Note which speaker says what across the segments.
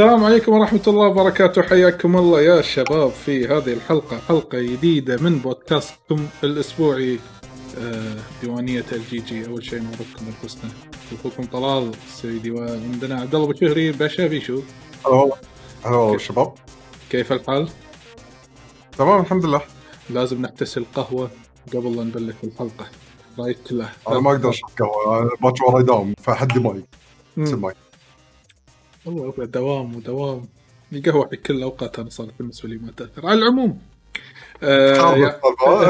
Speaker 1: السلام عليكم ورحمة الله وبركاته. حياكم الله يا شباب في هذه الحلقة حلقة جديدة من بودكاستكم الأسبوعي. آه، ديوانية ال GG أول شيء نعرفكم أنفسنا. أخوكم طلال السيدي وعندنا عبد الله بشهري باشا بيشو.
Speaker 2: هلا هلا والله شباب.
Speaker 1: كيف الحال؟
Speaker 2: تمام الحمد لله.
Speaker 1: لازم نحتسي القهوة قبل لا نبلش الحلقة. رأيك كله
Speaker 2: أنا ما أقدر أشرب قهوة أنا باكر وراي داوم فحدي. ماي.
Speaker 1: والله دوام ودوام. القهوة في كل الأوقات أنا صارت بالنسبة لي ما تأثر. على العموم آه.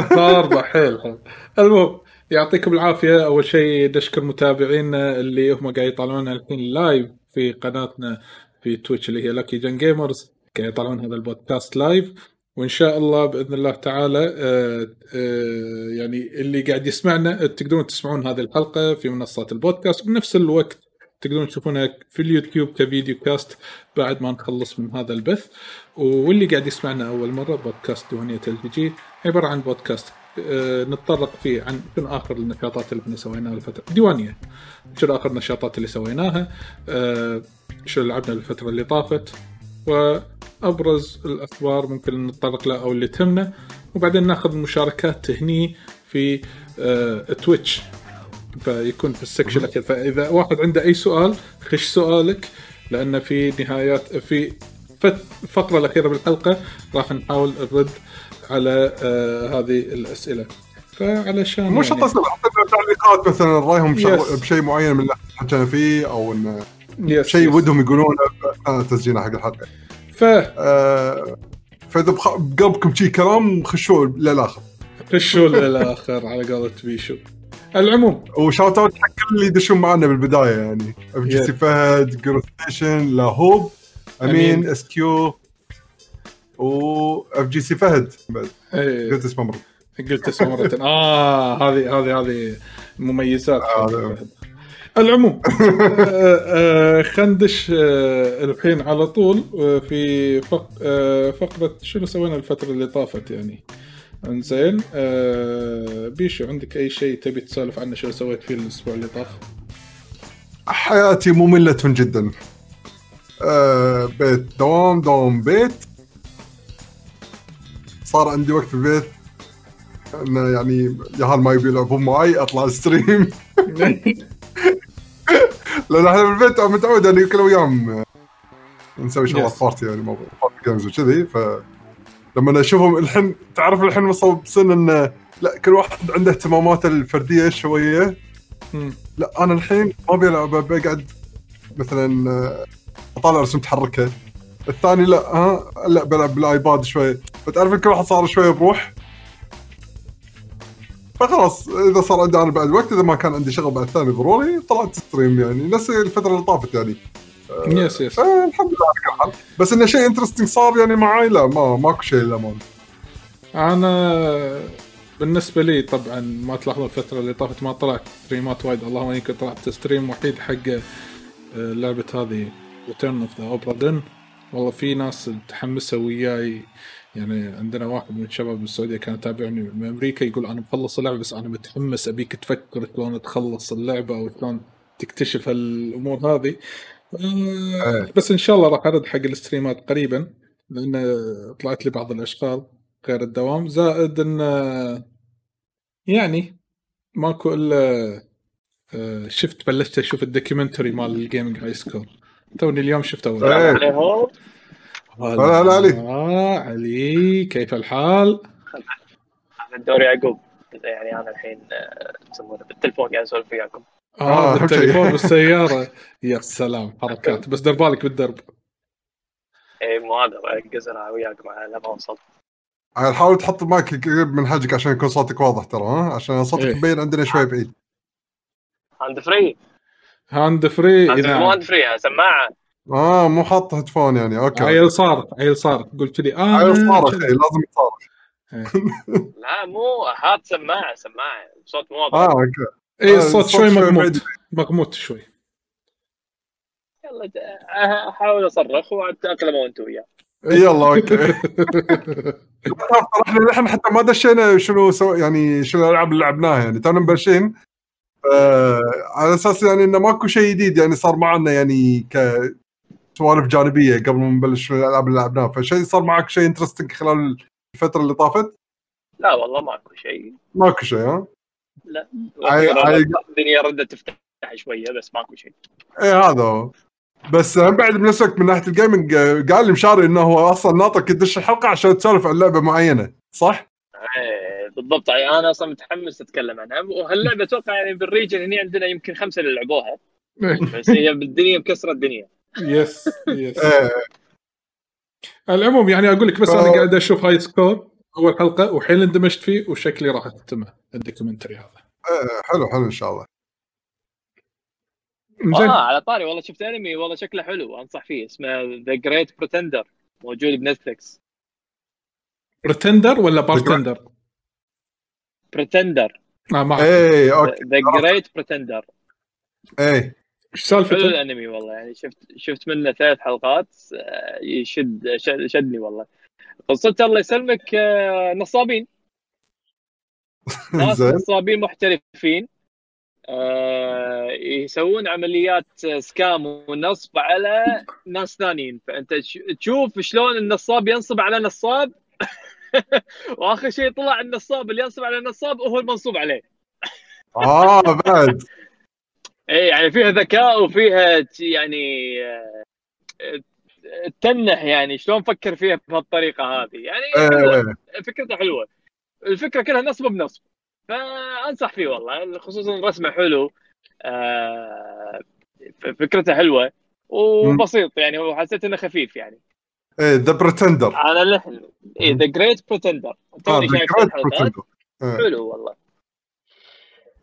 Speaker 1: خاربة حيل حيل. المهم يعطيكم العافية. أول شيء نشكر متابعينا اللي هم قاعد يطالعونا الحين live في قناتنا في Twitch اللي هي لاكي جن جيمرز قاعد يطالعون هذا البودكاست live وإن شاء الله بإذن الله تعالى آه، آه، يعني اللي قاعد يسمعنا تقدرون تسمعون هذه الحلقة في منصات البودكاست وبنفس الوقت تقدرون تشوفونها في اليوتيوب كفيديو كاست بعد ما نخلص من هذا البث. واللي قاعد يسمعنا أول مرة بودكاست ديوانيه ال جي عبارة عن بودكاست آه، نتطرق فيه عن شنو آخر النشاطات اللي إحنا سويناها الفترة ديوانية. شنو آخر النشاطات اللي سويناها؟ آه، شنو لعبنا الفترة اللي طافت؟ وأبرز الأخبار ممكن نتطرق لها أو اللي تهمنا. وبعدين ناخذ مشاركات هني في آه، Twitch فيكون في ال section الأخير. فإذا واحد عنده أي سؤال خش سؤالك لأن في نهايات في فت- الفقره الأخيرة بالحلقة راح نحاول نرد على آه هذه الأسئلة. فعلشان
Speaker 2: مو شرط
Speaker 1: يعني.
Speaker 2: تعليقات مثلا رأيهم بشيء معين من اللي حكينا فيه أو إن
Speaker 1: يس
Speaker 2: شيء. ودهم يقولونه اثناء تسجيلنا حق الحلقة.
Speaker 1: ف
Speaker 2: آه، فإذا بقلبكم شي كلام خشوا للآخر.
Speaker 1: خشوا للآخر على قولة بيشو. العموم.
Speaker 2: و shout out حق كل اللي يدشون معنا بالبداية يعني.
Speaker 1: FGC.
Speaker 2: فهد Gro Station لاهوب.
Speaker 1: أمين
Speaker 2: SQ و FGC فهد بعد.
Speaker 1: إيه،
Speaker 2: قلت اسمه مرة.
Speaker 1: قلت اسمه مرة. آه هذه هذه هذه مميزات.
Speaker 2: آه،
Speaker 1: العموم. آه، آه، خلينا ندش آه، الحين على طول في فق- فقرة شنو سوينا الفترة اللي طافت يعني؟ انزين آه، بيشو عندك أي شيء تبي تسولف عنه شو سويت فيه الأسبوع اللي طاف؟
Speaker 2: حياتي مملة جدا آه بيت دوام دوام بيت صار عندي وقت في البيت إنه يعني ياهال ما يبي يلعبون معي أطلع stream لأن إحنا بالبيت متعود يعني كل يوم آه، نسوي شغلات. party يعني موضوع party games وكذي ف لما أشوفهم الحين تعرف الحين وصلوا بسن انه لا كل واحد عنده اهتماماته الفردية شوية.
Speaker 1: مم.
Speaker 2: لا أنا الحين ما بلعب بقعد مثلا آه، أطالع رسوم متحركه الثاني لا ها لا بلعب بال iPad شوي فتعرف كل واحد صار شوي بروح؟ فخلاص إذا صار عندي أنا بعد وقت إذا ما كان عندي شغل بعد ثاني ضروري طلعت stream يعني. نفس الفترة اللي طافت يعني.
Speaker 1: yes yes
Speaker 2: فالحمد لله على كل حال. بس إنه شيء interesting صار يعني معي لا ما ماكو شيء للامانه
Speaker 1: أنا بالنسبة لي طبعا ما تلاحظون الفترة اللي طافت ما طلعت ستريمات وايد. اللهم إني كنت طلعت stream وحيد حق آه، لعبة هذه Return of the Obra Dinn والله في ناس متحمسه وياي. يعني عندنا واحد من الشباب بالسعودية كان يتابعني من أمريكا يقول أنا مخلص اللعبة بس أنا متحمس أبيك تفكر شلون تخلص اللعبة أو شلون تكتشف الأمور هذه. آه،
Speaker 2: إيه.
Speaker 1: بس إن شاء الله راح أرد حق الستريمات قريبا لأن طلعت لي بعض الأشغال غير الدوام زائد إن يعني ماكو إلا آه، شفت بلشت أشوف ال documentary مال ال gaming high school توني اليوم شفته اول
Speaker 2: هلا هلا علي.
Speaker 1: آه علي كيف الحال؟
Speaker 3: أنا الدوري يعقوب يعني أنا الحين آه، يسمونه بالتلفون قاعد أسولف وياكم
Speaker 2: آه، آه شيء.
Speaker 1: بالتليفون بالسيارة. يا سلام حركات. بس دير بالك بالدرب.
Speaker 3: اي مو هذا قزر وياكم على ما وصلت.
Speaker 2: عاد حاول تحط المايك قريب من حجك عشان يكون صوتك واضح ترى ها؟ عشان صوتك
Speaker 1: إيه.
Speaker 2: مبين عندنا شوي بعيد.
Speaker 3: هاند فري.
Speaker 1: هاند فري إذا.
Speaker 3: مو هاند فري سماعة.
Speaker 2: آه مو حاط هيدفون يعني أوكي.
Speaker 1: عيل صار عيل صار قلت لي آه
Speaker 2: عيل صارخ. إيه، لازم يتصارخ
Speaker 3: لا مو هات سماعة سماعة. صوت مو واضح.
Speaker 2: آه أوكي.
Speaker 1: اي
Speaker 2: آه،
Speaker 1: الصوت شوي
Speaker 2: بعيد.
Speaker 1: مغموت شوي.
Speaker 3: يلا أحاول أصرخ واتاقلموا أنتم وياه.
Speaker 2: يلا أوكي. إحنا نحن حتى ما دشينا شنو سو يعني شنو الألعاب اللي لعبناها يعني تونا مبلشين. آه على أساس يعني إنه ماكو شيء جديد يعني صار معنا يعني ك سوالف جانبية قبل ما نبلش الألعاب اللي لعبناها. فشيء صار معك شيء interesting خلال الفترة اللي طافت؟
Speaker 3: لا والله ماكو شيء.
Speaker 2: ماكو شيء ها؟
Speaker 3: لا. الدنيا ردت تفتح شوية بس ماكو شيء.
Speaker 2: إيه هذا هو. بس هم بعد بنفس الوقت من ناحية ال gaming آه، قال لي مشاري إنه هو أصلا ناطرك تدش الحلقة عشان تسولف عن لعبة معينة صح؟
Speaker 3: إيه، بالضبط. يعني أنا أصلا متحمس أتكلم عنها. وهاللعبة أتوقع يعني بال region هنا عندنا يمكن خمسة اللي لعبوها. بس هي بالدنيا مكسرة الدنيا.
Speaker 1: yes yes
Speaker 2: إيه.
Speaker 1: العموم يعني أقول لك بس أنا قاعد أشوف High Score أول حلقة وحين اندمجت فيه وشكلي راح تتم ال documentary هذا.
Speaker 2: إيه، حلو حلو إن شاء الله.
Speaker 1: زين.
Speaker 3: آه على طاري والله شفت أنمي والله شكله حلو أنصح فيه اسمه The Great Pretender موجود بنتفلكس
Speaker 1: pretender ولا bartender؟
Speaker 3: pretender
Speaker 1: آه ما أعرف.
Speaker 2: إيه okay.
Speaker 3: The Great Pretender
Speaker 2: إيه.
Speaker 1: إيش
Speaker 3: حلو
Speaker 1: سالفته؟
Speaker 3: الأنمي والله يعني شفت شفت منه ثلاث حلقات آه، يشد شد- شدني والله. قصته الله يسلمك آه، نصابين. ناس نصابين محترفين. آه، يسوون عمليات سكام ونصب على ناس ثانيين. فأنت تشوف شلون النصاب ينصب على نصاب. وآخر شيء طلع النصاب اللي ينصب على النصاب وهو المنصوب عليه.
Speaker 2: آه بعد.
Speaker 3: اي يعني فيها ذكاء وفيها يعني آه، تنح يعني شلون فكر فيها بهالطريقة هذه. يعني حلوة.
Speaker 2: إيه.
Speaker 3: فكرته حلوة. الفكرة كلها نصب بنصب. فأنصح فيه والله خصوصا رسمه حلو. آه فكرته حلوة وبسيط يعني وحسيت إنه خفيف يعني.
Speaker 2: إيه The Pretender
Speaker 3: على لحن. اي The
Speaker 2: Great
Speaker 3: توني شايف الحلقات
Speaker 2: Pretender
Speaker 3: حلو والله.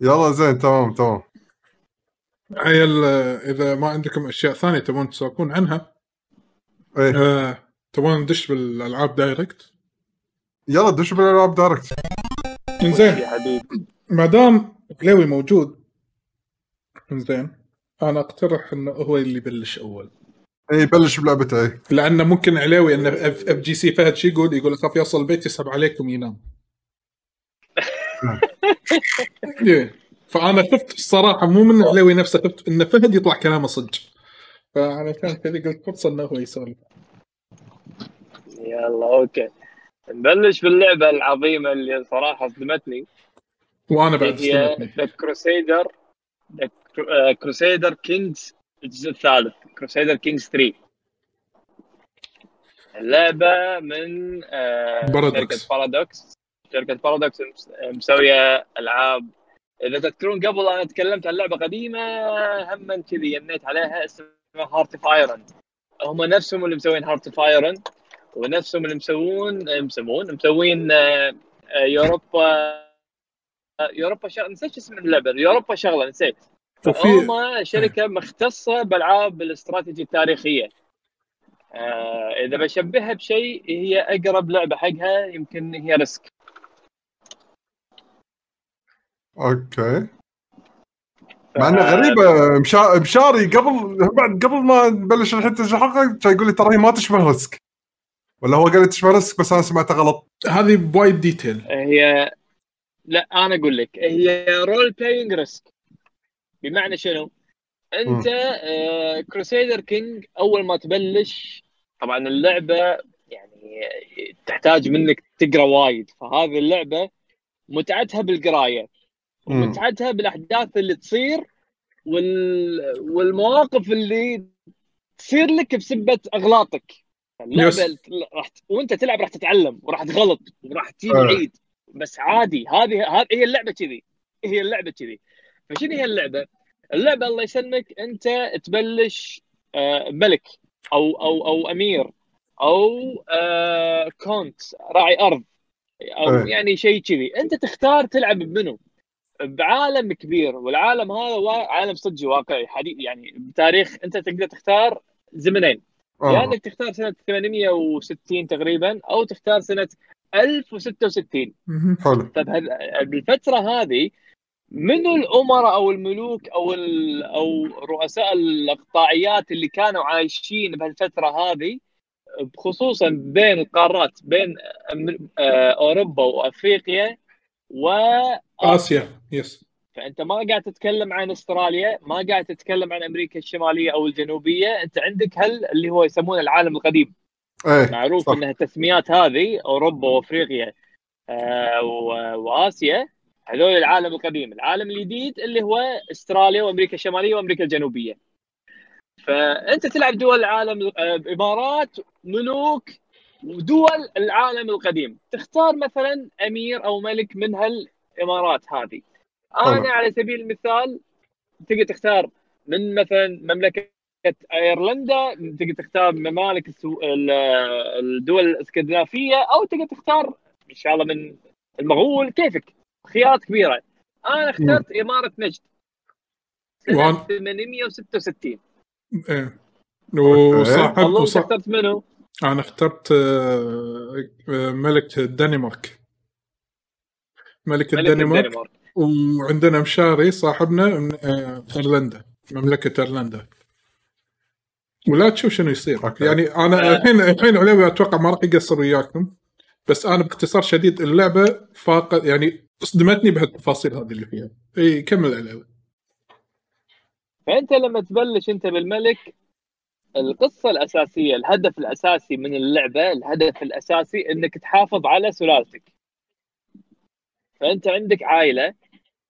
Speaker 2: يلا زين تمام تمام.
Speaker 1: عيل إذا ما عندكم أشياء ثانية تبون تسولفون عنها
Speaker 2: إيه.
Speaker 1: آه، تبون ندش بالألعاب direct؟
Speaker 2: يلا دش بالألعاب direct.
Speaker 1: زين
Speaker 3: يا حبيبي.
Speaker 1: ما دام كليوي موجود زين أنا أقترح إنه هو اللي يبلش أول.
Speaker 2: إيه بلش بلعبته إيه.
Speaker 1: لأنه ممكن عليوي إنه اف جي سي فهد شي يقول؟ يقول أخاف يوصل البيت يسحب عليكم ينام. إيه. فأنا خفت الصراحة مو من عليوي نفسه خفت إن فهد يطلع كلامه صدق. فعلشان كذا قلت فرصه إنه هو يسولف
Speaker 3: يلا okay. نبلش باللعبة العظيمة اللي صراحة صدمتني.
Speaker 1: وأنا بعد استمتني
Speaker 3: The Crusader The Crusader Kings الجزء الثالث. Crusader Kings 3 اللعبة من آه،
Speaker 1: Paradox.
Speaker 3: شركة Paradox شركة Paradox مس- مسوية ألعاب. إذا تذكرون قبل أنا تكلمت عن لعبة قديمة هم كذي يميت عليها. اسمها Hearts of Iron هم نفسهم اللي مسوين Hearts of Iron ونفسهم اللي مسوون مسوون مسوين آه، آه، Europa Europa شغله نسيت اسم اللعبة Europa شغلة نسيت. هم شركة مختصة بالعاب الاستراتيجي التاريخية. آه إذا بشبهها بشيء هي أقرب لعبة حقها يمكن هي Risk
Speaker 2: okay. مع إنه غريبة مشا... مشاري قبل بعد قبل ما نبلش الحين الحلقة كان يقول لي ترى هي ما تشبه Risk. ولا هو قال لي تشبه Risk بس أنا سمعته غلط.
Speaker 1: هذه بوايد detail
Speaker 3: هي لا أنا أقول لك هي role-playing Risk بمعنى شنو؟ أنت آه Crusader King أول ما تبلش طبعا اللعبة يعني تحتاج منك تقرأ وايد فهذه اللعبة متعتها
Speaker 2: بالقراية.
Speaker 3: ومتعتها بالأحداث اللي تصير وال... والمواقف اللي تصير لك بسبة أغلاطك اللعبه. راح وأنت تلعب راح تتعلم وراح تغلط وراح تجيب
Speaker 2: آه.
Speaker 3: عيد بس عادي هذه هذه هي اللعبة كذي هي اللعبة كذي فشنو هي اللعبة؟ اللعبة الله يسلمك أنت تبلش آه، ملك أو أو أو أمير أو آه، كونت راعي أرض
Speaker 2: أو.
Speaker 3: يعني شيء كذي أنت تختار تلعب بمنو بعالم كبير والعالم هذا عالم صدق واقعي حديث يعني بتاريخ أنت تقدر تختار زمنين. يا
Speaker 2: آه.
Speaker 3: إنك تختار سنة 860 تقريبا أو تختار سنة 1066
Speaker 2: حلو.
Speaker 3: طيب بالفترة هذه منو الأمراء أو الملوك أو ال- أو رؤساء الأقطاعيات اللي كانوا عايشين بهالفترة هذه خصوصا بين القارات بين آه، أوروبا وأفريقيا و
Speaker 1: آسيا يس
Speaker 3: فأنت ما قاعد تتكلم عن أستراليا ما قاعد تتكلم عن أمريكا الشمالية أو الجنوبية أنت عندك هل اللي هو يسمونه العالم القديم؟
Speaker 2: إيه
Speaker 3: معروف
Speaker 2: صح.
Speaker 3: ان التسميات هذه أوروبا وأفريقيا آه، وآسيا هذول العالم القديم. العالم الجديد اللي هو أستراليا وأمريكا الشمالية وأمريكا الجنوبية. فأنت تلعب دول العالم آه، امارات ملوك ودول العالم القديم. تختار مثلا أمير أو ملك من هالامارات هذه.
Speaker 2: طبعا.
Speaker 3: أنا على سبيل المثال تقدر تختار من مثلا مملكة إيرلندا تقدر تختار ممالك السو... ال- الدول الإسكندنافية أو تقدر تختار إن شاء الله من المغول. كيفك؟ خيارات كبيرة. أنا اخترت إمارة نجد. سنة
Speaker 1: وأنا-
Speaker 3: 866
Speaker 1: إيه. وصاحب
Speaker 3: والله
Speaker 1: وصاحب
Speaker 3: اخترت منو؟
Speaker 1: أنا اخترت آه، ملك الدنمارك. ملك
Speaker 3: ملك
Speaker 1: الدنمارك
Speaker 3: الدنمارك
Speaker 1: وعندنا مشاري صاحبنا من آه، إيرلندا مملكة إيرلندا. ولا تشوف شنو يصير.
Speaker 2: أوكي.
Speaker 1: يعني أنا
Speaker 3: آه.
Speaker 1: الحين الحين عليوي أتوقع ما راح يقصر وياكم بس أنا باختصار شديد اللعبة فاقد يعني صدمتني بهالتفاصيل هذه اللي فيها. إي كمل عليوي.
Speaker 3: فأنت لما تبلش أنت بالملك القصة الأساسية الهدف الأساسي من اللعبة الهدف الأساسي إنك تحافظ على سلالتك. فأنت عندك عائلة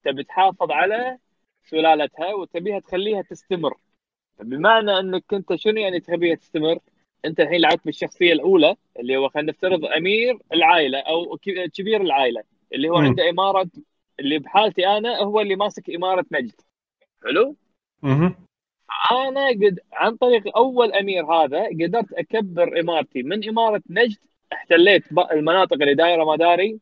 Speaker 3: تبي تحافظ على سلالتها وتبيها تخليها تستمر. بمعنى أنك أنت شنو يعني تبيها تستمر؟ أنت الحين لعبت بالشخصية الأولى اللي هو خلينا نفترض أمير العائلة أو كبير العائلة اللي هو
Speaker 2: مم.
Speaker 3: عنده إمارة اللي بحالتي أنا هو اللي ماسك إمارة نجد. حلو. أنا قد عن طريق أول أمير هذا قدرت أكبر إمارتي. من إمارة نجد احتليت المناطق اللي دايرة آه، قدر-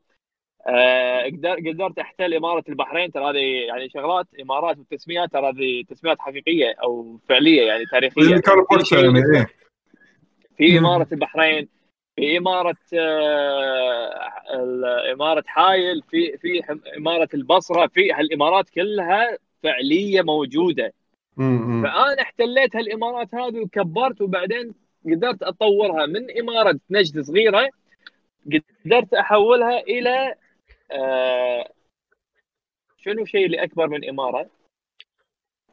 Speaker 3: قدرت أحتل إمارة البحرين ترى هذه يعني شغلات إمارات والتسميات ترى هذه تسميات حقيقية أو فعلية يعني
Speaker 2: تاريخية
Speaker 3: في
Speaker 2: يعني إيه
Speaker 3: في. إمارة البحرين في إمارة آه، إمارة حايل في في إمارة البصرة في هالإمارات كلها فعلية
Speaker 2: موجودة.
Speaker 3: فأنا احتليت هالإمارات هذه وكبرت وبعدين قدرت أطورها من إمارة نجد صغيرة قدرت أحولها إلى آه شنو شيء اللي اكبر من إمارة؟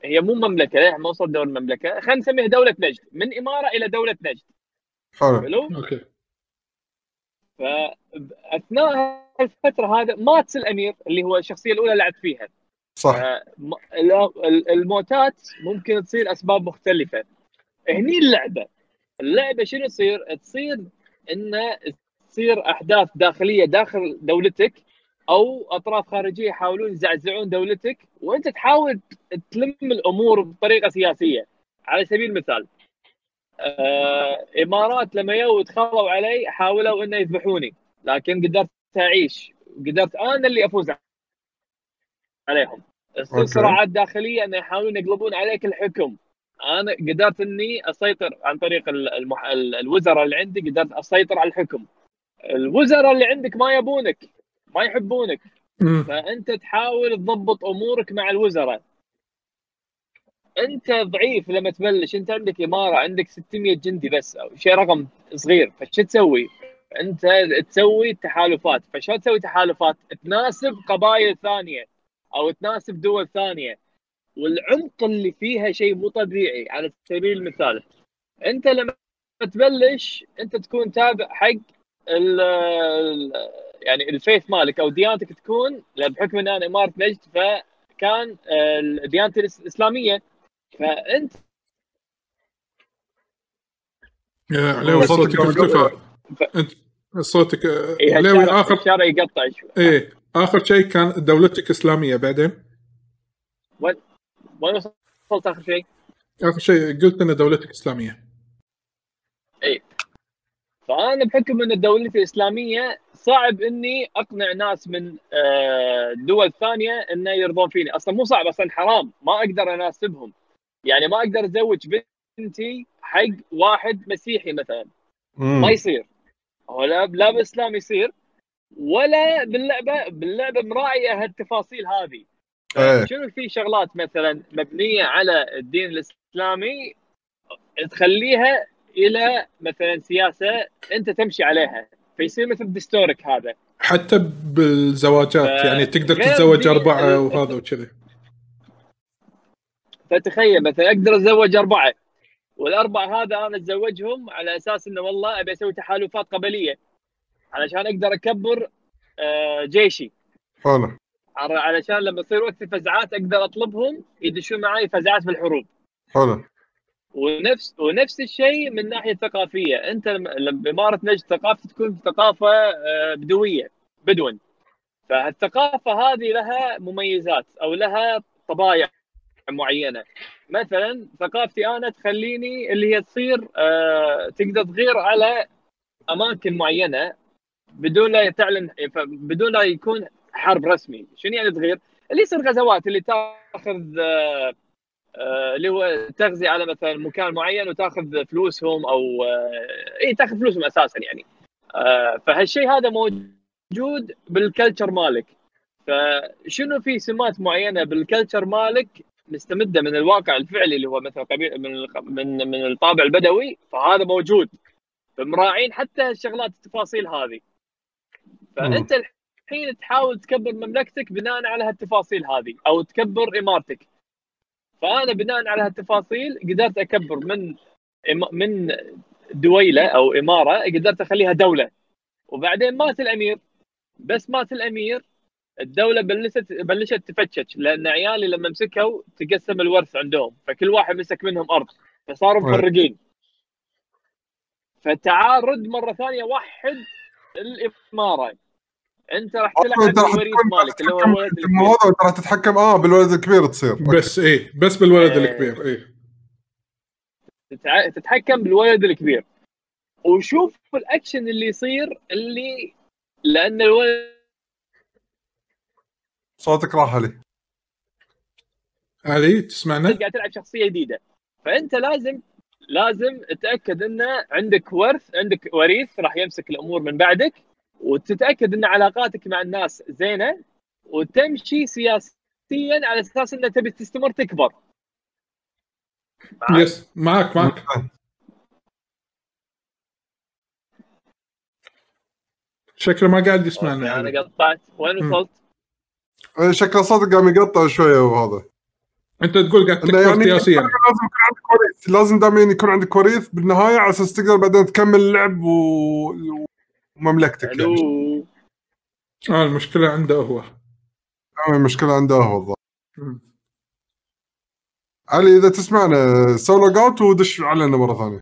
Speaker 3: هي مو مملكة لا ما وصلت دور المملكه خلينا نسميها دولة نجد. من إمارة إلى دولة نجد.
Speaker 2: حلو؟
Speaker 1: أوكي.
Speaker 3: فأثناء الفترة هذا مات الأمير اللي هو الشخصية الأولى لعبت فيها.
Speaker 2: صح.
Speaker 3: ال- الموتات ممكن تصير أسباب مختلفة. هني اللعبة. اللعبة شنو تصير؟ تصير انه تصير أحداث داخلية داخل دولتك أو أطراف خارجية يحاولون يزعزعون دولتك وأنت تحاول تلم الأمور بطريقة سياسية. على سبيل المثال آه إمارات لما يو تخلوا علي حاولوا إنه يذبحوني لكن قدرت أعيش. قدرت أنا اللي أفوز عليهم. تصير
Speaker 2: أوكي.
Speaker 3: صراعات داخليه إنه يحاولون يقلبون عليك الحكم. أنا قدرت إني أسيطر عن طريق ال- المح... ال- الوزراء اللي عندي قدرت أسيطر على الحكم. الوزراء اللي عندك ما يبونك. ما يحبونك. فأنت تحاول تضبط أمورك مع الوزراء. أنت ضعيف لما تبلش. أنت عندك إمارة عندك 600 جندي بس أو شيء رقم صغير. فشو تسوي؟ أنت تسوي تحالفات. فشو تسوي تحالفات؟ تناسب قبائل ثانية أو تناسب دول ثانية. والعمق اللي فيها شيء مو طبيعي. على سبيل المثال أنت لما تبلش أنت تكون تابع حق يعني الفيث مالك أو ديانتك تكون بحكم إن أنا إمارة نجد فكان آه، ديانتي الإسلامية. فأنت
Speaker 1: يا
Speaker 2: صوتك
Speaker 3: ف-
Speaker 1: أنت صوتك
Speaker 3: إيه،
Speaker 1: عليوي
Speaker 3: هالشارع-
Speaker 1: اخر
Speaker 3: الشارع يقطع شوي.
Speaker 1: إيه آخر شيء كان دولتك إسلامية بعدين؟
Speaker 3: وين وصلت آخر شيء؟
Speaker 1: آخر شيء قلت إن دولتك إسلامية.
Speaker 3: فأنا بحكم أن دولتي اسلاميه صعب إني أقنع ناس من آه، دول ثانية إنه يرضون فيني. أصلا مو صعب أصلا حرام. ما أقدر أناسبهم. يعني ما أقدر أزوج بنتي حق واحد مسيحي مثلا.
Speaker 2: مم.
Speaker 3: ما يصير. هو لا لا بالاسلام يصير ولا باللعبة باللعبة مراعيه هالتفاصيل هذه.
Speaker 2: إيه.
Speaker 3: شنو في شغلات مثلا مبنية على الدين الإسلامي تخليها إلى مثلا سياسة أنت تمشي عليها فيصير مثل دستورك هذا.
Speaker 1: حتى بالزواجات
Speaker 3: ف-
Speaker 1: يعني تقدر تتزوج
Speaker 3: أربعة
Speaker 1: وهذا وكذي.
Speaker 3: فتخيل مثلا أقدر أتزوج أربعة والأربعة هذا أنا أتزوجهم على أساس إنه والله أبي أسوي تحالفات قبلية علشان أقدر أكبر آه، جيشي.
Speaker 2: حلو.
Speaker 3: علشان لما يصير وقت الفزعات أقدر أطلبهم يدشون معي فزعات في الحروب.
Speaker 2: حلو.
Speaker 3: ونفس ونفس الشيء من ناحية ثقافية. أنت لما بإمارة نجد ثقافة تكون ثقافة آه، بدوية بدون. فالثقافه هذه لها مميزات أو لها طبايع معينة. مثلا ثقافتي أنا تخليني اللي هي تصير آه، تقدر تغير على أماكن معينة بدون لا تعلن بدون لا يكون حرب رسمي. شنو يعني تغير؟ اللي يصير غزوات اللي تاخذ آه، اللي هو تغزي على مثلا مكان معين وتأخذ فلوسهم أو آه، اي تأخذ فلوسهم أساسا يعني. آه، فهالشيء هذا موجود بال culture مالك. فشنو في سمات معينة بال culture مالك مستمدة من الواقع الفعلي اللي هو مثلا قبيل من من من الطابع البدوي؟ فهذا موجود. فمراعين حتى الشغلات التفاصيل هذه. فأنت الحين تحاول تكبر مملكتك بناء على هالتفاصيل هذه أو تكبر إمارتك. فأنا بناء على هالتفاصيل قدرت أكبر من من دويلة أو إمارة قدرت أخليها دولة. وبعدين مات الأمير. بس مات الأمير الدولة بلشت بلشت تفتش لأن عيالي لما مسكوا تقسم الورث عندهم فكل واحد مسك منهم أرض فصاروا. مفرقين. فتعال رد مرة ثانية وحد الإمارة. انت راح تلعب
Speaker 2: انت تكون
Speaker 3: مالك اللي هو
Speaker 2: تتحكم
Speaker 3: الولد الكبير.
Speaker 2: انت راح تتحكم آه بالولد الكبير تصير.
Speaker 1: بس إيه بس بالولد
Speaker 3: إيه.
Speaker 1: الكبير إيه.
Speaker 3: تتع- تتحكم بالولد الكبير. وشوف الأكشن اللي يصير اللي لأن الولد
Speaker 2: صوتك راح علي.
Speaker 1: علي تسمعنا؟
Speaker 3: قاعد تلعب شخصية جديدة. فأنت لازم لازم تتأكد إنه عندك ورث عندك وريث راح يمسك الأمور من بعدك. وتتأكد إن علاقاتك مع الناس زينة وتمشي سياسيا على أساس انك تبي تستمر تكبر معك؟
Speaker 1: يس معك معك شكله ما قاعد يسمعنا.
Speaker 3: أنا قطعت وين. وصلت؟
Speaker 2: إيه، شكله صوتك قام يقطع شوية وهذا
Speaker 1: أنت تقول قاعد تكبر
Speaker 2: يعني
Speaker 1: سياسيا
Speaker 2: لازم يكون عندك وريث لازم دائما يكون عندك وريث بالنهاية على أساس تقدر بعدين تكمل اللعب و... ومملكتك يعني.
Speaker 3: ألو
Speaker 1: آه المشكلة عنده هو.
Speaker 2: آه، المشكلة عنده هو الظاهر. علي إذا تسمعنا سوي log out ودش علينا مرة ثانية.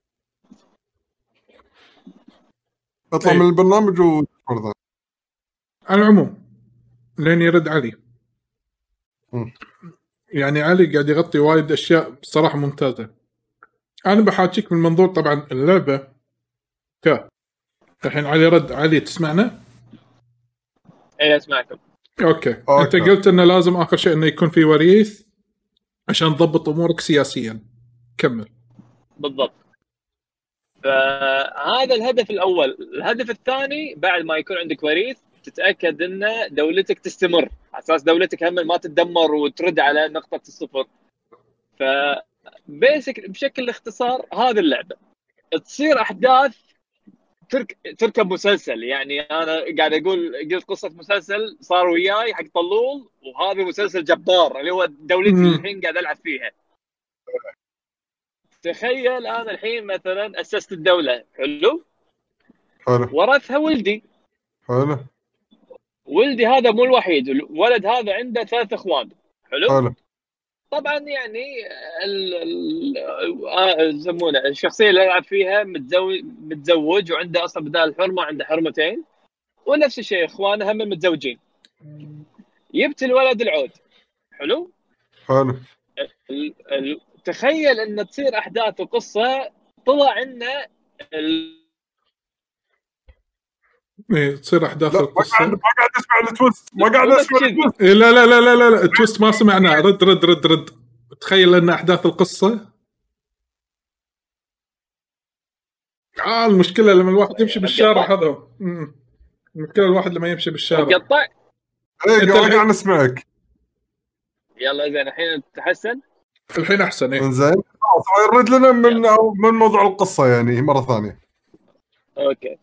Speaker 2: اطلع
Speaker 1: إيه.
Speaker 2: من البرنامج ودش مرة ثانية.
Speaker 1: على العموم لين يرد علي.
Speaker 2: مم.
Speaker 1: يعني علي قاعد يغطي وايد أشياء بصراحة ممتازة. أنا بحاكيك من منظور طبعا اللعبة ك الحين علي رد. علي تسمعنا؟
Speaker 3: اي اسمعكم
Speaker 1: okay.
Speaker 2: okay.
Speaker 1: أنت قلت انه لازم آخر شيء إنه يكون في وريث عشان تضبط أمورك سياسيا. كمل.
Speaker 3: بالضبط. فهذا الهدف الأول. الهدف الثاني بعد ما يكون عندك وريث تتأكد إن دولتك تستمر. على أساس دولتك هم ما تتدمر وترد على نقطة الصفر. ف بيسك بشكل اختصار هذه اللعبة. تصير أحداث ترك... تركب مسلسل. يعني أنا قاعد أقول قلت قصة مسلسل صار وياي حق طلول وهذا مسلسل جبار اللي هو دولتي. الحين قاعد ألعب فيها. تخيل أنا الحين مثلا أسست الدولة. حلو؟
Speaker 2: حلو.
Speaker 3: ورثها ولدي.
Speaker 2: حلو.
Speaker 3: ولدي هذا مو الوحيد الولد هذا عنده ثلاث إخوان. حلو؟
Speaker 2: حلو.
Speaker 3: طبعا يعني آه، يسمونه الشخصية اللي العب فيها متزوج متزوج وعنده أصلا بدال الحرمه عنده حرمتين. ونفس الشيء إخوانه هم متزوجين جبت الولد العود. حلو؟
Speaker 2: حلو.
Speaker 3: ال- ال- تخيل إن تصير أحداث وقصه طلع إنه
Speaker 1: إيه تصير أحداث
Speaker 2: لا ما قاعد
Speaker 1: القصة
Speaker 2: ما قاعد أسمع ال twist ما قاعد أسمع.
Speaker 3: ال
Speaker 2: twist
Speaker 1: إيه لا لا لا لا لا, لا. ال twist ما سمعناه. رد رد رد رد. تخيل أن أحداث القصة. آه المشكلة لما الواحد يمشي بالشارع هذا. المشكلة الواحد لما يمشي بالشارع.
Speaker 3: قطع.
Speaker 1: إيه
Speaker 2: قاعد
Speaker 1: الحين-
Speaker 2: قاعد نسمعك
Speaker 3: يلا زين الحين تحسن؟
Speaker 1: الحين أحسن إيه.
Speaker 2: زين خلاص رد لنا من من موضوع القصة يعني مرة
Speaker 3: ثانية. أوكي.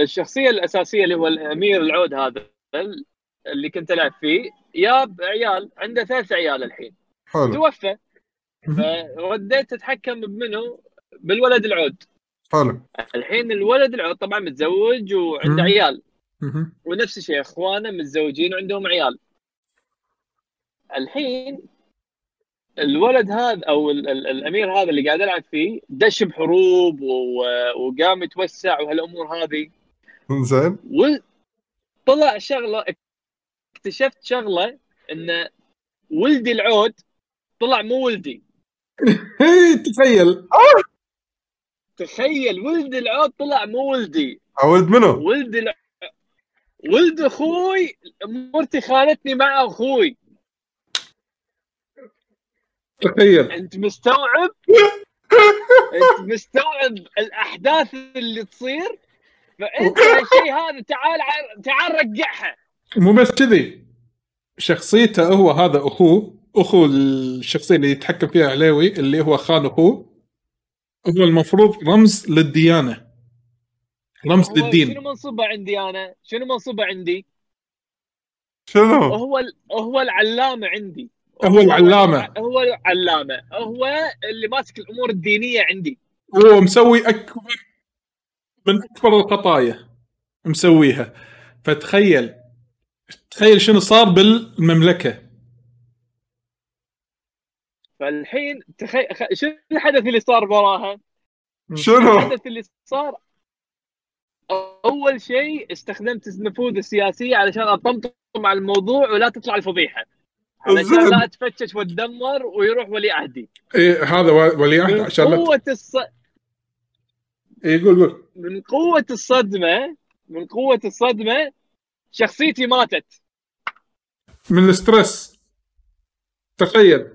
Speaker 3: الشخصية الأساسية اللي هو الأمير العود هذا اللي كنت ألعب فيه ياب عيال عنده ثلاث عيال الحين.
Speaker 2: حلو.
Speaker 3: توفى. فرديت أتحكم بمنه بالولد العود.
Speaker 2: حلو.
Speaker 3: الحين الولد العود طبعا متزوج وعنده
Speaker 1: مم.
Speaker 3: عيال. ونفس الشيء إخوانه متزوجين وعندهم عيال. الحين الولد هذا أو ال- ال- الأمير هذا اللي قاعد العب فيه دش بحروب وقام يتوسع وهالأمور هذه.
Speaker 2: زين
Speaker 3: وطلع شغلة اكتشفت شغلة إن ولدي العود طلع مو ولدي.
Speaker 1: تخيل.
Speaker 3: تخيل ولد العود طلع مو ولدي.
Speaker 2: ولد منو؟
Speaker 3: ولد الع... ولد أخوي مرتي خالتني مع أخوي.
Speaker 1: تخيل.
Speaker 3: انت مستوعب؟ انت مستوعب الاحداث اللي تصير؟ فانت الشيء هذا تعال ع- تعال رجعها.
Speaker 1: مو بس كذي. شخصيته هو هذا اخوه أخو الشخصية اللي يتحكم فيها عليوي اللي هو خان اخوه هو المفروض رمز للديانة. رمز
Speaker 3: هو شنو
Speaker 1: للدين
Speaker 3: منصبه عندي أنا؟ شنو منصبه عندي؟
Speaker 2: شنو؟
Speaker 3: هو ال... هو العلامة عندي.
Speaker 1: هو العلامة.
Speaker 3: هو العلامة. هو اللي ماسك الأمور الدينية عندي.
Speaker 1: هو مسوي اكبر من أكبر الخطايا مسويها. فتخيل تخيل شنو صار بالمملكة.
Speaker 3: فالحين تخيل خ- شنو الحدث اللي صار وراها؟
Speaker 2: شنو؟
Speaker 3: الحدث اللي صار أول شيء استخدمت النفوذ السياسيه علشان أطمطم على الموضوع ولا تطلع الفضيحة. علشان. لا أتفتش وأتدمر ويروح ولي عهدي.
Speaker 1: إيه هذا و- ولي عهد
Speaker 3: من
Speaker 1: عشان لا
Speaker 3: قوة الص...
Speaker 1: إيه قول قول.
Speaker 3: من قوة الصدمة من قوة الصدمة شخصيتي ماتت.
Speaker 1: من الستريس. تخيل.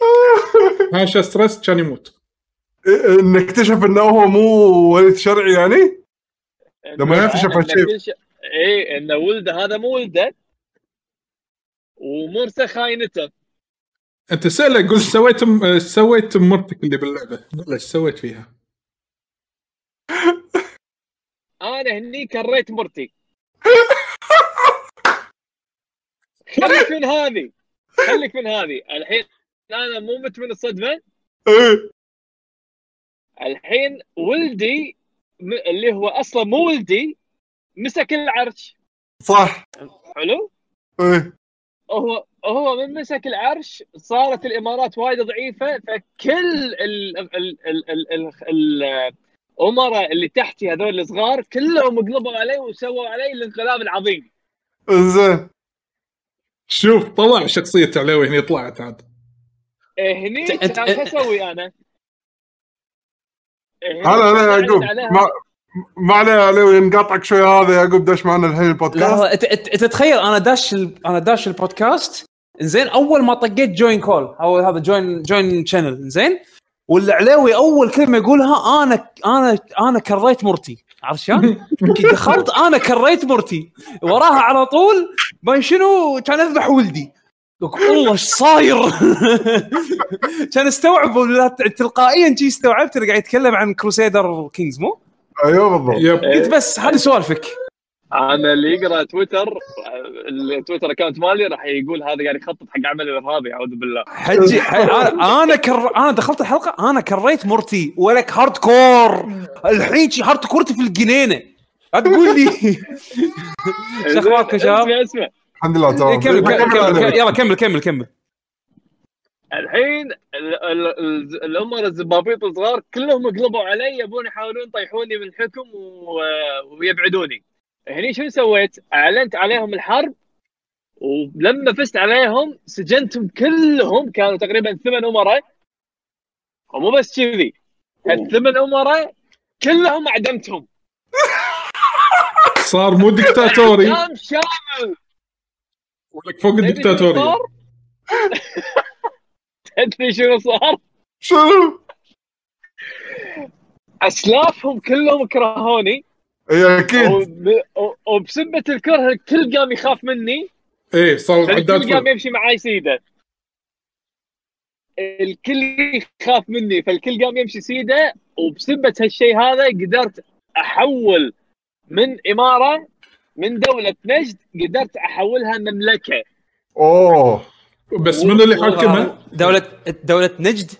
Speaker 1: حاشه stress كان يموت.
Speaker 2: إيه، إنه اكتشف إنه هو مو ولد شرعي يعني؟ لما يكتشف هالشيء.
Speaker 3: إيه ان ولده هذا مو ولده. ومرسى خاينته.
Speaker 1: أنت سأله قول سويت م- سويت مرتك اللي باللعبة. قول إيش سويت فيها؟
Speaker 3: أنا هني كريت مرتي خليك من هذه خليك من هذه الحين أنا مو مت من الصدمة.
Speaker 2: إيه.
Speaker 3: الحين ولدي اللي هو أصلا مو ولدي مسك العرش.
Speaker 2: صح.
Speaker 3: حلو؟
Speaker 2: إيه.
Speaker 3: هو هو من مسك العرش صارت الإمارات وايد ضعيفة فكل ال ال ال ال ال ال الأمراء اللي تحتي هذول الصغار كلهم قلبوا علي وسووا علي الانقلاب العظيم.
Speaker 2: زين
Speaker 1: شوف طلع شخصية عليوي هني طلعت عاد.
Speaker 3: إيه، هني شو
Speaker 2: أسوي
Speaker 3: أنا؟
Speaker 2: يعقوب.
Speaker 3: عليها-
Speaker 2: ما ما عليه عليه نقاطعك شوي هذا يعقوب داش معنا الحين
Speaker 4: لا
Speaker 2: البودكاست
Speaker 4: هو انت تخيل أنا داش ال... أنا داش البودكاست زين أول ما طقيت join call أو هذا join join channel زين والعليوي أول كلمة يقولها أنا أنا أنا كريت مرتي عرفت شلون؟ دخلت أنا كريت مرتي وراها على طول باين شنو؟ كان أذبح ولدي. والله إيش صاير؟ كان استوعب تلقائيا جي استوعبت إنه قاعد يتكلم عن Crusader Kings مو؟
Speaker 2: أيوه بالضبط
Speaker 4: قلت بس هذه سوالفك.
Speaker 3: أنا اللي يقرأ تويتر ال Twitter account مالي راح يقول هذا قاعد يخطط حق عمل ارهابي أعوذ بالله.
Speaker 4: حجي أنا أنا كر... أنا دخلت الحلقة أنا كريت مرتي ولك hardcore الحين شي hardcore تي في الجنينة. لا تقول لي. شو اخباركم يا شباب؟
Speaker 3: اسمع اسمع.
Speaker 2: الحمد لله تمام.
Speaker 4: يلا كمل كمل كمل.
Speaker 3: الحين ال- ال- ال- الامراء الزبابيط الصغار كلهم قلبوا علي يبون يحاولون يطيحوني من الحكم ويبعدوني. هني شو سويت؟ أعلنت عليهم الحرب ولما فزت عليهم سجنتهم كلهم كانوا تقريبا ثمان أمراء. ومو بس كذي الثمان أمراء كلهم أعدمتهم.
Speaker 1: صار مو دكتاتوري.
Speaker 3: اعدام شامل.
Speaker 1: ولك فوق الدكتاتوري؟
Speaker 3: تدري شنو صار؟
Speaker 2: شنو؟
Speaker 3: أسلافهم كلهم كرهوني.
Speaker 2: إي أكيد.
Speaker 3: وب- وبسبه الكره الكل قام يخاف مني.
Speaker 1: إيه صار عداد
Speaker 3: فالكل قام. يمشي معاي سيدة. الكل يخاف مني فالكل قام يمشي سيدة. وبسبة هالشيء هذا قدرت أحول من إمارة من دولة نجد قدرت أحولها مملكة.
Speaker 2: أوه.
Speaker 1: بس منو اللي حاكمها؟
Speaker 5: دوله دولة نجد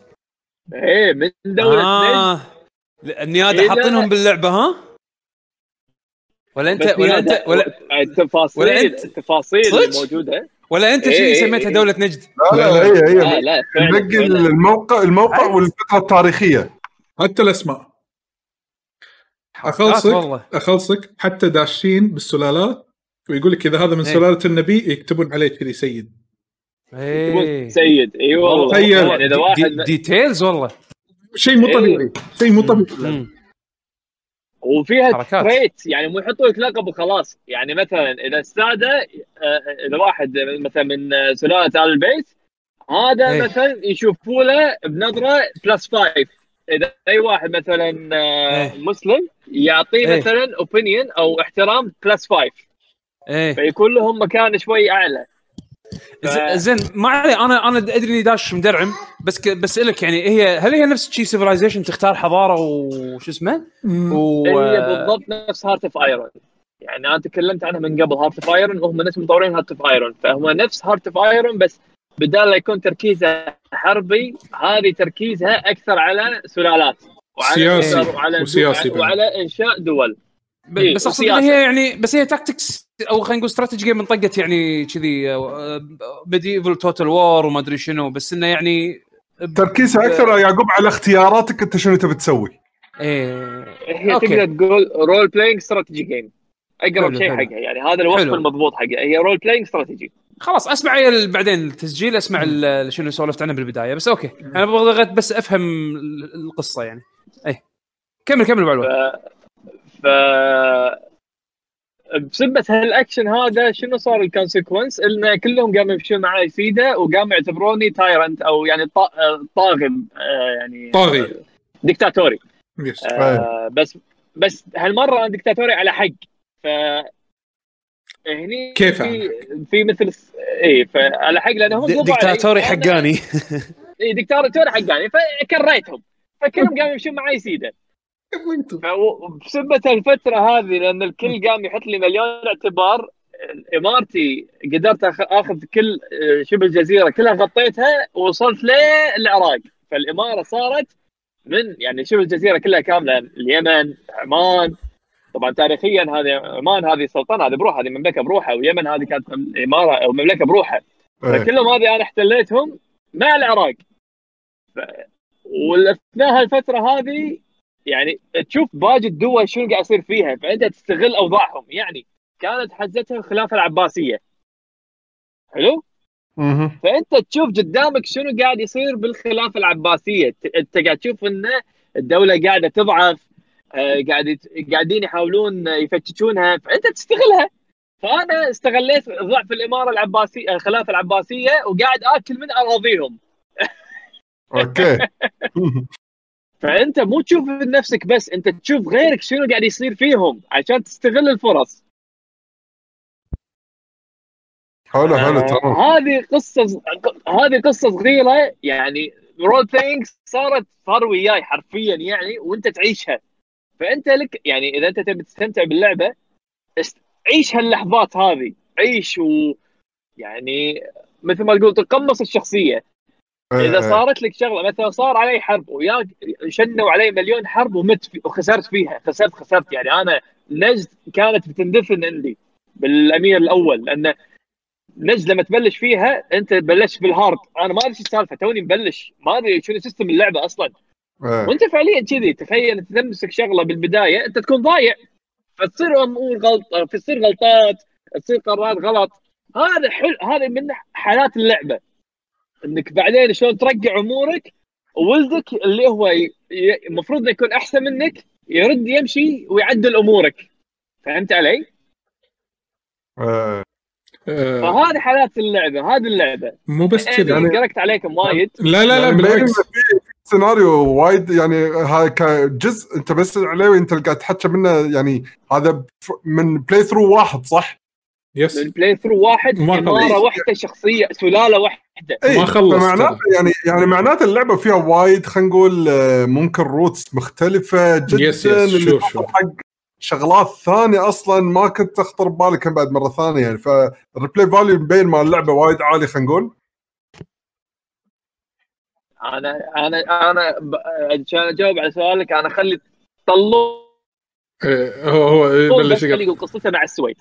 Speaker 3: إيه من دولة نجد
Speaker 5: آه. النيادة
Speaker 3: إيه،
Speaker 5: حاطينهم
Speaker 3: لا.
Speaker 5: باللعبة ها؟ ولا انت ولا انت ولا
Speaker 3: التفاصيل
Speaker 5: ولا أنت-
Speaker 3: التفاصيل؟ الموجودة
Speaker 5: ولا أنت
Speaker 3: إيه،
Speaker 5: شيء
Speaker 3: إيه،
Speaker 5: سميتها
Speaker 3: إيه.
Speaker 5: دولة نجد؟
Speaker 2: لا لا هي
Speaker 3: لا
Speaker 2: هي
Speaker 3: لا فعلا.
Speaker 2: الموقع الموقع
Speaker 5: عاد.
Speaker 2: والفترة التاريخية
Speaker 1: حتى
Speaker 5: الأسماء
Speaker 1: اخلصك أخلصك حتى داشين بالسلالات ويقول لك إذا هذا من
Speaker 5: إيه.
Speaker 1: سلالة النبي يكتبون عليه كذي سيد
Speaker 5: إيه
Speaker 3: سيد إي والله
Speaker 1: تخيل.
Speaker 3: يعني إذا واحد
Speaker 5: دي- details والله
Speaker 1: شيء مو. طبيعي شيء مو طبيعي.
Speaker 3: وفيها
Speaker 5: حركات.
Speaker 3: trait يعني مو يحطوا لك لقب وخلاص يعني مثلا إذا الساده آه، إذا واحد مثلا من سلاله ال البيت هذا
Speaker 5: إيه.
Speaker 3: مثلا يشوفوا له بنظرة plus five إذا أي واحد مثلا آه،
Speaker 5: إيه.
Speaker 3: مسلم يعطيه
Speaker 5: إيه.
Speaker 3: مثلا opinion أو احترام plus five
Speaker 5: إيه
Speaker 3: فيكون لهم مكان شوي
Speaker 5: أعلى زين ما علي أنا أنا أدري إني داش مدرعم بس ك... بس لك يعني هي هل هي نفس شي Civilization تختار حضارة وش اسمه؟ و...
Speaker 3: هي بالضبط نفس Heart of Iron يعني أنا تكلمت عنها من قبل Heart of Iron وهم نفس مطورين Heart of Iron فهو نفس Heart of Iron بس بدال لا يكون تركيزها حربي هذه تركيزها أكثر على سلالات وعلى
Speaker 1: سياسي.
Speaker 3: وعلى
Speaker 1: وسياسي.
Speaker 3: وعلى إنشاء دول
Speaker 5: ب-
Speaker 3: إيه،
Speaker 5: بس اقصد هي يعني بس هي tactics أو خلينا نقول strategy game انطقت يعني كذي Medieval Total War وما أدري شنو بس إنه يعني
Speaker 2: تركيزها أكثر يا يعقوب على اختياراتك أنت شنو تبي تسوي.
Speaker 5: إيه
Speaker 3: هي
Speaker 5: أوكي.
Speaker 3: تقدر تقول role playing strategy game
Speaker 5: أقرب
Speaker 3: شيء. حقها يعني. هذا الوصف
Speaker 5: حلو.
Speaker 3: المضبوط حقها هي رول بلاينج استراتيجي
Speaker 5: خلاص أسمع ال- بعدين التسجيل أسمع ال- شنو سولفت عنه بالبداية بس okay. أنا بغيت بس أفهم ال- القصة يعني. اي كمل كمل بعلوان
Speaker 3: ف بسبة هالأكشن هذا شنو صار ال consequence؟ ان كلهم قاموا يمشون معي سيده وقاموا يعتبروني tyrant أو يعني طا- طاغم آه، يعني
Speaker 1: طاغي.
Speaker 3: دكتاتوري
Speaker 1: yes
Speaker 3: آه، بس بس هالمرة أنا دكتاتوري على حق. ف هني
Speaker 1: كيف؟
Speaker 3: في في مثل اي فعلى حق لانهم.
Speaker 5: دكتاتوري حقاني.
Speaker 3: اي دكتاتوري حقاني. فكريتهم. فكلهم قاموا يمشون معي سيده فبسبة الفترة هذه لأن الكل قام يحط لي مليون اعتبار. إمارتي قدرت آخذ كل آه، شبه الجزيرة كلها غطيتها ووصلت للعراق. فالإمارة صارت من يعني شبه الجزيرة كلها كاملة اليمن عمان. طبعا تاريخيا هذه عمان هذه سلطنة هذه بروحها هذه مملكة بروحها واليمن هذه كانت إمارة أو مملكة بروحها
Speaker 2: إيه.
Speaker 3: فكلهم هذه أنا احتليتهم مع العراق. ف... والأثناء هالفترة هذه يعني تشوف باقي الدول شنو قاعد يصير فيها فأنت تستغل أوضاعهم. يعني كانت حزتها الخلافه العباسية. حلو. فأنت تشوف قدامك شنو قاعد يصير بالخلافه العباسية. أنت قاعد تشوف إن الدولة قاعدة تضعف آه، قاعد قاعدين يحاولون يفتشونها فأنت تستغلها. فأنا استغليت ضعف الإمارة العباسيه الخلافه العباسية وقاعد آكل من أراضيهم.
Speaker 2: okay.
Speaker 3: فأنت مو تشوف نفسك بس أنت تشوف غيرك شنو قاعد يصير فيهم عشان تستغل الفرص.
Speaker 2: حلو حلو
Speaker 3: آه،
Speaker 2: تمام.
Speaker 3: هذه قصة هذه قصة صغيرة يعني role playing صارت صار وياي حرفيا يعني وأنت تعيشها. فأنت لك يعني إذا أنت تبي تستمتع باللعبة است- عيش هاللحظات هذه. عيش و يعني مثل ما تقول تقمص الشخصية. اذا
Speaker 2: إيه.
Speaker 3: صارت لك شغلة مثلا صار علي حرب وياك شنوا علي مليون حرب ومت في وخسرت فيها خسرت خسرت. يعني أنا نجد كانت بتندفن عندي بالأمير الأول لأن نجد لما تبلش فيها أنت بلشت بال hard. أنا ما أدري شو السالفة توني مبلش. ما أدري شنو system اللعبة أصلا.
Speaker 2: إيه.
Speaker 3: وأنت فعليا كذي تخيل انت تمسك شغلة بالبداية أنت تكون ضايع. فتصير أمور غلط تصير غلطات تصير قرارات غلط. هذا حل هذا من حالات اللعبة. إنك بعدين شلون ترجع أمورك وولدك اللي هو ي- ي- المفروض إنه يكون أحسن منك يرد يمشي ويعدل أمورك فهمت علي؟
Speaker 2: إيه.
Speaker 1: آه،
Speaker 3: فهذه حالات اللعبة هذه اللعبة
Speaker 1: مو بس كذا
Speaker 3: يعني
Speaker 2: يعني-
Speaker 3: قرقت عليكم وايد
Speaker 1: لا لا لا
Speaker 2: يعني
Speaker 1: بالعكس
Speaker 2: سيناريو وايد يعني هاي كجزء أنت بس عليه انت اللي قاعد تحكي منه يعني هذا من playthrough واحد صح؟
Speaker 3: yes man playthrough واحد
Speaker 1: ما
Speaker 3: اماره. واحدة شخصية سلالة واحدة.
Speaker 2: اي
Speaker 1: ما خلص
Speaker 2: فمعناته يعني يعني معناته اللعبة فيها وايد خلينا نقول آه، ممكن routes مختلفة جدا.
Speaker 1: yes،
Speaker 2: yes،
Speaker 1: شوف، شوف.
Speaker 2: حق شغلات ثانية أصلا ما كنت تخطر ببالك بعد مرة ثانية. يعني فال replay value مبين مال اللعبة وايد عالي خلينا نقول.
Speaker 3: أنا أنا أنا عشان أجاوب على سؤالك أنا اخلي طلول
Speaker 1: إيه، هو هو يقول.
Speaker 3: يقول قصته مع السويد.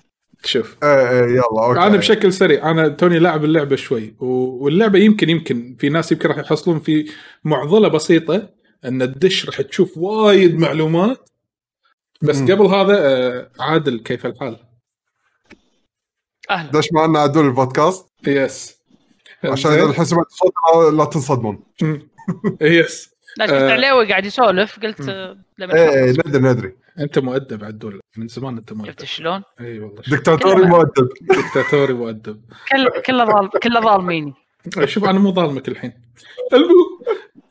Speaker 1: شوف
Speaker 2: إيه إيه يلا okay
Speaker 1: أنا بشكل سريع أنا توني لاعب اللعبة شوي واللعبة يمكن يمكن في ناس يمكن راح يحصلون في معضلة بسيطة إن الدش راح تشوف وايد معلومات بس
Speaker 2: مم.
Speaker 1: قبل هذا آه، عادل كيف الحال؟
Speaker 6: أهلا
Speaker 2: دش معنا عدول البودكاست
Speaker 1: yes
Speaker 2: عشان؟ إذا سمعت صوت لا- تنصدمون.
Speaker 1: يس
Speaker 6: لا شفت
Speaker 1: آه.
Speaker 6: عليوي قاعد يسولف قلت لما إيه.
Speaker 2: ندري ندري
Speaker 1: أنت مؤدب عدول من زمان أنت مؤدب.
Speaker 6: شفت شلون؟
Speaker 1: إي والله.
Speaker 2: دكتاتوري مؤدب.
Speaker 1: دكتاتوري مؤدب.
Speaker 6: كل كله ظالم كله ظالميني.
Speaker 1: شوف أنا مو ظالمك الحين. المهم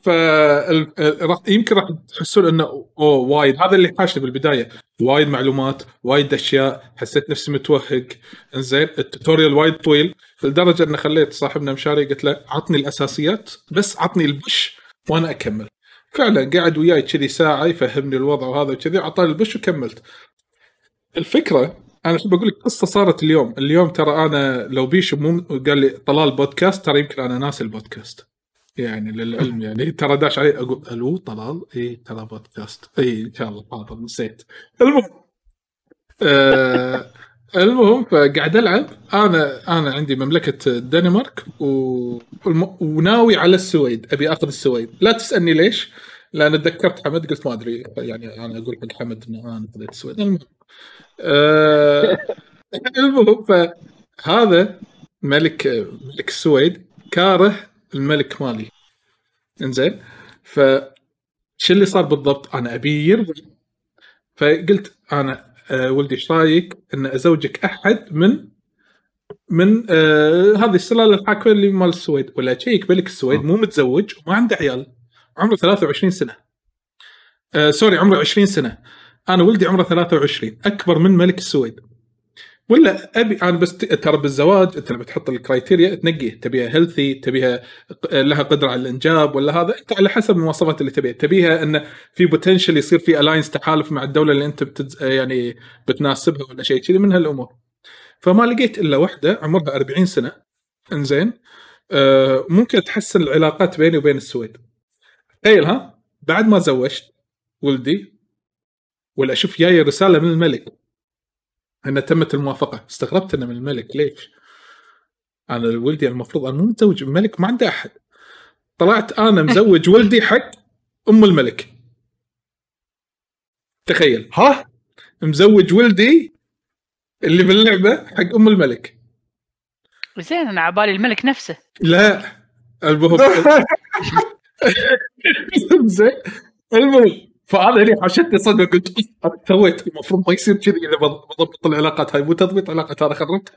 Speaker 1: ف ال- ال- راح- يمكن راح تحسون إنه أوه وايد. هذا اللي حاشني بالبداية. وايد معلومات وايد أشياء. حسيت نفسي متوهق. إنزين ال tutorial وايد طويل. لدرجة ان خليت صاحبنا مشاري قلت له عطني الأساسيات بس عطني ال push وأنا أكمل. فعلا قاعد وياي كذي ساعة يفهمني الوضع وهذا وكذي اعطاني ال push وكملت. الفكرة أنا شو بقول لك قصة صارت اليوم. اليوم ترى أنا لو بيشو مو قال لي طلال بودكاست ترى يمكن أنا ناسي البودكاست. يعني للعلم يعني ترى داش علي أقول ألو طلال؟ إي ترى بودكاست. إي إن شاء الله حاضر نسيت. المهم آه المهم فقاعد ألعب. أنا أنا عندي مملكة الدنمارك و... والم- وناوي على السويد. أبي أخذ السويد. لا تسألني ليش لأن تذكرت حمد قلت ما أدري. يعني أنا أقول حق حمد ان أنا خذيت السويد. المهم. آه المهم فهذا ملك ملك السويد كاره الملك مالي. إنزين؟ ف شو اللي صار بالضبط؟ أنا أبي يرضى فقلت أنا آه ولدي إيش رأيك إن أزوجك أحد من من آه هذه السلالة الحاكمة اللي مال السويد؟ ولا شيك ملك السويد مو متزوج وما عنده عيال. عمره 23 سنة. آه sorry عمره 20 سنة. أنا ولدي عمره 23 أكبر من ملك السويد. ولا أبي أنا بس ترى بالزواج انت لما تحط ال criteria تنقيه. تبيها healthy تبيها لها قدرة على الإنجاب ولا هذا أنت على حسب المواصفات اللي تبيها. تبيها انه في potential يصير في alliance تحالف مع الدولة اللي أنت بتز... يعني بتناسبها ولا شيء كذي من هالامور فما لقيت إلا واحدة عمرها 40 سنة. إنزين. آه ممكن تحسن العلاقات بيني وبين السويد. تخيل ها؟ بعد ما زوجت ولدي ولا أشوف جاي رسالة من الملك. إن تمت الموافقة. استغربت انه من الملك ليش؟ أنا ولدي المفروض أنا مو متزوج الملك ما عنده أحد. طلعت أنا مزوج ولدي حق أم الملك. تخيل.
Speaker 2: ها؟
Speaker 1: مزوج ولدي اللي باللعبة حق أم الملك.
Speaker 6: زين أنا عبالي الملك نفسه.
Speaker 1: لا. المهم. زين. المهم. فانا هني حاشتني صدمه قلت "أوف، أنا سويت المفروض ما يصير كذي إذا بض- بضبط العلاقات هاي مو تضبيط علاقات أنا خربت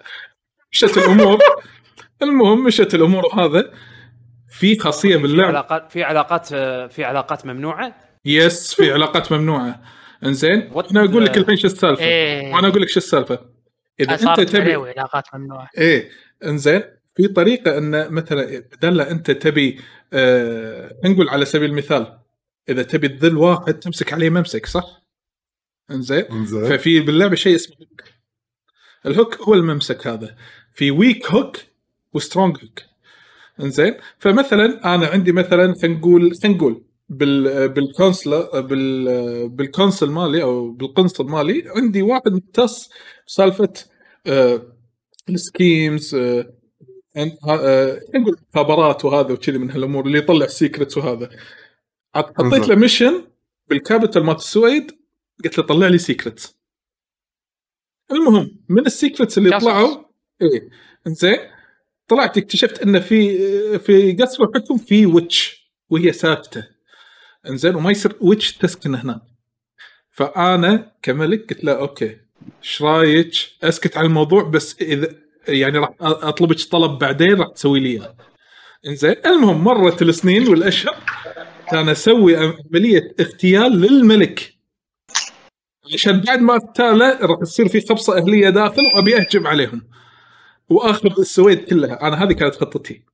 Speaker 1: مشت الأمور. المهم مشت الأمور وهذا في خاصية
Speaker 5: في
Speaker 1: باللعب
Speaker 5: علاقات في علاقات في علاقات ممنوعة؟
Speaker 1: يس في علاقات ممنوعة.
Speaker 5: إنزين
Speaker 1: أنا أقول لك الحين شو السالفة.
Speaker 6: إيه.
Speaker 1: وأنا أقول لك شو السالفة. إذا
Speaker 6: أنت
Speaker 1: تبي
Speaker 6: علاقات ممنوعة.
Speaker 1: إيه. إنزين في طريقة إن مثلا بدل أنت تبي آه نقول على سبيل المثال إذا تبي تذل واحد تمسك عليه ممسك صح؟ إنزين؟
Speaker 2: زين
Speaker 1: ففي باللعبة شيء اسمه hook ال hook هو الممسك هذا. في weak hook و strong hook إنزين؟ فمثلا أنا عندي مثلا خلينا نقول خلينا نقول بال بال council بال بال council مالي أو بال council مالي عندي واحد مختص بسالفة آه ال schemes آه آه، نقول مخابرات وهذا وكذي من هالأمور اللي يطلع secrets وهذا. حطيت له.
Speaker 2: mission
Speaker 1: بال capital مالت السويد قلت له طلع لي secrets المهم من ال secrets
Speaker 6: اللي.
Speaker 1: طلعوا إيه إنزين طلعت اكتشفت إن في في قصر الحكم في witch وهي ثابتة. إنزين وما يصير witch تسكن هناك. فأنا كملك قلت له okay إيش رأيك؟ أسكت على الموضوع بس إذا يعني راح أطلبك طلب بعدين راح تسوي لي إياه. إنزين المهم مرت السنين والأشهر. كان أسوي عملية اغتيال للملك. عشان بعد ما اغتاله راح تصير في خبصة أهلية داخل وأبي أهجم عليهم. وآخذ السويد كلها. أنا هذه كانت خطتي.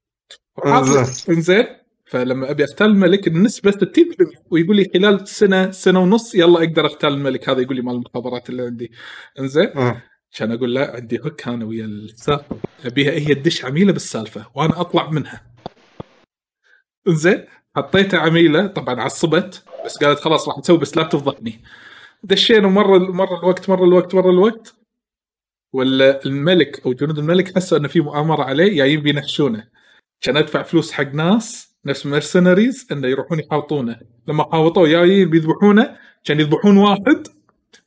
Speaker 2: إنزين
Speaker 1: فلما أبي أغتال الملك النسبة 60% ويقول لي خلال سنة سنة ونص يلا أقدر أغتال الملك. هذا يقول لي مال المخابرات اللي عندي. إنزين.
Speaker 2: آه.
Speaker 1: عشان أقول لا عندي هوك أنا ويا السالفه أبيها هي تدش عميلة بالسالفة وأنا أطلع منها. زين حطيتها عميلة طبعا عصبت بس قالت خلاص راح نسوي بس لا تفضحني دشينا مرة مرة الوقت مرة الوقت مرة الوقت. ولا الملك أو جنود الملك حسوا إنه في مؤامرة عليه جايين بينحشونه كان أدفع فلوس حق ناس نفس مرسنريز إنه يروحون يحاوطونه. لما حاوطوه جايين بيذبحونه كان يذبحون واحد.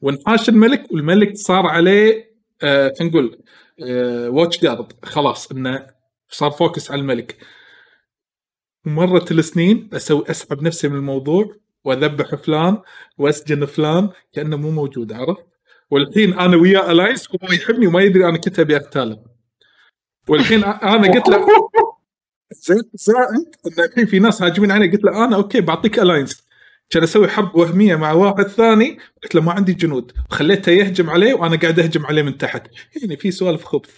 Speaker 1: وانحاش الملك والملك صار عليه آه نقول آه watch guard خلاص إنه صار focus على الملك. ومرت السنين أسوي أسحب نفسي من الموضوع وأذبح فلان وأسجن فلان كأنه مو موجود عرفت؟ والحين أنا وياه alliance وهو يحبني وما يدري أنا كنت أبي اقتاله والحين أنا قلت له زين زائد إن الحين في ناس هاجمين علي قلت له أنا okay بعطيك alliance. كان أسوي حرب وهمية مع واحد ثاني قلت له ما عندي جنود. خليته يهجم عليه وأنا قاعد أهجم عليه من تحت. يعني في سوالف خبث.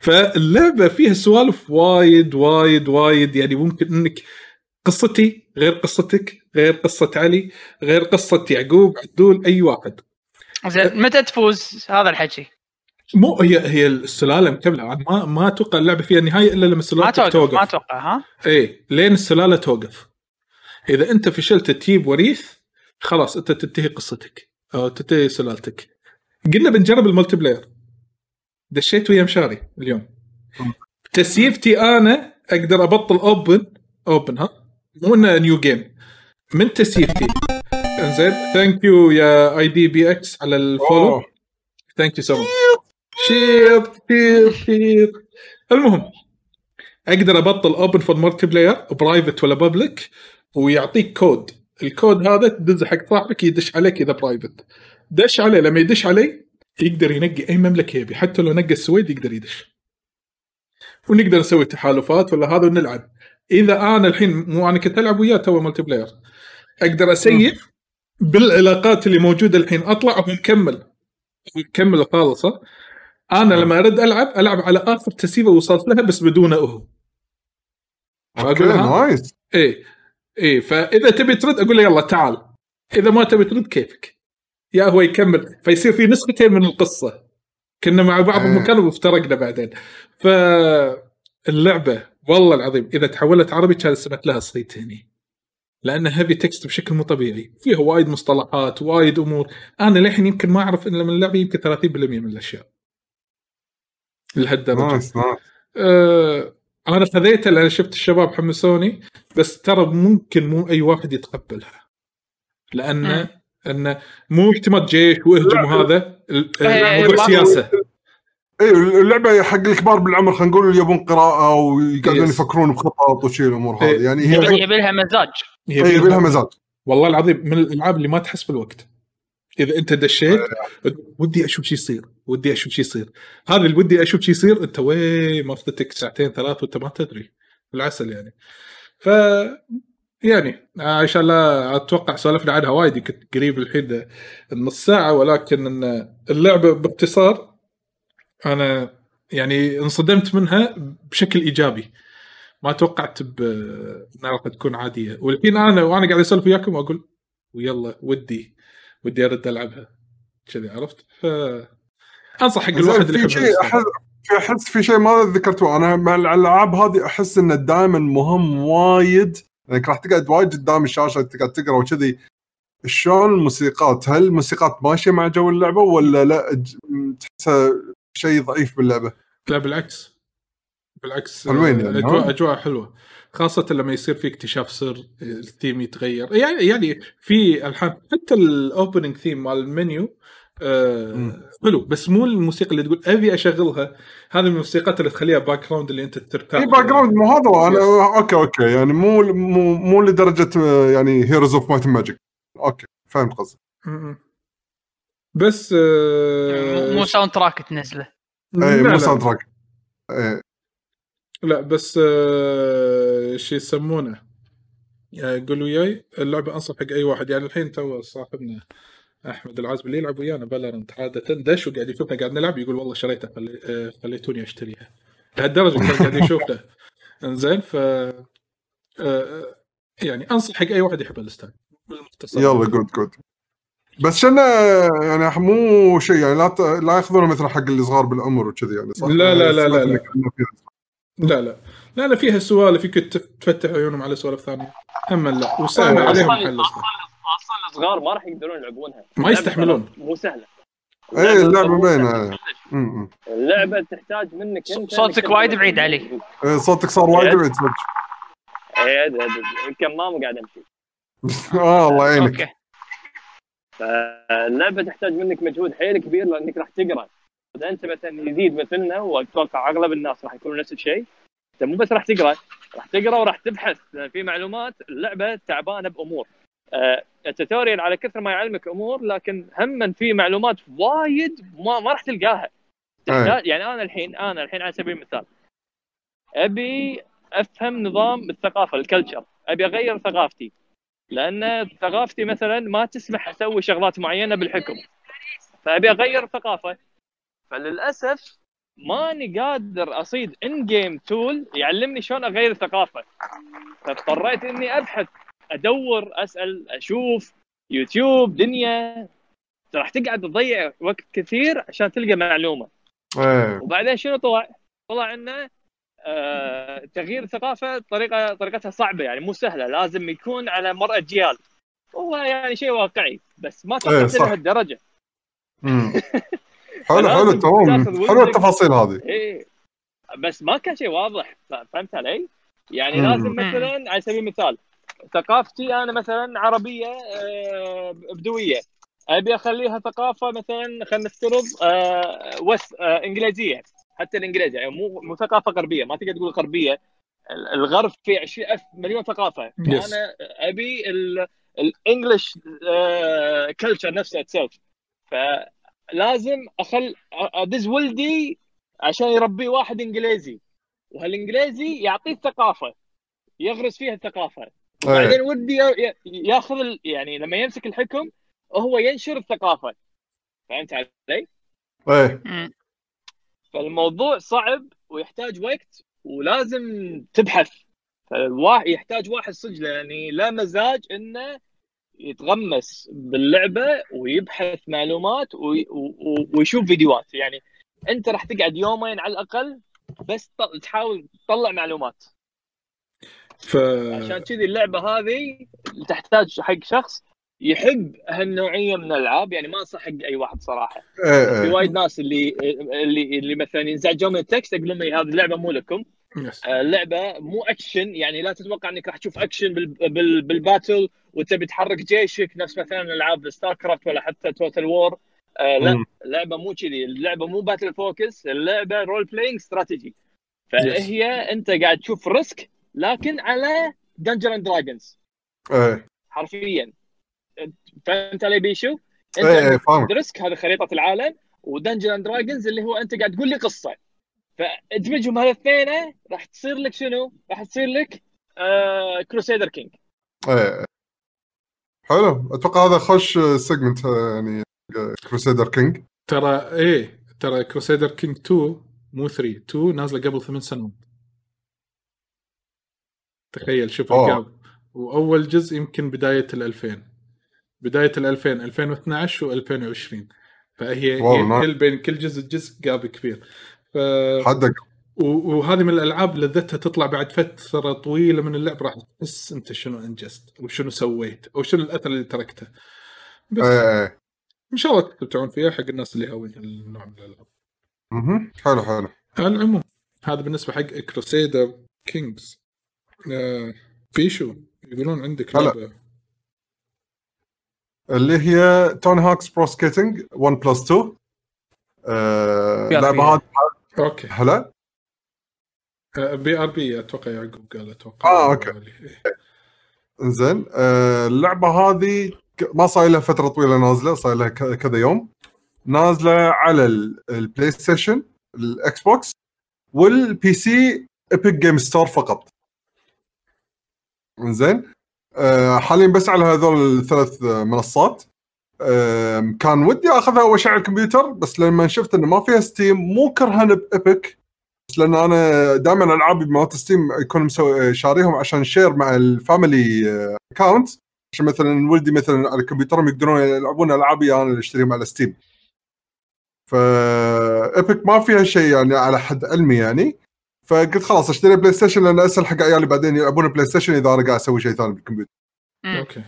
Speaker 1: فاللعبة فيها سوالف وايد وايد وايد. يعني ممكن إنك قصتي غير قصتك غير قصة علي غير قصة يعقوب عدول أي واحد.
Speaker 6: زين متى تفوز؟ هذا الحكي؟
Speaker 1: مو هي هي السلالة مكملة. ما ما أتوقع اللعبة فيها نهاية إلا لما
Speaker 6: ما
Speaker 1: السلاله
Speaker 6: توقف
Speaker 1: توقف.
Speaker 6: ما أتوقع ها؟
Speaker 1: إيه لين السلالة توقف. إذا أنت فشلت تجيب وريث خلاص أنت تنتهي قصتك أو تنتهي سلالتك. قلنا بنجرب ال multiplayer. دشيت ويا مشاري اليوم. ت save تي أنا أقدر أبطل open open ها؟ مو إنه new game من ت save تي؟ إنزين thank you يا ADBX على ال
Speaker 2: follow.
Speaker 1: thank you so much share share share المهم أقدر أبطل open for multiplayer private ولا public ويعطيك كود. الكود هذا تدزه حق صاحبك يدش عليك إذا private دش عليه لما يدش علي يقدر ينقي أي مملكة يبي. حتى لو نقى السويد يقدر يدش. ونقدر نسوي تحالفات ولا هذا ونلعب. إذا أنا الحين مو أنا كنت ألعب وياه تو multiplayer أقدر أ save بالعلاقات اللي موجودة الحين. أطلع وهو مكمل مكمل خالصه أنا لما أرد ألعب ألعب على آخر ت save ة وصلت لها بس بدونه هو okay
Speaker 2: nice
Speaker 1: إيه. إيه فإذا تبي ترد أقول له يلا تعال. إذا ما تبي ترد كيفك؟ يا هو يكمل. فيصير في نسختين من القصة. كنا مع بعض. بمكان وافترقنا بعدين. فاللعبة والله العظيم إذا تحولت عربي كان سمعت لها صيت هني. لأنها heavy text بشكل مو طبيعي. فيها وايد مصطلحات وايد أمور. أنا للحين يمكن ما أعرف إلا من اللعبة يمكن 30% من
Speaker 2: الأشياء. لهالدرجة.
Speaker 1: آه، أنا خذيتها لأن شفت الشباب حمسوني بس ترى ممكن مو أي واحد يتقبلها
Speaker 6: لأن.
Speaker 1: انه مو اعتماد جيش وإهجم وهذا
Speaker 6: إيه،
Speaker 1: الموضوع سياسة
Speaker 2: اي اللعبة حق الكبار بالعمر خلينا نقول اللي يبون قراءة ويقعدون. يفكرون بخطط وشي الأمور
Speaker 1: إيه.
Speaker 2: هذه يعني هي.
Speaker 6: يبي لها مزاج
Speaker 1: فيها-
Speaker 2: لها مزاج
Speaker 1: والله العظيم من الألعاب اللي ما تحس بالوقت إذا أنت دشيت ودي أشوف شو يصير ودي أشوف شو يصير. هذا اللي ودي أشوف شو يصير أنت وين؟ ما فضتك ساعتين ثلاث وأنت ما تدري. العسل يعني. ف يعني عشان لا أتوقع سولفنا عنها وايد كنت قريب الحين النص ساعة ولكن اللعبة باختصار أنا يعني انصدمت منها بشكل إيجابي. ما توقعت إنها راح تكون عادية. والحين أنا وأنا قاعد أسولف وياكم أقول ويلا ودي. ودي أرد ألعبها. كذي عرفت؟ ف أنصح حق الواحد اللي يحب
Speaker 2: شيء. احس في أحس في شيء ما ذكرته. أنا مع الألعاب هذه أحس إنه دائما مهم وايد. إنك راح تقعد وايد قدام الشاشة تقعد تقرأ وكذي. شلون الموسيقات هل الموسيقات ماشية مع جو اللعبة ولا لا؟ تحسها شيء ضعيف باللعبة؟
Speaker 1: لا بالعكس. بالعكس
Speaker 2: حلوين يعني،؟
Speaker 1: أجواء حلوة. خاصة لما يصير في اكتشاف سر الثيم يتغير يعني يعني في ألحان حتى ال opening theme مال المنيو آه. حلو بس مو الموسيقى اللي تقول أبي أشغلها هذه الموسيقات اللي تخليها background اللي أنت ترتاح
Speaker 2: إي background مو هذا أنا okay okay يعني مو مو مو لدرجة آه، يعني Heroes of Might Magic okay فهمت قصدك
Speaker 1: م-م. بس آه
Speaker 6: مو soundtrack تنزله
Speaker 2: إي مو. soundtrack.
Speaker 1: لا بس آه شو يسمونه. يعني قول وياي اللعبة أنصح حق أي واحد. يعني الحين تو صاحبنا أحمد العازب اللي يلعب ويانا Valorant عادة دش وقاعد يشوفنا قاعد نلعب يقول والله شريتها خلي... آه، خليتوني أشتريها. لهالدرجة كان قاعد يشوفنا. إنزين ف آه، يعني أنصح حق أي واحد يحب ال style
Speaker 2: يلا good good بس شنا يعني مو شيء يعني لا ت- لا ياخذونه مثلا حق الصغار بالعمر وكذي يعني صح؟
Speaker 1: لا، لا، لا، لا،
Speaker 2: سمعت
Speaker 1: لا. لا لا لا لا فيها سوالف يمكن تف- تفتح عيونهم على سوالف ثانية أما لا
Speaker 2: إيه.
Speaker 1: عليهم
Speaker 3: أصلا
Speaker 1: حل
Speaker 3: أصلا
Speaker 1: أصلاً.
Speaker 3: أصلا الصغار ما راح يقدرون يلعبونها
Speaker 1: ما يستحملون.
Speaker 3: مو سهلة
Speaker 2: إيه، اللعبة
Speaker 3: مو
Speaker 2: باينة.
Speaker 3: سهلة.
Speaker 2: م- م.
Speaker 3: اللعبة تحتاج منك أنت
Speaker 6: صوتك وايد بعيد علي.
Speaker 2: إيه، صوتك صار وايد
Speaker 3: إيه.
Speaker 2: بعيد صدق
Speaker 3: إيه أد- الكمام وقاعد أمشي
Speaker 2: آه الله يعينك
Speaker 6: okay
Speaker 3: فاللعبه تحتاج منك مجهود حيل كبير لأنك راح تقرأ إذا أنت مثلا جديد مثلنا واتوقع أغلب الناس راح يكونوا نفس الشيء. انت مو بس راح تقرأ راح تقرأ وراح تبحث. لأن في معلومات اللعبة تعبانة بأمور. آه، ال tutorial على كثر ما يعلمك أمور لكن هم في معلومات وايد ما, ما راح تلقاها. تحتاج يعني أنا الحين أنا الحين على سبيل المثال أبي أفهم نظام الثقافة ال culture أبي أغير ثقافتي. لأن ثقافتي مثلا ما تسمح أسوي شغلات معينة بالحكم. فأبي أغير الثقافه فللأسف ماني قادر أصيد in-game tool يعلمني شلون أغير الثقافه فاضطريت إني أبحث أدور أسأل أشوف يوتيوب دنيا راح تقعد تضيع وقت كثير عشان تلقى معلومة
Speaker 2: إيه
Speaker 3: وبعدين شنو طلع؟ طلع إنه آه تغيير الثقافه طريقة طريقتها صعبة يعني مو سهلة لازم يكون على مر اجيال هو يعني شيء واقعي بس ما
Speaker 2: إيه،
Speaker 3: توقعت
Speaker 2: صح.
Speaker 3: لهالدرجه.
Speaker 2: حلو حلو
Speaker 3: فلازم
Speaker 2: تمام
Speaker 3: تاخذ
Speaker 2: حلو. التفاصيل هذه
Speaker 3: إيه بس ما كان شيء واضح ف- فهمت علي؟ يعني
Speaker 2: مم.
Speaker 3: لازم مثلا على سبيل المثال ثقافتي أنا مثلا عربية آه، بدوية أبي أخليها ثقافة مثلا خلينا نفترض آه، وس آه، إنجليزية حتى الإنجليزي يعني مو مو ثقافة غربية ما تقدر تقول غربية ال- الغرب في 20 ألف مليون ثقافة
Speaker 1: Yes.
Speaker 3: أنا أبي الانجلش كلتشر نفسه اتسلف فلازم أخل أدز ولدي عشان يربي واحد إنجليزي. وهالإنجليزي يعطيه الثقافة يغرس فيها
Speaker 2: الثقافة.
Speaker 3: وبعدين ودي ياخذ ال- يعني لما يمسك الحكم هو ينشر الثقافة. فهمت علي؟
Speaker 6: إيه.
Speaker 3: فالموضوع صعب ويحتاج وقت ولازم تبحث. فالواحد يحتاج واحد صدق يعني لا مزاج إنه يتغمس باللعبة ويبحث معلومات وي- ويشوف فيديوهات. يعني أنت راح تقعد يومين على الأقل بس تحاول تطلع معلومات.
Speaker 1: ف
Speaker 3: عشان كذي اللعبة هذه تحتاج حق شخص يحب هالنوعية من الألعاب. يعني ما أنصح حق أي واحد صراحة.
Speaker 2: إيه
Speaker 3: في
Speaker 2: إيه
Speaker 3: وايد ناس اللي اللي اللي مثلا ينزعجون من ال text أقول لهم إيه، هذه اللعبة مو لكم.
Speaker 1: yes.
Speaker 3: آه، اللعبه مو اكشن يعني لا تتوقع إنك راح تشوف اكشن بال بال بال battle وتبي تحرك جيشك نفس مثلا ألعاب StarCraft ولا حتى Total War آه لا
Speaker 2: مم.
Speaker 3: اللعبه مو كذي. اللعبه مو battle focus اللعبة role-playing strategy فهي أنت قاعد تشوف Risk لكن على Dungeons and
Speaker 2: Dragons
Speaker 3: حرفيا. فهمت علي بيشو؟
Speaker 2: أنت
Speaker 3: إيه
Speaker 2: فاهم.
Speaker 3: Risk هذه خريطة العالم. و Dungeons and Dragons اللي هو أنت قاعد تقول لي قصة. فادمجهم هالاثنين راح تصير لك شنو؟ راح تصير لك آه Crusader
Speaker 2: King إيه. حلو أتوقع هذا خوش segment يعني Crusader King
Speaker 1: ترى إيه ترى Crusader King 2 مو 3 2 نازلة قبل ثمان سنوات تخيل شوف.
Speaker 2: ال
Speaker 1: gap وأول جزء يمكن بداية ال 2000 بدايه ال 2000 2012 و2020 فهي. كل بين كل جزء جزء gap كبير ف
Speaker 2: حدك.
Speaker 1: و- وهذه من الألعاب لذتها تطلع بعد فترة طويلة من اللعب راح تحس أنت شنو أنجزت وشنو سويت أو شنو الأثر اللي تركته. بس
Speaker 2: إيه إيه.
Speaker 1: إن شاء الله تستمتعون فيها حق الناس اللي هاوين النوع من الألعاب.
Speaker 2: مهم. حلو حلو.
Speaker 1: على العموم هذا بالنسبة حق Crusader Kings آه بيشو يقولون عندك
Speaker 2: هلا.
Speaker 1: لعبة.
Speaker 2: اللي هي Tony Hawk's Pro Skating 1 plus 2 آه،
Speaker 5: في
Speaker 2: اللعبه. هذه
Speaker 1: okay.
Speaker 2: هلا؟
Speaker 1: BRB أتوقع يعقوب قال أتوقع.
Speaker 2: آه، okay. انزين آه، اللعبة هذه ما صاير لها فترة طويلة نازلة صاير لها كذا يوم. نازلة على ال- ال PlayStation ال Xbox وال PC Epic Game Store فقط. انزين آه، حاليا بس على هذول الثلاث منصات. كان ودي اخذها أول شيء على الكمبيوتر بس لما شفت إنه ما فيها Steam مو كرها ب Epic بس لأن أنا دائما العابي بمالت Steam يكون مسوي شاريهم عشان share مع ال family account عشان مثلا ولدي مثلا على كمبيوترهم يقدرون يلعبون ألعابي أنا اللي اشتريهم على Steam فا Epic ما فيها شيء يعني على حد علمي يعني. فقلت خلاص أشتري PlayStation لأن أسهل حق عيالي بعدين يلعبون PlayStation إذا أنا قاعد أسوي شيء ثاني بالكمبيوتر.
Speaker 1: okay.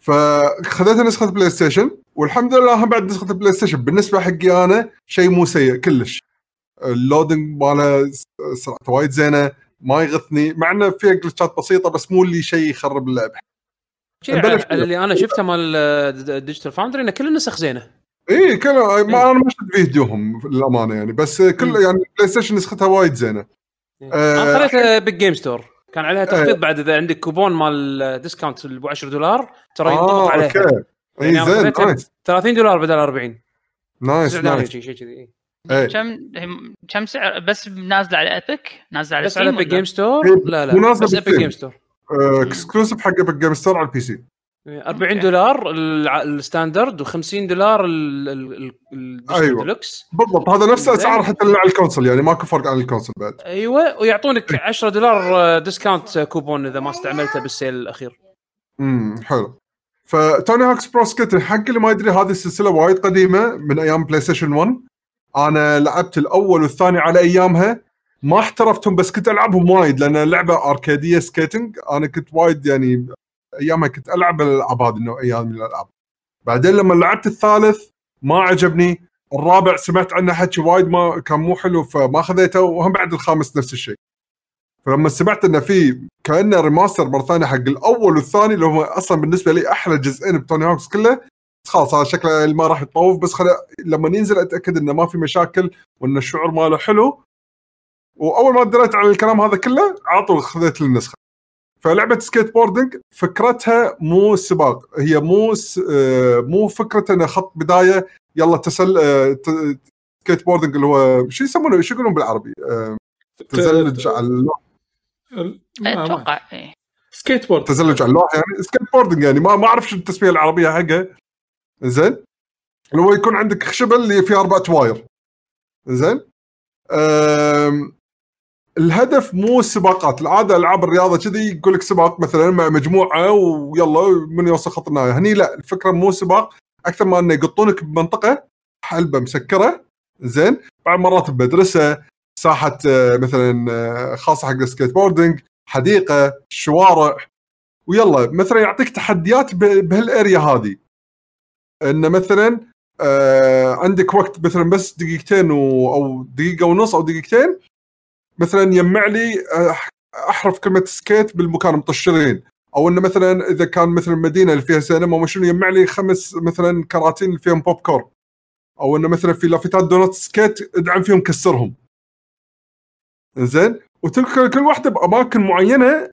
Speaker 2: فخذيت نسخة PlayStation والحمد لله هم بعد نسخة ال PlayStation بالنسبة حقي أنا شيء مو سيء كلش. ال loading ماله سرعته وايد زينة ما يغثني مع إنه فيها glitchات بسيطة بس مو اللي شيء يخرب
Speaker 4: على اللي أنا شفته مال Digital Foundry إنه كل النسخ زينة.
Speaker 2: اي كل ما أنا ما شفت فيديوهم للأمانة يعني بس كل
Speaker 4: مم.
Speaker 2: يعني PlayStation نسختها وايد زينة. آه،
Speaker 4: أنا خذيتها بال game store كان عليها
Speaker 2: آه.
Speaker 4: تخفيض بعد إذا عندك كوبون مال discount ابو 10 دولار ترى ينطبق
Speaker 2: آه
Speaker 4: عليها
Speaker 2: okay اي
Speaker 4: يعني أنا
Speaker 2: زين nice
Speaker 4: 30 دولار بدل 40
Speaker 2: nice
Speaker 4: 9 دولار
Speaker 2: nice
Speaker 4: شيء شيء كذي إيه.
Speaker 2: إيه.
Speaker 6: كم كم سعر بس نازلة على Epic نازلة على
Speaker 4: بس على Epic
Speaker 6: ولا؟
Speaker 4: Game Store
Speaker 2: إيه،
Speaker 4: لا لا بس Epic
Speaker 2: بال
Speaker 4: Steam. Game
Speaker 2: Store exclusive آه، حق Epic Game Store على ال PC
Speaker 4: 40
Speaker 6: okay.
Speaker 4: دولار ال standard و50 دولار ال- ال- ال- ال digital
Speaker 2: أيوة.
Speaker 4: ديلوكس.
Speaker 2: بالضبط. هذا نفس. اسعار حتى اللي على ال console يعني ماكو فرق عن ال console بعد.
Speaker 4: أيوه. ويعطونك 10 دولار آه، discount coupon إذا ما استعملته بال sale الأخير.
Speaker 2: امم حلو. ف Tony Hawk's Pro Skater حق اللي ما يدري هذه السلسلة وايد قديمة من أيام PlayStation 1 أنا لعبت الأول والثاني على أيامها. ما احترفتهم بس كنت ألعبهم وايد لأن اللعبه أركادية skating. أنا كنت وايد يعني أيامها كنت ألعب الالعاب هذه النوعيه من الألعاب. بعدين لما لعبت الثالث ما عجبني الرابع سمعت عنه حكي وايد ما كان مو حلو فما خذيته وهم بعد الخامس نفس الشيء. فلما سمعت إنه في كأنه remaster مرة ثانية حق الأول والثاني اللي هم أصلا بالنسبة لي أحلى جزئين ب Tony Hawk's كله خلاص هذا شكله ما راح يتطوف بس خل... لما ينزل أتأكد إنه ما في مشاكل وإن الشعور ماله حلو. وأول ما دريت على الكلام هذا كله على طول خذيت النسخه فلعبة skateboarding فكرتها مو سباق هي مو س... آه، مو فكرة إنه خط بداية يلا تسل آه، ت... skateboarding اللي هو شو يسمونه؟ شو يقولون بالعربي؟ آه، تزلج على اللوح
Speaker 6: أتوقع إيه.
Speaker 1: سكيت بورد
Speaker 2: تزلج على اللوح يعني skateboarding يعني ما ما أعرف شو التسمية العربية حقها زين؟ اللي هو يكون عندك خشبه اللي فيها أربعة تواير. زين. الهدف مو السباقات العادة ألعاب الرياضة كذي يقول لك سباق مثلا مع مجموعة ويلا من يوصل خط النهايه هني لا الفكرة مو سباق. أكثر ما إنه يقطونك بمنطقة حلبة مسكرة زين. بعض مرات بمدرسة ساحة آه، مثلا آه، خاصة حق ال skateboarding حديقة شوارع. ويلا مثلا يعطيك تحديات بهال area هذه. إنه مثلا آه عندك وقت مثلا بس دقيقتين. أو دقيقة ونص أو دقيقتين مثلا يجمع لي آه، أحرف كلمة skate بالمكان مطشرين. أو إنه مثلا إذا كان مثلا المدينة اللي فيها سينما وما شنو يجمع لي خمس مثلا كراتين اللي فيهم بوب كورن أو إنه مثلا في لافتات دونات سكيت ادعم فيهم كسرهم. زين وتلك كل واحدة بأماكن معينة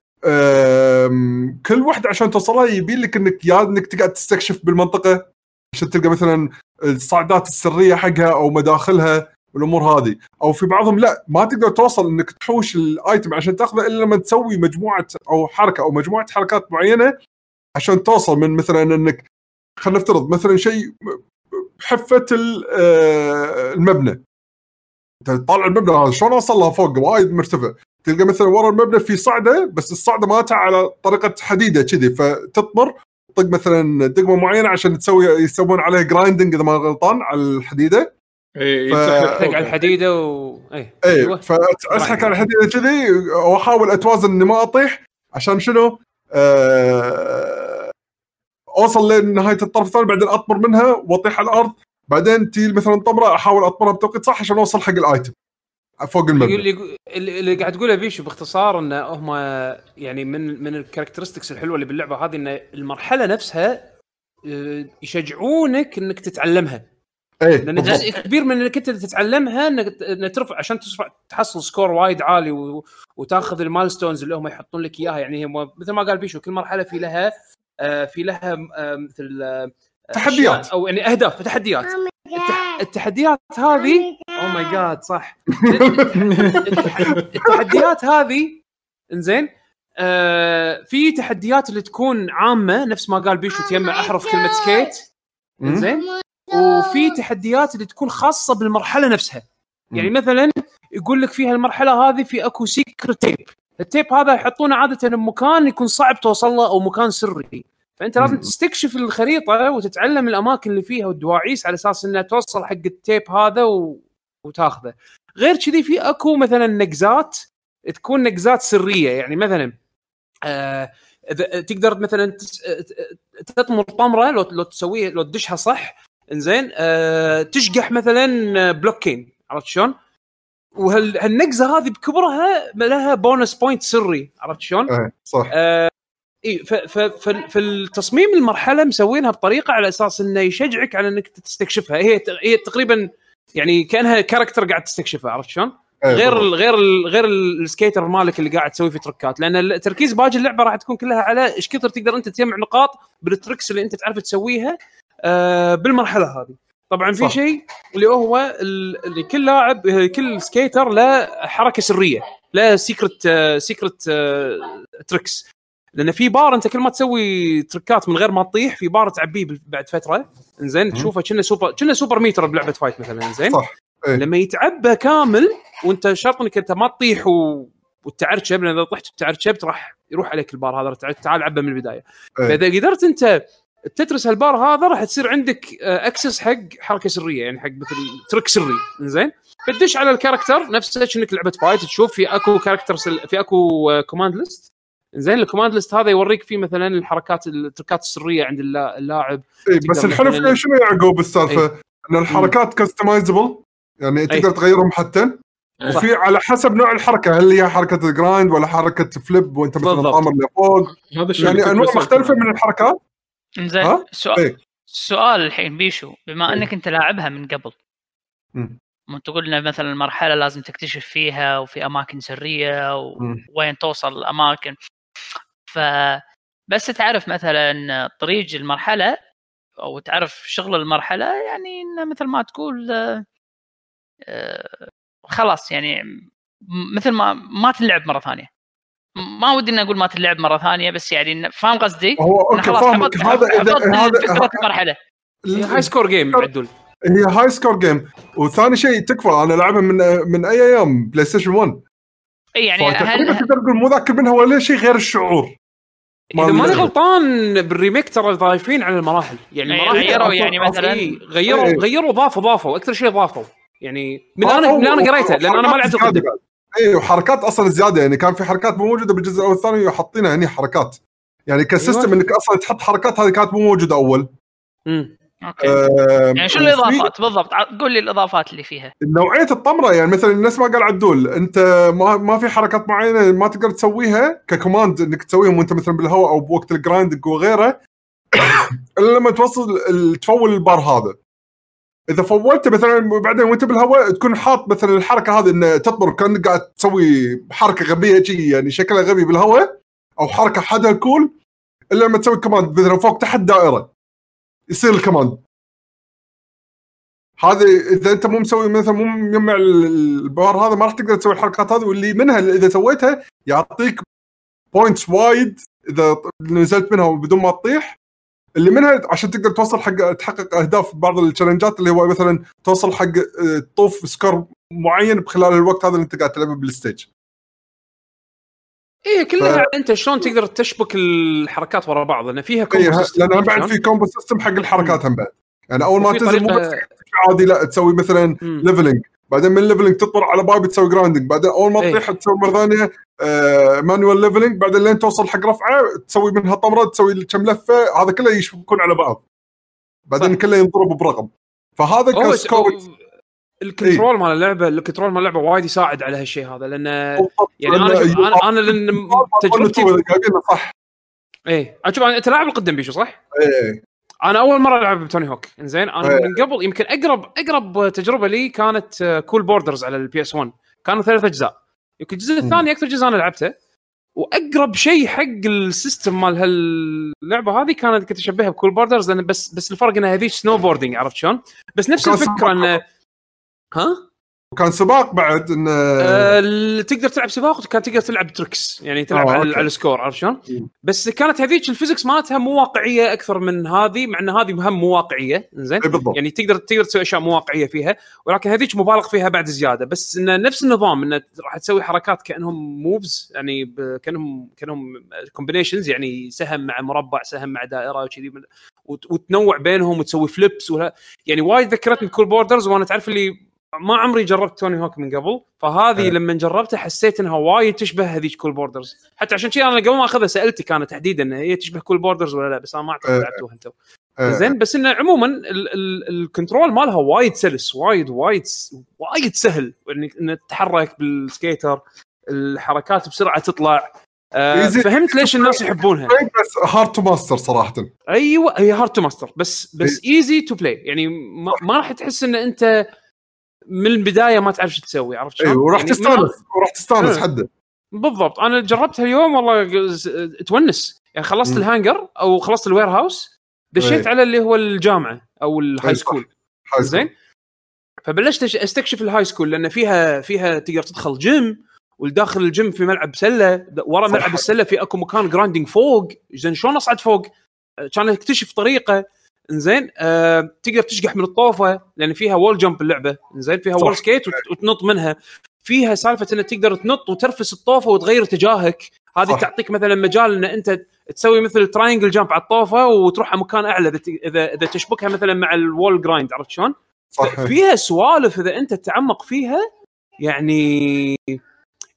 Speaker 2: كل واحدة عشان توصلها يبي لك إنك يا إنك تقعد تستكشف بالمنطقة عشان تلقى مثلا الصعدات السرية حقها أو مداخلها. والامور هذه. أو في بعضهم لا ما تقدر توصل إنك تحوش الآيتم عشان تأخذه إلا لما تسوي مجموعة أو حركة أو مجموعة حركات معينة عشان توصل من مثلا إنك خلينا نفترض مثلا شيء بحفة ال- آه، المبنى. أنت تطالع المبنى هذا شلون أوصل لها فوق؟ وايد مرتفع. تلقى مثلا ورا المبنى في صعدة بس الصعدة مالتها على طريقة حديدة كذي فتطمر طق مثلا دقمة معينة عشان تسوي يسوون عليها grinding إذا ما غلطان على الحديدة.
Speaker 1: اي
Speaker 2: ف-
Speaker 4: تحتاج على الحديدة و اي
Speaker 2: اي
Speaker 4: أيوة.
Speaker 2: فاسحك على الحديدة كذي وأحاول أتوازن إني ما أطيح عشان شنو؟ آه، أوصل لنهايه الطرف الثاني بعدين أطمر منها وأطيح على الأرض بعدين تي مثلا طمرة أحاول أطمرها بتوقيت صح عشان أوصل حق ال item
Speaker 4: فوق
Speaker 2: المبنى.
Speaker 4: اللي, اللي اللي قاعد تقوله بيشو باختصار ان هم يعني من من ال characteristics الحلوة اللي باللعبة هذه إن المرحلة نفسها آه، يشجعونك إنك تتعلمها. إيه
Speaker 2: لأن.
Speaker 4: جزء كبير من انك انت تتعلمها إنك ترفع عشان ترفع تحصل score وايد عالي و... وتاخذ ال milestones اللي هم يحطون لك إياها. يعني هم مثل ما قال بيشو كل مرحلة في لها آه، في لها آه، مثل آه،
Speaker 2: تحديات.
Speaker 4: أو يعني أهداف تحديات. التح... التحديات هذه oh my God صح. التحديات هذه إنزين آه في تحديات اللي تكون عامة نفس ما قال بيشو تجمع أحرف كلمة
Speaker 2: skate.
Speaker 4: إنزين. وفي تحديات اللي تكون خاصة بالمرحلة نفسها. يعني مثلا يقول لك في هالمرحله هذه في أكو secret tape ال tape هذا يحطونه عادة بمكان يكون صعب توصل له أو مكان سري. فأنت لازم. تستكشف الخريطة وتتعلم الأماكن اللي فيها والدواعيس على أساس إنها توصل حق ال tape هذا و... وتاخذه. غير كذي في أكو مثلا نقزات تكون نقزات سرية. يعني مثلا آه تقدر مثلا تطمر طمره لو لو تسويها لو تدشها صح إنزين آه تشقح مثلا بلوكين عرفت شلون؟ وهالنقزه هذه بكبرها لها bonus point سري عرفت شلون؟
Speaker 2: إيه صح
Speaker 4: إي ف- ف- ف- في التصميم المرحلة مسوينها بطريقة على أساس إنه يشجعك على إنك تستكشفها هي هي تقريبا يعني كأنها character قاعد تستكشفها عرفت شلون؟
Speaker 2: إيه،
Speaker 4: غير
Speaker 2: بالضبط.
Speaker 4: ال غير ال غير ال- ال skater مالك اللي قاعد تسوي فيه تركات لأن التركيز باقي اللعبة راح تكون كلها على إيش كثر تقدر أنت تجمع نقاط بال tricks اللي أنت تعرف تسويها آه بالمرحلة هذه. طبعا في. شيء اللي هو ال- اللي كل لاعب كل skater له حركة سرية له secret secret tricks لأن في بار أنت كل ما تسوي تركات من غير ما تطيح في بار تعبيه بعد فترة. إنزين تشوفه كأنه سوبر كأنه super meter بلعبة fight مثلا إنزين.
Speaker 2: صح. إيه.
Speaker 4: لما يتعبى كامل وأنت شرط إنك أنت ما تطيح و... وتعرشب لأن إذا طحت وتعرشبت راح يروح عليك البار هذا تعال- تعال عبه من البداية.
Speaker 2: إيه.
Speaker 4: فإذا قدرت أنت تترس هالبار هذا راح تصير عندك access حق حركة سرية يعني حق مثل trick سري زين فتدش على ال character نفسه كأنك لعبة fight تشوف في أكو character سل... في أكو command list زين ال command list هذا يوريك فيه مثلا الحركات التركات السرية عند اللا- اللاعب
Speaker 2: إيه، بس الحلو فيها شنو يا يعقوب السالفة؟
Speaker 4: إيه.
Speaker 2: إن الحركات customizable يعني تقدر تغيرهم حتى
Speaker 1: صح.
Speaker 2: وفي على حسب نوع الحركة هل هي حركة grind ولا حركة flip وأنت مثلا. طامر لفوق يعني أنواع
Speaker 1: مختلفة.
Speaker 2: من الحركات ها؟
Speaker 6: سؤال
Speaker 2: إيه.
Speaker 6: سؤال الحين بيشو بما
Speaker 2: إيه.
Speaker 6: إنك أنت لاعبها من قبل
Speaker 2: مم.
Speaker 6: وانت قلنا مثلا المرحله لازم تكتشف فيها وفي أماكن
Speaker 2: سرية.
Speaker 6: وين توصل الأماكن ف بس تعرف مثلا طريق المرحلة أو تعرف شغل المرحلة يعني إنه مثل ما تقول آه، آه، خلاص يعني مثل ما ما تلعب مرة ثانية ما ودي إني أقول ما تلعب مرة ثانية بس يعني فاهم قصدي؟
Speaker 2: هو
Speaker 6: أوكي
Speaker 2: فاهمك
Speaker 6: حفظت
Speaker 2: هذا اذا هذا
Speaker 6: فكره المرحله
Speaker 4: هي هاي سكور جيم عدول
Speaker 2: هي هاي سكور جيم وثاني شيء تكفى أنا لعبها من من اي أيام PlayStation 1
Speaker 6: إي يعني هل
Speaker 2: تقدر تقول مو ذاكر منها ولا شيء غير الشعور
Speaker 4: إذا ماني. غلطان بال remake ترى ضايفين على المراحل يعني المراحل
Speaker 6: غيروا
Speaker 4: أصلاً-
Speaker 6: يعني مثلاً.
Speaker 4: إيه، غيروا. غيروا ضافوا ضافوا أكثر شيء ضافوا يعني من أنا من
Speaker 2: أنا
Speaker 4: قريتها لأن أنا ما لعبت القديم
Speaker 2: بعد. اي وحركات أصلا زيادة يعني كان في حركات مو موجودة بالجزء الأول والثاني وحاطينها هني حركات. يعني ك system
Speaker 4: أيوة.
Speaker 2: إنك أصلا تحط حركات هذه كانت مو موجودة أول.
Speaker 4: مم.
Speaker 6: أوكي.
Speaker 2: آه
Speaker 6: يعني شو الإضافات؟ بالضبط قول لي الإضافات اللي فيها.
Speaker 2: نوعية الطمرة يعني مثلا الناس ما قال عدول أنت ما ما في حركات معينة ما تقدر تسويها ك command إنك تسويهم وأنت مثلا بالهواء أو بوقت ال grinding وغيره إلا لما توصل تفول البار هذا. إذا فولته مثلا بعدين وأنت بالهواء تكون حاط مثلا الحركة هذه ان تطمر كأنك قاعد تسوي حركة غبية شي يعني شكلها غبي بالهواء أو حركة حدها cool إلا لما تسوي command مثلا فوق تحت دائرة. يصير ال command هذه إذا أنت مو مسوي مثلا مو مجمع ال- البار هذا ما راح تقدر تسوي الحركات هذه واللي منها إذا سويتها يعطيك points وايد إذا نزلت منها بدون ما تطيح. اللي منها عشان تقدر توصل حق تحقق أهداف بعض التشالنجات اللي هو مثلا توصل حق آه، تطوف score معين بخلال الوقت هذا اللي انت قاعد تلعبه بال
Speaker 4: stage. إيه كلها أنت شلون تقدر تشبك الحركات ورا بعض؟ لأن فيها
Speaker 2: إيه،
Speaker 4: combo
Speaker 2: ه- system،
Speaker 4: لأن
Speaker 2: بعد؟ في combo system حق الحركات هم بعد. يعني أول ما تنزل مو
Speaker 4: طريقة-
Speaker 2: عادي لا تسوي مثلا. leveling بعدين من leveling تطمر على pipe تسوي grinding بعدين أول ما
Speaker 4: إيه.
Speaker 2: تطيح تسوي مرة ثانية آه manual leveling بعدين لين توصل حق رفعة تسوي منها طمرة تسوي كم لفة هذا كله يشبكون على بعض. بعدين. كله ينضرب برقم. فهذا
Speaker 4: ك
Speaker 2: score
Speaker 4: هو ال control مال اللعبة ال control مال اللعبة وايد يساعد على هالشيء هذا لأن يعني أنا شوف أنا أنا لأن تجربتي
Speaker 2: صح.
Speaker 4: إيه. أنا شوف أنا- أنت لاعب القديم بيشو صح؟
Speaker 2: إيه.
Speaker 4: أنا اول مره العب ب Tony Hawk انزين أنا
Speaker 2: إيه.
Speaker 4: من قبل يمكن اقرب اقرب تجربه لي كانت Cool Boarders على ال PS 1 كانوا ثلاث اجزاء يمكن الجزء. الثاني أكثر جزء أنا لعبته واقرب شيء حق ال system مال هاللعبة هذه كانت كنت أشبهها ب Cool Boarders لأن بس بس الفرق انها هذيك snowboarding عرفت شلون؟ بس نفس الفكرة انه. ها؟
Speaker 2: وكان سباق بعد انه
Speaker 4: آه، تقدر تلعب سباق وكان تقدر تلعب tricks يعني تلعب
Speaker 2: آه،
Speaker 4: على. على ال score عرفت شلون؟ بس كانت هذيك ال physics مالتها مو واقعية أكثر من هذه مع إن هذه هم مو واقعية زين
Speaker 2: بالضبط
Speaker 4: يعني تقدر تقدر تسوي أشياء مو واقعية فيها ولكن هذيك مبالغ فيها بعد زيادة بس انه نفس النظام انه راح تسوي حركات كأنهم moves يعني كانهم كأنهم combinations يعني سهم مع مربع سهم مع دائرة وكذي وتنوع بينهم وتسوي flips ولا يعني وايد ذكرتني Cool Boarders وأنا تعرف اللي ما عمري جربت Tony Hawk من قبل فهذه
Speaker 2: إيه.
Speaker 4: لما جربتها حسيت إنها وايد تشبه هذيك Cool Boarders حتى عشان كذا أنا قبل ما أخذها سألتك أنا تحديدا إن هي تشبه Cool Boarders ولا لا بس أنا ما أعتقد
Speaker 2: إيه.
Speaker 4: لعبتوها أنتم
Speaker 2: آه،
Speaker 4: زين بس انه عموما ال- ال- ال control مالها وايد سلس وايد وايد وايد سهل. انك انك تتحرك بال skater الحركات بسرعة تطلع. آه
Speaker 2: Easy.
Speaker 4: فهمت ليش الناس يحبونها.
Speaker 2: بس هارد تو ماستر صراحة.
Speaker 4: أيوه هي hard to master بس بس easy to play يعني ما, ما راح تحس إن أنت من البداية ما تعرف شو تسوي عرفت شلون؟
Speaker 2: أيوه وراح
Speaker 4: يعني
Speaker 2: تستانس وراح تستانس
Speaker 4: إيه.
Speaker 2: حدة
Speaker 4: بالضبط أنا جربتها اليوم والله تونس يعني خلصت
Speaker 2: مم.
Speaker 4: الهانجر أو خلصت ال warehouse دشيت
Speaker 2: إيه.
Speaker 4: على اللي هو الجامعة
Speaker 2: أو ال
Speaker 4: high.
Speaker 2: school.
Speaker 4: زين فبلشت أستكشف ال high school لأن فيها فيها تقدر تدخل gym وداخل ال gym في ملعب سلة ورا. ملعب السلة في أكو مكان grinding فوق زين شلون أصعد فوق؟ كان أكتشف طريقة إنزين آه تقدر تشقح من الطوفة لأن فيها wall jump اللعبة إنزين فيها. wall skate وت- وتنط منها فيها سالفة إنك تقدر تنط وترفس الطوفة وتغير اتجاهك هذه
Speaker 2: صح.
Speaker 4: تعطيك مثلا مجال إن أنت تسوي مثل triangle jump على الطوفة وتروح على مكان أعلى إذا إذا تشبكها مثلا مع ال wall grind عرفت شلون؟
Speaker 2: صح
Speaker 4: فيها سوالف إذا أنت تتعمق فيها يعني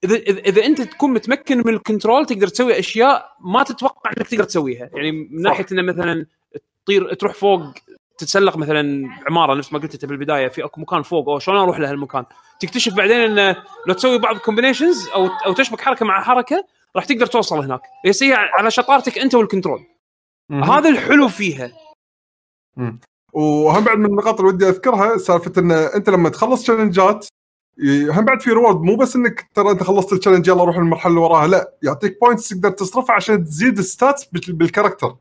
Speaker 4: إذا إذا, إذا أنت تكون متمكن من ال control تقدر تسوي أشياء ما تتوقع إنك تقدر تسويها يعني من. ناحية انه مثلا تطير تروح فوق تتسلق مثلا عمارة نفس ما قلت أنت بالبداية في أكو مكان فوق أو شلون أروح لهالمكان؟ تكتشف بعدين انه لو تسوي بعض ال combinations أو أو تشبك حركة مع حركة راح تقدر توصل هناك. بس هي على شطارتك أنت وال
Speaker 2: control.
Speaker 4: هذا الحلو فيها.
Speaker 2: وهم بعد من النقاط اللي ودي أذكرها سالفة إن أنت لما تخلص تشالنجات هم بعد في reward مو بس إنك ترى أنت خلصت ال challenge يلا روح المرحلة اللي وراها لا يعطيك points تقدر تصرفها عشان تزيد ال stats بال- بال character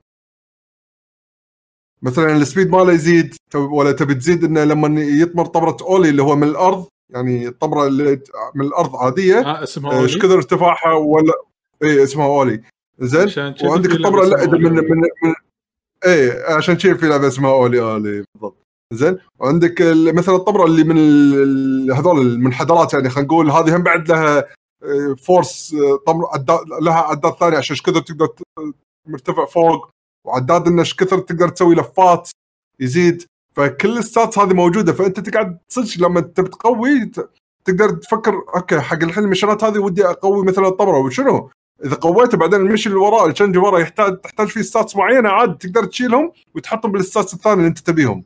Speaker 2: مثلا ال speed ماله يزيد ولا تبي تزيد إنه لما يطمر طمرة ollie اللي هو من الأرض يعني الطمره اللي من الأرض عادية
Speaker 1: آه اسمها
Speaker 2: إيش
Speaker 1: أولي.
Speaker 2: كثر ارتفاعها ولا اي اسمها أولي. زين؟
Speaker 1: كذي
Speaker 2: وعندك
Speaker 1: الطبرة
Speaker 2: لا من
Speaker 1: أولي.
Speaker 2: من, من إيه عشان شيء في لعبة اسمها أولي أولي بالضبط. زين؟ وعندك مثلا الطبرة اللي من هذول المنحدرات يعني خلينا نقول هذه هم بعد لها آه، فورس آه، طمر عداد لها عداد ثاني عشان إيش كثر تقدر مرتفع فوق. وعداد انه كثر تقدر تسوي لفات يزيد فكل ال stats هذه موجودة فأنت تقعد صدق لما تبي تقوي تقدر تفكر أوكي حق الحين المشنات هذه ودي أقوي مثلا الطمرة وشنو؟ إذا قويته بعدين ال mission اللي وراه ال challenge ورا يحتاج تحتاج فيه stats معينة عاد تقدر تشيلهم وتحطهم بال stats الثاني اللي أنت تبيهم.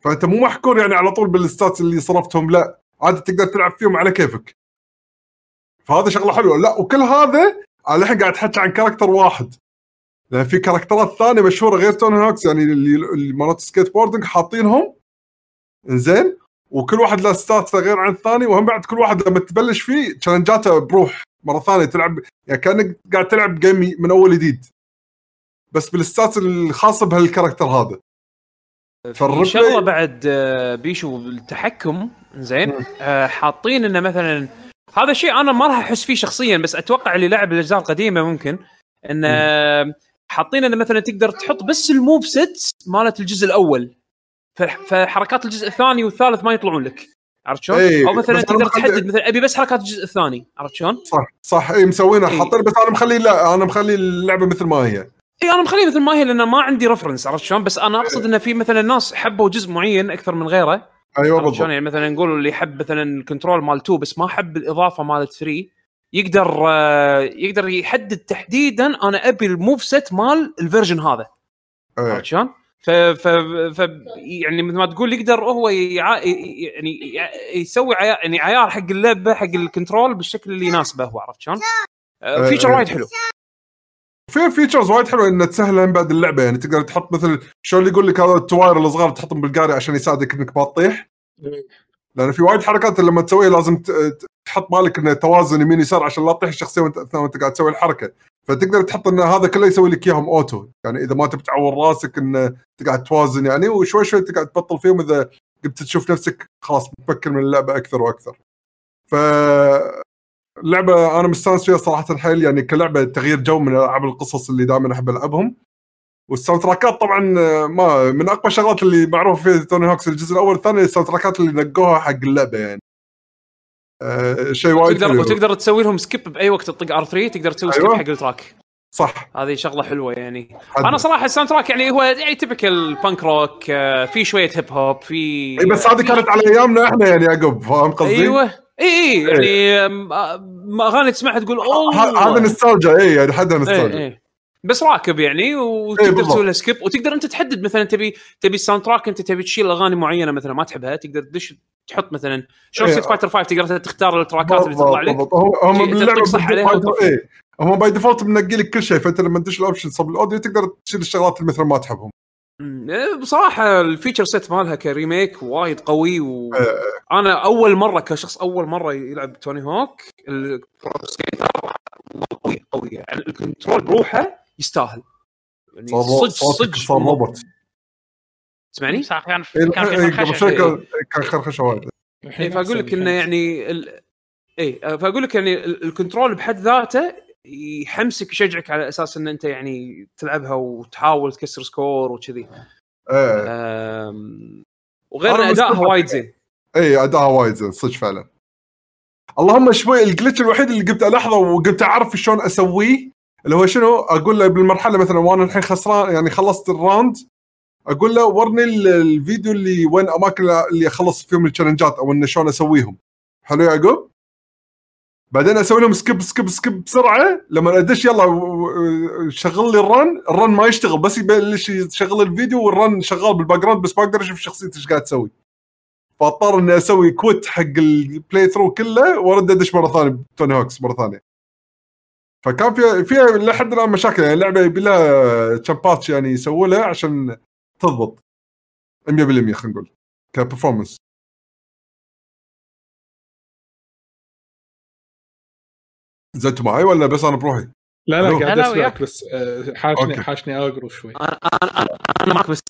Speaker 2: فأنت مو محكور يعني على طول بال stats اللي صرفتهم لا عاد تقدر تلعب فيهم على كيفك. فهذا شغلة حلوة لا وكل هذا الحين قاعد احكي عن character واحد. لأن في character ات ثانية مشهورة غير توني هوكس يعني اللي اللي مالت skateboarding حاطينهم. زين وكل واحد له stats غير عن الثاني وهم بعد كل واحد لما تبلش فيه challenge اته بروح مرة ثانية تلعب يعني كأنك قاعد تلعب game من أول جديد. بس بال stats الخاصة بهال character هذا.
Speaker 4: في شغله بعد آه، بشو بالتحكم زين. آه، حاطين إنه مثلا هذا الشيء أنا ما راح أحس فيه شخصيا بس أتوقع اللي لعب الأجزاء القديمة ممكن انه آه، حاطين إنه مثلا تقدر تحط بس ال move set مالت الجزء الأول. فح- فحركات الجزء الثاني والثالث ما يطلعون لك. عرفت شلون؟
Speaker 2: إيه،
Speaker 4: أو مثلا تقدر تحدد مثلا أبي بس حركات الجزء الثاني. عرفت شلون؟
Speaker 2: صح صح اي مسوينها.
Speaker 4: إيه.
Speaker 2: حاطين بس أنا مخلي لا أنا مخلي اللعبة مثل ما هي.
Speaker 4: اي أنا مخليه مثل ما هي لأن ما عندي reference عرفت شلون؟ بس أنا أقصد انه في مثلا ناس حبوا جزء معين أكثر من غيره. أيوه
Speaker 2: بالضبط.
Speaker 4: يعني مثلا نقول اللي يحب مثلا ال control مال 2 بس ما حب الإضافة مالت 3 يقدر آه، يقدر يحدد تحديدا أنا أبي ال move set مال ال version هذا
Speaker 2: إيه.
Speaker 4: عرفت شلون؟ ف, ف, ف يعني مثل ما تقول يقدر هو يع... يعني يسوي يعني عيار حق اللعبة حق ال control بالشكل اللي يناسبه هو عرفت شلون؟ feature
Speaker 2: آه،
Speaker 4: وايد حلو
Speaker 2: في features وايد حلوة انها تسهل بعد اللعبة يعني تقدر تحط مثل شلون اللي يقول لك هذا التواير الصغار تحطهم بالقاري عشان يساعدك إنك ما تطيح لأن في وايد حركات لما تسويها لازم تحط بالك إنه توازن يمين يسار عشان لا تطيح الشخصية وانت وانت قاعد تسوي الحركة. فتقدر تحط إن هذا كله يسوي لك إياهم auto يعني إذا ما تبي تعور راسك إنه أنت قاعد توازن يعني وشوي شوي أنت قاعد تبطل فيهم إذا قمت تشوف نفسك خلاص متمكن من اللعبة أكثر وأكثر. ف اللعبة أنا مستانس فيها صراحة حيل يعني كلعبة تغيير جو من ألعاب القصص اللي دائما أحب ألعبهم. وال soundtrack ات طبعا آه، ما من أقوى الشغلات اللي معروف فيها توني هوكس الجزء الأول والثاني ال soundtrack ات اللي نقوها حق اللعبة يعني. آه شيء وايد
Speaker 4: وتقدر
Speaker 2: حلو.
Speaker 4: وتقدر تسوي لهم skip بأي وقت تطق R 3 تقدر تسوي skip
Speaker 2: أيوة.
Speaker 4: حق ال track
Speaker 2: صح.
Speaker 4: هذه شغلة حلوة يعني.
Speaker 2: حد.
Speaker 4: أنا صراحة ال soundtrack يعني هو يعني typical punk rock في شوية hip hop في
Speaker 2: إي بس هذه كانت على أيامنا إحنا يعني يعقوب فاهم قصدي؟
Speaker 4: أيوه. إي إي يعني أغاني تسمعها تقول
Speaker 2: أوه. هذا نستالجا إي يعني حدها نستالجا.
Speaker 4: بس راكب يعني
Speaker 2: إيه،
Speaker 4: وتقدر. تسوي لها skip وتقدر أنت تحدد مثلا تبي تبي ال soundtrack أنت تبي تشيل أغاني معينة مثلا ما تحبها تقدر تدش تحط مثلا شلون
Speaker 2: إيه.
Speaker 4: Street Fighter 5 تقدر تختار ال track ات اللي تطلع لك.
Speaker 2: هم باللعبه
Speaker 4: صح عليها
Speaker 2: إيه هم by default منقي لك كل شيء فأنت لما تدش ال option صوب ال audio تقدر تشيل الشغلات اللي مثلا ما تحبهم.
Speaker 4: إيه، بصراحة ال feature set مالها كريميك وايد قوي و...
Speaker 2: إيه.
Speaker 4: أنا أول مرة كشخص أول مرة يلعب توني هوك ال Pro Skater قوي قوي يعني ال control بروحه يستاهل. يعني صدق صدق
Speaker 2: صار روبوت
Speaker 4: تسمعني؟
Speaker 6: صح كان
Speaker 2: إيه،
Speaker 6: كان
Speaker 2: إيه،
Speaker 4: إيه.
Speaker 2: كان خرخشه وايد.
Speaker 4: اي فأقول لك إنه يعني ال... اي فأقول لك يعني ال- ال control بحد ذاته يحمسك يشجعك على أساس إن أنت يعني تلعبها وتحاول تكسر score وكذي.
Speaker 2: إيه.
Speaker 4: أم... وغير ادائها. وايد زين.
Speaker 2: اي أداها وايد زين صدق فعلا. اللهم شوي ال glitch الوحيد اللي قمت الاحظه وقمت أعرف شلون أسويه اللي هو شنو؟ أقول له بالمرحلة مثلا وأنا الحين خسران يعني خلصت ال round أقول له ورني ال- الفيديو اللي وين أماكن اللي أخلص فيهم ال challenge ات أو إنه شلون أسويهم. حلو يعقوب؟ بعدين أسوي لهم skip skip skip بسرعة. لما أدش يلا شغل لي ال run. ال run ما يشتغل بس يبلش يشغل ال video وال run شغال بال background بس ما أقدر أشوف شخصيتي إيش قاعد تسوي. فأضطر إني أسوي quit حق ال playthrough كله وأرد أدش مرة ثانية توني هوكس مرة ثانية. فكان فيها فيها لحد الآن مشاكل يعني اللعبة يبي لها تشامبات يعني يسووا لها عشان تضبط 100% خلينا نقول كبرفورمانس زدتوا معي ولا بس أنا بروحي؟
Speaker 1: لا لا. قاعد أسمعك
Speaker 6: وياك.
Speaker 1: بس آه، حاشني
Speaker 2: أوكي.
Speaker 1: حاشني اقرو شوي
Speaker 4: أنا أنا أنا معك بس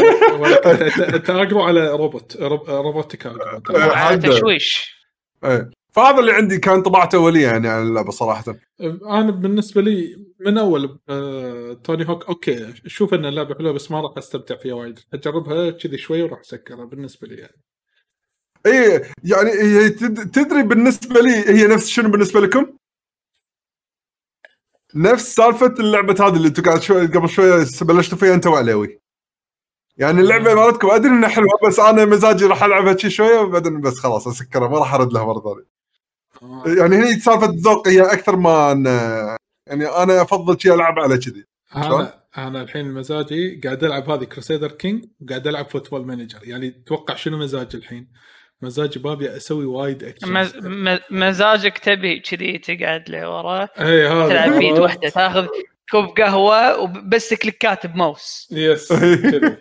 Speaker 1: ولا- ولا- انت اقرو على روبوت روب- روبوتك اقرو
Speaker 2: آه،
Speaker 6: تشويش
Speaker 2: إيه فهذا اللي عندي كان طباعته اوليه يعني على اللعبة صراحة
Speaker 1: أنا بالنسبة لي من أول آه، توني هوك أوكي أشوف إن اللعبة حلوة بس ما راح أستمتع فيها وايد أجربها كذي شوي وراح أسكرها بالنسبة لي يعني
Speaker 2: إيه يعني هي تد- تدري بالنسبة لي هي نفس شنو بالنسبة لكم؟ نفس سالفة اللعبة هذه اللي أنتم قاعد شوي قبل شوي بلشتوا فيها انت وعليوي. يعني اللعبة مالتكم أدري إنها حلوة بس أنا مزاجي راح ألعبها شي شوية وبعدين بس خلاص أسكرها ما راح أرد لها مرة ثانية. يعني هي سالفة ذوق هي أكثر ما أن يعني أنا أفضل شي ألعب على كذي. شلون؟
Speaker 1: أنا أنا الحين مزاجي قاعد ألعب هذه Crusader Kings وقاعد ألعب Football Manager يعني توقع شنو مزاجي الحين؟ مزاجي ما بي أسوي وايد أكشن.
Speaker 6: مز... م- مزاجك تبي كذي تقعد لورا
Speaker 1: إي هذا.
Speaker 6: تلعب بيد واحدة تاخذ كوب قهوة وبس click ات ب mouse
Speaker 1: يس كذي.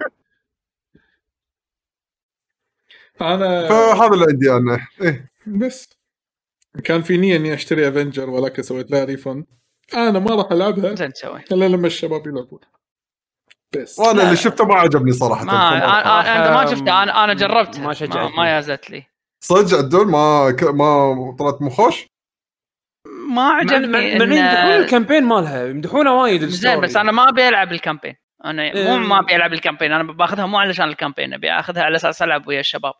Speaker 1: أنا
Speaker 2: فهذا اللي عندي أنا. إيه.
Speaker 1: بس. كان في نية إني أشتري Avengers ولكن سويت لها refund أنا ما راح ألعبها.
Speaker 6: زين تسوي.
Speaker 1: إلا لما الشباب يلعبون. بس.
Speaker 6: وأنا.
Speaker 2: اللي شفته ما عجبني صراحة.
Speaker 6: ما انت ما شفته أنا أنا جربته.
Speaker 4: ما
Speaker 6: ما,
Speaker 4: شجعتني.
Speaker 6: ما يازت لي.
Speaker 2: صدق عدول ما ك... ما طلعت مو
Speaker 6: خوش؟
Speaker 4: ما
Speaker 6: عجبني
Speaker 4: مع-
Speaker 6: إن-
Speaker 4: يمدحون ال campaign مالها يمدحونه وايد
Speaker 6: زين. بس أنا ما أبي ألعب ال campaign.
Speaker 4: أنا إيه.
Speaker 6: مو ما أبي ألعب ال campaign. أنا باخذها مو علشان ال campaign أبي أخذها على أساس ألعب ويا الشباب.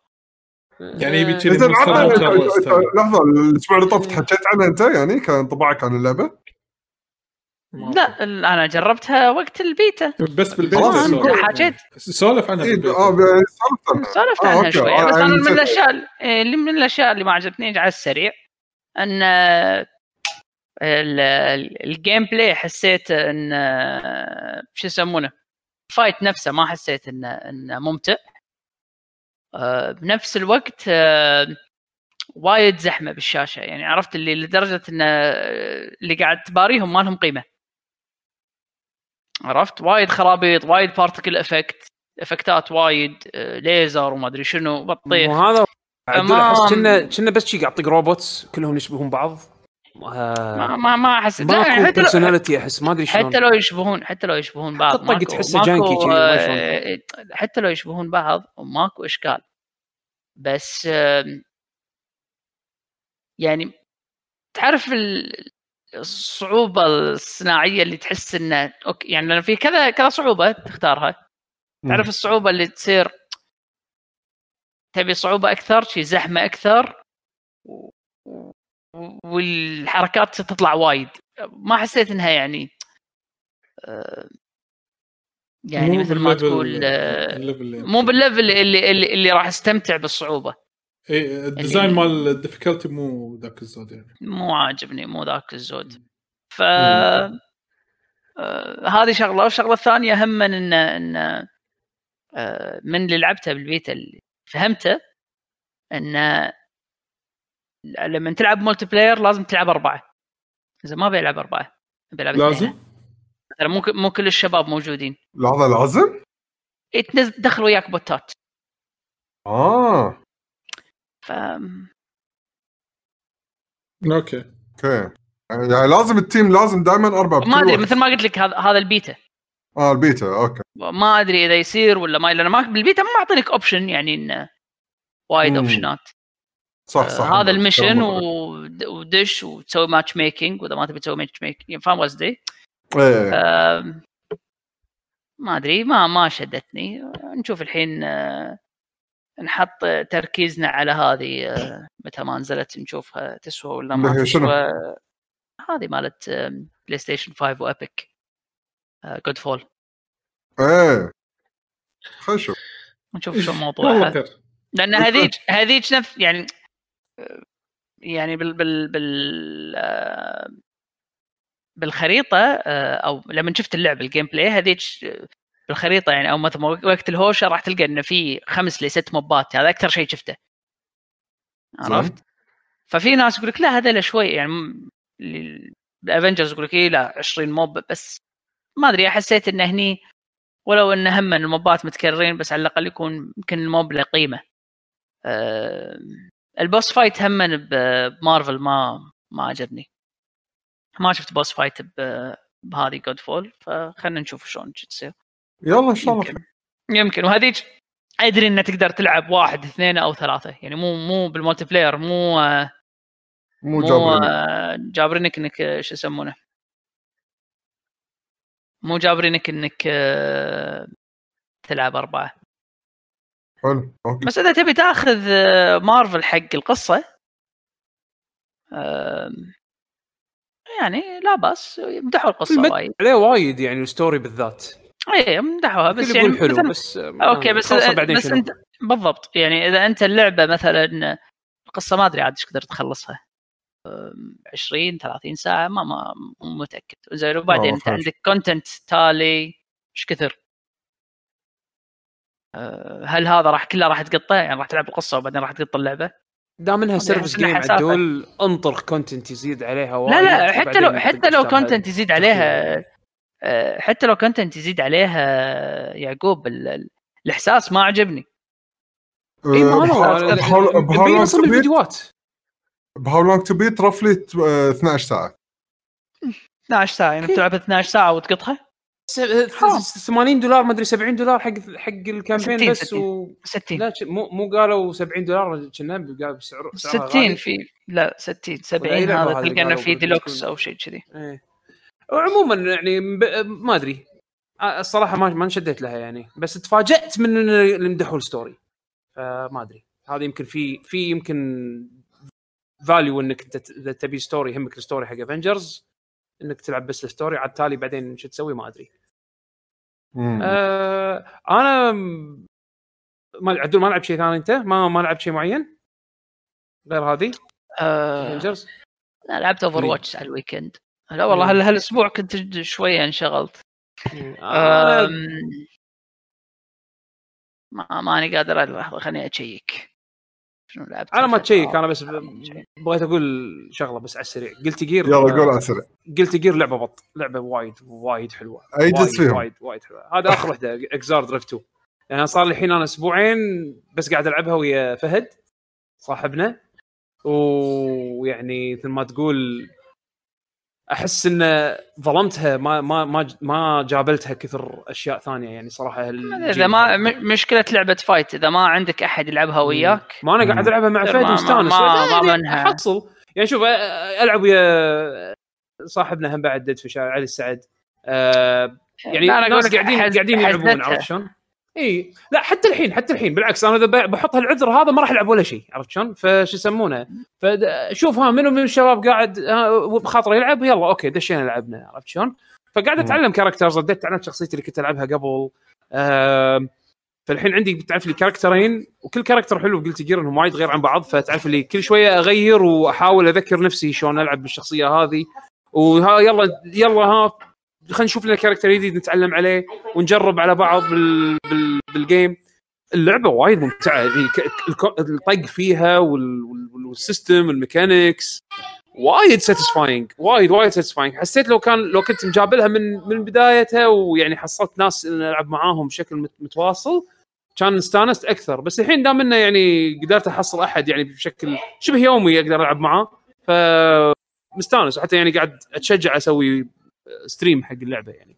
Speaker 1: يعني يبي
Speaker 4: آه،
Speaker 1: style.
Speaker 2: لحظة الإسبوع اللي طفت حكيت عنها أنت يعني كان انطباعك عن اللعبة؟
Speaker 6: لا أنا جربتها وقت البيتا
Speaker 1: بس بالبيت
Speaker 2: خلاص،
Speaker 1: سولف. عنها
Speaker 2: إيه،. آه.
Speaker 6: سولفت
Speaker 2: آه،
Speaker 6: عنها. شوية
Speaker 2: آه،
Speaker 6: بس أنا
Speaker 2: يعني
Speaker 6: من. الأشياء إيه، اللي من الأشياء اللي ما عجبتني على السريع إن ال- ال- ال gameplay حسيت إن شو يسمونه ال fight نفسه ما حسيت انه انه ممتع بنفس الوقت آه، وايد زحمة بالشاشة. يعني عرفت اللي لدرجة إن آه، اللي قاعد تباريهم ما لهم قيمة. عرفت؟ وايد خرابيط وايد particle effect effect ات وايد آه، ليزر وما أدري شنو بطيخ.
Speaker 4: وهذا. أحس كنا كنا بس شي قاعد يطق robots كلهم يشبهون بعض.
Speaker 6: ما ما ما أحس.
Speaker 4: ماكو
Speaker 6: حتى
Speaker 4: personality أحس ما أدري شلون.
Speaker 6: حتى لو يشبهون حتى لو يشبهون بعض
Speaker 4: حتى الطق تحسه janky
Speaker 6: آه، حتى لو يشبهون بعض ماكو إشكال. بس آم، يعني تعرف ال- الصعوبة الصناعية اللي تحس إنه أوكي يعني لأن في كذا كذا صعوبة تختارها. تعرف الصعوبة اللي تصير تبي صعوبة أكثر شي و- و- والحركات تطلع وايد. ما حسيت إنها يعني آه، يعني مثل ما تقول آه،
Speaker 1: ال level اللي-
Speaker 6: مو بال level اللي اللي, اللي راح استمتع بالصعوبة.
Speaker 1: إيه، ال
Speaker 6: design
Speaker 1: مال ال difficulty مو ذاك الزود يعني.
Speaker 6: مو عاجبني مو ذاك الزود. ف آه هذه شغلة. والشغلة الثانية هم إن إن آه من اللي لعبته بالبيتا اللي فهمته إن لما تلعب multiplayer لازم تلعب أربعة. إذا ما بيلعب أربعة بيلعب.
Speaker 1: لازم؟
Speaker 6: مثلا مو مو كل الشباب موجودين.
Speaker 2: لحظة لازم؟
Speaker 6: يتدخل وياك bot
Speaker 2: ات آه.
Speaker 6: ف
Speaker 1: أوكي.
Speaker 2: أوكي. يعني لازم ال team لازم دائما أربعة بكل
Speaker 6: ما
Speaker 2: أدري.
Speaker 6: مثل ما قلت لك هذا هذا البيتا.
Speaker 2: آه البيتا أوكي.
Speaker 6: ما أدري إذا يصير ولا ما لأن ما بالبيتا ما معطينك option يعني انه وايد
Speaker 2: مم.
Speaker 6: option ات
Speaker 2: صح صح.
Speaker 6: آه هذا ال
Speaker 2: mission
Speaker 6: و- ودش وتسوي matchmaking وإذا ما تبي تسوي matchmaking فاهم قصدي؟ إيه. ما أدري ما ما شدتني. نشوف الحين آه، نحط تركيزنا على هذه آه، متى ما نزلت نشوفها تسوى ولا ما
Speaker 2: شنو؟
Speaker 6: تسوى. هذه مالت PlayStation 5 و Epic Godfall
Speaker 2: إيه. خلينا نشوف.
Speaker 6: نشوف شو موضوعها.
Speaker 1: خير.
Speaker 6: لأن هذيك هذيك نفس يعني يعني بال بال بال آه، بالخريطة آه، أو لما شفت اللعبة ال gameplay هذيك بالخريطة يعني أو مثلا وقت الهوشة راح تلقى إنه في خمس لست mob ات هذا أكثر شيء شفته عرفت؟ ففي ناس يقول لك لا هذول شوي يعني ال Avengers يقول لك إيه لا 20 mob بس ما أدري حسيت انه هني ولو انه هم ال mob ات متكررين بس على الأقل يكون يمكن ال mob له قيمة. أه ال boss fight هم بمارفل ما ما عجبني. ما شفت boss fight بهذه Godfall فخلنا نشوف شلون تصير.
Speaker 2: يلا إن شاء الله.
Speaker 6: يمكن. يمكن. وهذيك أدري إنه تقدر تلعب واحد اثنين أو ثلاثة. يعني مو مو بال multiplayer مو
Speaker 2: مو
Speaker 6: مو
Speaker 2: جابرين
Speaker 6: آه، جابرينك إنك آه، شو يسمونه؟ مو جابرينك إنك آه، تلعب أربعة.
Speaker 2: حلو أوكي.
Speaker 6: بس إذا تبي تاخذ مارفل حق القصة يعني لا بأس يمدحوا
Speaker 4: القصة
Speaker 6: وايد.
Speaker 4: عليه وايد يعني ال story بالذات.
Speaker 6: اي مدحوها بس يعني
Speaker 4: حلو
Speaker 6: مثلاً-
Speaker 4: بس
Speaker 6: أوكي بس
Speaker 4: بعدين
Speaker 6: بس؟ انت بالضبط يعني إذا أنت اللعبة مثلا القصة ما أدري عاد إيش قدرت تخلصها. أم، 20 30 ساعة ما ما مو متأكد. زين وبعدين
Speaker 2: آه، أنت.
Speaker 6: عندك content تالي إيش كثر؟ أه، هل هذا راح كله راح تقطه يعني راح تلعب القصة وبعدين راح تقط اللعبة؟
Speaker 4: دام انها service
Speaker 6: game.
Speaker 4: عدول انطر content يزيد عليها
Speaker 6: لا لا حتى لو حتى لو content يزيد عليها. أه، حتى لو content يزيد عليها يعقوب ال- ال- الإحساس ما عجبني
Speaker 4: إي ما هو
Speaker 2: ب how
Speaker 4: مبين
Speaker 2: long
Speaker 4: أصلا
Speaker 2: to beat
Speaker 4: بالفيديوهات
Speaker 2: ب how long to beat roughly 12 ساعة
Speaker 6: 12 ساعة يعني. بتلعب 12 ساعة وتقطها
Speaker 4: 80 دولار ما أدري 70 دولار حق حق ال campaign
Speaker 6: 60
Speaker 4: بس
Speaker 6: 60.
Speaker 4: و...
Speaker 6: 60
Speaker 4: لا مو مو قالوا 70 دولار كنا قالوا بسعر سعرها
Speaker 6: 60
Speaker 4: غالي.
Speaker 6: في لا 60 70
Speaker 4: أي لعبة
Speaker 6: هذا تلقى في ديلوكس أو شيء كذي.
Speaker 4: إيه. عموما يعني ب- ما أدري. الصراحة ما ما انشديت لها يعني. بس تفاجأت من اللي مدحوا ال story فما أدري. هذا يمكن في في يمكن value إنك أنت إذا تبي story يهمك ال story حق Avengers إنك تلعب بس ال story عاد تالي بعدين شو تسوي ما أدري.
Speaker 2: مم.
Speaker 4: آه أنا ما عدول ما لعب شيء ثاني أنت؟ ما ما لعبت شيء معين؟ غير هذه؟
Speaker 6: آه
Speaker 4: Avengers
Speaker 6: أنا لعبت Overwatch على ال weekend. لا والله. هال- هالاسبوع كنت شوية انشغلت. أم... ما ماني قادر لحظه خليني أشيك. شنو لعبت
Speaker 4: أنا ما؟ تشيك أنا بس. بغيت أقول شغلة بس على السريع Guilty Gear
Speaker 2: يلا قول على السريع
Speaker 4: Guilty Gear لعبة بط لعبة وايد وايد حلوة
Speaker 2: أي جزء
Speaker 4: وايد
Speaker 2: فيهم؟
Speaker 4: وايد وايد حلوة هذا آخر واحدة Xrd Rev 2 يعني صار لي الحين أنا أسبوعين بس قاعد ألعبها ويا فهد صاحبنا ويعني مثل ما تقول أحس إن ظلمتها ما ما ما ما جابلتها كثر أشياء ثانية يعني صراحة
Speaker 6: إذا ما مشكلة لعبة فايت إذا ما عندك أحد يلعبها وياك
Speaker 4: ما أنا قاعد. ألعبها مع فهد
Speaker 6: ما-
Speaker 4: مستانس
Speaker 6: ما-
Speaker 4: لا،
Speaker 6: ما
Speaker 4: يعني
Speaker 6: منها.
Speaker 4: أحصل يعني شوف ألعب ويا صاحبنا هم بعد دد فشا علي السعد آه يعني
Speaker 6: لا، أنا أقول
Speaker 4: ناس
Speaker 6: لك
Speaker 4: قاعدين قاعدين يلعبون. عرفت شلون؟ اي لا حتى الحين حتى الحين بالعكس أنا إذا بحط هالعذر هذا ما راح ألعب ولا شيء عرفت شلون؟ فشو يسمونه؟ فشوف ها منو من الشباب قاعد بخاطره يلعب يلا أوكي دشينا لعبنا عرفت شلون؟ فقاعد أتعلم characters رديت تعلمت شخصيتي اللي كنت ألعبها قبل آم، فالحين عندي تعرف لي character ين وكل character حلو Guilty Gear انهم وايد غير عن بعض فتعرف لي كل شوية أغير وأحاول أذكر نفسي شلون ألعب بالشخصية هذه وها يلا يلا ها خلينا نشوف لنا character جديد نتعلم عليه ونجرب على بعض بال... بال... بال game اللعبة وايد ممتعة. يعني الطق فيها وال... وال... وال system وال mechanics وايد satisfying وايد وايد satisfying حسيت لو كان لو كنت مجابلها من من بدايتها ويعني حصلت ناس ألعب معاهم بشكل مت- متواصل كان استانست أكثر. بس الحين دام إنه يعني قدرت أحصل أحد يعني بشكل شبه يومي أقدر ألعب معاه ف مستانس. وحتى يعني قاعد أتشجع أسوي stream حق اللعبة يعني.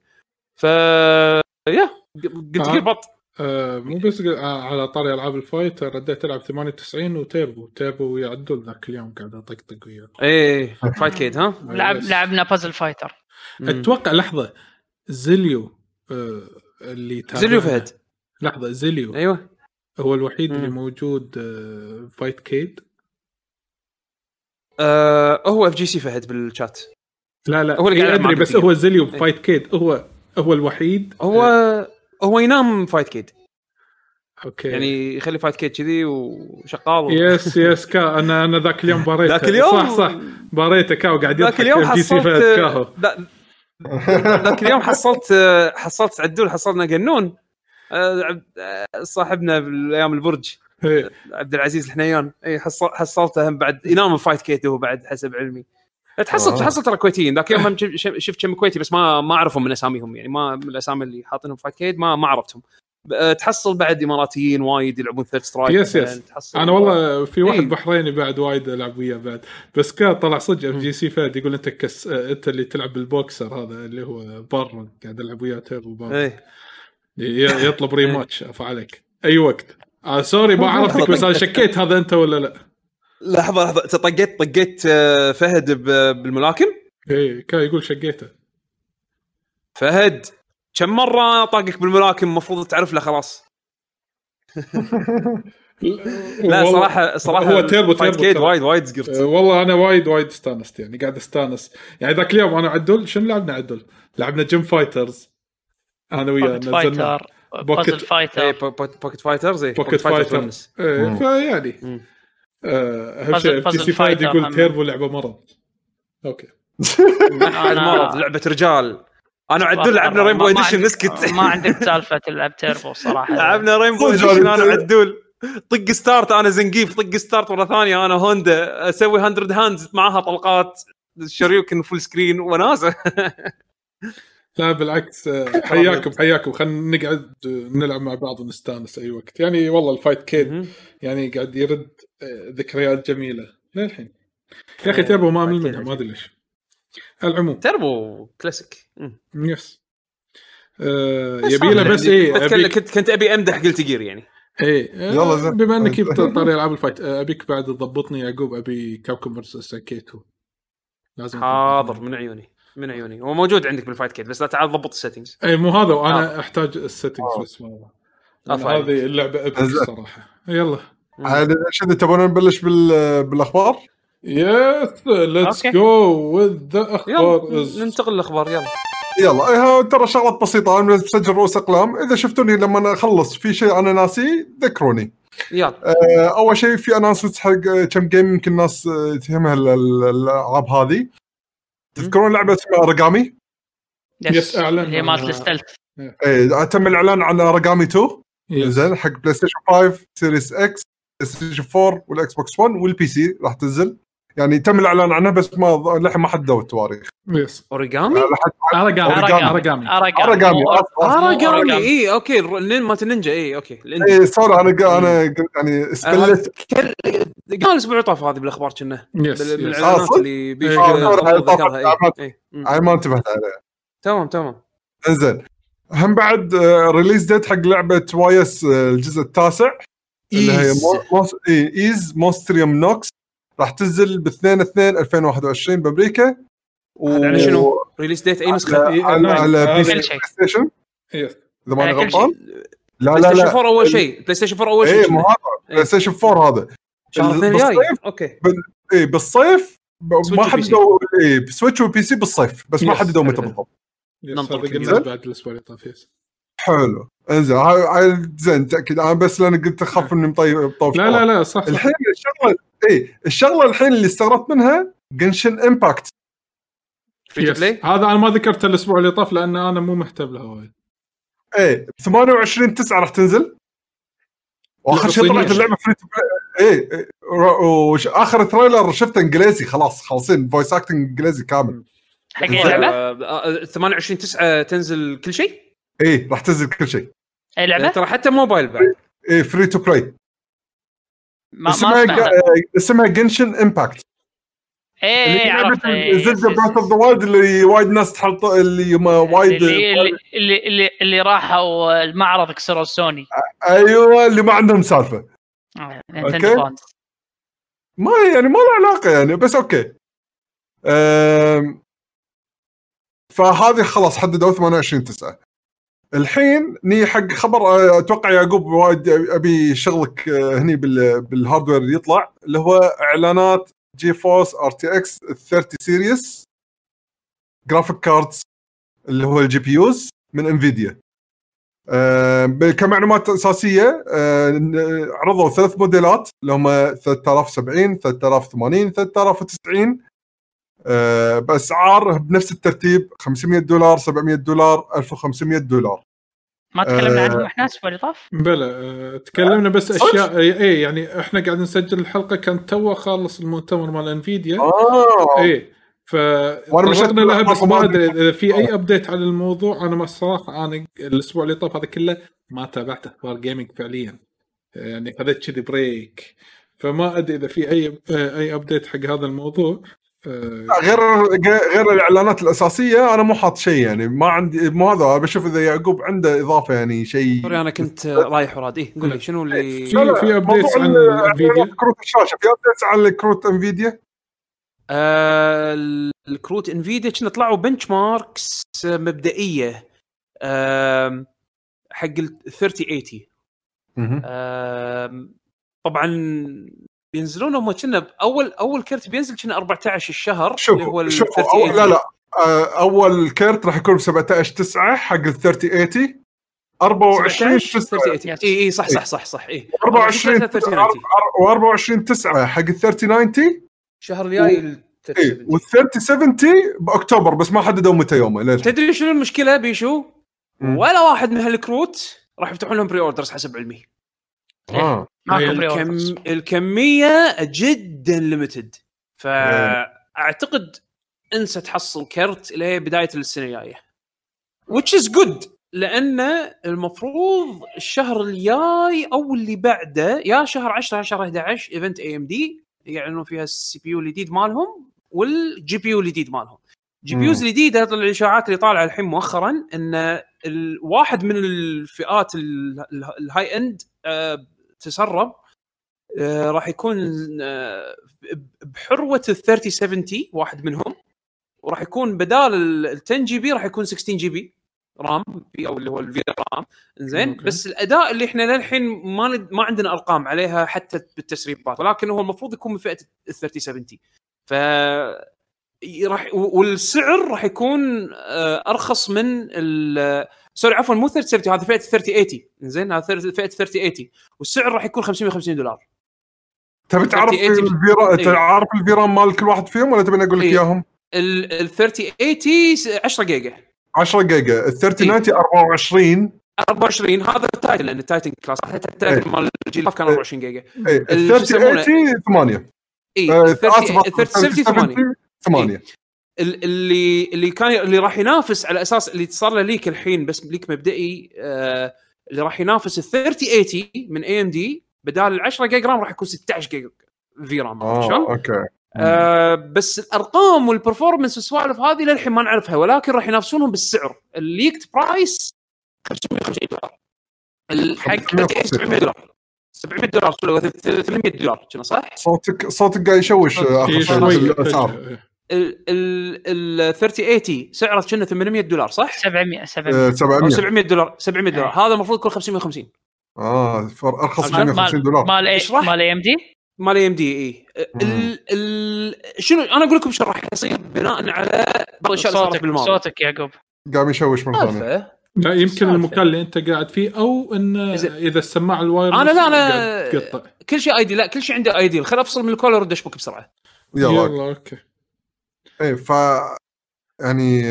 Speaker 4: ف يا قلت
Speaker 1: آه.
Speaker 4: كيف بط
Speaker 1: آه مو بس آه على طاري ألعاب ال fight رديت ألعب 98 و Turbo. Turbo يعدل ذاك اليوم قاعد اطقطق وياه.
Speaker 4: إيه Fightcade ها؟
Speaker 6: لعب. لعبنا Puzzle Fighter
Speaker 1: أتوقع لحظة. زيليو آه اللي تابعنا-
Speaker 4: زليو فهد.
Speaker 1: لحظة زيليو.
Speaker 4: أيوه.
Speaker 1: هو الوحيد اللي
Speaker 4: مم.
Speaker 1: موجود آه Fightcade
Speaker 4: آه هو اف جي سي فهد بالشات
Speaker 1: لا لا
Speaker 4: هو اللي قاعد
Speaker 1: إيه
Speaker 4: أدري
Speaker 1: بس. هو زيليو
Speaker 4: إيه.
Speaker 1: فايت كيد. هو هو الوحيد.
Speaker 4: هو هو ينام فايت كيد.
Speaker 1: أوكي.
Speaker 4: يعني يخلي فايت كيد كذي وشغال.
Speaker 1: يس يس كا أنا أنا ذاك اليوم باريته.
Speaker 4: ذاك اليوم؟
Speaker 1: صح صح. باريته كاو قاعد
Speaker 4: ذاك
Speaker 1: يضحك
Speaker 4: اليوم
Speaker 1: بي سي
Speaker 4: حصلت ذاك اليوم حصلت حصلت عدول حصلنا قنون. آه، صاحبنا بالأيام البرج.
Speaker 1: إيه.
Speaker 4: عبد العزيز الحنيان. اي حصل حصلته هم بعد ينام فايت كيت هو بعد حسب علمي. تحصل
Speaker 2: آه.
Speaker 4: تحصل ترى كويتيين. ذاك ش- شفت كم كويتي بس ما ما أعرفهم من أساميهم يعني. ما من الأسامي اللي حاطينهم فايت كيد ما ما عرفتهم. ب- تحصل بعد إماراتيين وايد يلعبون ثيرد سترايك
Speaker 1: يس يس.
Speaker 4: تحصل
Speaker 1: أنا والله في واحد
Speaker 4: إيه.
Speaker 1: بحريني بعد وايد ألعب وياه بعد. بس كان طلع صدق اف جي سي فهد يقول أنت كس أنت اللي تلعب بالبوكسر هذا اللي هو بارن قاعد ألعب وياه تيربو بارن
Speaker 4: إيه.
Speaker 1: ي- يطلب rematch عفا عليك أي وقت. آه sorry ما عرفتك بس أنا شكيت هذا أنت ولا لا.
Speaker 4: لحظة لحظة. أنت طقيت طقيت آه، فهد ب- بالملاكم؟
Speaker 1: اي كان يقول شقيته.
Speaker 4: فهد كم مرة طاقك بالملاكم؟ المفروض تعرف له خلاص. لا صراحة صراحة
Speaker 1: هو
Speaker 4: Turbo
Speaker 1: Turbo.
Speaker 4: وايد وايد زقرت
Speaker 1: آه، والله أنا وايد وايد استانست يعني قاعد استانس. يعني ذاك اليوم أنا عدل شنو لعبنا عدل؟ لعبنا Gem Fighters أنا وياه نزلنا
Speaker 4: Fighter إيه Pocket Fighters إيه
Speaker 1: Pocket Fighter
Speaker 4: تونس.
Speaker 1: إيه،
Speaker 2: مم.
Speaker 1: فيعني. اهم شيء PC فايد يقول. تيربو لعبه مرض
Speaker 4: أوكي. مرض لعبة رجال. أنا وعدول لعبنا Rainbow
Speaker 6: Edition
Speaker 4: نسكت
Speaker 6: ما عندك سالفة تلعب تيربو صراحة.
Speaker 4: لعبنا
Speaker 2: Rainbow
Speaker 4: Edition
Speaker 2: أنا
Speaker 4: وعدول. طق start أنا Zangief. طق start مرة ثانية أنا هوندا. أسوي 100 hands معاها طلقات. Shoryuken full screen وناسة.
Speaker 1: لا بالعكس آه، حياكم حياكم. خلينا نقعد آه، نلعب مع بعض ونستانس. اي وقت. يعني والله ال Fightcade. يعني قاعد يرد ذكريات جميلة للحين. يا أخي تيربو ما امل منها ما أدري ليش. العموم.
Speaker 4: Turbo classic.
Speaker 1: yes آه،
Speaker 4: بس
Speaker 1: يبي له بس
Speaker 4: يعني
Speaker 1: إيه
Speaker 4: كنت
Speaker 1: أبيك-
Speaker 4: كنت كنت أبي أمدح Guilty Gear يعني.
Speaker 1: إيه.
Speaker 2: يلا زين.
Speaker 1: بما إنك جبت طاري ألعاب ال fight آه، أبيك بعد تضبطني يعقوب أبي Capcom vs SNK 2 لازم
Speaker 4: حاضر من عيوني من عيوني. هو موجود عندك بال Fightcade بس لا تعال ضبط ال settings
Speaker 1: اي مو هذا وأنا أحتاج ال settings
Speaker 2: آه.
Speaker 1: بس ما
Speaker 4: آه،.
Speaker 1: هذه اللعبة ابيك. الصراحه يلا.
Speaker 2: عاد شنو تبون نبلش بال-
Speaker 1: بالأخبار؟
Speaker 6: yes
Speaker 1: let's. go with the
Speaker 4: أخبار ننتقل للأخبار يلا.
Speaker 2: يلا إيه ترى شغلات بسيطة أنا مسجل رؤوس أقلام. إذا شفتوني لما أخلص في شيء أنا ناسي ذكروني.
Speaker 4: يلا.
Speaker 2: آه، أول شيء في announcement حق كم game يمكن الناس آه، تهمها ال- ال- الألعاب هذه. تذكرون لعبة اسمها Aragami؟
Speaker 1: yes، أعلن
Speaker 6: اللي هي مالت
Speaker 1: عن-
Speaker 6: ال
Speaker 2: stealth إيه تم الإعلان عن Aragami 2
Speaker 1: yes.
Speaker 2: زين حق PlayStation 5 Series X Station 4 وال Xbox 1 وال PC راح تنزل. يعني تم الإعلان عنها بس ما للحين ما حددوا التواريخ.
Speaker 1: yes
Speaker 4: Origami
Speaker 1: Aragami
Speaker 2: Aragami.
Speaker 1: Aragami
Speaker 2: Aragami
Speaker 4: Aragami اي okay. النين مالت النينجا. اي okay.
Speaker 2: اي سوري أنا أنا قلت يعني
Speaker 4: كر- قال الأسبوع اللي طاف هذه بالأخبار كنا.
Speaker 1: يس
Speaker 4: بال- من
Speaker 1: يس.
Speaker 2: آه،؟
Speaker 4: اللي
Speaker 1: آه،
Speaker 2: صور هاي
Speaker 4: ذكرها
Speaker 2: طافت
Speaker 4: إي.
Speaker 2: إعلانات.
Speaker 4: إي. مم.
Speaker 2: هاي ما انتبهت عليها
Speaker 4: تمام تمام.
Speaker 2: انزين. هم بعد آه، ريليز ديت حق لعبة واي اس آه، الجزء التاسع. اللي هي موس... ايز موستريوم نوكس راح تنزل ب 2 2 2021 بأمريكا. و...
Speaker 4: على شنو؟ ريليس ديت أي نسخة؟
Speaker 2: على, على,
Speaker 6: شيء.
Speaker 2: ستيشن
Speaker 1: yes
Speaker 2: إذا ماني غلطان. لا
Speaker 4: Play
Speaker 2: لا
Speaker 4: Station
Speaker 2: لا.
Speaker 4: 4 أول شيء. Play Station 4 أول شيء
Speaker 2: اي مو. هذا. PlayStation 4 هذا.
Speaker 4: شهر اثنين الجاي.
Speaker 2: بالصيف
Speaker 4: okay.
Speaker 2: اي بالصيف ما. حددوا اي Switch و PC بالصيف بس ما. حددوا متى. بالضبط.
Speaker 4: ننطر
Speaker 1: بعد الأسبوع اللي طاف
Speaker 2: حلو. انزين هاي هاي زين تأكد. أنا بس لأن قلت أخاف إني مطيب طوف
Speaker 1: لا لا لا صح, صح.
Speaker 2: الحين الشغله اي الشغلة الحين اللي استغربت منها
Speaker 4: Genshin Impact
Speaker 1: free.
Speaker 4: play
Speaker 1: هذا أنا ما ذكرته الأسبوع اللي طاف لأن أنا مو مهتم له وايد.
Speaker 2: اي 28 9 راح تنزل. وآخر شيء طلعت. اللعبة free to play اي واخر trailer شفته إنجليزي خلاص خالصين. voice acting إنجليزي كامل.
Speaker 6: حق اي لعبه؟
Speaker 4: آه، 28 9 تنزل كل شيء؟
Speaker 2: اي راح تنزل كل شيء.
Speaker 6: أي لعبة؟
Speaker 4: ترى حتى موبايل بعد.
Speaker 2: اي free to play
Speaker 6: ما ما
Speaker 2: اسمها
Speaker 6: سمعتها
Speaker 2: اسمها Genshin Impact
Speaker 6: اي اي عرفت. إيه،
Speaker 2: Zelda Breath of the Wild اللي وايد ناس تحط اللي ما وايد
Speaker 6: اللي اللي اللي, اللي, اللي راحوا المعرض كسروا سوني.
Speaker 2: أيوه اللي ما عندهم سالفة.
Speaker 6: آه، fans.
Speaker 2: ما يعني ما له علاقة يعني بس okay. أم... فهذه خلاص حددوا 28 9 الحين ني حق خبر أه، أتوقع يعقوب وايد أبي شغلك أه، هني بال... بال hardware يطلع اللي هو إعلانات GeForce RTX 30 series graphic cards اللي هو ال GPUs من Nvidia آه، كمعلومات أساسية آه، عرضوا ثلاث موديلات اللي هم 3070 3080 3090 آه، باسعار بنفس الترتيب 500 دولار 700 دولار 1500 دولار
Speaker 6: ما تكلمنا
Speaker 2: آه.
Speaker 6: عنهم إحنا الأسبوع اللي طاف؟
Speaker 1: بلى آه، تكلمنا بس؟ أشياء إي يعني إحنا قاعد نسجل الحلقة كان تو خالص المؤتمر مال Nvidia
Speaker 2: آه
Speaker 1: إي ف
Speaker 2: وأنا مشيت
Speaker 1: طرقنا لها بس ما. أدري إذا في أي update على الموضوع أنا ما الصراحة أنا الأسبوع اللي طاف هذا كله ما تابعت أخبار gaming فعليا يعني خذيت كذي break فما أدري إذا في أي أي update حق هذا الموضوع آه،
Speaker 2: غير غير الإعلانات الأساسية أنا مو حاط شيء يعني ما عندي مو هذا بشوف إذا يعقوب عنده إضافة يعني شيء
Speaker 4: sorry أنا كنت رايح وراد إيه قول لي شنو اللي
Speaker 1: في في updates عن
Speaker 2: موضوع
Speaker 1: Nvidia
Speaker 2: كروت الشاشة في updates عن الكروت Nvidia
Speaker 4: آه الكروت Nvidia كنا طلعوا benchmarks مبدئية آه حق ال 3080 آه طبعا بينزلون هم كنا اول أول كرت بينزل كنا 14 الشهر اللي هو
Speaker 2: شوف شوف أول
Speaker 4: 3080
Speaker 2: لا لا. آه، أول كرت راح يكون ب 17 9 حق ال 3080 24
Speaker 4: 17
Speaker 2: 9
Speaker 4: 3080 اي إي صح صح صح صح. إي.
Speaker 2: 24
Speaker 4: 3080
Speaker 2: و24 9 حق ال 3090
Speaker 4: الشهر الجاي ال
Speaker 2: إي
Speaker 4: 3070
Speaker 2: وال 3070 بأكتوبر بس ما حددوا متى يومه للحين
Speaker 4: تدري شنو المشكلة بيشو؟ ولا واحد من هالكروت راح يفتحون لهم pre orders حسب علمي.
Speaker 6: آه.
Speaker 4: الكم...
Speaker 6: orders.
Speaker 4: الكمية جدا limited فأعتقد انسى تحصل كرت إلى بداية السنة الجاية which is good لأن المفروض الشهر الجاي أو اللي بعده يا شهر 10 يا شهر 11 event AMD يعلنون فيها ال CPU الجديد مالهم وال GPU الجديد مالهم
Speaker 2: GPUs.
Speaker 4: الجديده الإشاعات اللي طالعة الحين مؤخرا إن الواحد من الفئات ال- ال- ال high end تسرب آه، راح يكون آه، بحروة ال 3070 واحد منهم وراح يكون بدال ال 10 GB راح يكون 16 GB RAM V أو اللي هو ال VRAM زين. بس الأداء اللي إحنا للحين ما ند- ما عندنا أرقام عليها حتى بالتسريبات ولكن هو المفروض يكون من فئة ال 3070 ف راح والسعر راح يكون آه، أرخص من ال sorry عفوا مو 3070 هذا فئة 3080 زين هذا فئة 3080 والسعر راح يكون 550 دولار.
Speaker 2: تبي تعرف
Speaker 4: 3080
Speaker 2: ال VRAM
Speaker 4: إيه.
Speaker 2: تعرف ال VRAM مال كل واحد فيهم ولا تبي أقول لك
Speaker 4: إيه.
Speaker 2: إياهم؟
Speaker 4: ال ال 3080 10 جيجا.
Speaker 2: 10 جيجا. ال 3090 24
Speaker 4: 24 هذا ال Titan لأن ال Titan class حتى ال Titan مال الجيل كان 24 جيجا. ال-
Speaker 2: ال
Speaker 4: شو يسمونه؟
Speaker 2: 3080 8
Speaker 4: اي
Speaker 2: آه،
Speaker 4: ال
Speaker 2: آسف،
Speaker 4: 30
Speaker 2: آسف،
Speaker 4: ال 3070 8
Speaker 2: 8
Speaker 4: ال- اللي اللي كان اللي راح ينافس على أساس اللي صار له leak الحين بس leak مبدئي آه اللي راح ينافس ال 3080 من AMD بدال ال 10 جيجا RAM راح يكون 16 جيجا
Speaker 2: VRAM
Speaker 4: آه؟
Speaker 2: okay
Speaker 4: آه بس الأرقام وال performance والسوالف هذه للحين ما نعرفها ولكن راح ينافسونهم بالسعر ال leaked price 550 دولار الحق
Speaker 2: 550.
Speaker 4: 700 دولار 700 دولار ولا 300 دولار كنا صح؟
Speaker 2: صوتك صوتك قاعد يشوش آه، اخر
Speaker 1: في
Speaker 2: شيء
Speaker 1: شوي
Speaker 2: الاسعار.
Speaker 4: ال ال 3080 سعره كنا 800 دولار صح؟
Speaker 6: 700 700
Speaker 2: آه،
Speaker 4: أو
Speaker 2: 700
Speaker 4: 700 دولار 700 دولار. هذا المفروض يكون 550
Speaker 2: آه فر- أرخص
Speaker 4: عشان
Speaker 2: 150 دولار.
Speaker 6: مال إيه؟
Speaker 4: اشرح.
Speaker 6: مال اي إم دي؟
Speaker 4: مال اي إم دي اي ال ال شنو أنا أقول لكم شو راح يصير بناء على بعض الأشياء اللي صارت
Speaker 6: صوتك
Speaker 4: بالماضي.
Speaker 6: صوتك يعقوب
Speaker 2: قام يشوش مره
Speaker 4: ثانية.
Speaker 1: لا يمكن
Speaker 4: سالفة.
Speaker 1: المكان اللي أنت قاعد فيه أو إن
Speaker 4: زين.
Speaker 1: إذا السماعة ال
Speaker 4: wire أنا لا
Speaker 1: أنا
Speaker 4: كل شيء ايدي لا كل شيء عندي ايدي خل أفصل من ال call وأرد اشبك بسرعة.
Speaker 2: يلا.
Speaker 1: يلا okay.
Speaker 2: إيه ف يعني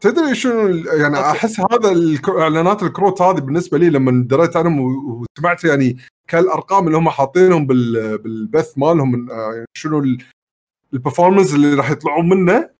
Speaker 2: تدري شنو ال- يعني
Speaker 4: okay.
Speaker 2: أحس هذا الك- إعلانات الكروت هذه بالنسبة لي لما دريت عنهم وسمعت يعني كالأرقام اللي هم حاطينهم بال- بالبث مالهم آه، يعني شنو ال- ال performance اللي راح يطلعون منه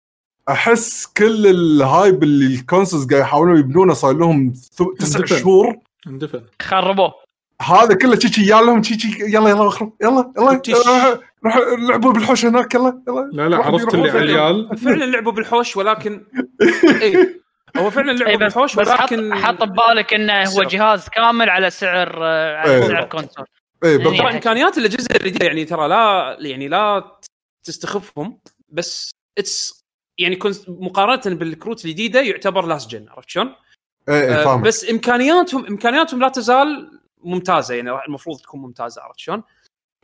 Speaker 2: أحس كل ال hype اللي ال consoles قاعد يحاولون يبنونه صار لهم تسع. شهور.
Speaker 1: اندفن
Speaker 6: خربوه.
Speaker 2: هذا كله شي يا لهم شي شي يلا يلا اخرب يلا يلا. روح لعبوا بالحوش هناك يلا يلا
Speaker 1: لا لا عرفت اللي. عيال
Speaker 4: فعلا لعبوا بالحوش ولكن اي هو فعلا
Speaker 6: اي
Speaker 4: لعبوا
Speaker 6: بس
Speaker 4: بالحوش ولكن
Speaker 6: حط ببالك إنه هو. جهاز كامل على سعر آه،
Speaker 2: إيه.
Speaker 6: على سعر console
Speaker 2: إيه
Speaker 6: يعني
Speaker 2: بالضبط
Speaker 4: ترى إمكانيات الأجهزة الجديدة يعني ترى لا يعني لا تستخفهم بس it's يعني مقارنة بالكروت الجديدة يعتبر last gen عرفت شلون؟
Speaker 2: إيه إيه
Speaker 4: آه
Speaker 2: فاهم
Speaker 4: بس إمكانياتهم إمكانياتهم لا تزال ممتازة يعني المفروض تكون ممتازة عرفت شلون؟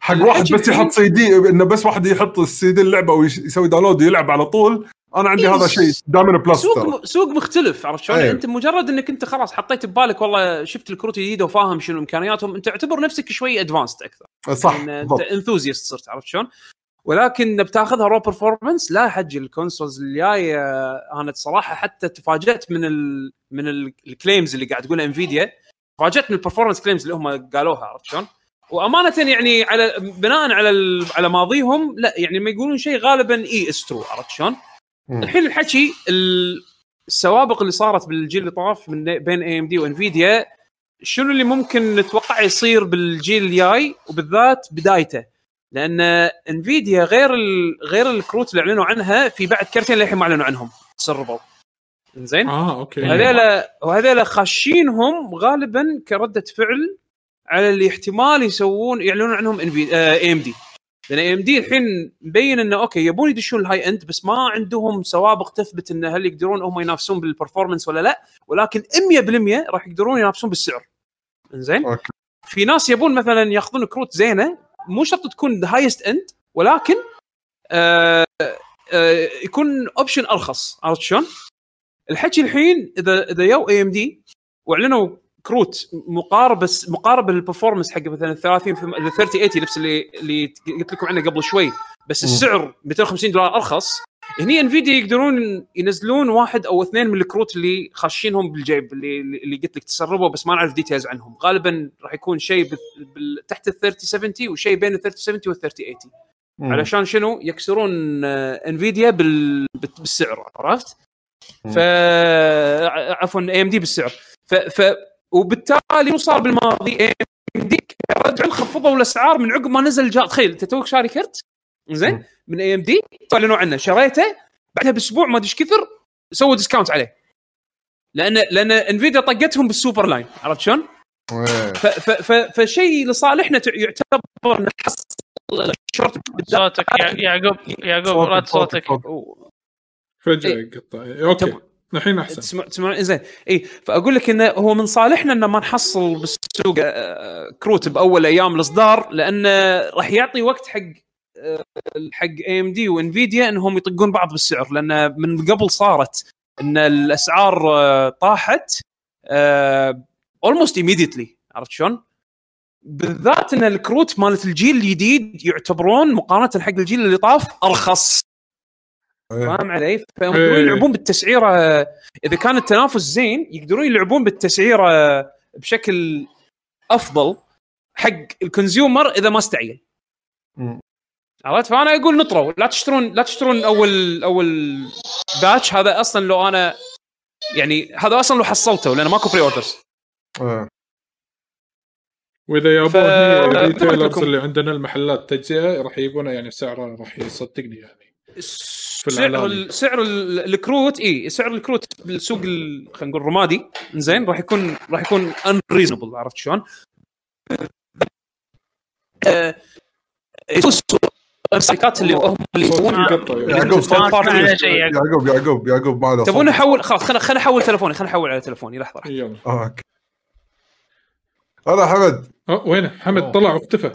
Speaker 2: حق واحد بس يحط سي دي إنه بس واحد يحط السي دي اللعبة ويسوي download ويلعب على طول أنا عندي
Speaker 4: إيه،
Speaker 2: هذا شيء دائما plus
Speaker 4: سوق سوق مختلف عرفت شلون؟
Speaker 2: أيوه.
Speaker 4: أنت مجرد إنك أنت خلاص حطيت ببالك والله شفت الكروت الجديده وفاهم شنو إمكانياتهم أنت اعتبر نفسك شوي advanced أكثر
Speaker 2: صح
Speaker 4: لأن
Speaker 2: أنت
Speaker 4: enthusiast صرت عرفت شلون؟ ولكن بتاخذها raw performance لا حجي ال consoles الجاية أنا صراحة حتى تفاجأت من ال من ال- ال claims اللي قاعد تقولها Nvidia تفاجأت من ال performance claims اللي هم قالوها عرفت شلون؟ وأمانة يعني على بناء على ال- على ماضيهم لا يعني لما يقولون شيء غالبا it's true عرفت شلون؟ الحين الحكي ال- السوابق اللي صارت بالجيل اللي طاف من بين AMD و Nvidia شنو اللي ممكن نتوقع يصير بالجيل الجاي وبالذات بدايته؟ لأن Nvidia غير ال... غير الكروت اللي أعلنوا عنها في بعد كرتين للحين ما أعلنوا عنهم تسربوا. زين
Speaker 1: آه okay.
Speaker 4: هذيلا وهذيلا خاشينهم غالبا كردة فعل على اللي احتمال يسوون يعلنون عنهم اي ام دي لأن اي ام دي الحين مبين إنه okay يبون يدشون ال high end بس ما عندهم سوابق تثبت انه هل يقدرون هم ينافسون بال performance ولا لا. ولكن 100% راح يقدرون ينافسون بالسعر. زين في ناس يبون مثلا ياخذون كروت زينة مو شرط تكون the highest end ولكن آه آه يكون option أرخص. عرفت شلون؟ الحكي الحين اذا إذا يو AMD وأعلنوا كروت مقارب بس مقارب لل performance حق مثلا 30 في ال 30 80 نفس اللي اللي قلت لكم عنه قبل شوي. بس. السعر 250 دولار أرخص. هني Nvidia يقدرون ينزلون واحد أو اثنين من الكروت اللي خاشينهم بالجيب اللي اللي قلت لك تسربوا بس ما نعرف details عنهم. غالبا راح يكون شيء تحت ال 30 70 وشيء بين ال 30 70 وال 30 80
Speaker 2: مم.
Speaker 4: علشان شنو؟ يكسرون آه، Nvidia بال... بال- بالسعر عرفت؟ ف عفوا AMD بالسعر. ف... ف وبالتالي شو صار بالماضي AMD رجعوا خفضوا الاسعار من عقب ما نزل جا تخيل أنت توك شاري كرت زين. من AMD اعلنوا عنه شريته بعدها بأسبوع ما أدري إيش كثر سووا discount عليه لأن لأن Nvidia طقتهم بال Super line عرفت شلون؟
Speaker 2: إيه.
Speaker 4: ف... ف... ف... فشيء لصالحنا يعتبر نحصل شورت
Speaker 6: صوتك يعقوب يعقوب رد صوتك
Speaker 1: فجأة
Speaker 4: إيه.
Speaker 1: يقطع
Speaker 4: okay
Speaker 1: الحين أحسن
Speaker 4: تسمع تسمع زين اي فأقول لك انه هو من صالحنا إنه ما نحصل بالسوق آه، كروت بأول أيام الإصدار لأنه راح يعطي وقت حق آه، حق AMD و Nvidia إنهم يطقون بعض بالسعر لأن من قبل صارت إن الأسعار آه، طاحت almost immediately عرفت شلون؟ بالذات إن الكروت مالت الجيل الجديد يعتبرون مقارنة حق الجيل اللي طاف
Speaker 2: أرخص.
Speaker 4: فاهم علي؟ فيقدرون
Speaker 1: إيه.
Speaker 4: يلعبون بالتسعيرة إذا كان التنافس زين يقدرون يلعبون بالتسعيرة بشكل أفضل حق ال consumer إذا ما استعجل. عرفت؟ فأنا أقول نطروا لا تشترون لا تشترون أول أول batch هذا أصلا لو أنا يعني هذا أصلا لو حصلته لأنه ماكو pre-orders.
Speaker 2: إيه.
Speaker 1: وإذا يابون
Speaker 4: ف-
Speaker 1: ال
Speaker 4: retailers.
Speaker 1: اللي عندنا المحلات تجزئة راح يجيبونه يعني سعره راح يصدقني يعني
Speaker 4: سعر سعر ال- الكروت اي سعر الكروت بالسوق ال- خلينا نقول الرمادي زين راح يكون راح يكون انريزونبل عرفت شلون؟ آه،
Speaker 5: الامسكات اللي هم اللي يسوون
Speaker 2: يعقوب
Speaker 6: يعني.
Speaker 2: يعقوب يعقوب يعقوب ما له
Speaker 5: تبون. احول خلاص خلينا خلينا أحول تلفوني خلينا أحول على تلفوني لحظة.
Speaker 1: يلا.
Speaker 2: أوكي. هلا حمد.
Speaker 1: أه، وينه؟ حمد طلع واختفى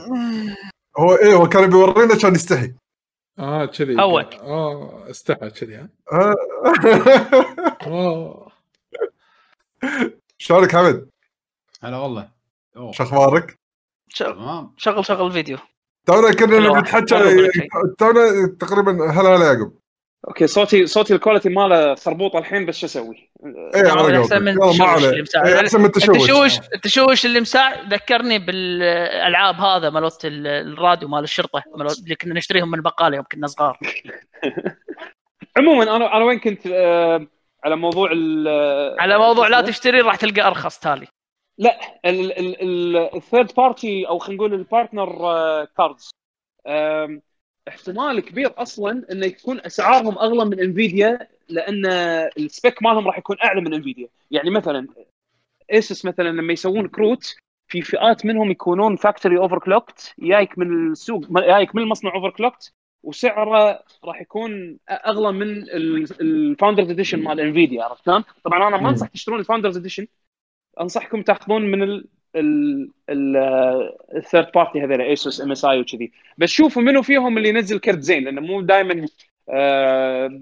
Speaker 2: هو إيه هو كان بيورينا عشان يستحي.
Speaker 1: آه كذي
Speaker 6: أول.
Speaker 1: آه استحى كذي ها
Speaker 2: آه.
Speaker 1: آه
Speaker 2: شلونك حمد؟
Speaker 7: هلا والله.
Speaker 2: شو أخبارك؟
Speaker 6: شغل
Speaker 7: تمام
Speaker 6: شغل شغل فيديو
Speaker 2: تونا كنا. بنتحكى
Speaker 6: شيء.
Speaker 2: تونا تقريبا هلا هلا يعقوب
Speaker 4: okay صوتي صوتي ال quality ماله خربوط الحين بس شو
Speaker 2: أسوي؟
Speaker 6: إيه
Speaker 2: على
Speaker 6: أحسن
Speaker 2: قولك
Speaker 6: من التشوش اللي مساعد.
Speaker 2: إيه، أحسن من التشوش.
Speaker 6: التشوش التشوش اللي مساع ذكرني بالألعاب هذا مالت ال- الراديو مال الشرطة مالت اللي كنا نشتريهم من البقاله يوم كنا صغار.
Speaker 4: عموما أنا أنا وين كنت؟ آه على موضوع ال
Speaker 6: على موضوع لا تشتري راح تلقى أرخص تالي.
Speaker 4: ال third party أو خلينا نقول ال partner cards احتمال كبير أصلا إنه يكون أسعارهم أغلى من Nvidia لأن ال spec مالهم راح يكون أعلى من Nvidia يعني مثلا Asus مثلا لما يسوون كروت في فئات منهم يكونون factory overclocked جايك من السوق جايك من المصنع overclocked وسعره راح يكون أغلى من ال Founders Edition مال Nvidia عرفت شلون؟ طبعا أنا ما أنصح تشترون ال Founders Edition أنصحكم تاخذون من ال third party هذول Asus MSI وكذي. بس شوفوا منو فيهم اللي ينزل كرت زين لأنه مو دائما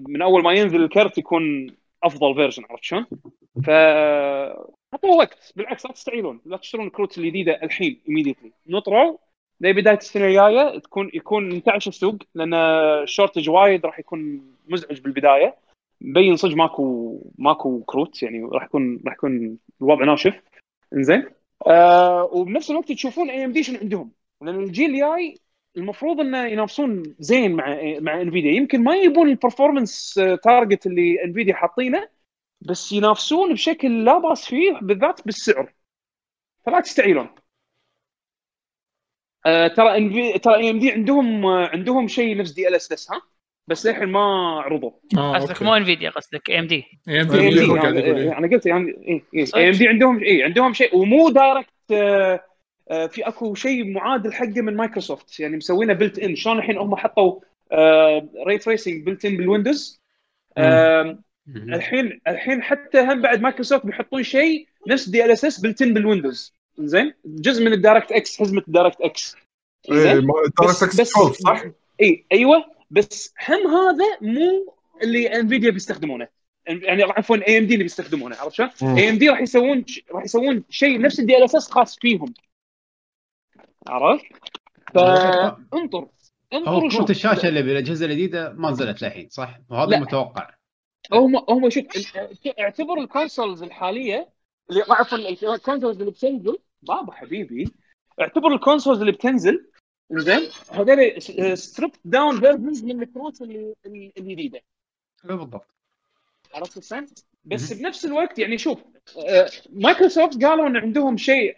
Speaker 4: من أول ما ينزل الكرت يكون أفضل version عرفت شلون؟ ف أعطوه وقت. بالعكس لا تستعجلون لا تشترون الكروت الجديدة الحين immediately. نطروا لبدايه السنة الجاية تكون يكون انتعش السوق لأن ال shortage وايد راح يكون مزعج بالبداية. مبين صدق ماكو ماكو كروت يعني راح يكون راح يكون الوضع ناشف. إنزين. آه وبنفس الوقت تشوفون AMD شنو عندهم. لأن الجيل الجاي المفروض إنه ينافسون زين مع مع Nvidia يمكن ما يبون ال performance target اللي Nvidia حاطينه بس ينافسون بشكل لا بأس فيه بالذات بالسعر. فلا تستعيلون. آه ترى Nvi... ترى AMD عندهم آه عندهم شيء نفس DLSS ها؟ بس للحين ما عرضوا
Speaker 1: آه
Speaker 6: قصدك مو Nvidia قصدك ام دي
Speaker 1: اي ام
Speaker 4: اي
Speaker 1: دي إيه.
Speaker 4: أنا قلت يعني اي؟ AMD عندهم اي عندهم شيء ومو Direct آه، آه، في أكو شيء معادل حقه من مايكروسوفت يعني مسوينه built in شلون الحين هم حطوا ray tracing built in بال Windows؟
Speaker 7: آه،.
Speaker 4: الحين الحين حتى هم بعد مايكروسوفت بيحطون شيء نفس DLSS built in بال Windows. زين؟ جزء من
Speaker 2: ال
Speaker 4: DirectX
Speaker 2: حزمة
Speaker 4: ال
Speaker 2: DirectX
Speaker 4: Direct
Speaker 2: 12 صح؟
Speaker 4: اي أيوه. بس هم هذا مو اللي Nvidia بيستخدمونه يعني عفوا AMD اللي بيستخدمونه عرفت شلون؟ AMD راح يسوون راح يسوون شيء نفس ال DLSS خاص فيهم عرفت؟ فانطر
Speaker 7: هو
Speaker 4: انطر
Speaker 7: كروت
Speaker 4: وشوف
Speaker 7: الشاشة اللي بالأجهزة الجديدة ما نزلت للحين صح؟ وهذا. المتوقع
Speaker 4: هم هم شوف اعتبر ال consoles الحالية اللي عفوا ال consoles اللي بتنزل بابا حبيبي اعتبر ال consoles اللي بتنزل زين؟ هذول stripped down versions من الكروت الجديده
Speaker 7: إيه بالضبط.
Speaker 4: عرفت ال sense؟ بس بنفس الوقت يعني شوف آه، مايكروسوفت قالوا إن عندهم شيء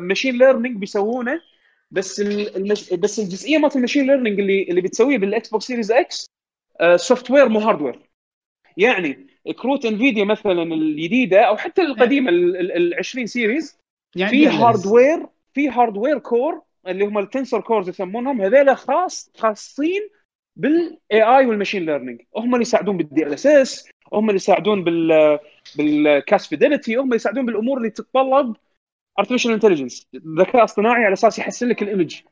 Speaker 4: machine learning بيسوونه بس ال- المش... بس الجزئية مالت ال machine learning اللي اللي بتسويه بال Xbox Series X software مو hardware يعني كروت Nvidia مثلا الجديدة أو حتى القديمة ال 20 series
Speaker 7: يعني
Speaker 4: في. hardware في hardware core اللي هم ال tensor cores يسمونهم هذول خاص خاصين بال AI وال machine learning هم اللي يساعدون بال DLSS هم اللي يساعدون بال بال CAS fidelity هم اللي يساعدون بالأمور اللي تتطلب artificial intelligence ذكاء اصطناعي على أساس يحسن لك ال image.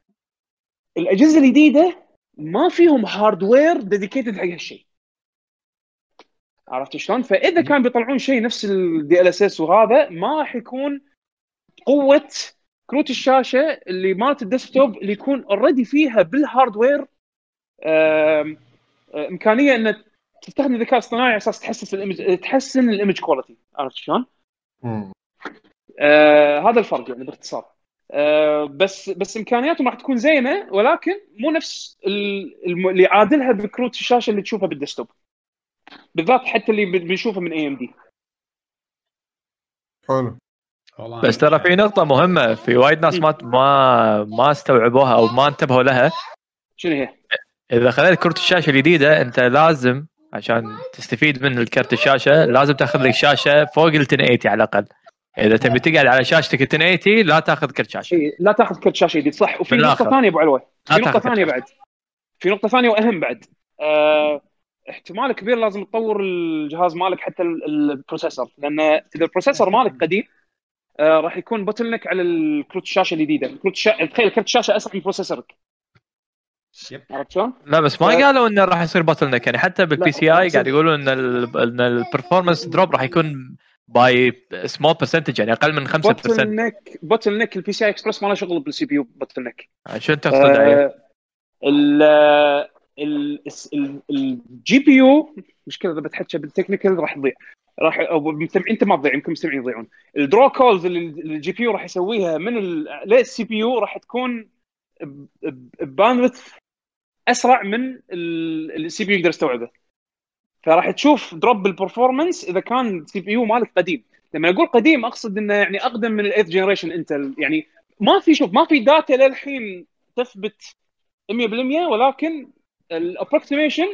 Speaker 4: الأجهزة الجديدة ما فيهم hardware dedicated حق هالشيء عرفت شلون؟ فإذا كان بيطلعون شيء نفس ال DLSS وهذا ما راح يكون قوة كروت الشاشة اللي مالت ال desktop اللي يكون already فيها بال hardware آه، إمكانية ان تستخدم الذكاء الاصطناعي على أساس تحسن ال image تحسن ال image quality عرفت شلون؟ آه هذا الفرق يعني باختصار. آه بس بس إمكانياتهم راح تكون زينة ولكن مو نفس اللي يعادلها بكروت الشاشة اللي تشوفها بالديسكتوب. بالذات حتى اللي بن- بنشوفها من اي ام دي
Speaker 2: حلو.
Speaker 8: بس ترى في نقطة مهمة في وايد ناس ما ما ما استوعبوها أو ما انتبهوا لها.
Speaker 4: شنو هي؟
Speaker 8: إذا خذيت كرة الشاشة الجديدة أنت لازم عشان تستفيد من الكرت الشاشة لازم تأخذ لك شاشة فوق ال 1080 على الأقل. إذا تبي تقعد على شاشتك ال 1080 لا تأخذ كرت شاشة.
Speaker 4: لا تأخذ كرت شاشة جديد. صح. وفي. نقطة ثانية أبو علوي. في ثانية
Speaker 8: كرت
Speaker 4: بعد. في نقطة ثانية وأهم بعد. آه احتمال كبير لازم تطور الجهاز مالك حتى ال- ال processor لأن إذا ال processor مالك قديم آه راح يكون bottleneck على الكروت الشاشة الجديدة كروت الشاشه تخيل كرت الشاشة أسرع من processor
Speaker 7: ك yep.
Speaker 4: عرفت شلون؟
Speaker 8: لا بس ما
Speaker 4: ف-
Speaker 8: قالوا إنه راح يصير bottleneck يعني حتى بال
Speaker 4: PCI
Speaker 8: قاعد يقولوا إن ال إن ال performance drop راح يكون by small percentage يعني أقل من 5%
Speaker 4: bottle neck bottleneck ال PCI Express ما له شغل بال CPU bottleneck
Speaker 8: شو تقصد عليه؟
Speaker 4: آه، ال GPU مشكله اذا بتحكي بال technical راح تضيع راح أو أنت ما تضيع يمكن المستمعين يضيعون. ال draw calls اللي ال GPU راح يسويها من لل CPU راح تكون bandwidth أسرع من ال CPU يقدر يستوعبه. فراح تشوف drop بال performance إذا كان ال CPU مالك قديم. لما أقول قديم أقصد إنه يعني أقدم من ال eighth generation Intel يعني ما في شوف ما في data للحين تثبت 100% ولكن ال approximation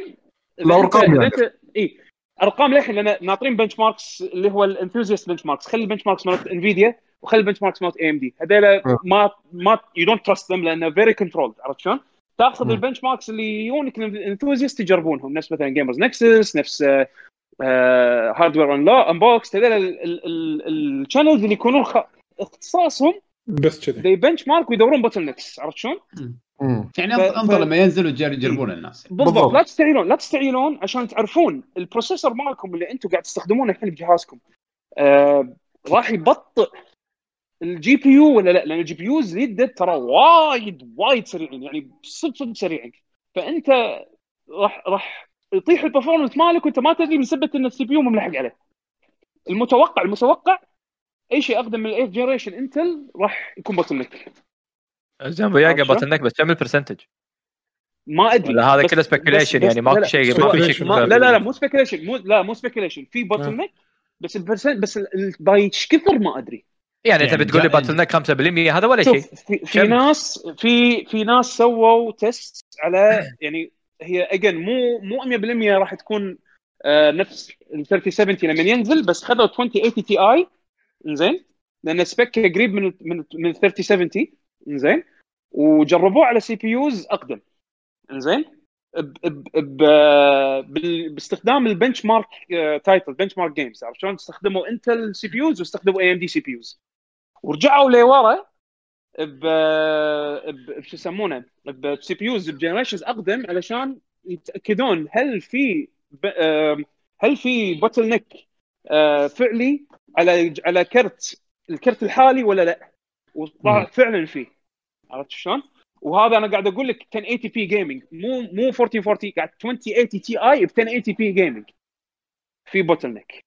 Speaker 2: الأرقام يعني.
Speaker 4: اي أرقام للحين لأن ناطرين benchmarks اللي هو ال enthusiast benchmarks خلي ال benchmarks مالت Nvidia وخلي ال benchmarks مالت AMD هذول
Speaker 2: أه.
Speaker 4: ما ما you don't trust them لأنه very controlled عرفت شلون؟ تأخذ
Speaker 2: مم.
Speaker 4: ال benchmarks اللي يجونك ال enthusiast يجربونهم نفس مثلا Gamers Nexus نفس Hardware Unboxed هذول ال channels اللي يكونون خ- اختصاصهم
Speaker 1: بس كذي
Speaker 4: ذي benchmark ويدورون bottlenecks عرفت شلون؟
Speaker 7: يعني
Speaker 4: ف-
Speaker 7: أنظر
Speaker 4: ف-
Speaker 7: لما ينزلوا يجر- يجربون الناس.
Speaker 4: بالضبط.
Speaker 2: بالضبط.
Speaker 4: لا تستعيلون لا تستعيلون عشان تعرفون ال processor مالكم اللي أنتم قاعد تستخدمونه الحين بجهازكم. آه راح يبطئ ال GPU ولا لا؟ لأن ال GPUs جدد ترى وايد وايد سريعين يعني صدق صدق سريعين. فأنت راح راح يطيح ال performance مالك وأنت ما تدري بسبب إن ال CPU مو ملحق عليه. المتوقع المتوقع أي شيء أقدم من ال eighth generation Intel راح يكون bottleneck
Speaker 8: زين وياك؟ bottleneck بس كم ال percentage؟
Speaker 4: ما أدري
Speaker 8: ولا هذا كله
Speaker 4: speculation
Speaker 8: يعني؟ ماكو شيء ما في شيء
Speaker 4: لا لا لا مو speculation مو لا مو speculation في bottleneck بس ال percent بس باي كثر ما أدري.
Speaker 8: يعني انت
Speaker 7: يعني
Speaker 8: بتقول لي bottleneck 5% هذا ولا شيء؟
Speaker 4: في, في؟ ناس في في ناس سووا test على يعني هي again مو مو 100% راح تكون آه نفس ال 3070 لما ينزل بس خذوا 2080 Ti زين لأن spec ه قريب من من من ال 3070 زين وجربوه على CPUs أقدم. زين ب- ب- ب- بال- باستخدام ال benchmark title benchmark games عرفت شلون؟ استخدموا Intel CPUs واستخدموا اي ام دي سي بي يوز. ورجعوا لورا ب ب- شو يسمونه؟ ب CPUs ب generations أقدم علشان يتأكدون هل في هل في bottleneck فعلي على على كرت الكرت الحالي ولا لا. وطلع فعلا فيه عرفت شلون؟ وهذا أنا قاعد أقول لك 1080 p gaming مو مو 1440 قاعد 2080 Ti ب 1080 p gaming في bottleneck وال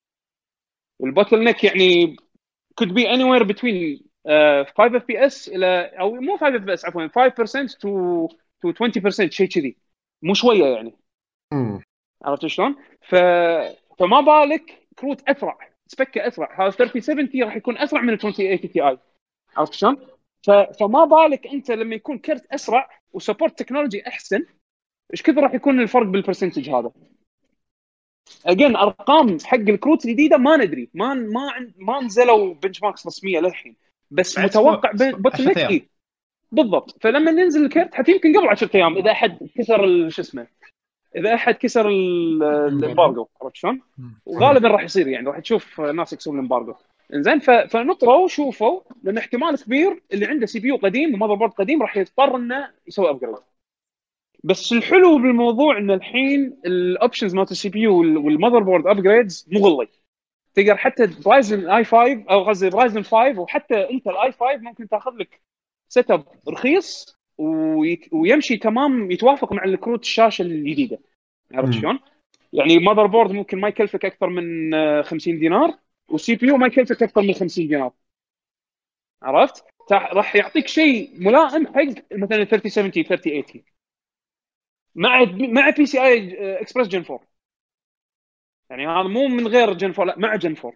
Speaker 4: bottleneck يعني could be anywhere between uh, 5 FPS إلى أو مو 5 FPS عفوا 5% to to 20% شيء كذي مو شوية يعني. عرفت شلون؟ ف... فما بالك كروت أسرع spec ه أسرع هذا 3070 راح يكون أسرع من ال 2080 Ti عرفت شلون؟ فما بالك أنت لما يكون كرت أسرع و support technology أحسن إيش كثر راح يكون الفرق بال percentage هذا؟ again أرقام حق الكروت الجديدة ما ندري ما ما ما نزلوا benchmarks رسمية للحين بس متوقع
Speaker 7: bottle.
Speaker 4: إيه. بالضبط فلما ننزل الكرت حتى يمكن قبل 10 أيام إذا أحد كسر شو اسمه إذا أحد كسر ال- ال embargo عرفت شلون؟ وغالبا راح يصير يعني راح تشوف ناس يكسرون ال embargo إنزين ف- فنطروا شوفوا لأن احتمال كبير اللي عنده CPU قديم و motherboard قديم راح يضطر إنه يسوي upgrade بس الحلو بالموضوع إن الحين ال options مالت ال CPU وال motherboard upgrades مغلي تقدر حتى ب Ryzen i5 أو قصدي ب Ryzen 5 وحتى انت ال i5 ممكن تاخذ لك setup رخيص ويمشي تمام يتوافق مع الكروت الشاشة الجديدة عرفت. شلون؟ يعني motherboard ممكن ما يكلفك أكثر من آه، 50 دينار وال CPU ما يكلفك أكثر من 50 دينار عرفت؟ راح يعطيك شيء ملائم حق مثلا 3070 3080 مع مع PCI Express gen 4 يعني هذا مو من غير gen 4 لا مع gen 4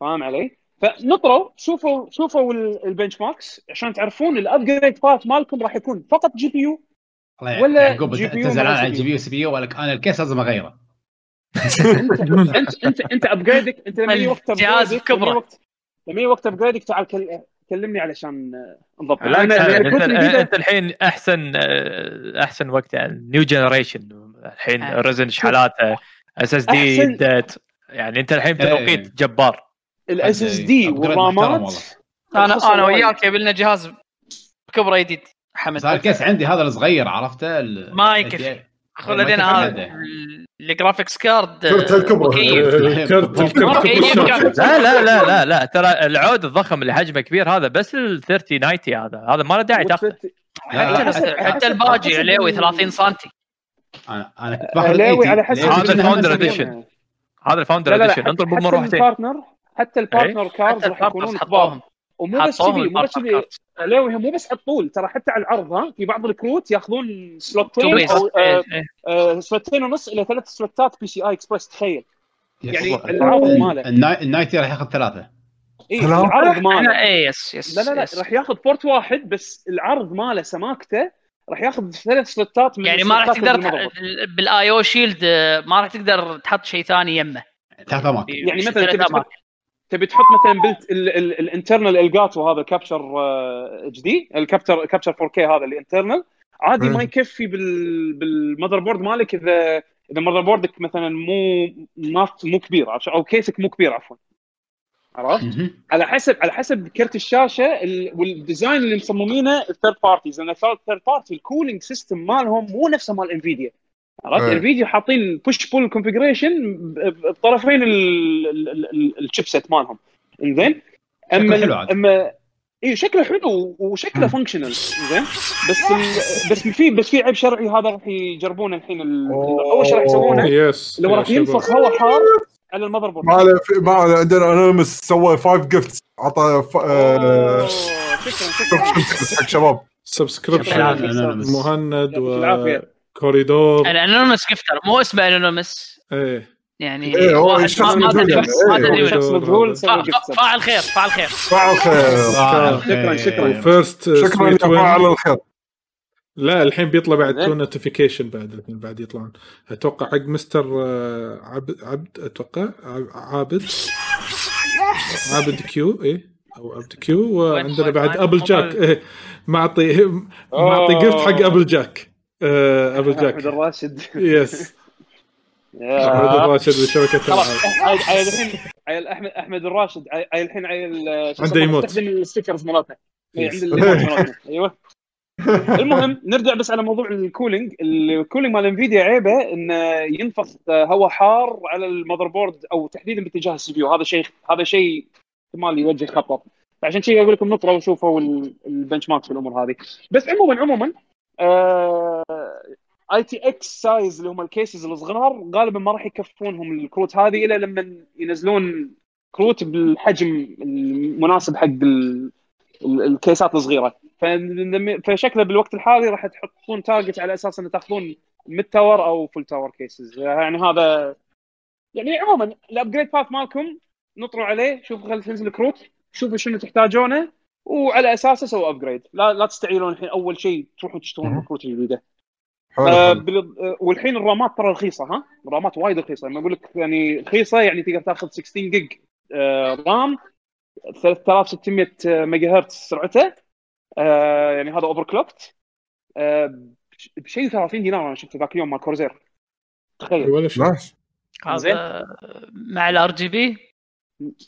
Speaker 4: فاهم علي؟ فنطروا شوفوا شوفوا ال- ال benchmarks عشان تعرفون ال upgrade part مالكم راح يكون فقط
Speaker 7: GPU
Speaker 4: ولا
Speaker 7: يعقوب انت زعلان على. الجي بي يو سي بي يو ولك أنا الكيس لازم أغيره
Speaker 4: انت انت انت ابجريدك انت لما يجي وقت upgradeك-
Speaker 6: بكبره.
Speaker 4: لما يجي وقت ابجريدك تعال كل... كلمني علشان نضبط أنا-
Speaker 8: انت, الحين أحسن أحسن وقت يعني نيو جنريشن الحين. ريزن شحالاته اس اس دي يعني أنت الحين
Speaker 7: إيه.
Speaker 8: بتوقيت جبار
Speaker 4: الاس اس دي والرامات.
Speaker 6: أنا
Speaker 4: أنا.
Speaker 6: وياك يبي لنا جهاز بكبره جديد حمد
Speaker 7: صار الكيس عندي هذا الصغير عرفته
Speaker 6: ما يكفي. خذ
Speaker 7: ما
Speaker 6: لنا هذا
Speaker 7: حده.
Speaker 6: الجرافيكس كارد
Speaker 2: كرت الكبرى.
Speaker 6: كرت.
Speaker 8: لا لا لا لا لا. ترى العود الضخم اللي حجمه كبير هذا بس ال 30 90 هذا. هذا ما له داعي تاخذه.
Speaker 6: حتى الباجي عليوي
Speaker 4: ال-
Speaker 6: 30 سم
Speaker 7: أنا أنا كنت 80
Speaker 4: على حسب؟
Speaker 8: هذا الفاوندر اديشن. هذا الفاوندر
Speaker 4: لا لا لا
Speaker 8: اديشن انطر بمروحتين
Speaker 4: البارتنر حتى البارتنر كاردز
Speaker 6: حتى
Speaker 4: راح يكونون كبار.
Speaker 6: حطوهم
Speaker 4: ومو بس كذي مو بس كذي. علاوي هم مو بس على الطول ترى حتى على العرض ها في بعض الكروت ياخذون سلوتين أو آه،
Speaker 6: إيه.
Speaker 4: آه، سلوتين ونص إلى ثلاث سلوتات بي سي اي اكسبرس تخيل. يعني
Speaker 7: ال-
Speaker 4: العرض ماله
Speaker 7: النا- النايتي راح ياخذ ثلاثة
Speaker 4: اي
Speaker 2: ثلاثة؟
Speaker 4: العرض ماله
Speaker 6: إيه يس يس
Speaker 4: لا لا لا. راح ياخذ بورت واحد بس العرض ماله سماكته راح ياخذ ثلاث سلوتات من
Speaker 6: يعني ما راح تقدر. بالاي أو شيلد آه، ما راح تقدر تحط شيء ثاني يمه
Speaker 7: ثلاث أماكن
Speaker 4: يعني مثلا تبي تحط مثلا بلت ال internal Elgato هذا capture HD ال capture capture 4K هذا اللي internal عادي. ما يكفي بال بال motherboard مالك اذا إذا motherboard ك مثلا مو ما مو كبير؟ أو كيسك مو كبير عفوا عرفت؟ على حسب على حسب كرت الشاشة ال- وال design اللي مصممينه ال third parties لأن ال third party ال cooling system مالهم مو نفسه مال Nvidia عرفت؟
Speaker 2: إيه.
Speaker 4: Nvidia حاطين push pull configuration بطرفين ال- ال- ال- ال chipset مالهم. إنزين؟ أما
Speaker 7: شكله.
Speaker 4: اما اي شكله حلو وشكله functional زين بس ال... بس في بس في عيب شرعي هذا راح يجربونه الحين ال... أول شيء راح يسوونه yes
Speaker 1: يا
Speaker 4: راح
Speaker 1: شباب.
Speaker 4: ينفخ هواء حار على ال motherboard
Speaker 2: ما له في- ما له- عندنا anonymous سوى five gifts عطى ف-
Speaker 4: أوه، شكرا شكرا.
Speaker 2: حق شباب.
Speaker 7: العافية.
Speaker 1: مهند
Speaker 4: يعطيك العافية.
Speaker 1: وكوريدور
Speaker 6: ال anonymous gifter مو اسمه anonymous
Speaker 1: إيه.
Speaker 6: يعني
Speaker 2: إيه، هو
Speaker 6: واحد
Speaker 2: شخص مجهول
Speaker 6: تدري
Speaker 2: يعني.
Speaker 6: ما
Speaker 2: إيه،.
Speaker 4: شخص مجهول
Speaker 6: فاعل خير فاعل خير.
Speaker 2: فعل خير.
Speaker 7: آه،
Speaker 4: شكراً، شكراً.
Speaker 1: first
Speaker 2: شكرا يا فاعل الخير.
Speaker 1: لا الحين بيطلع بعد. two notification بعد الحين بعد يطلعون. أتوقع حق مستر آه، عبد عبد أتوقع عابد. عابد Q إيه. أو عبد Q وعندنا بعد؟ Applejack إيه. معطي معطي جفت حق ابل جاك آه،
Speaker 4: أحمد
Speaker 1: جاك
Speaker 4: الراشد.
Speaker 1: يس أحمد الراشد بشبكة
Speaker 4: خلاص. عيل عيل الحين عيل أحمد أحمد الراشد عيل عيل الحين عيل آه،
Speaker 1: عنده يموت.
Speaker 4: يستخدم الستيكرز مالتنا إي،
Speaker 1: Yes.
Speaker 4: عند الايموت مالتنا أيوه. المهم نرجع بس على موضوع الكولينج. الكولينج مال انفيديا عيبه إنه ينفخ هواء حار على المذر بورد أو تحديدا باتجاه السي بي هذا شيء هذا شيء احتمال يوجه خطر. فعشان كذا أقول لكم نطروا وشوفوا ال benchmark في الأمور هذه. بس عموما عموما ITX size اللي هم ال cases الصغار غالبا ما راح يكفونهم الكروت هذه إلا لما ينزلون كروت بالحجم المناسب حق ال- ال- ال case ات الصغيرة. فشكله بالوقت الحالي راح تحطون target على أساس ان تاخذون mid tower أو full tower cases يعني هذا يعني عموما ال upgrade path مالكم نطروا عليه شوفوا خلي تنزل كروت شوفوا شنو تحتاجونه. وعلى أساسه سووا upgrade لا لا تستعيلون الحين. أول شيء تروحون تشترون الكروت الجديدة.
Speaker 2: حلو.
Speaker 4: آه آه، والحين ال RAM ات ترى رخيصة ها؟ ال RAM ات وايد رخيصة. لما أقول لك يعني رخيصة يعني تقدر تاخذ 16 جيج آه RAM 3600 ميجا هرتز سرعته آه يعني هذا overclocked آه بش- بشيء 30 دينار أنا شفته ذاك اليوم مال كورزير. تخيل.
Speaker 1: ولا شيء.
Speaker 6: هذا مع ال
Speaker 4: RGB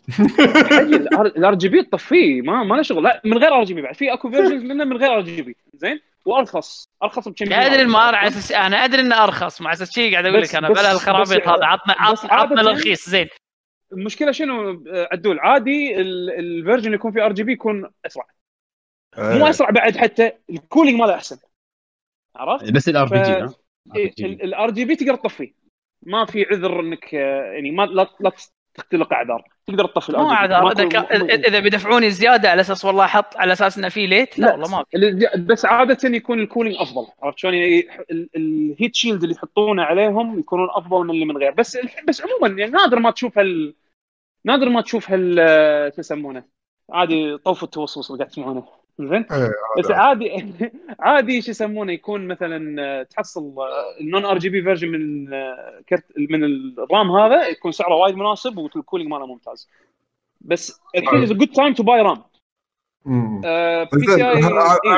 Speaker 4: ال RGB تطفيه ما ما له شغل. لا من غير RGB بعد. في أكو versions منه من غير RGB زين؟ وأرخص. أرخص بكم
Speaker 6: أدري ما على أساس أنا أدري إنه أرخص. مع أساس شيء قاعد
Speaker 4: أقول
Speaker 6: لك
Speaker 4: أنا.
Speaker 6: بلا الخرابيط هذا. عطنا عطنا الرخيص. زين.
Speaker 4: المشكلة شنو؟ آه، عدول عادي ال- ال version اللي يكون فيه RGB يكون أسرع. مو
Speaker 2: إيه.
Speaker 4: أسرع بعد حتى ال cooling ماله أحسن. عرفت؟
Speaker 7: بس الار بي جي
Speaker 4: الار جي بي تقدر تطفيه. ما في عذر إنك آه، يعني ما لا لا تختلق اعذار تقدر تطفي
Speaker 6: مو اعذار إذا إذا بيدفعوني زيادة على أساس والله أحط على أساس إنه في ليت؟ لا
Speaker 4: لا.
Speaker 6: والله ما في
Speaker 4: بس عادة يكون الكولينج أفضل. عرفت شلون؟ يعني ال- الهيت شيلد اللي يحطونه عليهم يكونون أفضل من اللي من غير. بس بس عموما يعني نادر ما تشوف هال نادر ما تشوف هال شو يسمونه؟ عادي طوف التوصوص اللي قاعد تسمعونه. زين؟
Speaker 2: إيه،
Speaker 4: بس عادي. عادي شو يسمونه يكون مثلا آه، تحصل ال non RGB version من آه، كرت من ال RAM هذا يكون سعره وايد مناسب وال cooling ماله ممتاز. بس الحين is
Speaker 2: good
Speaker 4: time to
Speaker 2: buy
Speaker 4: RAM.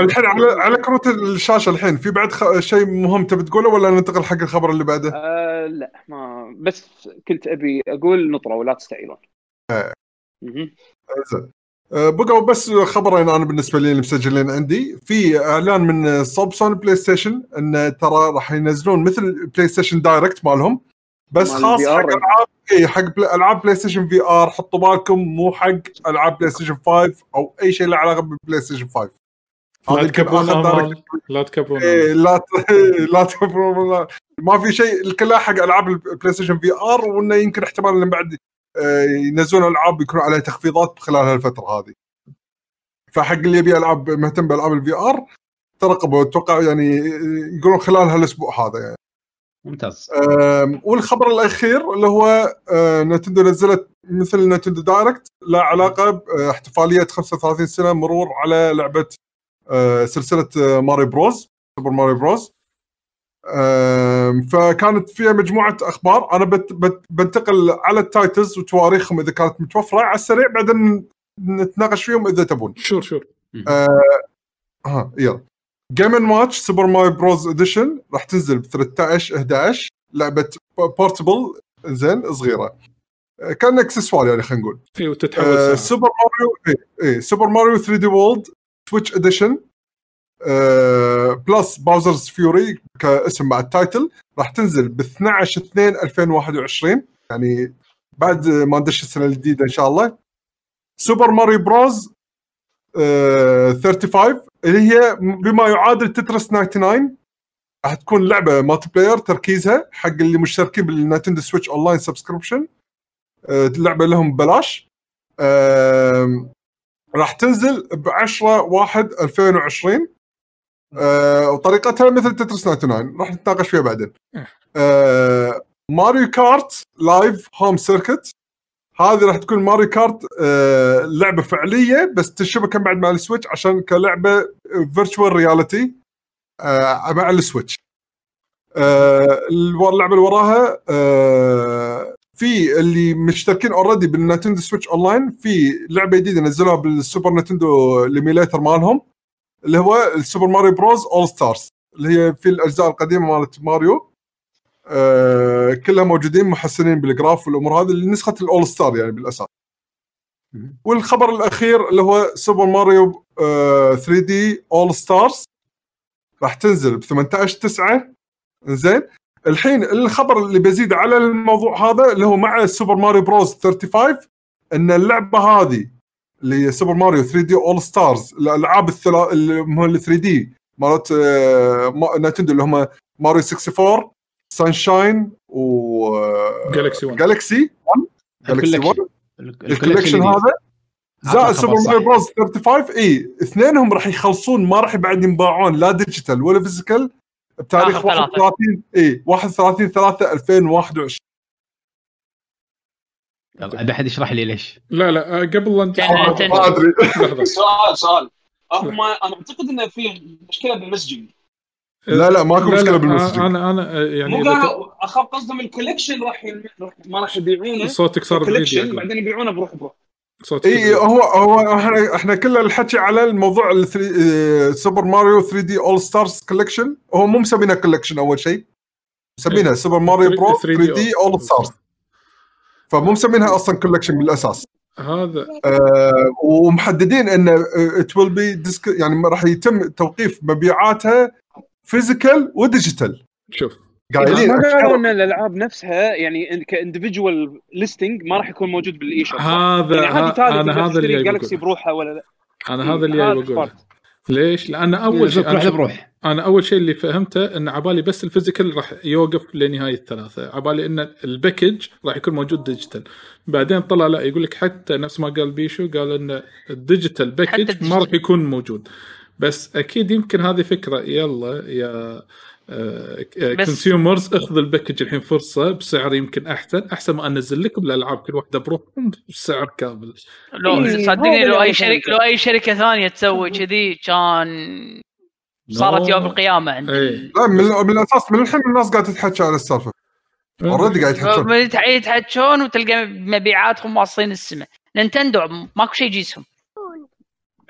Speaker 2: الحين على على كروت الشاشة الحين في بعد خ... شيء مهم تبي تقوله ولا ننتقل حق الخبر اللي بعده؟
Speaker 4: آه لا ما بس كنت أبي أقول نطروا ولا تستعيلون.
Speaker 2: زين. أه، بقوا بس خبرين أنا بالنسبة لي اللي مسجلين عندي. في إعلان من سوني بلاي ستيشن إن ترى راح ينزلون مثل بلاي ستيشن direct مالهم. بس
Speaker 4: مال
Speaker 2: خاص. حق العاب إي حق بلا- ألعاب بلاي ستيشن VR حطوا بالكم مو حق ألعاب بلاي ستيشن 5 أو أي شيء له علاقة بالبلاي ستيشن 5 هذا
Speaker 1: لا تكبرون لا تكبرون
Speaker 2: إيه. لا ت... لا تكبرون ما في شيء كلها حق ألعاب البلاي ستيشن VR وإنه يمكن احتمال إنه بعد ينزلون العاب يكون عليها تخفيضات خلال هالفترة هذه. فحق اللي يبي العاب مهتم بألعاب ال VR ترقبوا. أتوقع يعني آه، يقولون خلال هالأسبوع هذا يعني.
Speaker 7: ممتاز.
Speaker 2: والخبر الأخير اللي هو آه، نتندو نزلت مثل نتندو direct له علاقة باحتفاليه 35 سنة مرور على لعبة آه، سلسلة آه، Mario Bros Super Mario Bros. فكانت فيها مجموعة أخبار. أنا بت بت بنتقل على ال titles وتواريخهم إذا كانت متوفرة. على السريع بعدين نتناقش فيهم إذا تبون.
Speaker 1: sure sure.
Speaker 2: ها يلا. Game and Watch Super Mario Bros edition راح تنزل ب 13 11 لعبة portable زين صغيرة. آه، كان accessory يعني خلينا نقول.
Speaker 1: اي وتتحول
Speaker 2: آه. Super Mario إي إي Super Mario 3D World Switch edition آه plus Bowser's Fury كاسم مع ال title راح تنزل ب 12 2 2021 يعني بعد ما ندش السنة الجديدة إن شاء الله. Super Mario Bros آه 35 اللي هي بما يعادل Tetris 99 راح تكون لعبة multiplayer تركيزها حق اللي مشتركين بال Nintendo Switch Online subscription اللعبه لهم ببلاش. راح تنزل ب 10 1 2020 آه، وطريقتها مثل Tetris 99 راح نتناقش فيها بعدين. آه، Mario Kart Live Home Circuit. هذه راح تكون Mario Kart آه، لعبة فعلية بس تشبك بعد مع ال Switch عشان كلعبة virtual reality مع ال Switch. آه، اللعبة اللي وراها آه، في اللي مشتركين already بال Nintendo Switch Online في لعبة جديدة نزلوها بال Super Nintendo ال emulator مالهم. اللي هو ال Super Mario Bros All Stars اللي هي في الأجزاء القديمة مالت ماريو. آه كلها موجودين محسنين بال graph والأمور هذه نسخه ال All Star يعني بالأساس. والخبر الأخير اللي هو Super Mario آه 3D All Stars. راح تنزل ب 18 9 زين الحين الخبر اللي بزيد على الموضوع هذا اللي هو مع Super Mario Bros 35 إن اللعبة هذه اللي هي سوبر ماريو 3D All-Stars الألعاب الثلا اللي هم ال 3D مالت آه، نينتندو اللي هم ماريو 64 Sunshine و
Speaker 1: Galaxy 1
Speaker 2: Galaxy 1 Galaxy 1
Speaker 7: ال
Speaker 2: collection
Speaker 7: ال collection.
Speaker 2: هذا زائد سوبر. ماريو Bros 35 اي اثنينهم راح يخلصون ما راح بعد ينباعون لا digital ولا physical بتاريخ
Speaker 6: آخر ثلاثة.
Speaker 2: 31 اي 31 3 2021
Speaker 7: يلا أبي أحد يشرح لي ليش؟
Speaker 1: لا لا آه، قبل لا نت-
Speaker 6: كان
Speaker 2: ما
Speaker 1: أدري.
Speaker 4: سؤال سؤال. هم أنا أعتقد إنه في مشكلة بال messaging
Speaker 2: لا لا ماكو
Speaker 1: لا
Speaker 2: مشكلة
Speaker 1: لا آه، أنا أنا آه، يعني
Speaker 4: مو قالوا أخاف قصدهم ال collection راح ما راح يبيعونه.
Speaker 1: صوتك صار بعيد collection.
Speaker 4: بعدين يبيعونه بروح بروح.
Speaker 1: صوتك إي.
Speaker 2: هو هو إحنا إحنا كل الحكي على الموضوع ال three- آه، سوبر ماريو 3D All-Stars collection هو مو مسمينها collection أول شيء. مسمينها سوبر ماريو Bro
Speaker 1: 3D
Speaker 2: 3D All-Stars فمو مسمينها أصلا collection بالأساس.
Speaker 1: هذا.
Speaker 2: آه، ومحددين إن it will be يعني راح يتم توقيف مبيعاتها physical و digital
Speaker 1: شوف.
Speaker 2: قايلين
Speaker 4: ما قالوا إن الألعاب نفسها يعني ك individual listing ما راح يكون موجود بال eShop
Speaker 1: هذا
Speaker 4: يعني عادي أنا
Speaker 1: هذا اللي Galaxy
Speaker 4: بروحها ولا لا.
Speaker 1: أنا هذا اللي
Speaker 4: هذا
Speaker 1: جاي بقوله. ليش؟ لأن أول شيء أنا,
Speaker 7: بروح
Speaker 1: أنا أول شيء اللي فهمته إن عبالي بس ال physical راح يوقف لنهاية الثلاثة. عبالي إن ال package راح يكون موجود digital بعدين طلع لا يقول لك حتى نفس ما قال بيشو قال إن ال digital package
Speaker 6: ما.
Speaker 1: راح يكون موجود. بس أكيد يمكن هذه فكرة. يلا يا consumers اخذ ال package الحين فرصة بسعر يمكن أحسن. أحسن ما أنزل لكم الألعاب كل واحدة بروحهم بسعر كامل.
Speaker 6: لو
Speaker 4: إيه،
Speaker 6: صدقني لو أي
Speaker 4: شركة.
Speaker 6: لو أي شركة ثانية تسوي كذي كان صارت يوم القيامة عندي.
Speaker 1: اي
Speaker 2: لا من, من الأساس من الحين الناس قاعدة تتحكى على السالفة. already قاعد يتحكون.
Speaker 6: من يتح- يتحجون وتلقى مبيعاتهم واصلين السماء. نينتندو ماكو شيء يجيسهم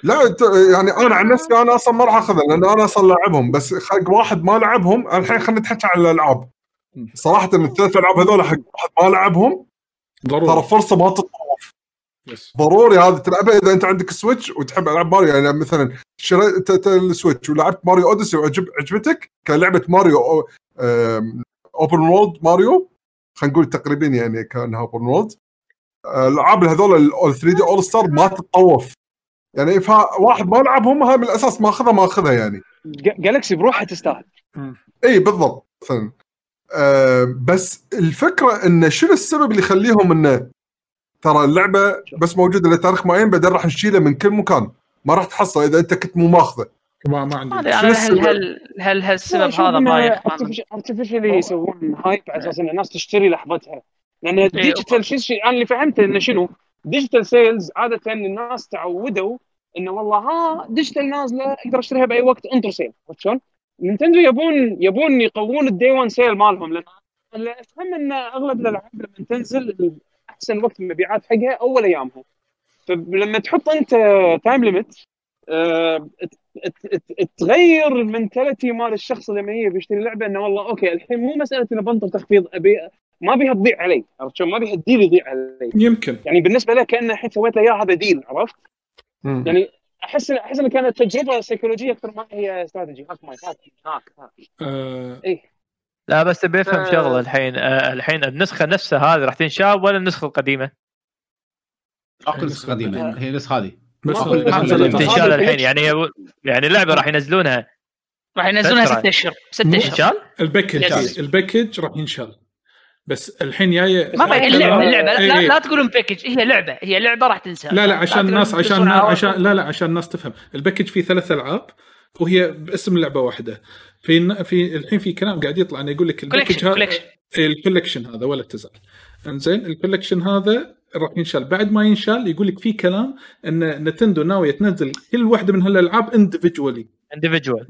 Speaker 2: لا يعني أنا عن نفسي أنا أصلا ما راح أخذها لأن أنا أصلا لاعبهم بس حق واحد ما لعبهم الحين خلينا نتحكي عن الألعاب. صراحة الثلاث ألعاب هذول حق واحد ما لعبهم ترى
Speaker 1: ضروري
Speaker 2: فرصة ما تتطوف
Speaker 1: yes.
Speaker 2: ضروري هذا تلعبها إذا أنت عندك Switch وتحب ألعاب ماريو. يعني مثلا شريت ال Switch ولعبت ماريو Odyssey وعجب عجبتك كلعبه ماريو أو- open world ماريو خلينا نقول تقريبا يعني كأنها open world الألعاب هذول ال 3D All-Star ما تتطوف. يعني فواحد ما لعبهم هاي من الأساس ما اخذها ما اخذها يعني.
Speaker 4: جا- Galaxy بروحها تستاهل.
Speaker 2: إي بالضبط. مثلا آه بس الفكرة انه شنو السبب اللي يخليهم إنه ترى اللعبة بس موجودة لتاريخ معين بعدين راح نشيلها من كل مكان. ما راح تحصل إذا أنت كنت مو ماخذه.
Speaker 1: ما ما عندي.
Speaker 6: هل
Speaker 2: السبب؟
Speaker 6: هل هل هالسبب هذا بايخ ما-
Speaker 4: artificially يسوون hype على أساس إن الناس تشتري لحظتها. لأن ال digital شيء شيء أنا اللي فهمته إنه شنو؟ digital sales عادة الناس تعودوا إنه والله ها digital نازله أقدر أشتريها بأي وقت انطر sale عرفت شلون؟ نينتندو يبون يبون يقوون ال day 1 sale مالهم لأن اللي أفهم إن أغلب الألعاب لما تنزل أحسن وقت المبيعات حقها أول أيامها فلما تحط أنت time آه، ت- ت- ت- تغير ال mentality مال الشخص لما يجي بيشتري لعبة إنه والله okay الحين مو مسألة إنه بنطر تخفيض ابي ما بيها تضيع علي عرفت شلون؟ ما بيها ال deal يضيع علي
Speaker 1: يمكن
Speaker 4: يعني بالنسبة له كأنه الحين سويت له اياه هذا deal عرفت؟
Speaker 2: مم.
Speaker 4: يعني أحس أحس انها كانت تجربة سيكولوجية أكثر ما هي استراتيجي هاك ماي هاك هاك هاك.
Speaker 1: آه.
Speaker 4: إيه.
Speaker 8: لا بس بيفهم
Speaker 4: ف-
Speaker 8: شغلة الحين. آه، الحين النسخة نفسها هذه راح تنشال ولا النسخة القديمة؟
Speaker 7: أقل نسخة قديمة. هي النسخه هذه.
Speaker 1: بس آه،
Speaker 8: تنشال الحين. يعني يعني اللعبه راح ينزلونها.
Speaker 6: راح ينزلونها. ست أشهر. ست أشهر.
Speaker 8: تنشال؟
Speaker 1: ال
Speaker 6: package.
Speaker 1: ال package راح ينشال. بس الحين جاية
Speaker 6: ما بقى اللعبه اللعبه لا,
Speaker 1: إيه،
Speaker 6: لا,
Speaker 1: إيه.
Speaker 6: لا تقولون package هي لعبة. هي لعبة راح تنسى.
Speaker 1: لا لا عشان الناس عشان عشان. لا لا عشان الناس تفهم. ال package فيه ثلاث ألعاب وهي باسم لعبة واحدة. في في الحين في كلام قاعد يطلع إنه يقول لك ال
Speaker 6: package
Speaker 1: هذا
Speaker 6: ال
Speaker 1: collection هذا ولا تزعل. إنزين ال collection هذا راح ينشال. بعد ما ينشال يقول لك في كلام إن نينتندو ناوية تنزل كل واحدة من هالألعاب
Speaker 8: individually
Speaker 6: individual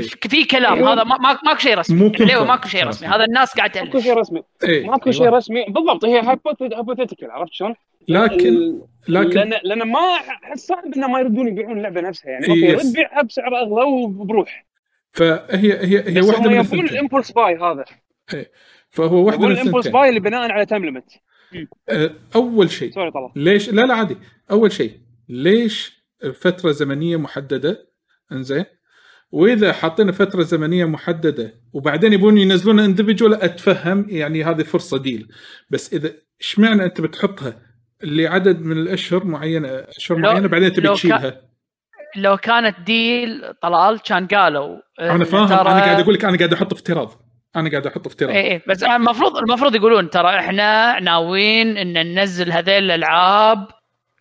Speaker 6: في في كلام هذا ما ما- ماكو شيء رسمي.
Speaker 1: مو
Speaker 6: اللعبه
Speaker 1: confirm.
Speaker 6: ماكو شيء رسمي. هذا الناس قاعد
Speaker 4: ماكو
Speaker 6: تالف
Speaker 4: شيء رسمي. ماكو شيء رسمي. بالضبط هي hypothetical عرفت شلون؟
Speaker 1: لكن لكن
Speaker 4: لأن لأن ما احس صعب انه ما يردون يبيعون اللعبة نفسها يعني.
Speaker 1: إيه،
Speaker 4: okay
Speaker 1: yes.
Speaker 4: رد بيعها بسعر أغلى وبروح.
Speaker 1: فهي هي هي
Speaker 4: بس
Speaker 1: واحدة
Speaker 4: هم
Speaker 1: من
Speaker 4: يبون
Speaker 1: ال
Speaker 4: impulse buy هذا.
Speaker 1: فهو
Speaker 4: واحدة
Speaker 1: من
Speaker 4: ال
Speaker 1: impulse
Speaker 4: buy اللي بناء على time limit
Speaker 1: آه، أول شيء.
Speaker 4: sorry طلع.
Speaker 1: ليش؟ لا لا عادي. أول شيء ليش فتره زمنية محددة؟ إنزين وإذا حاطين فترة زمنية محددة وبعدين يبون ينزلون individual أتفهم يعني هذه فرصة deal بس إذا إشمعنى أنت بتحطها لعدد من الأشهر معينة
Speaker 6: أشهر
Speaker 1: معينة بعدين تبي تشيلها؟
Speaker 6: لو كانت deal طلال كان قالوا أنا
Speaker 1: فاهم
Speaker 6: ترى-
Speaker 1: أنا قاعد أقول لك أنا قاعد أحط افتراض. أنا قاعد أحط افتراض.
Speaker 6: اي اي بس المفروض المفروض يقولون ترى إحنا ناويين إن ننزل هذيل الألعاب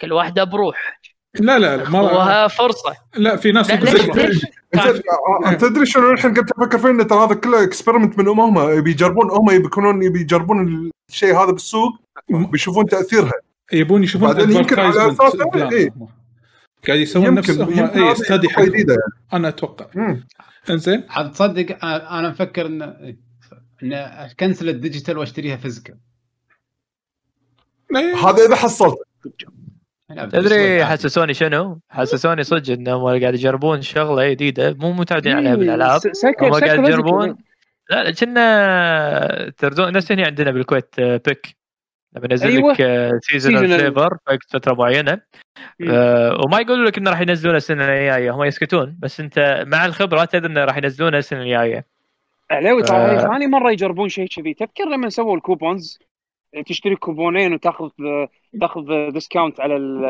Speaker 6: كل واحدة بروح.
Speaker 1: لا لا لا ما
Speaker 6: وها فرصة.
Speaker 1: لا في ناس
Speaker 6: لا ليش ليش
Speaker 2: تدري شنو الحين قمت أفكر فيه؟ إن ترى هذا كله experiment منهم هم يبي يجربون هم يبي يكونون يبي يجربون الشيء هذا بالسوق بيشوفون تأثيرها.
Speaker 1: يبون يشوفون
Speaker 2: بعدين يمكن على
Speaker 1: plan.
Speaker 2: إيه.
Speaker 1: قاعد يسوون
Speaker 2: يمكن
Speaker 1: اي study
Speaker 2: خطوة جديدة يعني
Speaker 1: أنا
Speaker 2: أتوقع.
Speaker 1: إنزين.
Speaker 7: عاد تصدق أنا مفكر إن إن ا cancel ال digital وأشتريها physical
Speaker 1: إيه.
Speaker 2: هذا إذا حصلت.
Speaker 8: تدري حسسوني شنو؟ حسسوني صدق انهم قاعد يجربون شغلة جديدة مو متعودين عليها بالألعاب. هم قاعد يجربون. لا كنا تردون نفس هنا عندنا بالكويت آه، Pick. لما ينزل
Speaker 4: أيوة.
Speaker 8: لك
Speaker 4: seasonal
Speaker 8: Seasonal. flavor فترة معينة.
Speaker 4: مم.
Speaker 8: آه، وما يقولوا لك انه راح ينزلونه السنة الجاية هم يسكتون. بس أنت مع الخبرة تدري انه راح ينزلونه السنة الجاية.
Speaker 4: علاوي ترى ثاني مره يجربون شيء كذي. تذكر لما سووا ال coupons تشتري كوبونين وتاخذ تاخذ discount على ال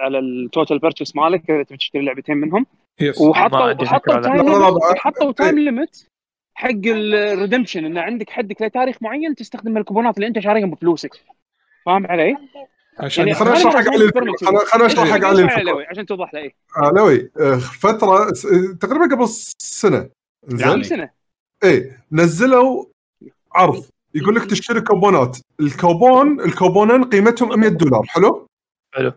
Speaker 4: على ال total purchase مالك إذا تبي تشتري لعبتين منهم.
Speaker 8: yes
Speaker 4: وحطوا
Speaker 8: لا.
Speaker 2: time.
Speaker 4: وحطوا time limit حق ال redemption انه عندك حدك لتاريخ معين تستخدم الكوبونات اللي أنت شاريهم بفلوسك. فاهم علي؟
Speaker 1: عشان
Speaker 4: يعني
Speaker 2: خليني أشرح حق علي خليني- أشرح حق علي الفكرة.
Speaker 4: علوي عشان توضح له إيه
Speaker 2: علوي آه، فترة س- تقريبا قبل
Speaker 4: سنة.
Speaker 2: زين
Speaker 4: سنة.
Speaker 2: إيه نزلوا عرض. يقول لك تشتري كوبونات. الكوبون الكوبونين قيمتهم 100 دولار. حلو؟
Speaker 8: حلو.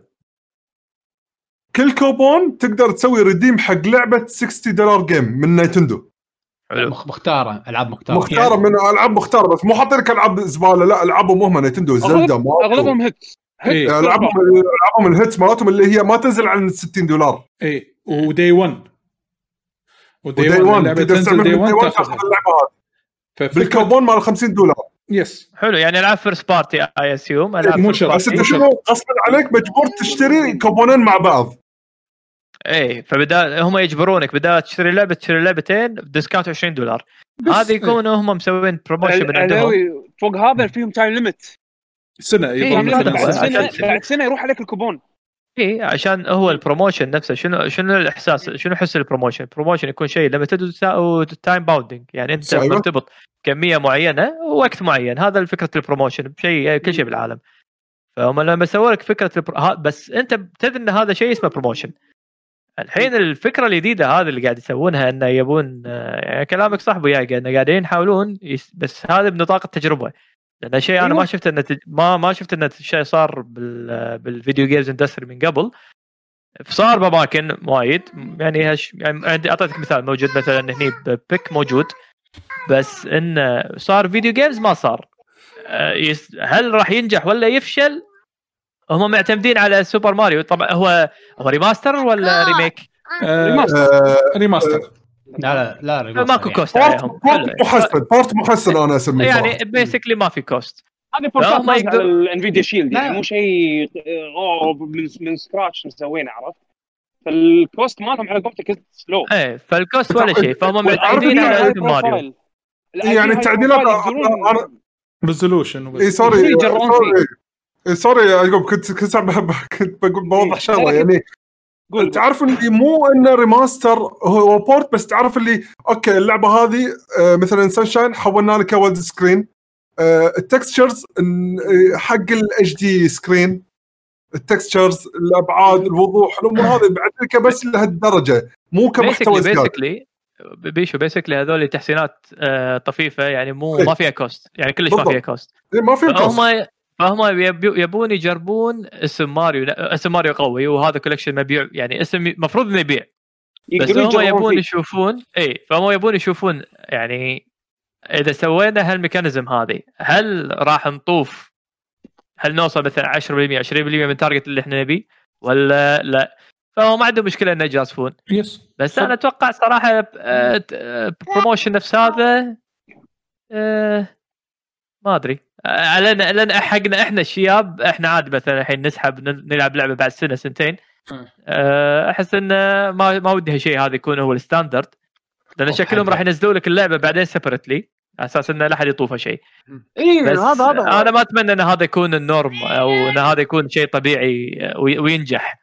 Speaker 2: كل كوبون تقدر تسوي redeem حق لعبة 60 دولار game من
Speaker 8: حلو.
Speaker 7: مخ- مختارة. ألعاب مختارة.
Speaker 2: مختارة من ألعاب مختارة. بس مو حاطين لك ألعاب زبالة. لا ألعابهم هم Nintendo Zelda
Speaker 4: أغلبهم hit.
Speaker 1: إيه.
Speaker 2: العابهم ألعابهم ال hits مالتهم اللي هي ما تنزل عن 60 دولار.
Speaker 1: اي و day 1 و
Speaker 2: day و day
Speaker 1: 1
Speaker 2: 1
Speaker 1: اللعبة
Speaker 2: تقدر
Speaker 1: تنزل
Speaker 2: تستعمل
Speaker 1: day
Speaker 2: من
Speaker 1: 1
Speaker 2: Day One
Speaker 1: تاخذها.
Speaker 2: تاخذ اللعبة هذه. بالكوبون مال 50 دولار.
Speaker 1: yes
Speaker 8: حلو يعني العاب first party I assume العاب
Speaker 1: مو شرط.
Speaker 2: بس
Speaker 8: أنت.
Speaker 2: شنو؟ غصبا عليك مجبور تشتري كوبونين مع بعض.
Speaker 8: إيه فبدال هم يجبرونك. بدال تشتري لعبة تشتري لعبتين discount 20 دولار. هذا يكونوا هم مسوين promotion من عندهم.
Speaker 4: فوق هذا فيهم time limit
Speaker 1: سنة
Speaker 8: إيه،
Speaker 4: بعد.
Speaker 8: عشان-
Speaker 4: سنة بعد سنة يروح عليك الكوبون
Speaker 8: اي عشان هو ال promotion نفسه. شنو شنو الإحساس شنو حس ال promotion؟ ال promotion يكون شيء limited و time bounding يعني أنت
Speaker 2: أيوة.
Speaker 8: مرتبط كمية معينة ووقت معين. هذا فكره ال promotion بشيء كل شيء بالعالم. فهم لما سووا لك فكرة البر... بس أنت بتدري إن هذا شيء اسمه promotion الحين الفكرة الجديدة هذه اللي قاعد يسوونها إنه يبون آه، يعني كلامك صح ياقا إنه قاعدين يحاولون يس... بس هذا بنطاق التجربة. لأن شيء أنا
Speaker 4: أيوة.
Speaker 8: ما شفت إنه تج... ما ما شفت إنه شيء صار بال... بال video games industry من قبل. صار بأماكن وايد. يعني هش يعني عندي أعطيتك مثال موجود مثلا هني Pick موجود. بس انه صار video games ما صار. آه، هل راح ينجح ولا يفشل؟ هم معتمدين على Super Mario طبعا هو هو remaster ولا remake
Speaker 1: آه،
Speaker 2: آه،
Speaker 1: remaster
Speaker 7: لا لا لا
Speaker 8: ماكو. cost
Speaker 2: port
Speaker 8: عليهم.
Speaker 2: port محسن port محسن أنا أسميه.
Speaker 8: يعني. basically ما في cost
Speaker 4: هذه بورتات على
Speaker 8: يقدر-
Speaker 4: ال Nvidia Shield يعني
Speaker 7: لا.
Speaker 4: مو شيء أوه من, من scratch مسوينه عرفت؟ فال cost مالهم على قولتك so
Speaker 8: low إيه فال cost ولا شيء فهم معتمدين على ماريو
Speaker 2: يعني التعديلات
Speaker 1: resolution
Speaker 2: اي sorry sorry يعقوب كنت كنت عم- كنت بقول بوضح شغلة يعني
Speaker 4: قول
Speaker 2: تعرف اللي مو إنه remaster هو port بس تعرف اللي okay اللعبة هذه آه، مثلا Sunshine حولنا لك wide screen ال textures حق ال HD screen ال textures الأبعاد الوضوح الأمور هذه بعد لك بس لهالدرجة مو كمحتوى
Speaker 8: basically بيشو basically هذول تحسينات آه، طفيفة يعني مو
Speaker 2: إيه.
Speaker 8: ما فيها cost يعني كلش ما. فيها cost
Speaker 2: إيه، ما في cost.
Speaker 8: فهم يبو- يبون يجربون اسم ماريو. اسم ماريو قوي وهذا collection مبيع يعني اسم المفروض إنه يبيع. بس هم يبون
Speaker 4: فيه.
Speaker 8: يشوفون إي فهم يبون يشوفون يعني إذا سوينا هال mechanism هذه هل راح نطوف؟ هل نوصل مثلا 10% 20% من ال target اللي إحنا نبيه؟ ولا لا؟ فهو ما عنده مشكلة إنه يجازفون.
Speaker 1: yes
Speaker 8: بس
Speaker 1: صح.
Speaker 8: أنا أتوقع صراحة promotion نفس هذا آه، ما أدري. آه، لأن لأن حقنا إحنا الشياب إحنا عادي مثلا الحين نسحب نلعب لعبة بعد سنة سنتين. آه، أحس انه ما ما ودي هالشيء هذا يكون هو ال standard. لأن شكلهم راح ينزلوا لك اللعبة بعدين separately على أساس انه لا أحد يطوفها شيء
Speaker 4: اي هذا هذا.
Speaker 8: أنا ما أتمنى إن هذا يكون ال norm أو إن هذا يكون شيء طبيعي وي- وينجح.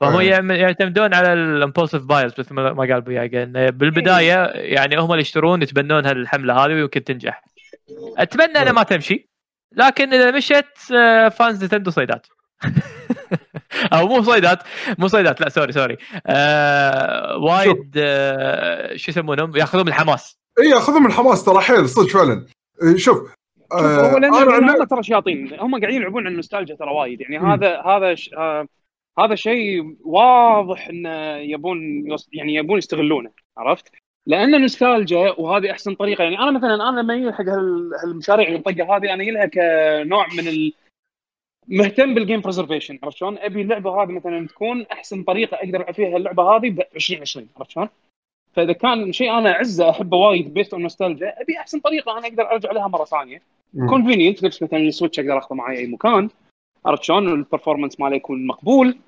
Speaker 8: فهم يعتمدون على ال impulsive buyers مثل ما قال أبو ياقا إنه بالبداية يعني هم اللي يشترون يتبنون هالحملة هذه ويمكن تنجح. أتمنى إنها ما تمشي. لكن إذا مشت آه، fans Nintendo صيدات. أو مو صيدات مو صيدات لا sorry sorry آه وايد آه شو يسمونهم؟ يأخذون الحماس
Speaker 2: إي ياخذهم الحماس ترى حيل صدق فعلا. إيه، شوف آه،
Speaker 4: هو لأن هم ترى شياطين. هم قاعدين يلعبون على النوستالجيا ترى وايد. يعني
Speaker 2: مم.
Speaker 4: هذا هذا ش... آه هذا شيء واضح انه يبون. يعني يبون يستغلونه عرفت؟ لأن النوستالجيا وهذه أحسن طريقة. يعني أنا مثلا أنا لما يجي حق هال- هالمشاريع المطقة هذه. أنا لها كنوع من ال... مهتم بال game preservation عرفت شلون؟ أبي اللعبة هذه مثلا تكون أحسن طريقة أقدر ألعب فيها اللعبة هذه ب 2020 عرفت شلون؟ فإذا كان شيء أنا أعزه أحبه وايد based on nostalgia أبي أحسن طريقة أنا أقدر أرجع لها مرة
Speaker 2: ثانية.
Speaker 4: convenient نفس مثلا ال Switch أقدر أخذه معي أي مكان. عرفت شلون؟ ال performance ماله يكون مقبول.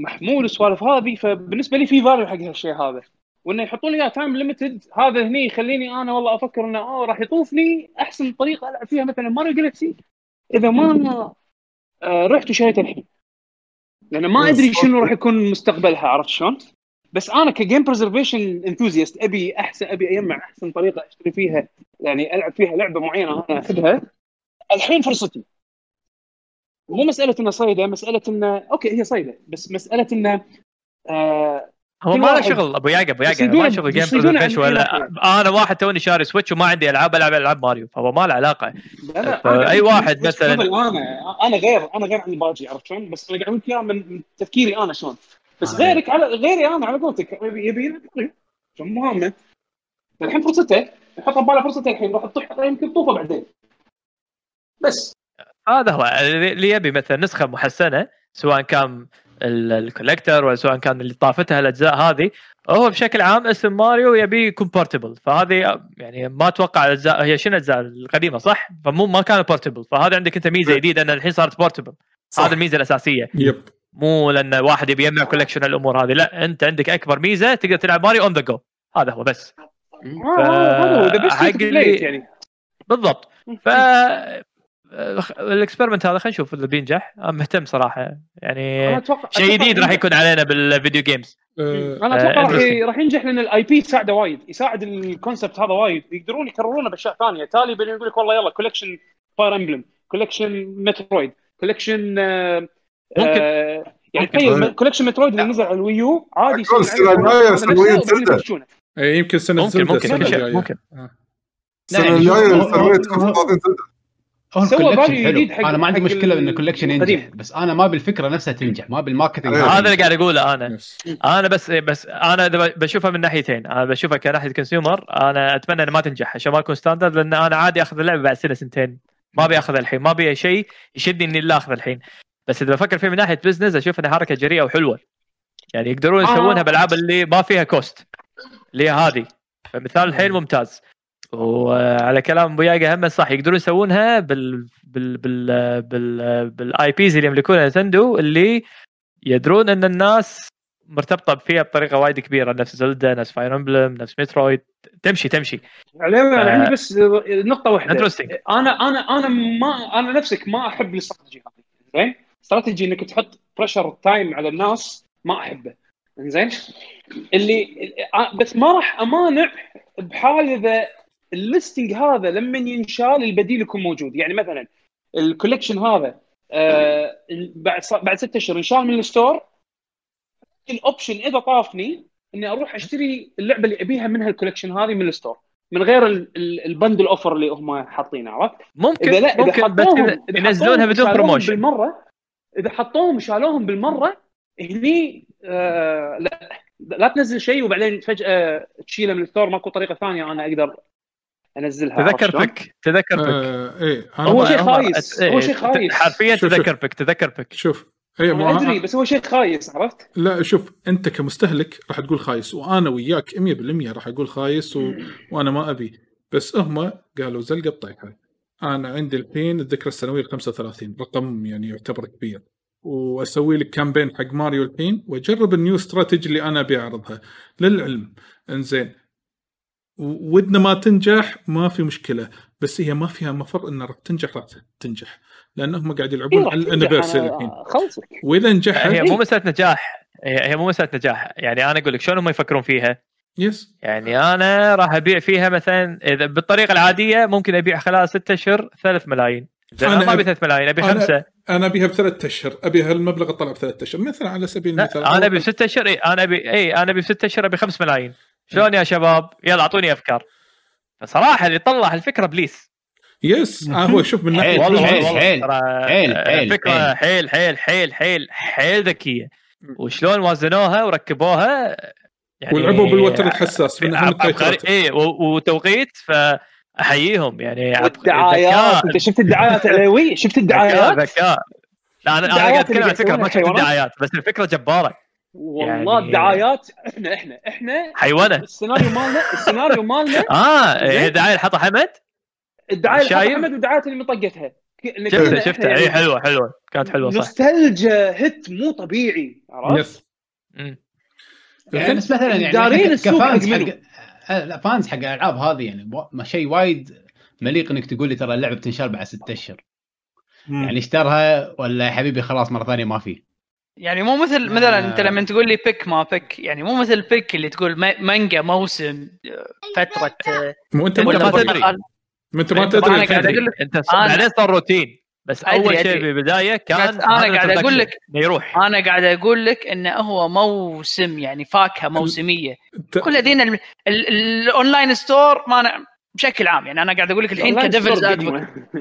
Speaker 4: محمول السوالف هذه. فبالنسبة لي في value حق هالشيء هذا. وإنه يحطون لي اياه time limited هذا هني يخليني أنا والله أفكر إنه اوه راح يطوفني أحسن طريقة ألعب فيها مثلا ماريو جالكسي إذا ما آه، رحت وشريت الحين. لأن ما أدري شنو راح يكون مستقبلها عرفت شلون؟ بس أنا ك game preservation enthusiast أبي أحسن أبي أجمع أحسن طريقة أشتري فيها يعني ألعب فيها لعبة معينة أنا اخذها الحين فرصتي. مو مسألة انه صيده مسألة انه أوكي هي صيده بس مسألة انه آه
Speaker 8: هو ما له شغل أبو يعقوب ابو
Speaker 4: يصيدون-
Speaker 8: ما له شغل game
Speaker 4: preservation
Speaker 8: ولا
Speaker 4: أي
Speaker 8: أنا واحد توني شاري سويتش وما عندي ألعاب العب العاب ماريو فهو ما له علاقة.
Speaker 4: أنا-
Speaker 8: واحد مثلاً-
Speaker 4: أنا أنا غير أنا غير عن الباجي عرفت شلون؟ بس أنا قاعد أقول لك اياها من تفكيري أنا شلون. بس
Speaker 7: آه.
Speaker 4: غيرك على غيري أنا على قولتك. يبي هامه الحين فرصته يحط بباله فرصته الحين راح تطيح يمكن طوفه بعدين. بس.
Speaker 8: هذا هو اللي يبي مثلا نسخة محسنة سواء كان ال collector ولا سواء كان اللي طافتها الأجزاء هذه هو بشكل عام اسم ماريو يبي يكون portable فهذه يعني ما أتوقع الأجزاء هي شنو الأجزاء القديمة صح؟ فمو ما كان portable فهذا عندك أنت ميزة جديدة إن الحين صارت portable هذا الميزة الأساسية.
Speaker 1: yep.
Speaker 8: مو لأن واحد يبي يجمع collection الأمور هذه لا أنت عندك أكبر ميزة تقدر تلعب ماريو on the go هذا هو بس.
Speaker 4: هذا هو ذا
Speaker 8: حق best
Speaker 4: يعني.
Speaker 8: بالضبط. ف ال experiment هذا خلينا نشوف اذا بينجح أنا مهتم صراحة يعني شيء جديد راح. يكون علينا بال video games
Speaker 1: آه،
Speaker 4: أنا أتوقع راح
Speaker 8: interesting.
Speaker 4: ي- راح ينجح لأن ال IP يساعده وايد يساعد ال concept هذا وايد يقدرون يكررونه بأشياء ثانية تالي بين يقول لك والله يلا collection فاير امبلم collection مترويد collection
Speaker 8: ممكن.
Speaker 4: يعني. تخيل collection مترويد اللي نزل على
Speaker 2: ال
Speaker 4: Wii U
Speaker 2: عادي
Speaker 4: يسوون.
Speaker 1: إيه، يمكن سنة
Speaker 8: ممكن ممكن. ممكن
Speaker 1: آه.
Speaker 2: السنة
Speaker 7: يعني
Speaker 2: الجاية
Speaker 7: هو-
Speaker 2: السنويه
Speaker 7: هو-
Speaker 2: تكون
Speaker 7: هو-
Speaker 2: 30 سنه
Speaker 7: هو
Speaker 4: سوى
Speaker 7: الكولكشن حلو.
Speaker 4: جديد حق-
Speaker 7: أنا ما عندي
Speaker 4: مشكلة
Speaker 7: إن ال collection ينجح. بس أنا ما بالفكرة نفسها تنجح ما بال
Speaker 2: marketing.
Speaker 8: هذا اللي قاعد اقوله
Speaker 1: أنا.
Speaker 8: أنا بس بس أنا بشوفها من ناحيتين. أنا بشوفها كناحية consumer أنا أتمنى إنها ما تنجح عشان ما تكون standard لأن أنا عادي أخذ اللعبة بعد سنة سنتين. ما أبي أخذها الحين ما أبي شيء يشدني إني لا اخذ الحين. بس إذا بفكر فيه من ناحية business أشوف إنها حركة جريئة وحلوة. يعني يقدرون
Speaker 4: آه.
Speaker 8: يسوونها بالالعاب اللي ما فيها cost اللي هي هذه. فمثال الحين ممتاز. وعلى كلام أبو ياقا هم صح يقدرون يسوونها بال بال بال بال بال IPs اللي يملكونها نتندو اللي يدرون إن الناس مرتبطة فيها بطريقة وايد كبيرة نفس زلدا نفس فاير امبلم نفس مترويد تمشي تمشي.
Speaker 4: عليوي أنا
Speaker 8: آه.
Speaker 4: عندي بس نقطة واحدة.
Speaker 8: interesting
Speaker 4: أنا أنا أنا ما أنا نفسك ما أحب الاستراتيجي هذه. زين؟ استراتيجي إنك تحط pressure time على الناس ما أحبه. زين؟ اللي آه، بس ما راح أمانع بحال إذا ال listing هذا لما ينشال البديل يكون موجود. يعني مثلا ال collection هذا آه بعد بعد ست أشهر انشال من ال store. ال option إذا طافني إني أروح أشتري اللعبة اللي أبيها من هال collection هذه من ال store من غير ال- ال- ال bundle offer اللي هم حاطينه عرفت؟
Speaker 8: ممكن
Speaker 4: إذا لا إذا
Speaker 8: ممكن بس
Speaker 4: حطوهم
Speaker 8: ينزلونها بدون promotion
Speaker 4: بالمرة إذا حطوهم وشالوهم بالمرة هني آه لا لا تنزل شيء وبعدين فجأة تشيله من ال store ماكو طريقة ثانية أنا أقدر أنزلها
Speaker 8: تذكر؟ بك تذكر بك
Speaker 1: آه، إيه
Speaker 4: هو شيء خايس،
Speaker 8: إيه،
Speaker 4: هو شيء خايس.
Speaker 8: حرفيا تذكر بك تذكر بك
Speaker 1: شوف
Speaker 4: أنا
Speaker 1: مو
Speaker 4: أدري بس هو شيء خايس عرفت؟
Speaker 1: لا شوف أنت كمستهلك راح تقول خايس وأنا وياك 100% راح أقول خايس و... وأنا ما أبي. بس هم قالوا زلقة بطيحه أنا عندي الحين الذكرى السنوية ال 35 رقم يعني يعتبر كبير. وأسوي لك كامبين حق ماريو الحين وأجرب النيو استراتيجي اللي أنا أبي أعرضها. للعلم. إنزين. ودنا ما تنجح ما في مشكلة بس هي ما فيها مفر إنها راح تنجح راح تنجح. لانهم قاعد يلعبون
Speaker 4: إيه،
Speaker 1: على
Speaker 4: أنا
Speaker 1: الحين.
Speaker 4: خلصك
Speaker 1: وإذا نجحت
Speaker 8: هي مو مساله نجاح هي هي مو مساله نجاح يعني أنا أقول لك شلون هم يفكرون فيها؟
Speaker 1: يس
Speaker 8: يعني أنا راح أبيع فيها مثلا إذا بالطريقة العادية ممكن ابيع خلال ستة أشهر 3 ملايين.
Speaker 1: أنا
Speaker 8: ما ابي
Speaker 1: أب-
Speaker 8: 3 ملايين ابي
Speaker 1: أنا-
Speaker 8: خمسة.
Speaker 1: أنا أبيها بثلاث أشهر. ابي هالمبلغ اطلع بثلاث أشهر. مثلا على سبيل المثال.
Speaker 8: أنا أبي بستة أشهر اي أنا ابي اي أنا أبي بستة أشهر أبي 5 ملايين. شلون يا شباب؟ يلا أعطوني أفكار. فصراحه اللي طلع الفكرة bless.
Speaker 1: yes آه هو شوف من ناحية
Speaker 7: حيل،
Speaker 8: والله
Speaker 7: حيل، حيل،
Speaker 8: ترى
Speaker 7: حيل، حيل،
Speaker 8: فكره حيل. حيل حيل حيل حيل ذكية. وشلون وازنوها وركبوها يعني
Speaker 1: ولعبوا بالوتر الحساس من
Speaker 8: اي وتوقيت فأحييهم. يعني عب-
Speaker 4: والدعايات. أنت شفت الدعايات عليوي شفت الدعايات؟
Speaker 8: ذكاء لا أنا
Speaker 4: أنا
Speaker 8: قاعد
Speaker 4: أتكلم
Speaker 8: عن الفكرة ما شفت. الدعايات بس الفكرة جبارة.
Speaker 4: والله
Speaker 8: يعني-
Speaker 4: الدعايات إحنا إحنا إحنا
Speaker 8: حيوانة
Speaker 4: السيناريو مالنا السيناريو مالنا
Speaker 8: آه
Speaker 4: زين.
Speaker 8: هي دعاية اللي حطها حمد
Speaker 4: الدعاية اللي؟ حطها احمد والدعايات اللي مطقتها ك-
Speaker 8: شفتها شفتها
Speaker 4: يعني
Speaker 8: اي حلوة حلوة كانت حلوة صح
Speaker 4: nostalgia hit مو طبيعي عرفت؟
Speaker 1: yes
Speaker 8: مم.
Speaker 7: يعني بس مثلا يعني
Speaker 4: دارين
Speaker 7: حق-
Speaker 4: السوق
Speaker 7: ك
Speaker 4: fans
Speaker 7: حق؟ آه، fans حق الالعاب هذه يعني شيء وايد مليق إنك تقول لي ترى اللعبة بتنشال بعد ستة أشهر يعني اشترها ولا يا حبيبي خلاص مرة ثانية ما في
Speaker 6: يعني مو مثل. مثلا أنت لما تقول لي بيك ما بيك يعني مو مثل بيك اللي تقول ما- مانجا موسم فترة آه،
Speaker 1: مو أنت
Speaker 8: أنت
Speaker 1: ما تدري. ما أنت ما تدري
Speaker 6: أنا قاعد. أقول لك- أنت
Speaker 8: بعدين صار روتين بس
Speaker 6: أدري-
Speaker 8: أول شيء
Speaker 6: أدري.
Speaker 8: بالبدايه كان هذا
Speaker 6: قاعد
Speaker 8: introduction.
Speaker 6: لك-
Speaker 8: يروح
Speaker 6: أنا قاعد أقول لك إنه هو موسم يعني فاكهة
Speaker 1: موسمية
Speaker 6: كل دين ال- ال- الاونلاين ستور ما أنا بشكل عام يعني أنا قاعد أقول لك الحين
Speaker 4: أونلاين
Speaker 6: كديفلز.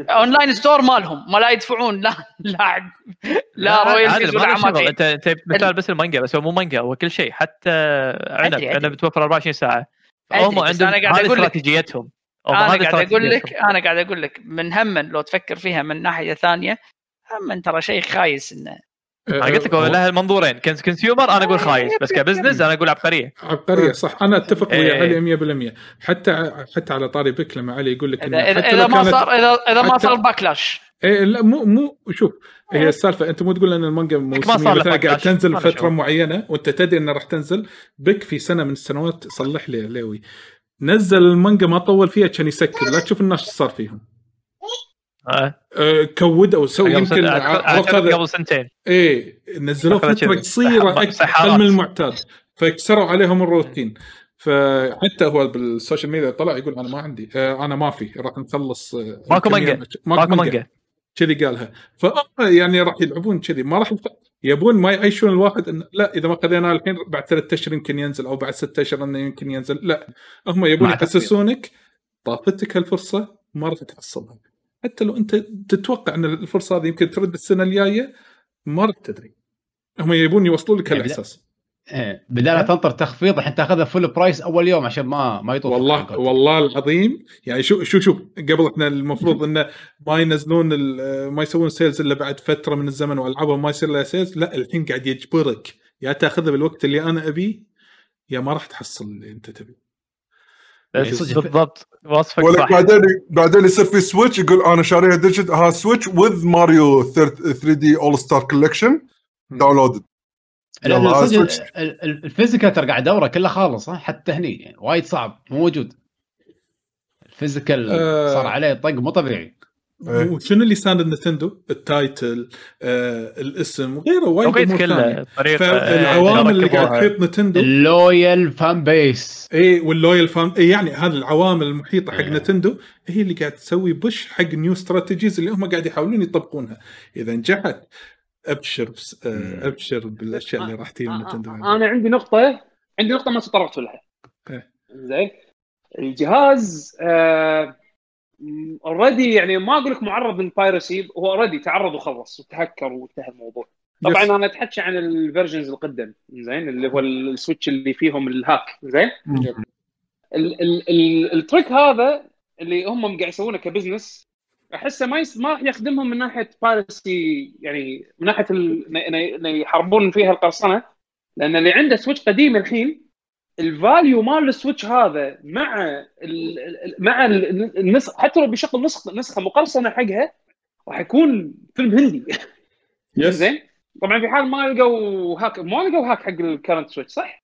Speaker 6: اونلاين ستور مالهم ما لا يدفعون لا لا لا رويالتيز
Speaker 8: ما
Speaker 6: ولا. عماتين
Speaker 8: انت أنت مثال بس المانجا بس هو مو مانجا هو كل شيء حتى عنب
Speaker 6: أدري،
Speaker 8: عنب. بتوفر 24
Speaker 6: ساعة
Speaker 8: هم عندهم هذه
Speaker 6: لك-
Speaker 8: استراتيجيتهم
Speaker 6: أنا قاعد أقول لك أنا قاعد أقول لك من هم لو تفكر فيها من ناحية ثانية هم ترى شيء خايس إنه
Speaker 8: أنا قلت لك لها المنظورين. consumer أنا أقول خايس. بس ك business أنا أقول
Speaker 1: عبقرية. عبقرية صح. أنا أتفق ويا علي 100% حتى حتى على طاري بك لما علي يقول لك
Speaker 6: اذا, إذا ما صار اذا, إذا ما صار backlash
Speaker 1: إيه لا مو مو شوف هي السالفة أنت مو تقول إن المانجا موسمية مثلا قاعد تنزل فترة معينة وأنت تدري إنها راح تنزل. بك في سنة من السنوات صلح لي ليوي. نزل المانجا ما طول فيها كان يسكر. لا تشوف الناس صار فيهم. آه. آه كودوا سووا يمكن
Speaker 8: قبل سنتين.
Speaker 1: إيه نزلوه فترة قصيرة أقل من المعتاد. فكسروا عليهم الروتين. فحتى هو بال social media طلع يقول أنا ما عندي آه أنا ما في راح نخلص
Speaker 8: آه ماكو مانجا. ماكو مانجا.
Speaker 1: كذي قالها. ف يعني راح يلعبون كذي. ما راح يبون ما يعيشون الواحد إن لا إذا ما خذيناه الحين بعد ثلاثة أشهر يمكن ينزل أو بعد ستة أشهر إنه يمكن ينزل لا. هم يبون يحسسونك طافتك هالفرصة ما راح تحصلها. حتى لو أنت تتوقع أن الفرصة هذه يمكن ترد السنة الجاية ما تدري. هم يبون يوصلون لك هالإحساس.
Speaker 7: إيه بدال لا تنطر تخفيض الحين تاخذها full price أول يوم عشان ما ما يطول
Speaker 1: والله والله العظيم يعني شو شو شوف قبل إحنا المفروض انه ما ينزلون ما يسوون sales إلا بعد فترة من الزمن وألعابهم ما يصير لها sales لا الحين قاعد يجبرك. يا تاخذها بالوقت اللي أنا أبيه يا ما راح تحصل اللي أنت تبيه.
Speaker 8: بالضبط وصفك
Speaker 2: صح. بعدين بعدين يصير في Switch يقول أنا شاريها digital Switch with Mario 3D All Star Collection downloaded ال
Speaker 7: physical ترى قاعد ادوره كله خالص حتى هني يعني وايد صعب مو موجود. ال physical آه. صار عليه طق مو طبيعي.
Speaker 1: وشنو اللي ساند Nintendo؟ ال title آه، الاسم وغيره وايد
Speaker 8: كله طريقة
Speaker 1: فالعوامل اللي قاعد تحيط Nintendo.
Speaker 7: ال loyal fan base
Speaker 1: اي وال loyal fan إيه يعني هذه العوامل المحيطة حق إيه. Nintendo هي اللي قاعد تسوي push حق new strategies اللي هم قاعد يحاولون يطبقونها. إذا نجحت أبشر بس آه، أبشر بالأشياء اللي راح تجي من Nintendo.
Speaker 4: أنا عندي نقطة عندي نقطة ما تطرقت لها. زين. الجهاز آه already يعني ما أقول لك معرض لل piracy هو already تعرض وخلص وتهكر وانتهى الموضوع. طبعا أنا اتحكى عن ال versions القدم زين اللي هو ال Switch اللي فيهم ال hack زين؟ ال trick هذا اللي هم قاعد يسوونه ك business أحسه ما يس... ما راح يخدمهم من ناحية piracy يعني من ناحية انه يحاربون فيها القرصنة لأن اللي عنده Switch قديم الحين ال value مال ال Switch هذا مع ال مع النسخ حتى لو بيشغل نسخه نسخة مقرصنة حقها راح يكون فيلم هندي. yes زين؟ طبعا في حال ما لقوا hack ما لقوا hack حق ال current Switch صح؟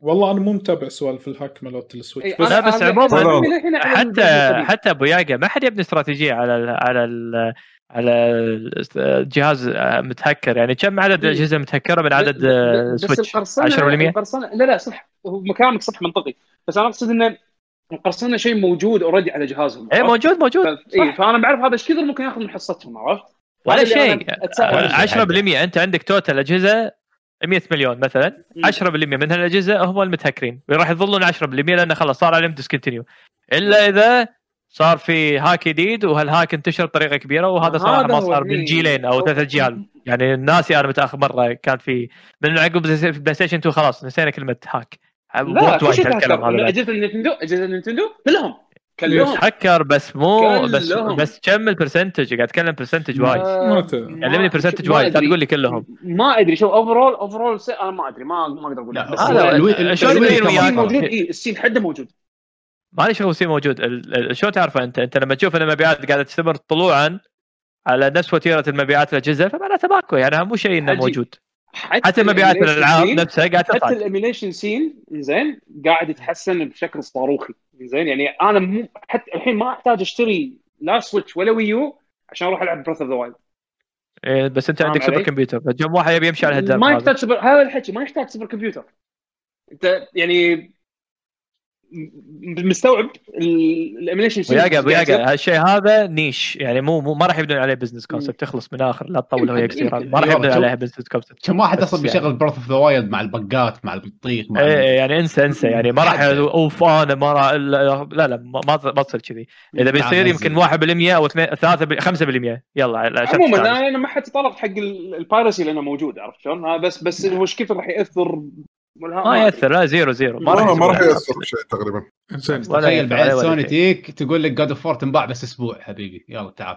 Speaker 1: والله أنا مو متابع سوالف ال hack مالت ال Switch
Speaker 8: إيه، بس لا بس عموما حتى حتى أبو ياقا ما حد يبني استراتيجية على ال على ال على جهاز متهكر يعني كم عدد الاجهزه متهكرة من عدد Switch 10%
Speaker 4: القرصنه لا لا صح. هو مكانك صح منطقي. بس أنا أقصد انه القرصنة شيء موجود already على جهازهم
Speaker 8: اي موجود موجود.
Speaker 4: اي فأنا بعرف هذا إيش كثر ممكن يأخذ من حصتهم عرفت؟
Speaker 8: ولا شيء. 10% أنت عندك total أجهزة 100 مليون مثلا. 10% من هالأجهزة هم المتهكرين. راح يظلون 10% لأنه خلاص صار عليهم discontinue إلا إذا صار في hack جديد وهال hack انتشر بطريقة كبيرة؟ وهذا صراحة ما صار من جيلين أو ثلاث اجيال يعني ناسي أنا متأخر مرة كان في من عقب PlayStation 2 خلاص نسينا كلمة hack.
Speaker 4: لا كل شيء أجهزة ال Nintendo أجهزة ال Nintendo؟ كلهم.
Speaker 8: كلهم. حكر بس مو بس بس كم ال percentage قاعد أتكلم percentage وايد كلمني percentage وايد لا تقول لي كلهم.
Speaker 4: ما أدري. شو overall overall أنا ما أدري. ما ما أقدر أقول.
Speaker 8: لا شلون
Speaker 4: ال scene موجود اي ال scene حده موجود.
Speaker 8: ما لي شغل scene موجود. شو تعرفه أنت؟ أنت لما تشوف إن المبيعات قاعدة تستمر طلوعا على نفس وتيرة المبيعات الأجهزة فمعناته ماكو. يعني مو شيء إنه موجود. حتى, حتى مبيعات الالعاب نفسها قاعدة
Speaker 4: تصعد حتى ال emulation scene زين قاعد يتحسن بشكل صاروخي. زين يعني أنا مو حتى الحين ما أحتاج أشتري لا Switch ولا Wii U عشان أروح ألعب Breath of the Wild
Speaker 8: إيه بس أنت عندك super computer. فجم واحد يبي يمشي على
Speaker 4: هالدرب ما يحتاج سوبر هذا الحكي ما يحتاج super computer. أنت يعني مستوعب ال emulation
Speaker 8: وياقا وياقا هالشيء هذا niche. يعني مو, مو ما راح يبنون عليه business concept تخلص من آخر لا تطول وهي كثير ما راح يبنون عليها business concept
Speaker 7: كم واحد أصلا بيشغل Breath of the Wild مع البقات مع البطيخ مع
Speaker 8: إيه يعني انسى انسى. يعني ما راح اوف أنا ما راح لا لا ما ما تصير كذي. إذا بيصير يمكن 1% أو 3 5% يلا
Speaker 4: عموما أنا ما حد تطرق حق ال piracy لأنه موجود عرفت شلون؟ بس بس هو إيش كثر راح يأثر
Speaker 6: ما يأثر لا zero zero.
Speaker 2: ما راح ما راح يأثر شيء تقريبا.
Speaker 7: زين تخيل بعد سوني تيك تقول لك God of تنباع بس أسبوع حبيبي. يلا تعال.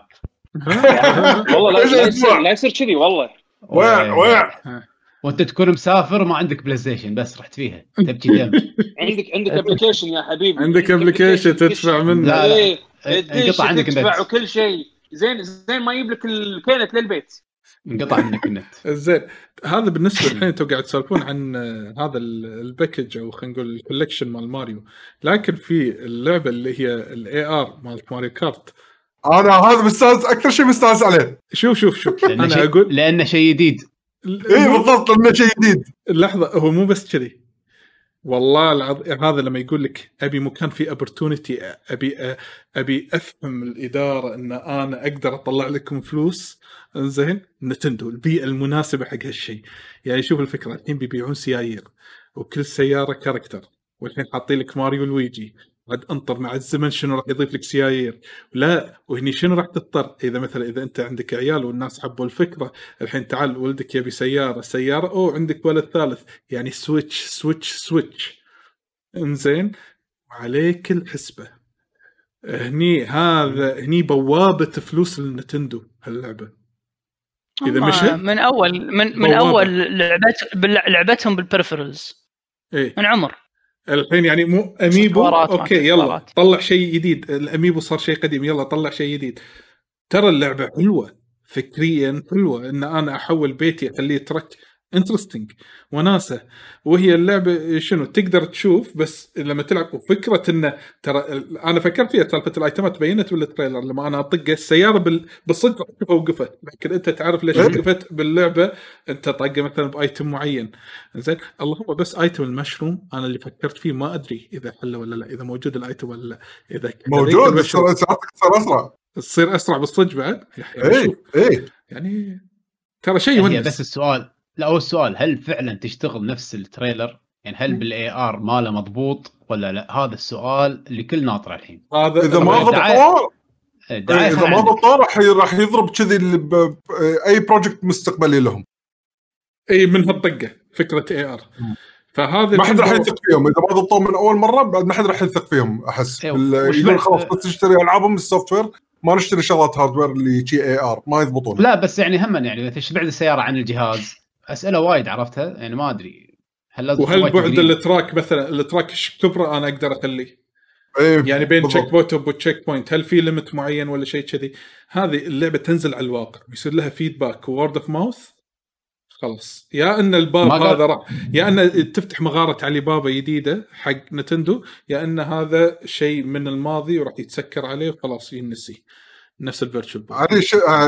Speaker 4: والله لا يصير لا يصير كذي والله.
Speaker 2: ويع ويع.
Speaker 7: وأنت تكون مسافر ما عندك PlayStation بس رحت فيها. تبكي دم.
Speaker 4: عندك عندك application يا حبيبي.
Speaker 1: عندك application تدفع منه.
Speaker 4: لا لا. إيه، القطع عندك تدفع وكل شيء. زين زين ما يجيب لك الكينت للبيت.
Speaker 7: انقطع منك النت.
Speaker 1: زين هذا بالنسبة الحين أنتم قاعد تسولفون عن هذا ال package أو خلينا نقول ال collection مال ماريو. لكن في اللعبة اللي هي ال AR مالت Mario Kart.
Speaker 2: أنا هذا مستانس أكثر شيء مستانس عليه.
Speaker 1: شوف شوف شوف.
Speaker 7: أنا شي... أقول لأنه شيء جديد.
Speaker 2: اي بالضبط لأنه شيء جديد.
Speaker 1: لحظة هو مو بس كذي. والله العظيم هذا لما يقول لك أبي مكان فيه opportunity أبي أبي أفهم الإدارة إن أنا أقدر أطلع لكم فلوس. زين Nintendo البيئة المناسبة حق هالشيء. يعني شوف الفكرة الحين بيبيعون سيايير وكل سيارة character والحين حاطين لك Mario Luigi عاد انطر مع الزمن شنو راح يضيف لك سيايير. لا وهني شنو راح تضطر؟ إذا مثلا إذا أنت عندك عيال والناس حبوا الفكرة الحين تعال ولدك يبي سيارة سيارة أو عندك ولد ثالث. يعني Switch Switch Switch إنزين؟ عليك الحسبة. هني هذا هني بوابة فلوس للنتندو هاللعبة.
Speaker 6: إذا مش من أول من من أول لعبت لعبتهم بال
Speaker 1: peripherals إيه.
Speaker 6: من عمر.
Speaker 1: الحين يعني مو أميبو؟ أوكي يلا طلع شيء جديد. الأميبو صار شيء قديم يلا طلع شيء جديد. ترى اللعبة حلوة فكريا حلوة إن أنا أحول بيتي أخليه track. interesting وناسة. وهي اللعبة شنو؟ تقدر تشوف بس لما تلعب وفكره انه ترى أنا فكرت فيها سالفة الأيتمات بينت بال trailer لما أنا اطق السيارة بالصدق اوقفها وقفت لكن أنت تعرف ليش وقفت باللعبة؟ أنت طقه مثلا ب item معين. زين اللهم بس item ال mushroom أنا اللي فكرت فيه ما أدري إذا حله ولا لا إذا موجود ال item ولا لا. إذا
Speaker 2: موجود بس ساعتك تصير أسرع.
Speaker 1: تصير أسرع بالصدق بعد؟
Speaker 2: يعني اي اي
Speaker 1: يعني ترى شيء
Speaker 7: هي بس السؤال لا هو السؤال هل فعلا تشتغل نفس ال trailer؟ يعني هل بال AR ماله مضبوط ولا لا؟ هذا السؤال اللي كل ناطره الحين.
Speaker 2: هذا إذا ما ضبطوه إذا ما ضبطوه راح راح يضرب كذي أي project مستقبلي لهم.
Speaker 1: اي من هالطقة فكرة AR. فهذا
Speaker 2: ما حد راح يثق فيهم إذا ما ضبطوه من أول مرة بعد ما حد راح يثق فيهم أحس يقول خلاص بس تشتري ألعابهم ال software ما نشتري شغلات hardware اللي شي AR ما يضبطون
Speaker 7: لا بس يعني هم يعني إذا بعد السياره عن الجهاز أسئلة وايد عرفتها يعني ما أدري
Speaker 1: هل وهل بعد ال track مثلا ال track كبره أنا أقدر أخليه؟
Speaker 2: أيه
Speaker 1: يعني بين checkpoint و checkpoint هل في limit معين ولا شيء كذي؟ هذه اللعبة تنزل على الواقع يصير لها feedback و word of mouth خلاص. يا إن الباب هذا راح يا إن تفتح مغارة علي بابا جديدة حق نتندو يا إن هذا شيء من الماضي وراح يتسكر عليه وخلاص ينسي نفس ال virtual
Speaker 2: علي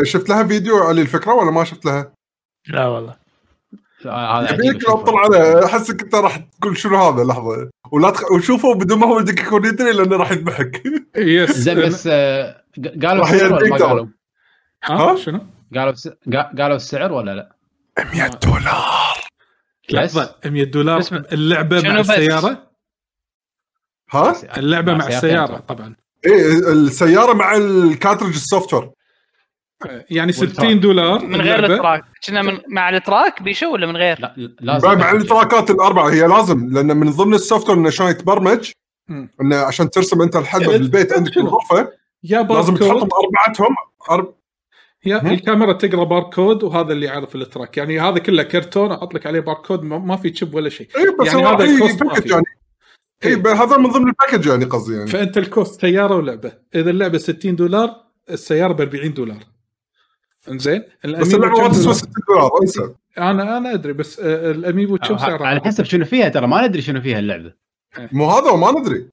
Speaker 2: شفت لها فيديو علي الفكرة ولا ما شفت لها؟
Speaker 8: لا والله.
Speaker 2: يبيك تطلع عليه احسك أنت راح تقول شنو هذا لحظة. ولا تخ... وشوفه بدون ما هو ولدك يكون يدري لأنه راح يذبحك
Speaker 1: yes.
Speaker 7: زين بس آه، قالوا السعر ولا ما قالوا؟ ها؟ شنو؟ قالوا قالوا السعر ولا لا؟
Speaker 2: 100 دولار.
Speaker 1: لحظه 100 دولار اللعبة مع السيارة؟
Speaker 2: ها؟
Speaker 1: اللعبة مع السيارة طبعا.
Speaker 2: إيه السيارة مع ال cartridge ال software.
Speaker 1: يعني 60 دولار
Speaker 6: من غير الاتراك كنا من مع الاتراك بيشو ولا من غير؟
Speaker 2: لا لازم. مع الاتراكات الأربعة. هي لازم لأن من ضمن السوفت وير إنه شلون يتبرمج إنه عشان ترسم أنت الحدث بالبيت عندك بالغرفة
Speaker 1: يا
Speaker 2: لازم تحطهم أربعتهم. أرب...
Speaker 1: يا الكاميرا تقرأ باركود وهذا اللي يعرف الاتراك يعني هذا كله كرتون أحط لك عليه باركود ما في شيب ولا شيء.
Speaker 2: اي بس يعني هذا الكوست يعني. اي هذا من ضمن الباكج يعني قصدي يعني.
Speaker 1: فأنت الكوست سيارة ولعبة. إذا اللعبة 60 دولار السيارة ب 40 دولار. إنزين؟
Speaker 2: بس اللعبة ما تسوى 60 دولار انسى
Speaker 1: أنا أنا أدري بس آه، الأميبو كم سعره
Speaker 7: على حسب شنو فيها ترى ما ندري شنو فيها اللعبة.
Speaker 2: مو هذا وما ندري.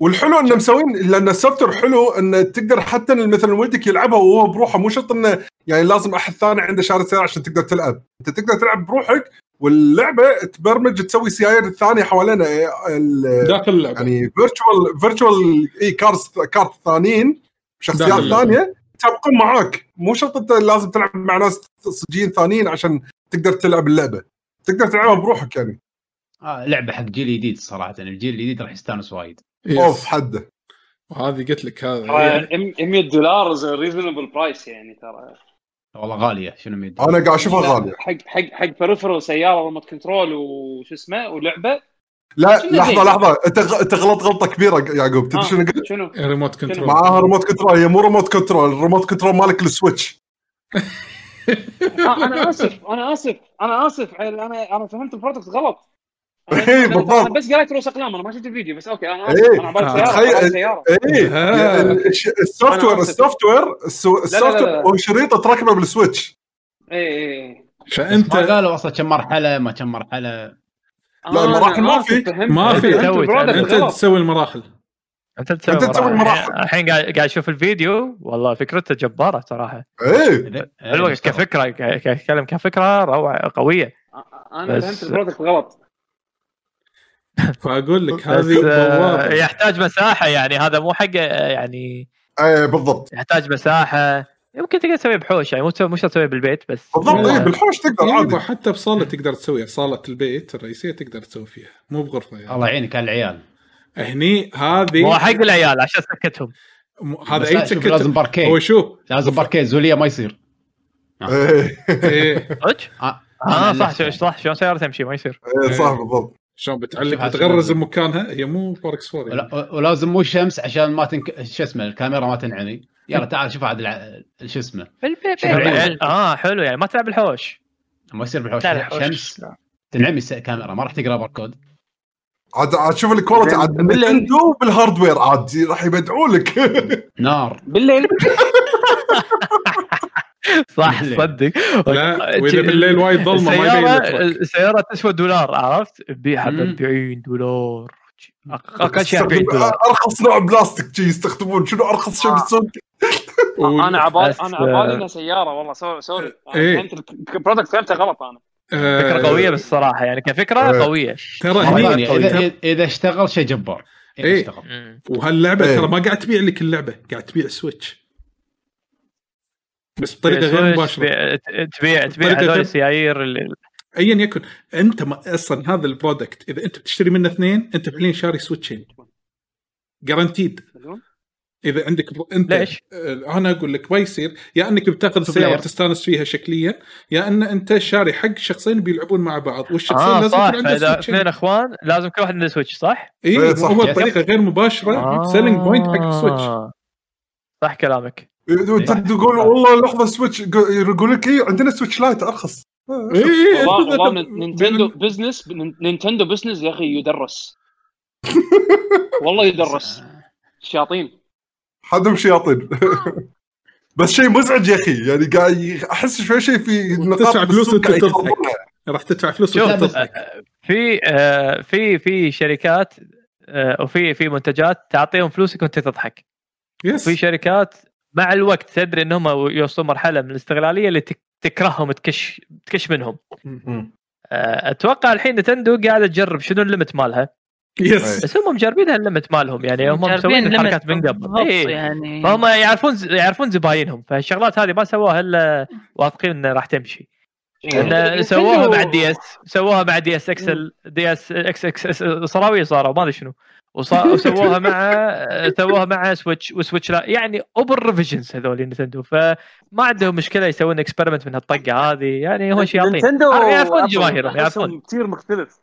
Speaker 2: والحلو انه مسوين لأن السوفت حلو انه تقدر حتى مثلا ولدك يلعبها وهو بروحه مو شرط إنه يعني لازم أحد ثاني عنده شارع سياره عشان تقدر تلعب. أنت تقدر تلعب بروحك واللعبة تبرمج تسوي سيايير الثانية حوالينا
Speaker 1: داخل اللعبة.
Speaker 2: يعني virtual virtual AI cars kart ثانيين شخصيات ثانية. يتسابقون معاك. مو شرط أنت لازم تلعب مع ناس صجيين ثانيين عشان تقدر تلعب اللعبة. تقدر تلعبها بروحك يعني.
Speaker 7: آه لعبة حق جيل جديد صراحة. الجيل الجديد راح يستانس وايد.
Speaker 2: أوف حده
Speaker 1: وهذه قلت لك هذا.
Speaker 4: يعني 100 دولار reasonable price يعني ترى.
Speaker 7: والله غالية شنو ميد
Speaker 2: أنا قاعد أشوفها غالية.
Speaker 4: حق حق حق peripheral سيارة remote control وش اسمه ولعبة
Speaker 2: لا لحظة؟ لحظة. أنت أنت غلط غلطة كبيرة. يعقوب تدري
Speaker 4: آه،
Speaker 2: شنو؟ قلت؟
Speaker 4: شنو؟
Speaker 1: remote control
Speaker 2: معاها remote control هي مو remote control ال remote control مالك السويتش.
Speaker 4: آه أنا آسف. أنا آسف. أنا آسف. أنا أنا فهمت ال product غلط.
Speaker 2: إيه،
Speaker 4: أنا-
Speaker 2: بالضبط.
Speaker 4: أنا بس قريت رؤوس أقلام. أنا ما شفت الفيديو بس أوكي. أنا آسف.
Speaker 2: إيه.
Speaker 4: أنا عبالي. سيارة
Speaker 2: اي. السوفت وير. ال software
Speaker 4: ال soft.
Speaker 2: ware هو شريطة تركبه بالسويتش.
Speaker 4: اي اي
Speaker 1: فأنت
Speaker 7: ما قالوا أصلا كم مرحلة ما كم مرحلة.
Speaker 2: لا، المراحل ما في.
Speaker 1: ما في.
Speaker 4: أنت
Speaker 8: تسوي
Speaker 1: المراحل
Speaker 8: أنت تسوي
Speaker 2: أنت تسوي
Speaker 8: مراحل.
Speaker 2: المراحل.
Speaker 8: الحين قاعد قاعد أشوف الفيديو والله فكرته
Speaker 7: جبارة
Speaker 8: صراحة.
Speaker 7: إيه.
Speaker 8: حلوة إيه، كفكرة اتكلم كفكرة روعة قوية.
Speaker 4: أنا
Speaker 8: بس-
Speaker 4: فهمت البرودكت غلط.
Speaker 1: فأقول لك هذه
Speaker 8: آه،
Speaker 1: بوابه
Speaker 8: يحتاج مساحة يعني هذا مو حق آه، يعني
Speaker 2: إيه بالضبط.
Speaker 8: يحتاج مساحة. يمكن تقدر تسويه بحوش يعني مو تسوي- مو شرط تسويه بالبيت بس
Speaker 2: بالضبط
Speaker 1: لا.
Speaker 2: إيه بالحوش تقدر عادي.
Speaker 1: حتى بصالة تقدر تسويها صالة البيت الرئيسية تقدر تسوي فيها مو بغرفة يعني.
Speaker 7: الله يعينك على العيال.
Speaker 1: هني هذه
Speaker 8: مو حق العيال عشان سكتهم.
Speaker 1: هذا
Speaker 7: أي
Speaker 1: سكت
Speaker 7: لازم
Speaker 1: هو
Speaker 7: باركيه
Speaker 1: شوف
Speaker 7: لازم باركيه زولية ما يصير.
Speaker 2: إيه.
Speaker 1: إيه
Speaker 8: صدق؟
Speaker 7: آه،
Speaker 8: آه
Speaker 7: أنا
Speaker 8: صح. صح شلون سيارة تمشي ما يصير.
Speaker 2: إيه، صح بالضبط.
Speaker 1: شلون بتعلق بتغرز بمكانها؟ هي مو four x 4 يعني.
Speaker 7: ولا- ولازم مو شمس عشان ما تنك شو اسمه الكاميرا ما تنعني. يلا تعال شوف هذا الع- شو اسمه.
Speaker 8: آه حلو يعني ما تلعب الحوش
Speaker 7: ما يصير بالحوش. شمس تنعمي الكاميرا ما راح تقرا باركود
Speaker 2: عاد عاد شوف ال quality عاد
Speaker 4: بالليل.
Speaker 2: نتندو بال hardware عاد راح يبدعوا لك
Speaker 7: نار
Speaker 4: بالليل
Speaker 8: صح
Speaker 7: بالليل.
Speaker 8: صدق
Speaker 1: لا وإذا بالليل وايد ظلمة ما يبين.
Speaker 8: السيارة تسوى دولار عرفت؟ تبيعها ب
Speaker 7: مم.
Speaker 8: 40 دولار أقل شيء 40
Speaker 2: يستخدم
Speaker 8: دولار
Speaker 2: أرخص نوع بلاستيك شي يستخدمون شنو أرخص شيء
Speaker 4: آه.
Speaker 2: بالسوق
Speaker 4: أنا عبالي أنا عبالي إنها سيارة والله sorry sorry.
Speaker 1: إيه.
Speaker 4: فهمت ال product فهمته غلط أنا.
Speaker 1: آه،
Speaker 8: فكرة قوية بس صراحة يعني كفكرة
Speaker 2: آه.
Speaker 8: قوية.
Speaker 1: ترى هني ترى-
Speaker 7: اذا اذا اشتغل شيء جبار. إذا
Speaker 1: إيه.
Speaker 7: اشتغل.
Speaker 1: وهاللعبة
Speaker 2: إيه.
Speaker 1: ترى ما قاعد تبيع لك اللعبة قاعد تبيع سويتش بس بطريقة غير مباشرة.
Speaker 8: تبيع تبيع هذول السيايير اللي-
Speaker 1: ايا يكن. أنت ما أصلا هذا ال product إذا أنت بتشتري منه اثنين أنت فعليا شاري سويتشين guaranteed إذا عندك. أنت
Speaker 8: ليش؟
Speaker 1: آه، أنا أقول لك ما يصير يا أنك بتاخذ السياره. تستانس فيها شكليا يا أن أنت شاري حق شخصين بيلعبون مع بعض والشخصين
Speaker 8: آه
Speaker 1: لازم يكون عنده
Speaker 8: فاذا
Speaker 1: سويتشين
Speaker 8: اثنين إخوان لازم كل واحد عنده سويتش صح؟
Speaker 1: اي
Speaker 2: إيه،.
Speaker 1: هو
Speaker 7: yes.
Speaker 1: بطريقة غير مباشرة
Speaker 8: آه.
Speaker 1: selling point حق السويتش
Speaker 8: صح كلامك
Speaker 2: انت تقول والله لحظة سويتش يقول لك إيه عندنا سويتش لايت أرخص آه،
Speaker 1: اي اي
Speaker 4: نينتندو business نينتندو business يا أخي يدرس والله يدرس شياطين
Speaker 2: حدهم شياطين بس شيء مزعج يا أخي يعني قاعد أحس شوي شيء في نقاط
Speaker 1: تدفع فلوس. راح تدفع فلوس تضحك.
Speaker 8: في آه، في في شركات آه، وفي في منتجات تعطيهم فلوسك وانت تضحك
Speaker 1: يس
Speaker 8: في شركات مع الوقت تدري انهم يوصلون مرحلة من الاستغلالية اللي تك- تكرههم تكش تكش منهم. آه، أتوقع الحين نتندو قاعدة تجرب شنو ال limit مالها
Speaker 1: يس
Speaker 8: بس هم مجربين ال limit مالهم يعني هم مسوين الحركات من قبل. إيه.
Speaker 6: يعني.
Speaker 8: فهم يعرفون يعرفون زباينهم فالشغلات هذه ما سووها إلا واثقين انها راح تمشي. لأن سووها مع ال DS سووها مع DS XL DS إكس إكس صراوي صاروا ما أدري شنو. وصا- وسووها مع سووها مع Switch و Switch لا يعني over revisions هذول نتندو فما عندهم مشكلة يسوون experiment من هالطقة هذه يعني هو شياطين
Speaker 4: نينتندو
Speaker 8: يعرفون
Speaker 4: وأبل
Speaker 8: جماهيرهم يعرفون.
Speaker 4: كثير مختلف.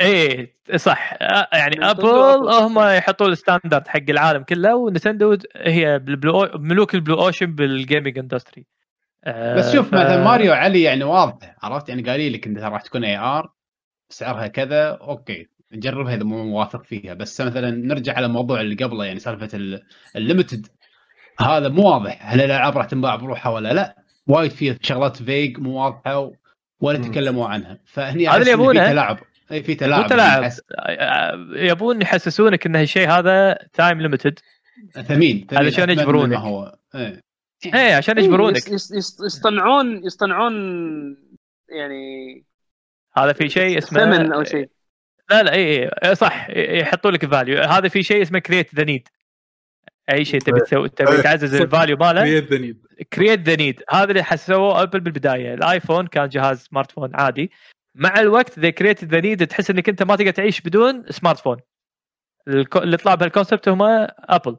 Speaker 8: إيه صح. يعني
Speaker 4: أبل.
Speaker 8: هم يحطون ال standard حق العالم كله ونتندو هي بال blue ملوك ال blue ocean بال gaming industry
Speaker 7: بس شوف مثلا ماريو علي يعني واضح عرفت؟ يعني قايلين لك انها راح تكون AR سعرها كذا okay نجربها إذا مو واثق فيها. بس مثلا نرجع على الموضوع اللي قبله يعني سالفة ال- ال limited. هذا مو واضح هل الألعاب راح تنباع بروحها ولا لا؟ وايد في شغلات vague مو واضحة ولا. تكلموا عنها. فهني
Speaker 8: هذا اللي يبونه.
Speaker 7: تلاعب أي في
Speaker 8: مو
Speaker 7: تلاعب
Speaker 8: تلاعب
Speaker 7: أحس
Speaker 8: يبون يحسسونك إن هالشيء هذا time limited
Speaker 7: ثمين ثمين
Speaker 8: علشان يجبرونك.
Speaker 7: هو. إيه.
Speaker 8: إيه عشان يجبرونك.
Speaker 4: يس- يصطنعون يصطنعون يعني
Speaker 8: هذا في شيء اسمه
Speaker 4: ثمن أو شيء.
Speaker 8: لا لا اي اي صح يحطوا لك value هذا في شيء اسمه create the need أي شيء تبي تسوي تبي
Speaker 2: إيه.
Speaker 8: تعزز.
Speaker 1: ال
Speaker 8: value ماله؟
Speaker 1: create the need
Speaker 8: create the need هذا اللي حسوه ابل بالبداية. الآيفون كان جهاز smartphone عادي. مع الوقت the create the need تحس إنك أنت ما تقدر تعيش بدون smartphone اللي طلع بهال concept هم ابل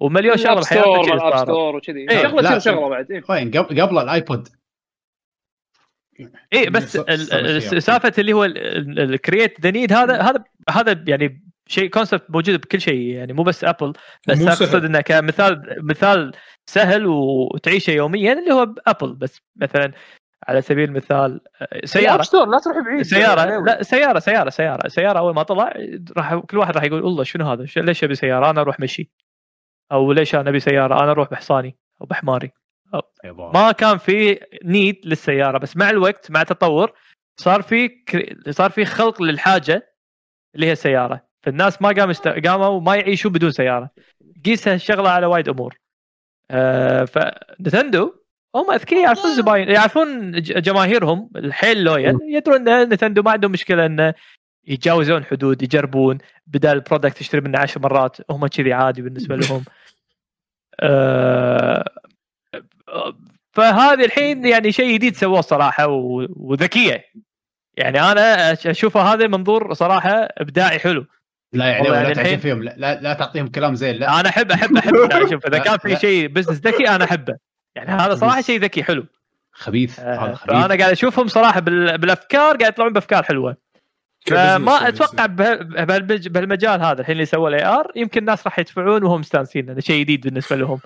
Speaker 8: ومليون شغلة بحياتك
Speaker 4: ال App Store وكذي. إيه، شغلة تصير شغلة بعد؟
Speaker 7: إيه. قبل الآيبود.
Speaker 8: اي بس سالفة اللي هو ال create the need هذا هذا هذا يعني شيء concept موجود بكل شيء يعني مو بس ابل بس أقصد إنه كمثال مثال سهل وتعيشه يوميا اللي هو ابل بس مثلا على سبيل المثال سيارة.
Speaker 4: ستور لا تروح بعيد.
Speaker 8: سيارة لا سيارة سيارة سيارة سيارة أول ما طلع راح كل واحد راح يقول والله شنو هذا؟ ليش أبي سيارة؟ أنا أروح مشي. أو ليش أنا أبي سيارة؟ أنا أروح بحصاني أو بحماري. أو ما كان في need للسيارة بس مع الوقت مع التطور صار في صار في خلق للحاجة اللي هي السيارة. فالناس ما قام است... قاموا ما يعيشوا بدون سيارة. قيس هالشغلة على وايد أمور. آه فنتندو هم أذكياء يعرفون الزباين يعرفون جماهيرهم الحيل loyal يدرون إن نتندو ما عندهم مشكلة انه يتجاوزون حدود يجربون بدل ال product تشتري منه عشر مرات هم كذي عادي بالنسبة لهم. آه فهذه الحين يعني شيء جديد سووه صراحة وذكية. يعني أنا أشوفه هذا منظور صراحة إبداعي حلو.
Speaker 7: لا يعني لا الحين فيهم لا, لا, لا تعطيهم كلام زين لا.
Speaker 8: أنا احب احب أحب أشوف إذا كان في شيء business ذكي أنا أحبه. يعني هذا صراحة شيء ذكي حلو.
Speaker 7: خبيث.
Speaker 8: آه هذا خبيث. أنا قاعد أشوفهم صراحة بالأفكار قاعد يطلعون بأفكار حلوة. فما أتوقع بهالمجال هذا الحين اللي سوى ال AR يمكن الناس راح يدفعون وهم مستانسين هذا شيء جديد بالنسبة لهم.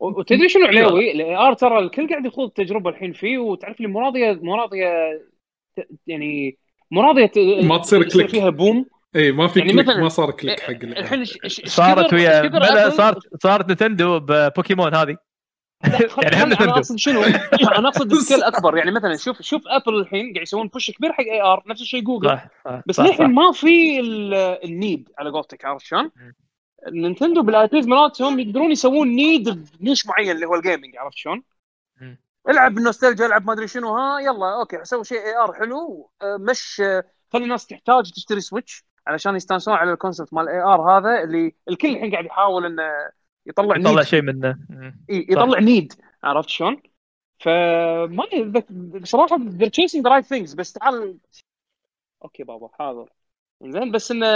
Speaker 4: وتدري شنو عليوي؟ ال AR ترى الكل قاعد يخوض التجربة الحين فيه وتعرف لي مو راضيه مو راضيه يعني مو راضيه
Speaker 1: ما تصير click
Speaker 4: فيها boom
Speaker 1: إي ما في يعني click ما صار click حق
Speaker 4: الحين
Speaker 8: صارت ويا صارت صارت نتندو ببوكيمون هذه.
Speaker 4: يعني هم أنا أقصد شنو؟ أنا أقصد ب scale أكبر. يعني مثلا شوف شوف ابل الحين قاعد يسوون push كبير حق AR نفس الشيء جوجل صح صح بس للحين ما في ال need على قولتك عرفت شلون؟ نينتندو بال IPs مالتهم يقدرون يسوون need ب niche معين اللي هو ال gaming عرفت شلون؟ العب بالنوستالجيا العب ما أدري شنو ها يلا okay أسوي شيء AR حلو أه، مش خلي الناس تحتاج تشتري Switch علشان يستانسون على ال concept مال ال AR هذا اللي الكل الحين قاعد يحاول إنه يطلع
Speaker 8: يطلع شيء منه.
Speaker 4: إيه يطلع need. عرفت شلون؟ فما بصراحة they're chasing the right things بس تعال okay بابا حاضر. زين بس إنه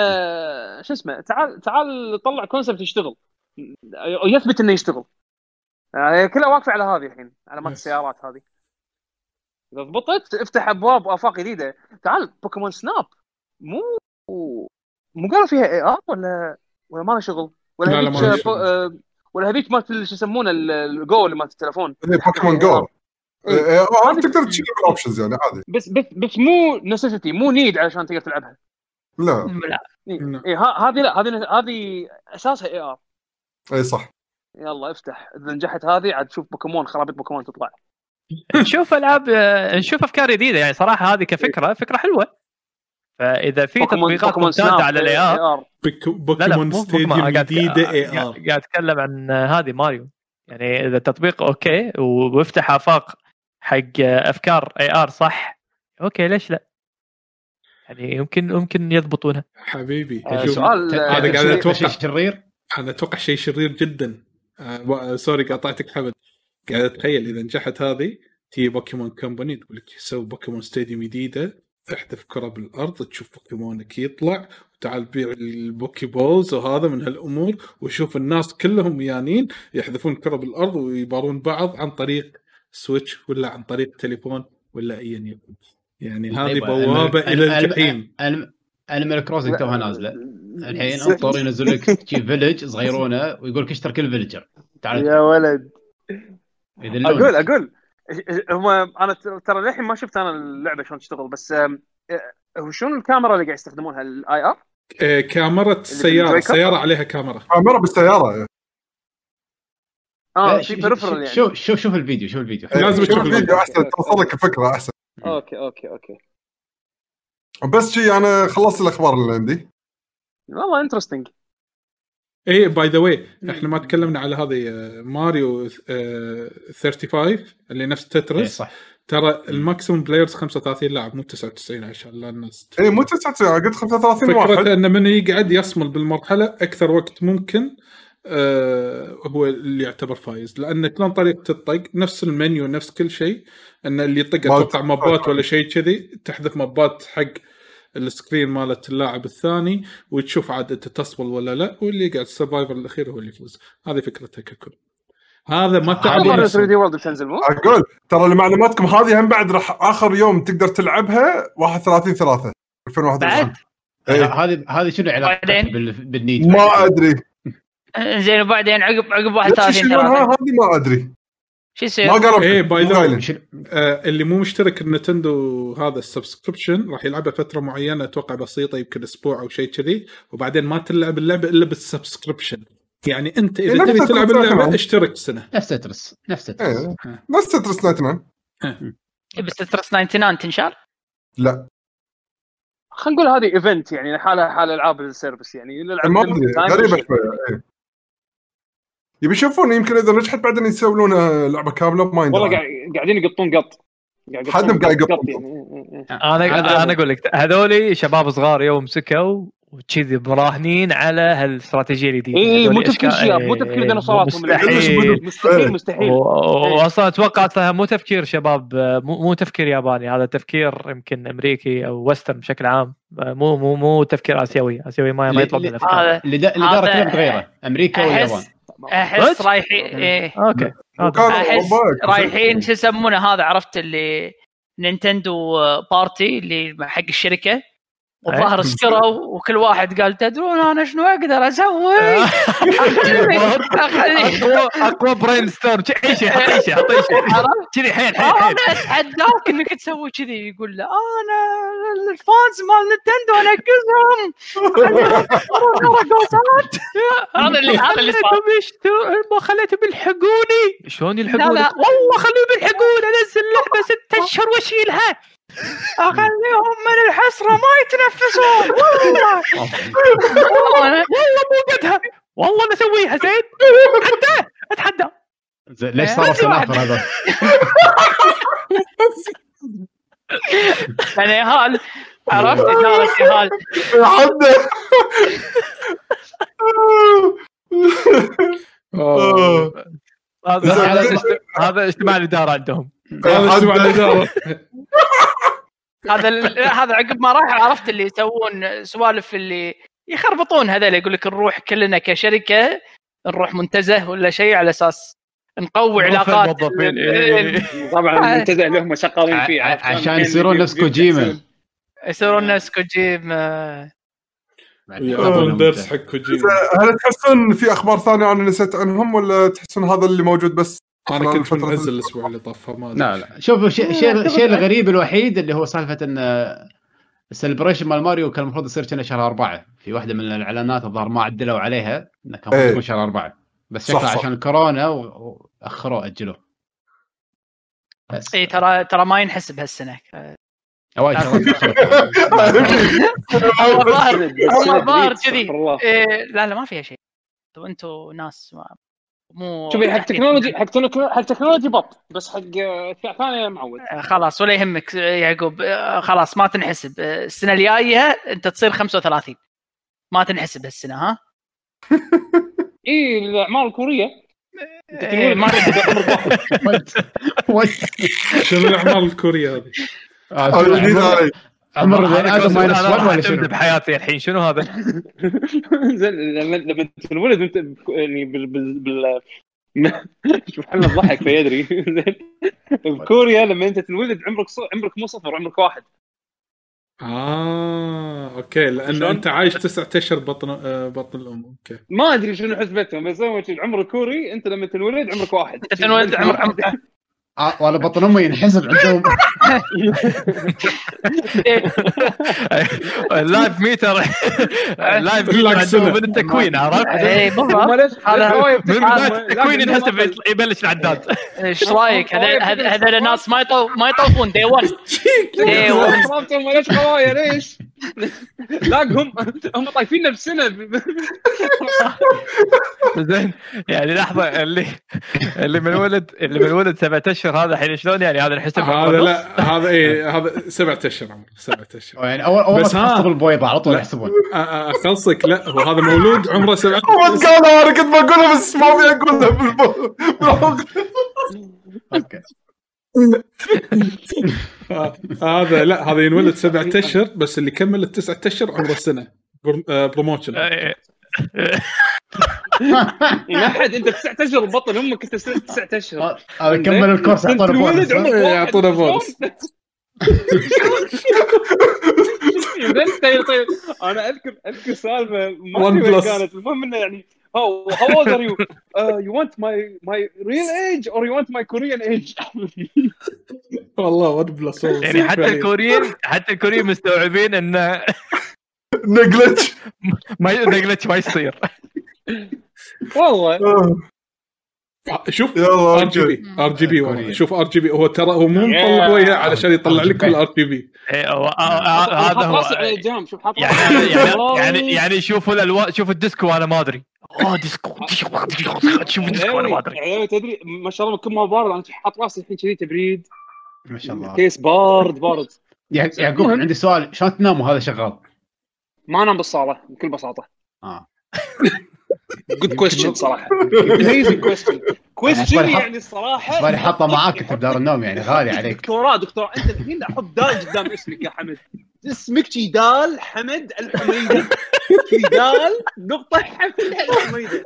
Speaker 4: شو اسمه تعال تعال طلع concept يشتغل. يثبت إنه يشتغل. يعني كلها واقفة على هذه الحين على مال السيارات هذه. إذا ضبطت افتح أبواب وآفاق جديدة. تعال بوكيمون سناب مو مو قالوا فيها AR ولا ولا ما له شغل؟ ولا لا هذيك آه، ولا هذيك مالت شو يسمونه الجو اللي مالت التليفون
Speaker 2: بوكيمون جو تقدر تشيل ال options يعني عادي.
Speaker 4: بس بس بس مو necessity مو need علشان تقدر تلعبها.
Speaker 2: لا.
Speaker 6: لا.
Speaker 4: اي هذه لا هذه هذه أساسها AR
Speaker 2: اي صح.
Speaker 4: يلا افتح. إذا نجحت هذه عاد تشوف بوكيمون خرابيط بوكيمون تطلع.
Speaker 8: نشوف ألعاب نشوف أفكار جديدة يعني صراحة هذه كفكرة فكرة حلوة. فإذا في تطبيقات ممتازة على ال AR
Speaker 1: بوكيمون ستاديوم جديدة AR
Speaker 8: قاعد أتكلم عن هذه ماريو. يعني إذا التطبيق okay ويفتح آفاق حق أفكار AR صح okay ليش لا؟ يعني يمكن يمكن يضبطونها.
Speaker 1: حبيبي.
Speaker 4: آه سؤال
Speaker 1: هذا قاعد أتوقع.
Speaker 7: شرير؟
Speaker 1: أنا أتوقع شيء شرير جدا. آه sorry قاطعتك حمد. قاعد أتخيل إذا نجحت هذه تي Pokémon Company تقول لك سوي Pokémon Stadium جديدة. احذف كرة بالأرض تشوف بوكيمونك يطلع وتعال بيع ال Poké Balls وهذا من هالأمور وشوف الناس كلهم يانين يحذفون كرة بالأرض ويبارون بعض عن طريق Switch ولا عن طريق تليفون ولا ايا يكن. يعني هذه طيب، بوابة إلى الجحيم.
Speaker 7: Animal Crossing توها نازلة. الحين انطر ينزل لك village صغيرونة ويقول لك اشترك ال villager
Speaker 4: تعال. يا ولد. أقول أقول. هم أنا ترى للحين ما شفت أنا اللعبة شلون تشتغل بس هو شنو الكاميرا اللي قاعد يستخدمونها؟ ال AR؟
Speaker 1: إيه، كاميرا السياره سيارة عليها كاميرا.
Speaker 2: كاميرا بالسيارة
Speaker 4: آه في peripheral يعني.
Speaker 7: شوف شوف شوف الفيديو شوف الفيديو.
Speaker 2: لازم تشوف الفيديو. أحسن توصل لك الفكرة أحسن.
Speaker 4: okay okay okay.
Speaker 2: بس شي أنا خلصت الأخبار اللي عندي.
Speaker 4: والله interesting
Speaker 1: إيه by the way إحنا ما تكلمنا على هذه آه، ماريو 35 آه، اللي نفس Tetris. إيه صح. ترى ال maximum players 35 لاعب مو 99 عشان لا الناس
Speaker 2: اي مو 99 قلت 35
Speaker 1: واحد. فكرة انه من يقعد يصمل بالمرحلة أكثر وقت ممكن آه هو اللي يعتبر فايز. لأن كلون طريقة الطق نفس المنيو نفس كل شيء إن اللي يطق أتوقع مابات ولا شيء كذي تحذف مابات حق السكرين مالت اللاعب الثاني وتشوف عاد أنت تصبل ولا لا واللي يقعد السرفايفر الأخير هو اللي يفوز. هذه فكرتها ككل. هذا ما
Speaker 4: تعب 3 دي وورلد بتنزل مو؟
Speaker 2: أقول ترى لمعلوماتكم هذه هم بعد راح آخر يوم تقدر تلعبها 31 3 2021
Speaker 7: إيه. هذه هذه شنو علاقتها بالنيد؟
Speaker 2: ما أدري.
Speaker 6: زين وبعدين عقب عقب 31
Speaker 2: 3 هذه ما أدري.
Speaker 6: شو يصير؟
Speaker 1: ما قرب إيه باي ذا آه اللي مو مشترك النتندو هذا ال subscription راح يلعبها فترة معينة أتوقع بسيطة يمكن أسبوع أو شيء كذي وبعدين ما تلعب اللعبة إلا بال subscription يعني أنت إذا تبي تلعب اللعبة اشترك سنه
Speaker 7: نفس Tetris نفس Tetris
Speaker 2: إيه. نفس Tetris 99
Speaker 6: بس Tetris 99 تنشال؟
Speaker 2: لا.
Speaker 4: خلينا نقول هذه event يعني حالها حال ألعاب ال
Speaker 2: service يعني أدري غريبة شوية. يبي يشوفون يمكن إذا نجحت بعدين يسوون لعبة كاملة ما
Speaker 4: يندرى. والله قاعدين يقطون قط.
Speaker 2: حدهم قاعد يقط
Speaker 8: يعني أنا أنا أقول لك هذولي شباب صغار يوم مسكوا وكذي مراهنين على هالاستراتيجية الجديدة.
Speaker 4: اي مو تفكير شباب مو تفكير ديناصوراتهم مستحيل. مستحيل مستحيل.
Speaker 8: واصلا أتوقع مو تفكير شباب مو تفكير ياباني هذا تفكير يمكن أمريكي أو وسترن بشكل عام. مو مو مو تفكير آسيوي آسيوي ما, ما يطلب من
Speaker 7: الأفكار. اللي دار كلها بتغيره أمريكا واليابان
Speaker 6: أحس رايحين إيه.
Speaker 8: أوكي
Speaker 6: أحس رايحين شو يسمونه هذا عرفت اللي نينتندو بارتي اللي حق الشركة. والظاهر اشتروا وكل واحد قال تدرون أنا شنو أقدر أسوي؟
Speaker 8: اقوى أقوى brainstorm اي شيء حط شيء حط شيء كذي حيل حيل حيل.
Speaker 6: أنا أتحداك إنك تسوي كذي. يقول له أنا ال fans مال نتندو انقذهم هذا اللي هذا اللي صار.
Speaker 8: ما خليتهم يلحقوني شلون يلحقوني؟ والله خليهم يلحقوني أنزل لعبه ست أشهر وأشيلها.
Speaker 6: أخليهم من الحسرة ما يتنفسون.
Speaker 8: والله. والله. مو قدها. والله بسويها زين. أتحدى. أتحدى.
Speaker 7: ليش صار سنافر هذا؟
Speaker 6: يعني هال عرفت؟ اداره هال
Speaker 8: هذا هذا اجتماع الإدارة عندهم.
Speaker 1: هذا اجتماع الإدارة.
Speaker 6: هذا هذا عقب ما راح عرفت اللي يسوون سوالف اللي يخربطون هذول يقول لك نروح كلنا كشركة نروح منتزه ولا شيء على أساس نقوي علاقات
Speaker 4: طبعا المنتزه اللي هم شغالين فيه
Speaker 7: عشان يصيرون نفس كوجيما.
Speaker 6: يصيرون نفس كوجيما.
Speaker 1: درس حق كوجيما.
Speaker 2: هل تحسون في أخبار ثانية أنا نسيت عنهم ولا تحسون هذا اللي موجود بس؟
Speaker 1: أنا كنت منزل الأسبوع اللي طاف
Speaker 7: ما لا لا. شوف الشيء الشيء الغريب الوحيد اللي هو سالفة إن ال celebration مال ماريو كان المفروض يصير كنا شهر أربعة. في واحدة من الإعلانات الظاهر ما عدلوا عليها إنه كان المفروض يكون شهر أربعة. بس شكله عشان الكورونا واخروه أجلوه.
Speaker 6: بس. اي ترى ترى ما ينحسب هالسنه الظاهر كذي. لا لا ما فيها شيء. أنتم ناس
Speaker 4: مو شوفي حق تكنولوجي حق حق تكنولوجي بط بس حق اشياء ثانية معود
Speaker 6: آه، خلاص ولا يهمك يعقوب. آه، خلاص ما تنحسب. آه، السنة الجايه انت تصير 35 ما تنحسب هالسنة ها؟
Speaker 4: اي الاعمال الكوريه
Speaker 6: ما
Speaker 1: شنو الأعمال الكورية هذه؟
Speaker 8: عمر آدم ماينس 1 ولا شنو؟ بحياتي الحين. شنو هذا؟
Speaker 4: زين لما لما تنولد انت يعني بال بال شوف حنا الضحك فيدري. زين. بكوريا لما أنت تنولد عمرك عمرك مو صفر عمرك واحد.
Speaker 1: آه okay لأن أنت عايش تسعة أشهر بطن آه، بطن الأم. okay.
Speaker 4: ما أدري شنو حسبتهم بس هو العمر الكوري أنت لما تنولد عمرك واحد.
Speaker 6: تنولد عمرك
Speaker 7: آه، ولا بطن امه ينحسب عندهم.
Speaker 8: ال life meter ال life meter عندهم. من التكوين عرفت؟
Speaker 6: اي بالضبط.
Speaker 8: من بداية التكوين ينحسب يبلش العداد.
Speaker 6: إيش رأيك؟ هذول الناس ما ما يطوفون. دي 1
Speaker 4: دي 1 ليش قوايا ليش؟ لا هم هم طايفين نفسنا.
Speaker 8: زين يعني لحظة اللي اللي من ولد اللي من ولد سبعة أشهر هذا الحين شلون يعني؟ هذا الحسب
Speaker 1: هذا لا هذا اي هذا سبعة أشهر عمره سبعة أشهر.
Speaker 7: يعني اول أول بس ما البويضه على طول يحسبون.
Speaker 1: أخلصك لا هو هذا مولود عمره سبعة
Speaker 2: قال أنا كنت بقولها بس ما أبي أقولها
Speaker 7: okay.
Speaker 1: آه، هذا لا هذا ينولد سبعة أشهر بس اللي كمل التسعة أشهر عمره سنة. promotion
Speaker 6: إيه.
Speaker 4: ما حد أنت تسعة أشهر بطن أمك انت تسعة أشهر
Speaker 7: هذا كمل الكورس أعطونا بونس
Speaker 1: إيه،
Speaker 4: واحد.
Speaker 1: يعطونا بونس.
Speaker 4: بس طيب طيب أنا أذكر أذكر سالفة ما. كانت المهم إنه يعني how how old are you? Uh, you want my my real age or you want my Korean age?
Speaker 1: والله ون بلس والله
Speaker 8: يعني حتى الكوريين حتى الكوريين مستوعبين انه
Speaker 2: نقلتش
Speaker 8: ما نقلتش ما يصير.
Speaker 4: والله.
Speaker 1: شوف
Speaker 2: يلا
Speaker 1: ار جي بي ار جي بي. شوف ار جي بي هو ترى هو مو مطلع. وجهه علشان يطلع لك الار جي بي
Speaker 8: إيه، آه، آه، هذا هو.
Speaker 4: شوف حاط
Speaker 8: يعني
Speaker 4: راسي
Speaker 8: يعني يعني يعني شوفوا الالوان شوفوا الديسكو وأنا ما أدري. أوه ديسكو شوف الديسكو وأنا ما أدري.
Speaker 4: عيالي تدري ما شاء الله كل ما بارد أنا حاط راسي الحين كذي تبريد.
Speaker 7: ما شاء الله.
Speaker 4: case بارد بارد.
Speaker 7: يع- يعقوب عندي سؤال. شلون تنام وهذا شغال؟
Speaker 4: ما انام بالصالة بكل بساطة. آه. good question صراحة. amazing
Speaker 7: question question
Speaker 4: يعني الصراحه
Speaker 7: بالي حاطه معاك انت بدار النوم يعني غالي عليك.
Speaker 4: دكتوراه دكتوراه أنت الحين أحط دال قدام اسمك يا حمد. اسمك شي دال حمد الحميدي شي دال نقطة حمد الحميدي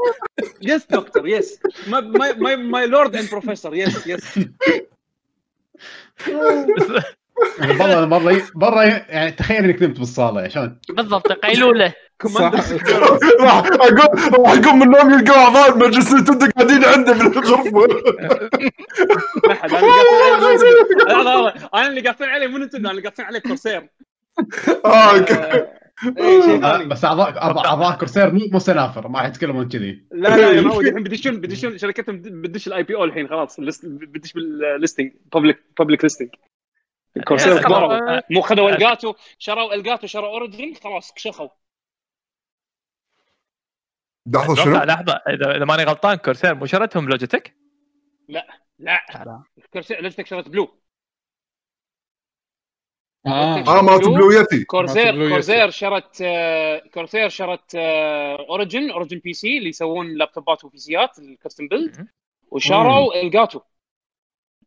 Speaker 4: yes دكتور yes my my lord and professor yes
Speaker 7: yes برا برا برا يعني تخيل انك نمت بالصالة شلون؟
Speaker 6: بالضبط
Speaker 4: قيلولة.
Speaker 2: راح أقول راح يقوم من النوم يلقى أعضاء المجلس اللي أنتم قاعدين عنده
Speaker 4: ما حد أنا اللي قافلين عليه مو أنتم. أنا اللي قافلين عليه كورسير.
Speaker 2: آه أوكي.
Speaker 4: آه، إيه،
Speaker 7: آه، بس اعضاء أعضاء Corsair مو مو سنافر ما راح يتكلمون كذي.
Speaker 4: لا لا يا الحين بيدشون بيدشون شركتهم بتدش ال IPO الحين خلاص بتدش بال listing public public listing Corsair
Speaker 6: خلاص.
Speaker 4: كبروا مو خذوا Elgato شروا Elgato شروا Origin خلاص كشخوا
Speaker 2: لحظة شنو؟
Speaker 8: لحظة اذا إذا ماني غلطان Corsair مو شرتهم Logitech؟
Speaker 4: لا Corsair ليش شرت Blue.
Speaker 1: آه.
Speaker 2: آه مالت Blue. Yeti
Speaker 1: ما Corsair
Speaker 4: Corsair شرت آه، Corsair شرت آه، Origin Origin PC اللي يسوون لابتوبات وبيسيات ال custom
Speaker 8: build.
Speaker 4: وشروا Elgato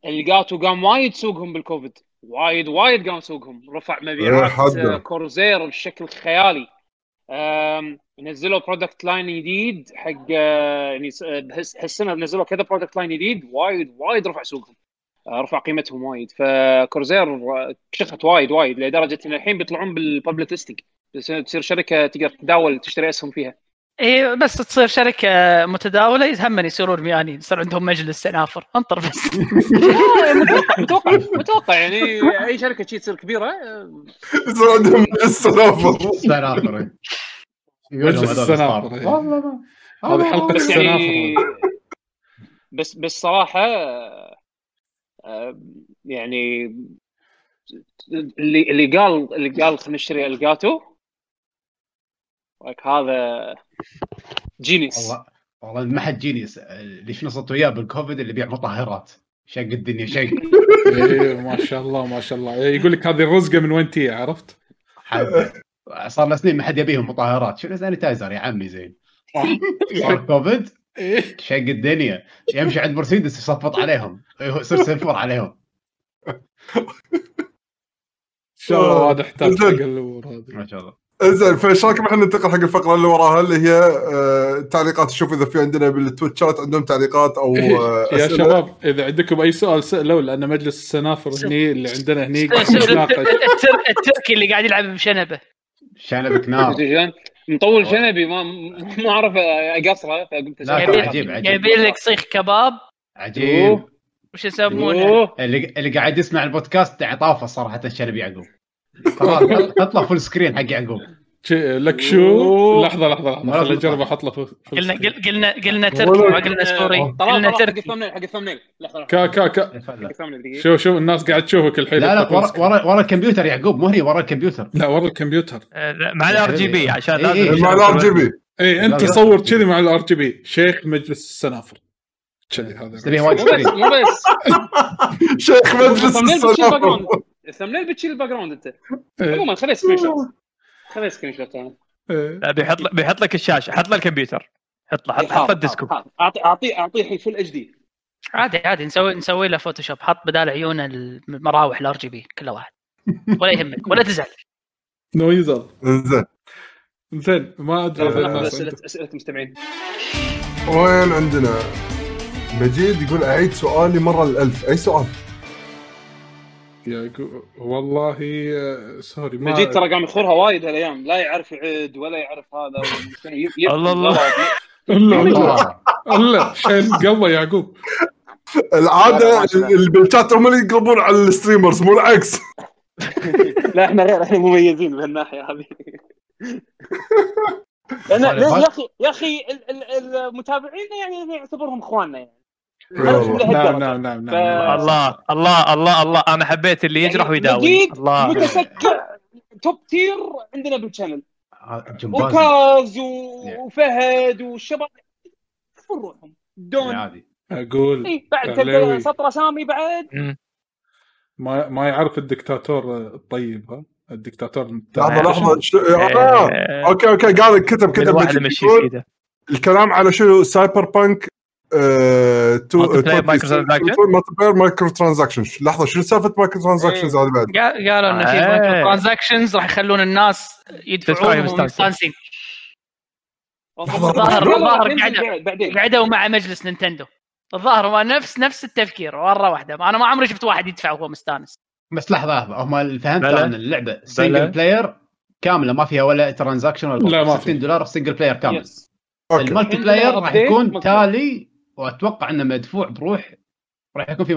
Speaker 4: Elgato قام وايد سوقهم بالكوفيد. وايد وايد قام سوقهم رفع مبيعات. آه، Corsair بشكل خيالي. نزلوا product line جديد حق آه، يعني آه، هالس- هالسنة نزلوا كذا product line جديد وايد وايد رفع سوقهم. رفع قيمتهم وايد. ف Corsair كشخت وايد وايد لدرجة إن الحين بيطلعون بال public listing تصير شركة تقدر تداول تشتري أسهم فيها.
Speaker 6: اي بس تصير شركة متداولة يهمن يصيرون ميانين يصير عندهم مجلس سنافر انطر بس
Speaker 4: متوقع متوقع متوقع يعني أي شركة شي تصير كبيرة
Speaker 2: يصير عندهم السنافر
Speaker 7: سنافر إيه.
Speaker 1: مجلس السنافر،. إيه.
Speaker 7: والله ما-
Speaker 1: هذه حلقة
Speaker 4: بس
Speaker 1: السنافر
Speaker 4: بس بس صراحة آه، يعني اللي اللي قال اللي قال خلينا نشتري Elgato هذا genius.
Speaker 7: والله والله ما حد genius اللي شنو صرت وياه بالكوفيد اللي يبيع مطهرات شق الدنيا شق
Speaker 1: إيه ما شاء الله ما شاء الله. إيه، يقول لك هذه الرزقة من وين تي عرفت؟
Speaker 7: صار له سنين ما حد يبيهم مطهرات شنو sanitizer يا عمي زين؟ صار كوفيد؟
Speaker 1: إيه.
Speaker 7: شق الدنيا. يمشي عند مرسيدس يصفط عليهم. يصير سنفر عليهم.
Speaker 1: إن شاء الله. الأمور هذه.
Speaker 7: ما شاء الله.
Speaker 2: زين فايش رايكم إحنا ننتقل حق الفقرة اللي وراها اللي هي آه، تعليقات نشوف إذا في عندنا بالتويتشات عندهم تعليقات أو آه،
Speaker 1: يا
Speaker 2: أسئلة.
Speaker 1: شباب إذا عندكم أي سؤال سالوا لأن مجلس السنافر هني اللي عندنا هني
Speaker 6: التركي اللي قاعد يلعب بشنبة
Speaker 7: شنبك نار؟
Speaker 4: مطول شنبي ما ما أعرف أقصره فقمت.
Speaker 7: عجيب، عجيب.
Speaker 6: جايبين لك سيخ كباب
Speaker 7: عجيب
Speaker 6: وش يسمونه.
Speaker 7: اللي اللي قاعد يسمع البودكاست طافه صراحة شنب يعقوب خلاص حط- حط له full screen حق يعقوب
Speaker 1: لك شو. لحظة لحظة
Speaker 7: لحظة.
Speaker 1: خليني اجرب. أحط له
Speaker 6: قلنا قلنا قلنا تركي ما قلنا سوري. قلنا تركي.
Speaker 4: ال thumbnail حق ال thumbnail. لحظة لحظة.
Speaker 1: كا كا كا.
Speaker 4: حق ال thumbnail دقيقة.
Speaker 1: شو شو الناس قاعد تشوفك الحين.
Speaker 7: لا لا ورا. ورا ورا الكمبيوتر يعقوب مو هني ورا الكمبيوتر.
Speaker 1: لا ورا الكمبيوتر.
Speaker 8: لا، مع ال RGB عشان
Speaker 7: إيه،
Speaker 8: لازم
Speaker 7: إيه.
Speaker 2: مع ال RGB
Speaker 1: اي
Speaker 7: أنت.
Speaker 1: صور كذي مع ال RGB شيخ مجلس السنافر. كذي هذا.
Speaker 4: مو بس
Speaker 2: شيخ مجلس السنافر.
Speaker 4: ال thumbnail بتشيل ال background انت.
Speaker 1: إيه.
Speaker 4: عموما خليه screenshot خليه سكرين شوت
Speaker 1: أنا.
Speaker 8: لا، بيحط لك- بيحط لك الشاشة حط له الكمبيوتر. حط له حط, حط له الديسكو.
Speaker 4: اعطي اعطيه أعطيه الحين full HD
Speaker 6: عادي عادي. نسوي نسوي له Photoshop حط بدال عيونه المراوح ال RGB كل واحد. ولا يهمك ولا تزعل.
Speaker 1: نو يزعل.
Speaker 2: انزين
Speaker 1: زين ما أدري
Speaker 4: اسئله أسئلة مستمعين.
Speaker 2: وين عندنا؟ مجيد يقول أعيد سؤالي مرة الالف أي سؤال؟
Speaker 1: يقول والله آه، sorry ما
Speaker 4: مجيد ترى قام يخورها وايد هالايام. لا يعرف يعد ولا يعرف هذا
Speaker 8: الله الله.
Speaker 1: الا الا الا شايل قلبه يعقوب.
Speaker 2: العادة اللي بالشات هم اللي يقلبون على الستريمرز مو العكس.
Speaker 4: لا إحنا غير إحنا مميزين بهالناحية هذه. يا أخي يا أخي ال- ال- المتابعين يعني يعتبرهم إخواننا يعني.
Speaker 1: نعم نعم نعم نعم
Speaker 8: الله الله الله الله. أنا حبيت اللي يجرح
Speaker 4: يعني
Speaker 8: ويداوي. الله.
Speaker 4: متسكع top tier عندنا بال channel.
Speaker 7: جمباز
Speaker 4: وكاز وفهد والشباب. روحهم. دون.
Speaker 7: عادي.
Speaker 1: أقول
Speaker 4: إيه بعد سطر أسامي بعد.
Speaker 1: ما ما يعرف الدكتاتور الطيب ها؟ الدكتاتور
Speaker 2: لحظة. لحظه. آه.
Speaker 8: آه،
Speaker 2: okay okay قال كتب كتب الكلام على شنو؟ Cyberpunk آه،؟
Speaker 8: multiplayer microtransaction
Speaker 2: لحظة شنو سالفة microtransactions هذه بعد؟
Speaker 6: قال- قالوا انه في
Speaker 8: آه.
Speaker 6: مايكرو transactions راح يخلون الناس يدفعون
Speaker 8: مستانسين.
Speaker 6: الظاهر الظاهر قعدوا مع مجلس Nintendo الظاهر هو نفس نفس التفكير مرة واحدة أنا ما عمري شفت واحد يدفع وهو مستانس
Speaker 7: بس لحظة لحظة هم اللي فهمته
Speaker 8: بلى.
Speaker 7: ان
Speaker 8: اللعبة.
Speaker 7: single player كاملة ما فيها ولا transaction ولا
Speaker 1: لا، ما في.
Speaker 7: 60 دولار single player كامل
Speaker 2: ال
Speaker 7: multi
Speaker 4: الحين player
Speaker 7: راح يكون. تالي وأتوقع إنه مدفوع بروح راح يكون في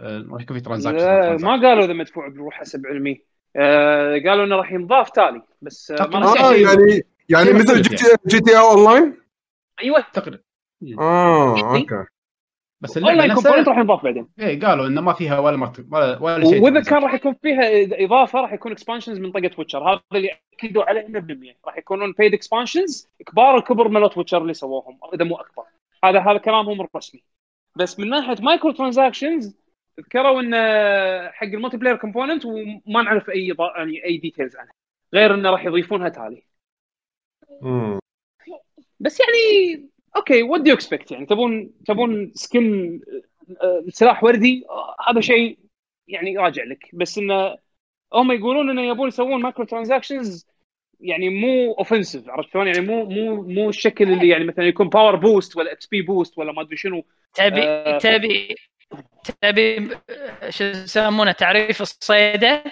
Speaker 7: آه، راح يكون في transaction
Speaker 4: ما قالوا إذا مدفوع بروح حسب علمي. آه قالوا إنه راح ينضاف تالي بس آه، ما شيء.
Speaker 2: يعني يعني مثل جي تي جي تي اي اون لاين؟
Speaker 4: أيوه.
Speaker 7: تقريبا.
Speaker 2: آه okay.
Speaker 7: بس
Speaker 4: اللعبة online
Speaker 7: component
Speaker 4: راح ينضاف بعدين.
Speaker 7: إيه قالوا إنه ما فيها ولا مرت... ولا ولا شيء
Speaker 4: وإذا كان راح يكون فيها إضافة راح يكون expansions من طقة Witcher هذا اللي أكدوا عليه 100% راح يكونون بيد expansions كبار الكبر مالت Witcher اللي سووهم إذا مو أكبر. هذا هذا كلامهم الرسمي بس من ناحية microtransactions ذكروا إن حق ال multiplayer component وما نعرف أي يعني أي details عنها غير إنه راح يضيفونها تالي
Speaker 2: مم.
Speaker 4: بس يعني okay what do expect يعني؟ تبون تبون skin آه، سلاح وردي؟ آه، هذا شيء يعني راجع لك. بس إنه هم يقولون إنه يبون يسوون microtransactions يعني مو offensive عرفت شلون؟ يعني مو مو مو الشكل اللي يعني مثلا يكون power boost ولا XP boost ولا ما أدري شنو.
Speaker 6: تبي
Speaker 4: آه.
Speaker 6: تبي تبي شو يسمونه تعريف
Speaker 4: الصيدة.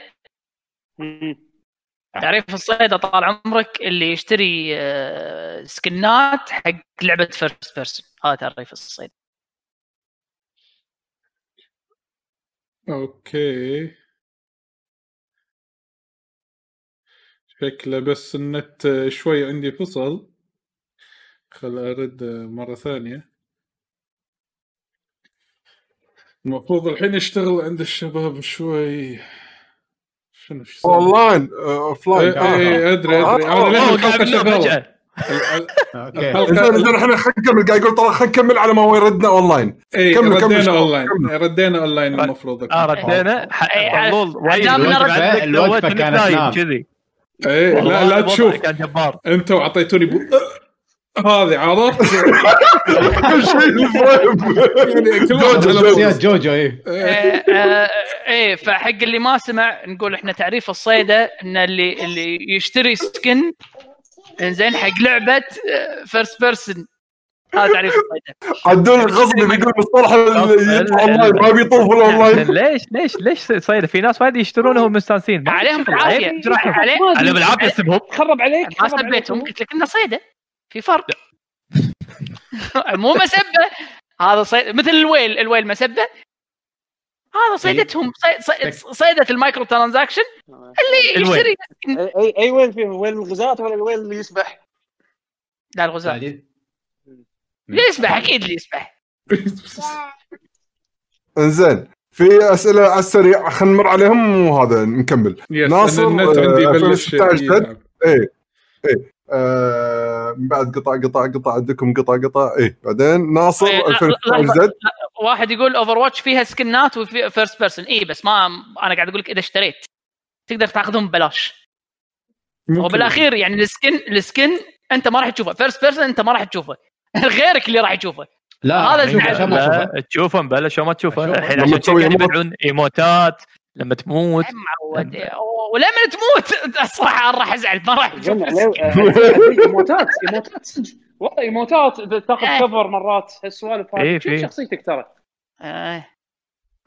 Speaker 6: تعريف الصيدة طال عمرك اللي يشتري آه، skin ات حق لعبة first person هذا تعريف الصيد
Speaker 1: okay. شكله بس النت شوي عندي فصل. خل أرد مرة ثانية. المفروض الحين يشتغل عند الشباب شوي. شنو شو يسوي؟
Speaker 2: أونلاين اوف لاين
Speaker 1: إيه أدري أدري.
Speaker 2: آه،
Speaker 8: أنا
Speaker 1: شغالة
Speaker 8: فجأة.
Speaker 7: أوكي.
Speaker 2: زين زين إحنا خلينا نكمل قاعد يقول ترى خلينا نكمل على ما هو يردنا أونلاين.
Speaker 1: اي
Speaker 2: كمل- كمل
Speaker 1: ردينا
Speaker 2: شباب،
Speaker 1: أونلاين.
Speaker 2: كمل.
Speaker 1: ردينا أونلاين المفروض.
Speaker 8: آه ردينا. ح-
Speaker 6: إيه،
Speaker 8: طلول وايد
Speaker 6: عدامنا
Speaker 8: الوقفة-
Speaker 7: رد- الوقفة
Speaker 8: إنك
Speaker 7: كانت
Speaker 8: نايم. كذي
Speaker 1: إيه لا لا تشوف.
Speaker 8: كان جبار.
Speaker 1: أنتوا اعطيتوني بو... هذه عرفت
Speaker 2: كل شيء المهم
Speaker 1: يعني
Speaker 2: جوجو، جوجو.
Speaker 7: شخصيات جوجو إيه.
Speaker 6: آه، آه، إيه فحق اللي ما سمع نقول إحنا تعريف الصيدة إن اللي اللي يشتري سكن إنزين حق لعبة فيرست بيرسون هذا تعريف الصيده
Speaker 2: عدول الغصب بيقول مصطلح اونلاين ما بيطوف الاونلاين
Speaker 8: ليش ليش ليش صيدة في ناس وايد يشترونهم مستانسين. ما
Speaker 6: عليهم بالعافيه
Speaker 8: عيب يجرحهم.
Speaker 6: عليه
Speaker 8: أنا بالعافيه اسبهم
Speaker 4: خرب عليك.
Speaker 6: ما. سبيتهم قلت لك انه صيدة. في فرق. مو مسبة. هذا صيد مثل ال whale. ال whale مسبة. هذا صيدتهم. صي- صي- صيدة ال microtransaction. اللي
Speaker 8: ال
Speaker 6: whale.
Speaker 4: يشتري. أي أي وين فيهم؟ وين الغزاة ولا الوين اللي يسبح؟
Speaker 6: لا الغزاة. اللي يسبح أكيد اللي يسبح
Speaker 2: إنزين في أسئلة على السريع خلينا نمر عليهم وهذا نكمل. ناصر،
Speaker 1: النت عندي بلش
Speaker 2: 2016
Speaker 1: يتعب.
Speaker 2: إيه آه من بعد قطع قطع قطع عندكم قطع قطع. إيه بعدين ناصر
Speaker 6: إيه، لا-
Speaker 2: 2016
Speaker 6: لا-
Speaker 2: زد.
Speaker 6: واحد يقول اوفر واتش فيها skin ات وفي first person اي بس ما أنا قاعد أقول لك إذا اشتريت تقدر تاخذهم ببلاش. وبالأخير يعني ال skin ال skin أنت ما راح تشوفه. first person أنت ما راح تشوفه. غيرك اللي راح يشوفه
Speaker 7: لا
Speaker 6: هذا
Speaker 7: شوف
Speaker 6: تعب.
Speaker 7: عشان ما
Speaker 8: تشوفه. الحين
Speaker 2: لما
Speaker 8: عشان
Speaker 2: تسوي
Speaker 8: كذا. يبيعون emote ات لما تموت
Speaker 6: معود ولما تموت الصراحه راح أزعل ما راح أشوف
Speaker 4: آه، emote ات emote ات صدق والله emote ات تاخذ
Speaker 6: إيه.
Speaker 4: cover مرات هالسوالف
Speaker 8: إيه،
Speaker 4: هذه شوف
Speaker 8: في.
Speaker 4: شخصيتك ترى.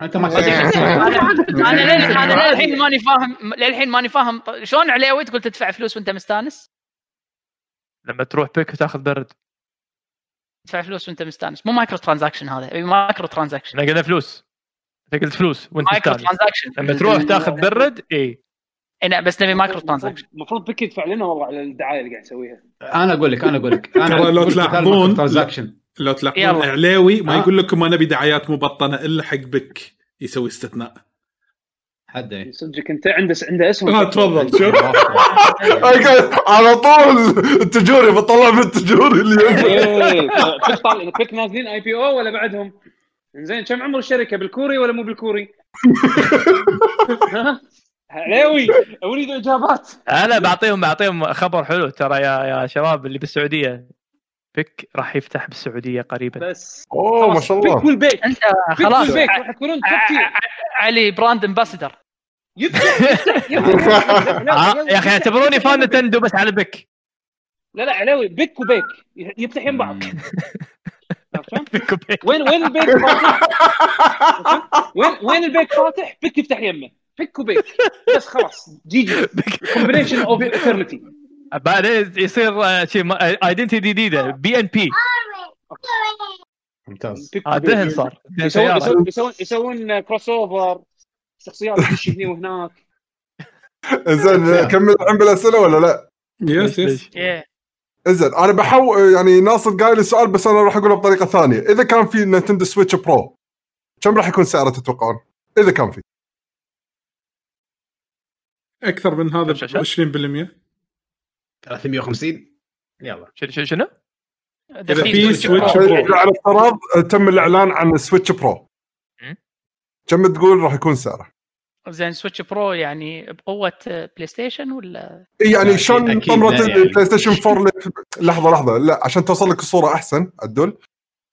Speaker 7: أنت ما أنا.
Speaker 6: أنا لل- أنا للحين ماني فاهم للحين ماني فاهم شلون عليوي تقول تدفع فلوس وأنت مستانس؟
Speaker 8: لما تروح بيك وتاخذ برد
Speaker 6: تدفع فلوس وانت مستانس. مو microtransaction هذا. أي microtransaction.
Speaker 8: إحنا قلنا فلوس. انت قلت فلوس وانت
Speaker 6: مايكرو
Speaker 8: مستانس
Speaker 6: ترانزاكشن.
Speaker 8: لما تروح تاخذ برد اي
Speaker 6: إيه، لا بس نبي مايكرو ترانزاكشن.
Speaker 4: المفروض بك يدفع لنا والله على الدعاية اللي قاعد نسويها.
Speaker 7: أنا أقول لك أنا أقول لك.
Speaker 1: أنا لو تلاحظون-
Speaker 7: ترانزاكشن.
Speaker 1: لو تلاحظون. اعلاوي ما
Speaker 7: آه.
Speaker 1: يقول لكم أنا ابي دعايات مبطنة إلا حق بك يسوي استثناء.
Speaker 7: حد إيه.
Speaker 4: صدقك انت عنده عنده اسهم
Speaker 1: آه تفضل شوف
Speaker 2: على طول التجوري بطلع من التجوري اللي
Speaker 4: إيه بك طالع بك نازلين اي بي أو ولا بعدهم؟ زين كم عمر الشركة بالكوري ولا مو بالكوري؟ ها؟ عليوي أريد إجابات
Speaker 8: أنا بعطيهم بعطيهم خبر حلو ترى يا يا شباب اللي بالسعودية بيك راح يفتح بالسعوديه قريبا
Speaker 4: بس
Speaker 2: اوه ما شاء
Speaker 4: بك
Speaker 2: الله
Speaker 4: والبيك
Speaker 6: انت
Speaker 4: بك
Speaker 6: خلاص
Speaker 4: والبيك
Speaker 6: ع-
Speaker 4: راح
Speaker 6: ع- علي براند امباسدر
Speaker 8: آه، يا أخي اعتبروني فان نتندو بس على بيك
Speaker 4: لا لا علاوي بك وبيك يفتح يم بعض؟
Speaker 8: بيك وبيك
Speaker 4: وين وين البيك فاتح؟ وين وين البيك فاتح؟ بك يفتح يمه بك وبيك بس خلاص جي جي كومبينيشن اوف ايترنتي
Speaker 8: بعدين يصير شيء ايدنتي جديده بي ان بي
Speaker 7: ممتاز.
Speaker 8: دهن صار.
Speaker 4: يسوون يسوون كروس اوفر شخصيات تمشي هني وهناك.
Speaker 2: زين كمل الحين بالاسئله ولا لا؟
Speaker 1: yes yes
Speaker 6: إيه.
Speaker 2: زين أنا بحاول يعني ناصر قايل السؤال بس أنا راح أقوله بطريقة ثانية. إذا كان في نينتندو سويتش برو كم راح يكون سعره تتوقعون؟ إذا كان في.
Speaker 1: أكثر من هذا ب 20%
Speaker 7: 350 يلا
Speaker 8: شنو- شنو شنو؟
Speaker 1: إذا في سويتش
Speaker 6: برو.
Speaker 2: على افتراض تم الإعلان عن السويتش برو. كم تقول راح يكون سعره؟
Speaker 6: زين سويتش برو يعني بقوة بلاي ستيشن ولا
Speaker 2: يعني شلون طمرة
Speaker 7: لا يعني.
Speaker 2: البلاي ستيشن 4 ل- لحظة لحظة لا عشان توصل لك الصورة أحسن عدول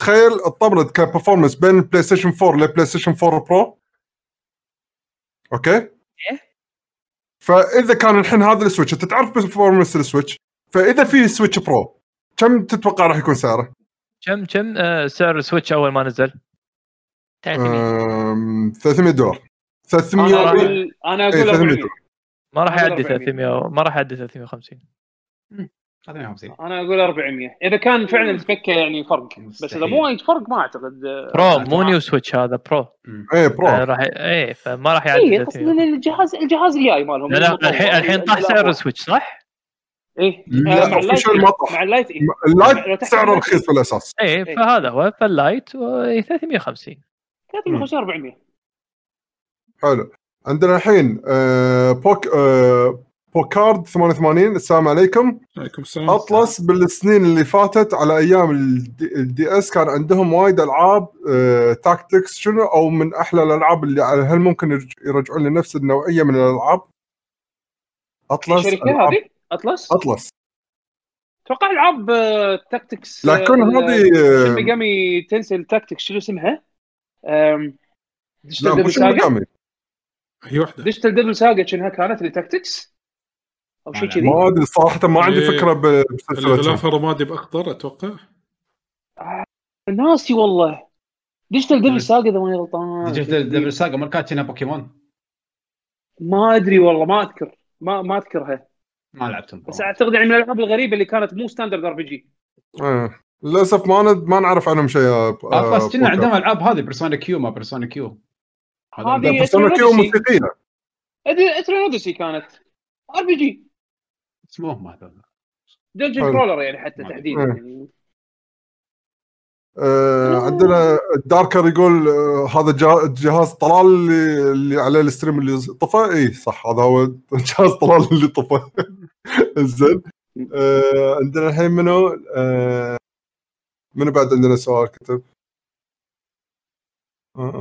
Speaker 2: تخيل الطمرة ك performance بين البلاي ستيشن 4 للبلاي ستيشن 4 برو أوكي؟
Speaker 6: إيه.
Speaker 2: فإذا كان الحين هذا السويتش أنت تعرف performance السويتش فإذا في سويتش برو كم تتوقع راح يكون سعره؟
Speaker 8: كم كم آه، سعر ال Switch أول ما نزل؟
Speaker 6: 300
Speaker 2: أم، 300 دولار 300
Speaker 8: أنا
Speaker 4: أقول أنا
Speaker 2: إيه،
Speaker 4: أقول
Speaker 2: 300
Speaker 4: 400
Speaker 2: دولار
Speaker 8: ما راح يعدي
Speaker 4: 400.
Speaker 8: 300 ما راح يعدي 350
Speaker 7: 350
Speaker 4: أنا أقول 400 إذا كان فعلا تفكه يعني فرق. بس
Speaker 7: إذا.
Speaker 4: مو وايد فرق ما أعتقد.
Speaker 8: Pro مو new Switch هذا Pro.
Speaker 2: إيه Pro.
Speaker 8: آه، راح إيه فما راح يعدي
Speaker 4: اي قصدي
Speaker 8: 300
Speaker 4: إن الجهاز الجهاز الجاي مالهم.
Speaker 8: لا. الحين الحين طاح سعر ال Switch صح؟
Speaker 4: إيه.
Speaker 2: لا،
Speaker 4: مع ال Lite
Speaker 2: official ما طاح.
Speaker 4: مع ال Lite إيه.
Speaker 2: ال Lite سعره رخيص بالأساس.
Speaker 8: إيه فهذا هو فال Lite و- 350
Speaker 4: 350 400
Speaker 2: حلو. عندنا الحين آه بوك آه بوكارد 88 السلام عليكم.
Speaker 1: عليكم السلام.
Speaker 2: Atlus بالسنين اللي فاتت على أيام ال D, ال DS كان عندهم وايد ألعاب آه tactics شنو؟ أو من أحلى الألعاب اللي على- هل ممكن يرج- يرجعون لنفس النوعية من الألعاب؟
Speaker 4: Atlus.
Speaker 2: الشركة
Speaker 4: هذه؟ Atlus؟
Speaker 2: Atlus.
Speaker 4: أتوقع ألعاب آه، tactics
Speaker 2: لكن هذه آه،
Speaker 4: Megami Tensei tactics شنو اسمها؟
Speaker 2: Digital
Speaker 4: Devil
Speaker 2: شنو Saga.
Speaker 1: هي
Speaker 4: واحدة. Digital Devil Saga كانت اللي tactics أو شيء كذي.
Speaker 2: ما أدري صراحة ما عندي
Speaker 1: إيه،
Speaker 2: فكرة بسلسلة
Speaker 1: الغلاف الرمادي باخضر أتوقع.
Speaker 4: ناسي والله. Digital Devil Saga إذا ماني غلطان
Speaker 7: Digital Devil Saga ما كانت هنا بوكيمون.
Speaker 4: ما أدري والله ما أذكر. ما ما أذكرها.
Speaker 7: ما لعبتهم
Speaker 4: بس أعتقد يعني من الألعاب الغريبة اللي كانت مو standard RPG
Speaker 2: آه. للأسف ما ند... ما نعرف عنهم شيء ب- آه،
Speaker 7: Atlus كنا. عندهم ألعاب هذه Persona Q ما Persona Q
Speaker 4: هذه-
Speaker 2: بس أنا
Speaker 4: Q.
Speaker 2: موسيقية.
Speaker 4: Etrian Odyssey كانت. RPG
Speaker 7: اسمهم هذول
Speaker 2: dungeon.
Speaker 4: crawler يعني حتى تحديدا
Speaker 2: أدري.
Speaker 4: يعني.
Speaker 2: آه عندنا داركر يقول آه هذا جا- جهاز طلال اللي, اللي عليه ال stream اللي طفى. اي صح هذا هو جهاز طلال اللي طفى. زين. آه عندنا الحين منو؟ آه منو بعد عندنا سؤال كتب؟ آه.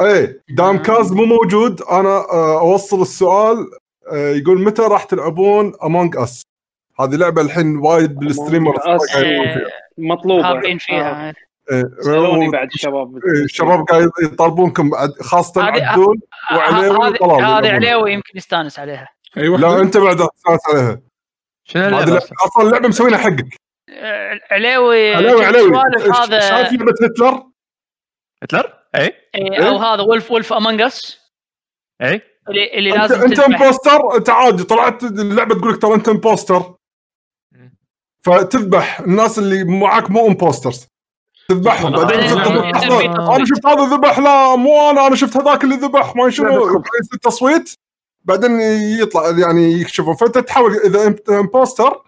Speaker 2: اي دام كاز مو موجود أنا آه أوصل السؤال. آه يقول متى راح تلعبون Among Us هذه لعبة الحين وايد بال
Speaker 4: streamer مطلوبة.
Speaker 6: حابين فيها.
Speaker 4: سالوني بعد الشباب.
Speaker 2: الشباب قاعد يطالبون خاصة عدول وعليوي
Speaker 6: هذه عليوي يمكن يستانس عليها.
Speaker 2: أيوه. لا أنت بعد تستانس عليها. شنو اللعبة أصلا؟ اللعبة مسوينها حقك.
Speaker 6: عليوي
Speaker 2: عليوي عليوي. هذا؟ شايف لعبة هتلر؟
Speaker 8: هتلر؟ اي
Speaker 6: اي أو هذا Wolf Wolf Among Us
Speaker 8: اي
Speaker 6: اللي, اللي لازم
Speaker 2: أنت امبوستر أنت عادي طلعت اللعبة تقول لك ترى أنت impostor فتذبح الناس اللي معاك مو impostors تذبحهم. بعدين أنا شفت هذا ذبح لا مو أنا أنا شفت هذاك اللي ذبح. ما شنو. التصويت بعدين يطلع يعني يكشفون. فأنت تحاول إذا انت impostor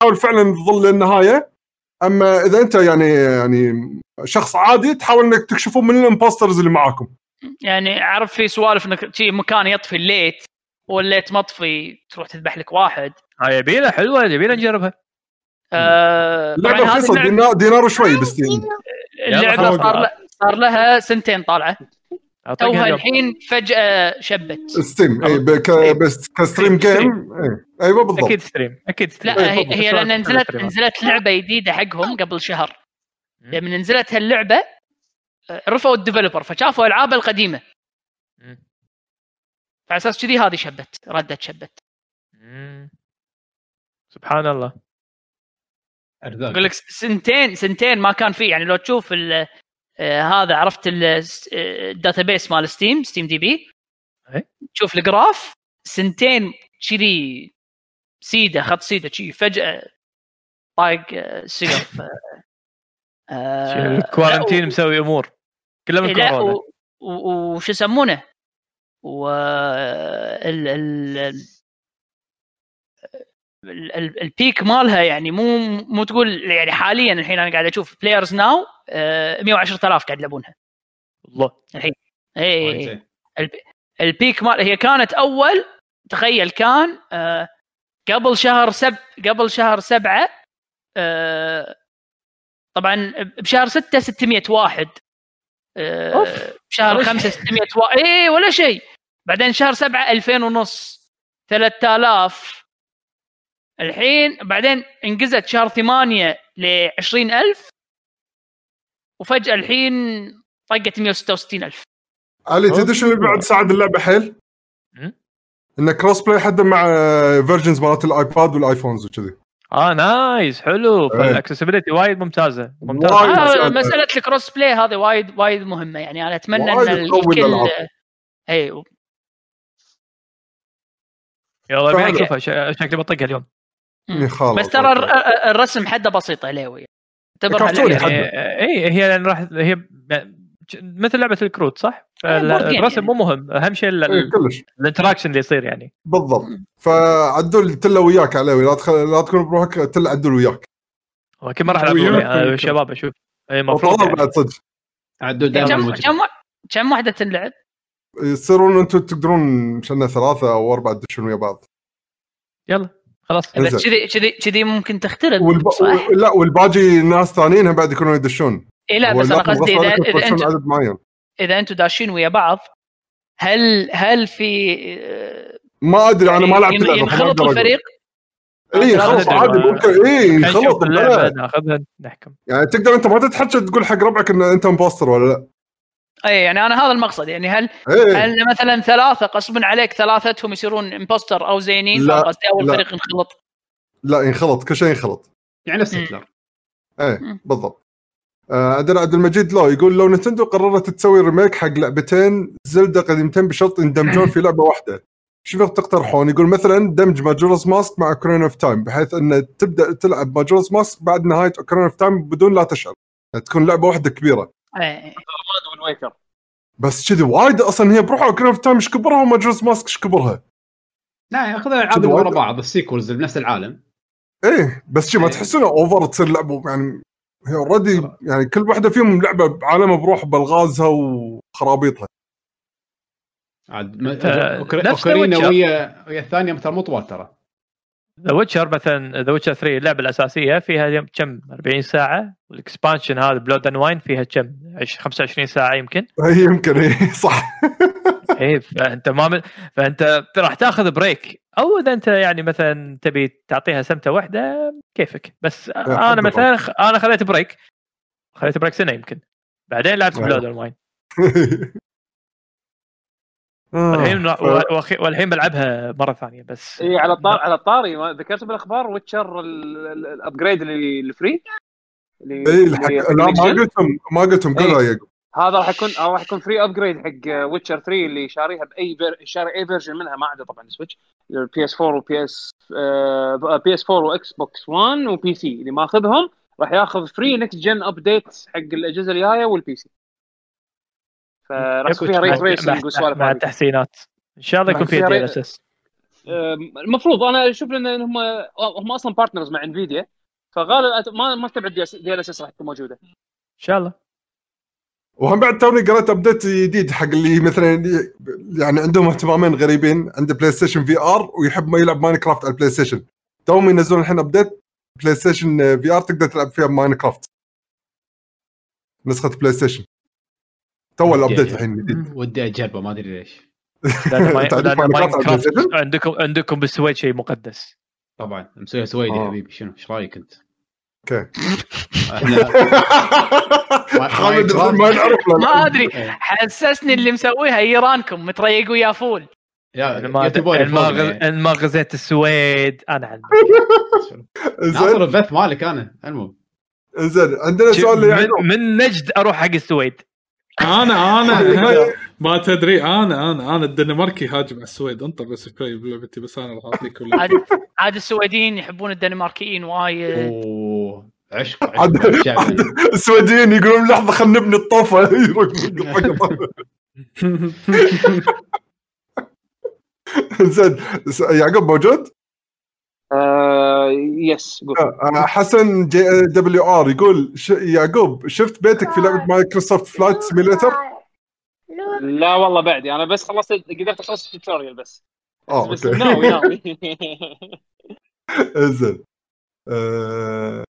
Speaker 2: تحاول فعلا تظل للنهايه أما إذا أنت يعني يعني شخص عادي تحاول إنك تكشفون من ال impostors اللي معاكم.
Speaker 6: يعني عارف في سوالف إنك شي مكان يطفي ال light وال light مطفي تروح تذبح لك واحد.
Speaker 8: هاي يبينا حلوة يبينا نجربها.
Speaker 6: آه
Speaker 2: لعبه رخيصة دينار, دينار وشوي ب
Speaker 6: Steam اللعبة صار, صار لها سنتين طالعة. توها الحين فجأة شبت.
Speaker 2: Steam. أي بس ك stream game أيوه بالضبط.
Speaker 8: أكيد stream أكيد
Speaker 6: ستريم. لا هي, هي لأن نزلت نزلت لعبة جديدة حقهم قبل شهر. لما نزلت هاللعبة عرفوا ال developer فشافوا العابه القديمة. على أساس كذي هذه شبت ردت شبت.
Speaker 8: سبحان الله.
Speaker 6: أقول لك سنتين سنتين ما كان في يعني لو تشوف آه هذا عرفت ال database مال Steam SteamDB تشوف ال graph سنتين كذي سيدة خط سيدة شي فجأة طايق سقف
Speaker 8: آه quarantine مسوي أمور. كلها من كورونا.
Speaker 6: وش يسمونه؟ و ال ال ال peak مالها يعني مو مو تقول يعني حاليا الحين أنا قاعد أشوف players now 110000 قاعد يلعبونها.
Speaker 8: الله
Speaker 6: الحين. اي ال peak مال هي كانت أول تخيل كان آه قبل شهر سب قبل شهر سبعة آه طبعا بشهر ستة 600 واحد. آه بشهر خمسة 600 واحد. اي ولا شيء. بعدين شهر سبعة 2000 ونص. 3000 الحين بعدين انقزت شهر ثمانية ل 20000 وفجأة الحين طقت 166000
Speaker 2: علي تدري شنو اللي بعد ساعد اللعبة حيل؟ انه cross-play حتى مع versions مالت ال iPad وال iPhones وكذي.
Speaker 8: آه nice حلو. فال accessibility وايد ممتازة. ممتازة.
Speaker 6: آه مسألة ال cross-play هذه وايد وايد مهمة. يعني أنا أتمنى إن الكل اي
Speaker 8: يلا بينا نشوفها شكلي بطقها اليوم.
Speaker 6: بس ترى الرسم حده بسيط عليوي
Speaker 8: اعتبرها اي هي لأن راح هي مثل لعبة الكروت صح؟ الرسم مو مهم. أهم شيء ال interaction اللي يصير يعني.
Speaker 2: بالضبط. فعدول تلا وياك عليوي لا تخل... لا تكون بروحك تلا عدول وياك.
Speaker 8: كل مرة العب شباب أشوف. اي المفروض
Speaker 2: يعني. بعد صدق.
Speaker 7: عدول
Speaker 6: دائما كم كم واحدة تنلعب؟
Speaker 2: يصيرون أنتم تقدرون مشان ثلاثة أو أربعة تدشون ويا بعض.
Speaker 8: يلا خلاص.
Speaker 6: بس كذي كذي كذي ممكن تختلف
Speaker 2: والب... صح؟ لا والباقي ناس ثانيين بعد يكونون يدشون.
Speaker 6: اي لا بس أنا قصدي اذا عدد معين. إذا أنتم داشين ويا بعض هل هل في
Speaker 2: ما أدري أنا ما لعبت اللعبة
Speaker 6: ينخلط الفريق؟
Speaker 2: اي خلاص عادي ممكن اي ينخلط
Speaker 8: ناخذها نحكم.
Speaker 2: يعني تقدر أنت ما تتحكى تقول حق ربعك ان أنت impostor ولا لا.
Speaker 6: اي يعني أنا هذا المقصد يعني هل إيه. هل مثلا ثلاثة غصبا عليك ثلاثتهم يصيرون impostor أو زينين لا قصدي اول لا. فريق ينخلط؟
Speaker 2: لا ينخلط كل شيء ينخلط.
Speaker 7: يعني نفس هتلر
Speaker 2: إيه بالضبط. آه، عندنا عبد المجيد لو يقول لو Nintendo قررت تسوي remake حق لعبتين Zelda قديمتين بشرط يندمجون في لعبة واحدة شنو تقترحون؟ يقول مثلا دمج Majora's Mask مع Ocarina of Time بحيث إن تبدأ تلعب Majora's Mask بعد نهاية Ocarina of Time بدون لا تشعر تكون لعبة واحدة كبيرة.
Speaker 6: إيه
Speaker 2: بس كذي وايد أصلا هي بروحها Ocarina of Time إيش كبرها و Majora's Mask إيش كبرها؟
Speaker 7: لا ياخذ الالعاب ورا بعض ال sequels بنفس العالم.
Speaker 2: إيه بس شي ما تحسونه over تصير لعبة يعني هي already يعني كل واحدة فيهم لعبة بعالمها بروح بألغازها وخرابيطها.
Speaker 7: عاد أوكرينا ويا ويا الثانية ترى مو طوال ترى.
Speaker 8: The Witcher مثلا The Witcher 3 اللعبة الأساسية فيها كم؟ 40 ساعة؟ وال expansion هذا Blood and Wine فيها كم؟ 25 ساعة يمكن؟
Speaker 2: أي يمكن إي صح.
Speaker 8: إي فأنت ما من... فأنت راح تأخذ break أو إذا أنت يعني مثلا تبي تعطيها سمتة واحدة كيفك؟ بس أنا مثلا. أنا خذيت break خذيت break سنة يمكن. بعدين لعبت.
Speaker 2: Blood
Speaker 8: and Wine
Speaker 2: آه،
Speaker 8: والحين
Speaker 2: ف-
Speaker 8: والحين بلعبها مرة ثانية بس.
Speaker 4: إي على الطار على الطاري ذكرت بالأخبار Witcher ال upgrade اللي ال free اللي
Speaker 2: إي الحق لا ما. قلتهم ما قلتهم. قولها يا يعقوب.
Speaker 4: هذا راح يكون راح يكون free upgrade حق Witcher 3 اللي شاريها بأي بير... شاري أي version منها ما عدا طبعا Switch ال PS 4 و PS PS 4 و Xbox 1 و PC اللي ماخذهم راح ياخذ free next gen update حق الأجهزة الجاية وال PC فراح يكون فيها ray
Speaker 8: مع-
Speaker 4: tracing
Speaker 8: مع- التحسينات. إن شاء الله يكون فيها D
Speaker 4: ري-
Speaker 8: SS.
Speaker 4: أم، المفروض أنا أشوف لأن هم هم أصلا partners مع Nvidia فغالبا ما ما أستبعد DLSS راح تكون موجودة.
Speaker 8: إن شاء الله.
Speaker 2: وهم بعد توني قريت update جديد حق اللي مثلا يعني عندهم اهتمامين غريبين عنده PlayStation VR ويحب ما يلعب Minecraft على ال PlayStation توهم ينزلون الحين update PlayStation VR تقدر تلعب فيها Minecraft نسخة PlayStation تو ال update الحين جديد.
Speaker 7: ودي أجربه ما أدري ليش؟
Speaker 8: عندكم عندكم بالسويد شيء مقدس.
Speaker 7: طبعا. مسويها سويدي
Speaker 2: آه.
Speaker 7: حبيبي. شنو؟ إيش رأيك
Speaker 2: أنت؟
Speaker 7: أوكي.
Speaker 2: خالد ما نعرف.
Speaker 6: ما أدري.
Speaker 7: إيه.
Speaker 6: حسسني اللي مسويها. إيرانكم. متريق ويا فول.
Speaker 7: يا يعني.
Speaker 8: غزيت السويد أنا عندي.
Speaker 2: زين.
Speaker 7: البث مالك أنا. المهم.
Speaker 2: زين عندنا سؤال
Speaker 8: من نجد أروح حق السويد.
Speaker 1: أنا أنا ما تدري أنا أنا أنا الدنماركي هاجم على السويد. انطر بس شوي بلعبتي بس أنا راح أعطيك
Speaker 6: عاد عاد السويديين يحبون الدنماركيين وايد.
Speaker 7: أوه عشق
Speaker 2: السويديين يقولون لحظة خلينا نبني الطوفة. زين يعقوب موجود؟
Speaker 4: آه yes قول
Speaker 2: آه، حسن GWR يقول ش... يعقوب شفت بيتك في لعبة Microsoft Flight Simulator؟
Speaker 4: لا والله بعدي أنا بس خلصت قدرت أخلص ال tutorial بس.
Speaker 2: آه
Speaker 4: بس
Speaker 2: okay.
Speaker 4: ناوي ناوي
Speaker 2: زين آه،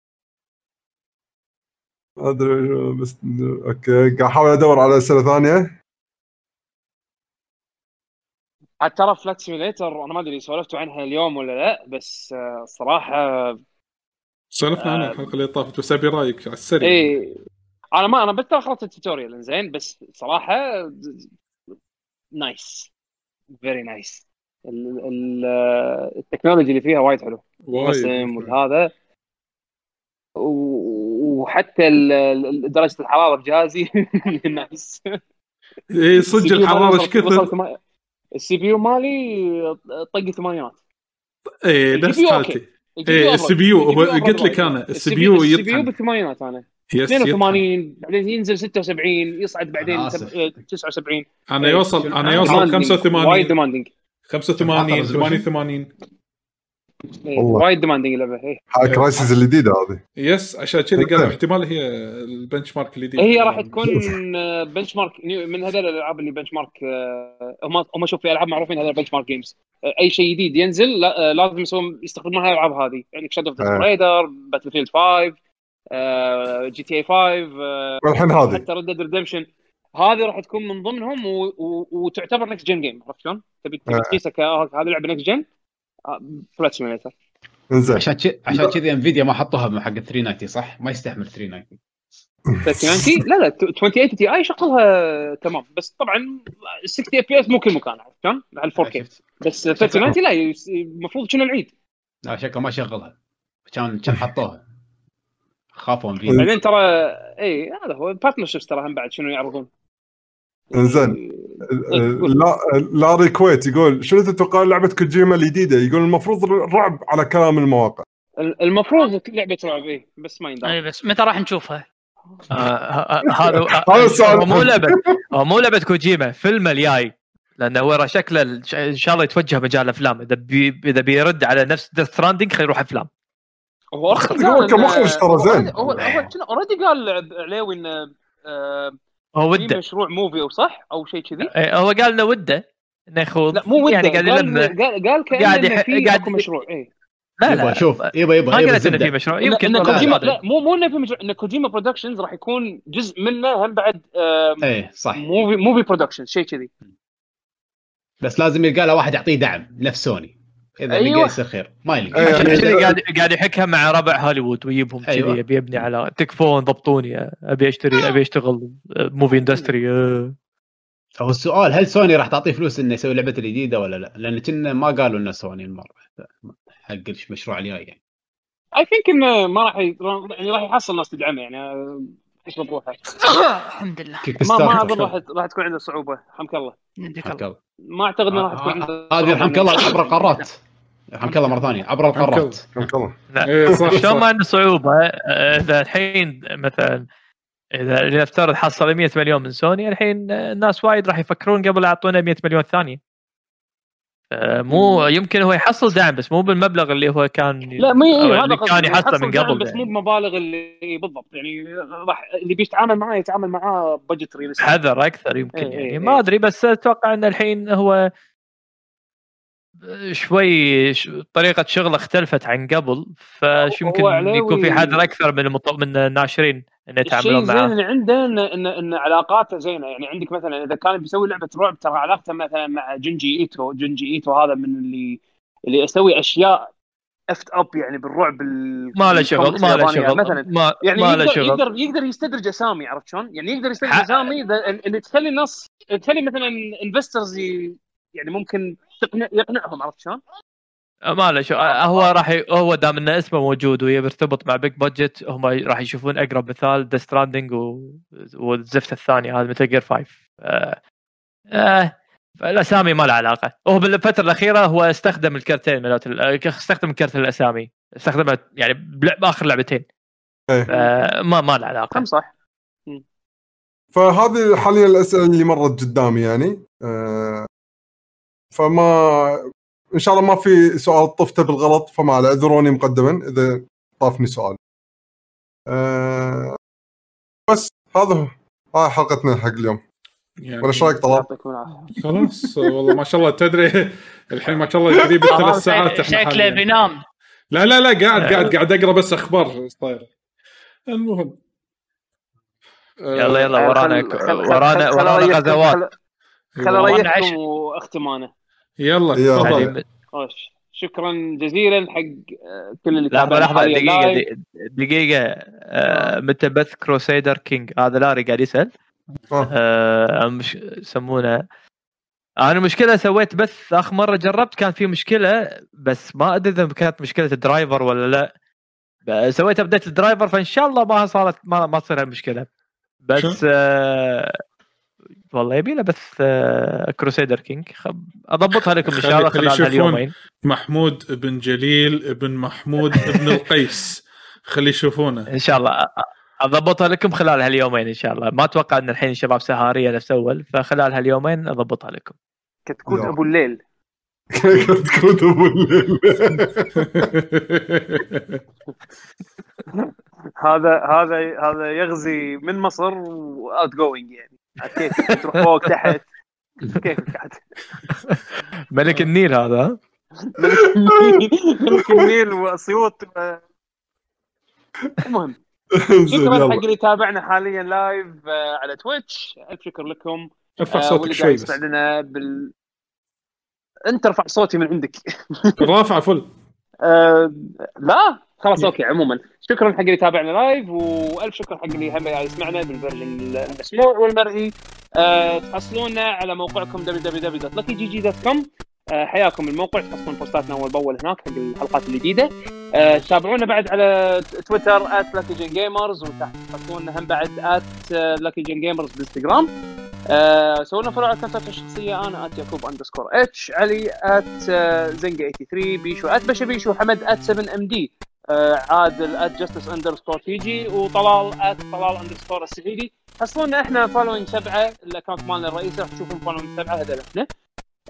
Speaker 2: ما ادري بس okay قاعد أحاول أدور على أسئلة ثانية.
Speaker 4: عاد ترى Flight Simulator أنا ما أدري سولفتوا عنها اليوم ولا لا بس آه، الصراحه
Speaker 1: سولفنا عنها الحلقة اللي طافت بس أبي رأيك على السريع.
Speaker 4: اي أنا ما أنا بس خلصت ال tutorial زين بس صراحة nice very nice ال technology اللي فيها وايد حلو. الرسم
Speaker 1: وايد
Speaker 4: والهذا. و- وحتى درجة الحرارة بجهازي nice
Speaker 1: اي صدق الحرارة إيش كثر؟
Speaker 4: ال CPU مالي طق ثمانينات
Speaker 1: اي نفس حالتي. اي
Speaker 4: ال CPU
Speaker 1: قلت لك.
Speaker 4: أنا
Speaker 1: ال C
Speaker 4: ال CPU ال
Speaker 1: CPU
Speaker 4: بالثمانينات أنا
Speaker 1: yes يطحن
Speaker 4: 82 بعدين ينزل 76 يصعد بعدين
Speaker 7: أنا آسف.
Speaker 4: تب- 79
Speaker 1: أنا
Speaker 4: إيه.
Speaker 1: يوصل
Speaker 7: شنو؟
Speaker 1: أنا يوصل
Speaker 4: وايد
Speaker 1: 85
Speaker 4: demanding
Speaker 1: 85
Speaker 7: resolution.
Speaker 1: 88
Speaker 2: والله.
Speaker 4: وايد demanding اللعبه إيه.
Speaker 2: هاي Crysis الجديده هذه.
Speaker 1: yes عشان كذي قالوا احتمال هي ال benchmark الجديد
Speaker 4: هي راح تكون benchmark من هذول الألعاب اللي benchmark آه، هم هم شوف في ألعاب معروفين هذول benchmark games أي شيء جديد ينزل آه، لازم يسوون يستخدمون هاي الألعاب هذه. يعني Shadow of
Speaker 2: آه.
Speaker 4: Raider Battlefield 5 آه، GTA 5 آه،
Speaker 2: والحين هذه.
Speaker 4: حتى Red Dead Redemption هذه راح تكون من ضمنهم و... و... وتعتبر next gen game عرفت شلون؟ تبي تبي
Speaker 2: آه.
Speaker 4: تقيسها ك- هذه لعبة next gen Flight Simulator
Speaker 2: انزين.
Speaker 7: عشان كذي عشان كذي Nvidia ما حطوها من حق 390 صح؟ ما يستحمل 390
Speaker 4: 3090 لا لا 2080 Ti شغلها تمام. بس طبعا 60 FPS مو كل مكان عرفت شلون؟ على 4
Speaker 7: K؟
Speaker 4: بس 3090 لا يس- المفروض كنا العيد؟
Speaker 7: لا شكله ما شغلها. كان كان حطوها. خافوا Nvidia
Speaker 4: بعدين ترى اي هذا هو partnerships ترى هم بعد شنو يعرضون؟
Speaker 2: انزين.
Speaker 4: إيه،.
Speaker 2: لا لاري كويت يقول شنو تتوقع لعبة كوجيما الجديدة؟ يقول المفروض رعب على كلام المواقع
Speaker 4: المفروض لعبة رعب اي بس ما يندرى
Speaker 6: اي بس متى راح نشوفها؟
Speaker 8: آه، ه- ه- هذا
Speaker 2: هذا
Speaker 8: مو لعبة هو مو لعبة كوجيما فيلم الجاي لأنه هو شكله إن شاء الله يتوجه مجال الافلام إذا بي إذا بيرد على نفس Death Stranding خليه يروح أفلام
Speaker 4: هو
Speaker 2: كمخرج ترى زين.
Speaker 4: هو already قال عليوي انه آه،
Speaker 8: هو
Speaker 4: في
Speaker 8: وده.
Speaker 4: مشروع movie أو صح؟ أو شيء كذي؟
Speaker 8: إيه، هو قال انه وده. إنه يخوض
Speaker 4: لا مو وده.
Speaker 8: يعني
Speaker 4: قال
Speaker 8: يلمع
Speaker 4: قال قال كأنه
Speaker 8: قاعد
Speaker 4: إنه
Speaker 8: يح-
Speaker 4: في
Speaker 8: قاعد-
Speaker 4: مشروع اي
Speaker 8: لا
Speaker 7: يبا
Speaker 8: لا.
Speaker 7: شوف يبا يبا
Speaker 8: ما
Speaker 7: يبا
Speaker 8: قلت انه في. مشروع. يمكن
Speaker 4: كوجيما. لا مو مو إنه في مشروع. إن Kojima Productions راح يكون جزء منه هم بعد
Speaker 7: إيه صح.
Speaker 4: movie movie production شيء كذي.
Speaker 7: بس لازم يلقى له واحد يعطيه دعم نفس سوني. إذا أيوة. لقى يصير خير ما يلقى
Speaker 8: أيوة. يعني قاعد قاعد يحكها مع ربع هوليوود ويجيبهم كذي أيوة. ابي ابني على تكفون ضبطوني أبي اشتري أبي أشتغل movie industry
Speaker 7: هو السؤال هل سوني راح تعطيه فلوس إنه يسوي لعبة الجديدة ولا لا؟ لأن كنا ما قالوا لنا سوني المرة حق المشروع الجاي يعني.
Speaker 4: اي ثينك إنه ما راح يعني راح يحصل ناس تدعمه يعني يشرب روحه
Speaker 6: الحمد لله.
Speaker 4: ما ما أظن راح راح تكون عنده صعوبة حمك الله.
Speaker 7: حمك الله.
Speaker 4: ما أعتقد إنه راح تكون عنده
Speaker 7: هذه رحمك الله عبر القارات. رحمك الله مرة ثانية عبر القارات.
Speaker 2: حمك الله.
Speaker 8: إيه، شلون ما عنده صعوبة إذا الحين مثلا إذا لنفترض حصل 100 مليون من سوني الحين الناس وايد راح يفكرون قبل يعطونا 100 مليون ثانية. مو يمكن هو يحصل دعم بس مو بالمبلغ اللي هو كان
Speaker 4: لا مو
Speaker 8: إيه هذا كان يحصل من قبل.
Speaker 4: بس مو. بمبالغ اللي بالضبط. يعني راح اللي بيتعامل معاه يتعامل معاه بجت
Speaker 8: حذر أكثر يمكن إيه يعني. إيه ما أدري بس أتوقع إن الحين هو شوي طريقة شغله اختلفت عن قبل فش يمكن يكون في حذر أكثر من. من الناشرين.
Speaker 4: ان يتعاملون معاه الشيء الزين اللي عنده ان ان, إن علاقاته زينة يعني عندك مثلا إذا كان بيسوي لعبة رعب ترى علاقته مثلا مع جنجي إيتو جنجي إيتو هذا من اللي اللي يسوي أشياء fucked up يعني بالرعب
Speaker 8: ما له شغل ما له شغل
Speaker 4: مثلا
Speaker 8: ما
Speaker 4: يعني
Speaker 8: ما
Speaker 4: يقدر, شغل. يقدر يقدر يستدرج أسامي عرفت شلون؟ يعني يقدر يستدرج أسامي اللي تخلي الناس تخلي مثلا investors يعني ممكن يقنعهم عرفت شلون؟
Speaker 8: ما له شو. هو راح ي... هو دام ان اسمه موجود ويرتبط مع big budget هم راح يشوفون أقرب مثال Death Stranding و... والزفت الثاني هذا Metal Gear 5 آه... آه... الأسامي ما لها علاقة. هو بالفترة الأخيرة هو استخدم الكرتين مالت استخدم كرت الأسامي. استخدمها يعني بآخر لعبتين.
Speaker 2: إيه.
Speaker 8: ما ما لها علاقة.
Speaker 4: صح.
Speaker 2: فهذه حاليا الأسئلة اللي مرت قدامي يعني. آه فما إن شاء الله ما في سؤال طفته بالغلط فما اعذروني مقدما إذا طافني سؤال. أه بس هذا هو. هاي حلقتنا حق اليوم. يعني ولا إيش رأيك طلال؟
Speaker 1: خلاص والله ما شاء الله. تدري الحين ما شاء الله قريب ثلاث ساعات
Speaker 6: شكله بينام
Speaker 1: لا لا لا قاعد قاعد قاعد أقرأ بس أخبار طيب المهم
Speaker 8: يلا يلا ورانا ورانا ورانا غزوات.
Speaker 4: خل اريحكم واختم أنا
Speaker 1: يلا تفضل.
Speaker 4: شكرا جزيلا حق آه، كل اللي
Speaker 8: لحظة لحظة دقيقة دقيقة. آه متى بث Crusader Kings هذا لاري قاعد يسأل. آه. مش يسمونه. أنا المشكلة سويت بث آخر مرة جربت كان في مشكلة بس ما أدري إذا كانت مشكلة ال driver ولا لا. سويت update ال driver فإن شاء الله ما صارت ما, ما تصير المشكلة بس آه والله يبي له بث Crusader Kings أضبطها لكم إن شاء الله خلال اليومين
Speaker 1: محمود بن جليل بن محمود بن القيس. خلي يشوفونه.
Speaker 8: إن شاء الله أضبطها لكم خلال هاليومين إن شاء الله. ما أتوقع إن الحين الشباب سهارية نفس اول فخلال هاليومين أضبطها لكم.
Speaker 4: كتكوت أبو الليل.
Speaker 2: كتكوت أبو الليل.
Speaker 4: هذا هذا هذا يغزي من مصر واوت جوينج يعني. كيف تروح فوق تحت؟ كيفك عاد
Speaker 8: ملك النيل هذا
Speaker 4: ملك النيل ملك النيل وأسيوط. المهم شكرا حق اللي يتابعنا حاليا live آه، على Twitch الف شكر لكم.
Speaker 1: ارفع آه، صوتك شوي بس.
Speaker 4: لنا بال أنت ارفع صوتي من عندك.
Speaker 1: رافع فل.
Speaker 4: آه لا خلاص okay عموما. شكرا حق اللي تابعنا live وألف شكر حق اللي هم يسمعنا بال version المسموع والمرئي. أه تحصلونا على موقعكم www.luckygg.com أه حياكم الموقع تحصلون بوستاتنا أول بأول هناك حق الحلقات الجديدة. أه تابعونا بعد على تويتر @luckygengamers وتحصلونا هم بعد @luckygengamers بالإنستغرام. سوونا follow على اكونتات الشخصية أنا at يعقوب underscore H علي at زنقة 83 بيشو at بشبيشو حمد at 7 MD آه، عادل at justice underscore TG وطلال at طلال underscore السعيدي. حصلونا إحنا following سبعة ال account مالنا الرئيسي راح تشوفون following سبعة هذول إحنا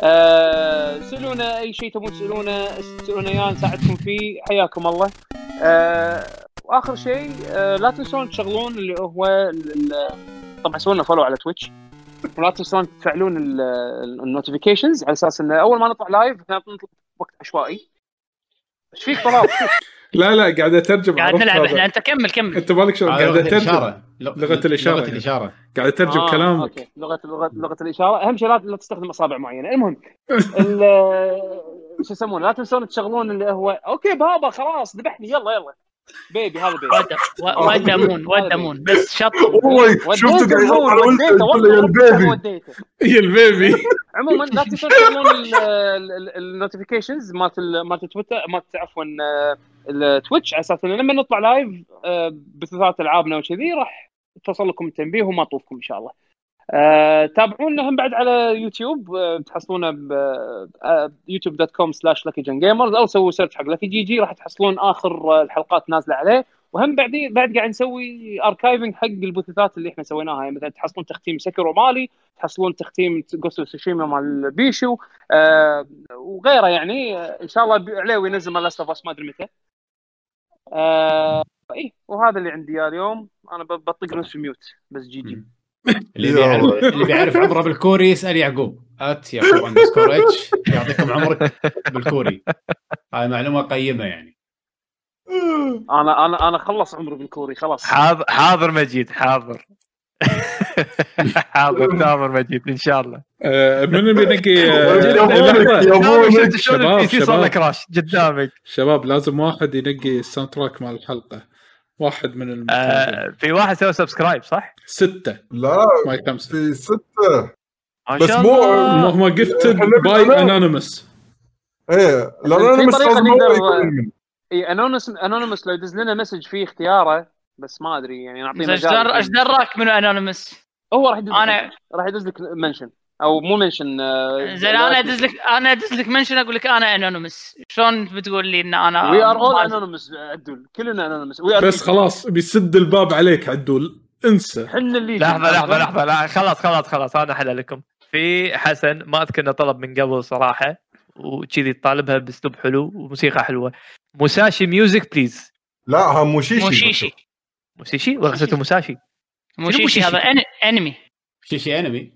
Speaker 4: أه سألونا أي شيء تبون تسألونه تسألونا اياه نساعدكم فيه حياكم الله. أه وآخر شيء لا تنسون تشغلون اللي هو طبعا سووا follow على Twitch ولا تنسون تفعلون ال notifications على أساس انه أول ما نطلع live نطلع وقت عشوائي. إيش فيك طلال؟
Speaker 1: لا لا قاعد أترجم
Speaker 6: قاعد نلعب. إحنا أنت كمل كمل.
Speaker 1: أنت مالك شغل؟ قاعد
Speaker 7: لغة
Speaker 1: أترجم.
Speaker 7: الإشارة.
Speaker 1: لغة الإشارة.
Speaker 7: لغة الإشارة.
Speaker 1: قاعد أترجم
Speaker 4: آه،
Speaker 1: كلامك.
Speaker 4: لغة لغة لغة الإشارة. أهم شيء لا تستخدم أصابع معينة. المهم ال- شو يسمونه؟ لا تنسون تشغلون اللي هو okay بابا خلاص ذبحني يلا يلا. baby هذا
Speaker 6: baby. ودمون ودمون بس شط.
Speaker 2: والله شفته
Speaker 4: وديته
Speaker 2: قاعد على ولده يقول له يا ال
Speaker 4: baby.
Speaker 1: ال baby.
Speaker 4: عموما لا تنسون تشغلون ال notifications مالت ال- مالت تويتر مالت عفوا آه، ال Twitch على أساس انه لما نطلع live آه، بثلاث ألعابنا وكذي راح توصل لكم التنبيه وما تطوفكم إن شاء الله. آه، تابعونا هم بعد على يوتيوب آه، تحصلونه ب YouTube dot com slash Lucky Gen Gamers أو سووا search حق Lucky GG راح تحصلون آخر آه، الحلقات نازلة عليه. وهم بعدين بعد قاعد نسوي archiving حق البثوثات اللي إحنا سويناها. يعني مثلا تحصلون تختيم Sekiro مالي تحصلون تختيم Ghost of Tsushima مال بيشو آه وغيره يعني. آه، إن شاء الله بي- عليوي ينزل مال Last ما أدري متى. آه اي وهذا اللي عندي اليوم. أنا بطق نص mute بس GG.
Speaker 7: اللي بيعرف. اللي بيعرف عمره بالكوري يسأل يعقوب. at يعقوب underscore H يعطيكم عمرك بالكوري. هاي معلومة قيمة يعني.
Speaker 4: أنا أنا أنا خلص عمري بالكوري خلاص.
Speaker 8: حاضر حاضر مجيد حاضر. حاضر تامر مجيد إن شاء الله.
Speaker 1: آه، من بينقي آه، شباب،
Speaker 8: ال PC صار له
Speaker 1: شباب.
Speaker 8: كراش قدامك.
Speaker 1: شباب لازم واحد ينقي ال soundtrack مال الحلقة. واحد من
Speaker 8: آه، في واحد سوى subscribe صح؟
Speaker 1: ستة.
Speaker 2: لا
Speaker 1: ما خمسة
Speaker 2: في ستة. بس مو-.
Speaker 1: هم gifted
Speaker 2: by.
Speaker 1: anonymous
Speaker 2: إيه لا
Speaker 4: في
Speaker 2: لا أنا
Speaker 4: طريقة
Speaker 2: مستوعب
Speaker 4: نقدر- إي anonymous anonymous لو يدز لنا message فيه اختياره بس ما أدري يعني نعطيه مجال
Speaker 6: در- إيش دراك منو anonymous؟
Speaker 4: هو راح يدز
Speaker 6: أنا-
Speaker 4: لك راح يدز لك mention أو مو mention
Speaker 6: زين أنا أدز لك أنا أدز لك mention أقول لك أنا anonymous شلون بتقول لي إن
Speaker 4: أنا we are
Speaker 6: all
Speaker 4: anonymous عدول. كلنا anonymous
Speaker 1: بس خلاص بيسد الباب عليك عدول. انسى.
Speaker 4: حنا اللي
Speaker 8: لحظة لحظة لحظة. لا خلاص خلاص خلاص أنا احل لكم. في حسن ما أذكر إنه طلب من قبل صراحة وكذي طالبها بأسلوب حلو وموسيقى حلوة. موساشي music please
Speaker 2: لا ها موشيشي.
Speaker 6: موشيشي.
Speaker 8: موسيشي ولا غسلته موساشي؟
Speaker 6: موشيشي
Speaker 8: موشيشي؟
Speaker 6: هذا أنمي.
Speaker 7: شيشي أنمي.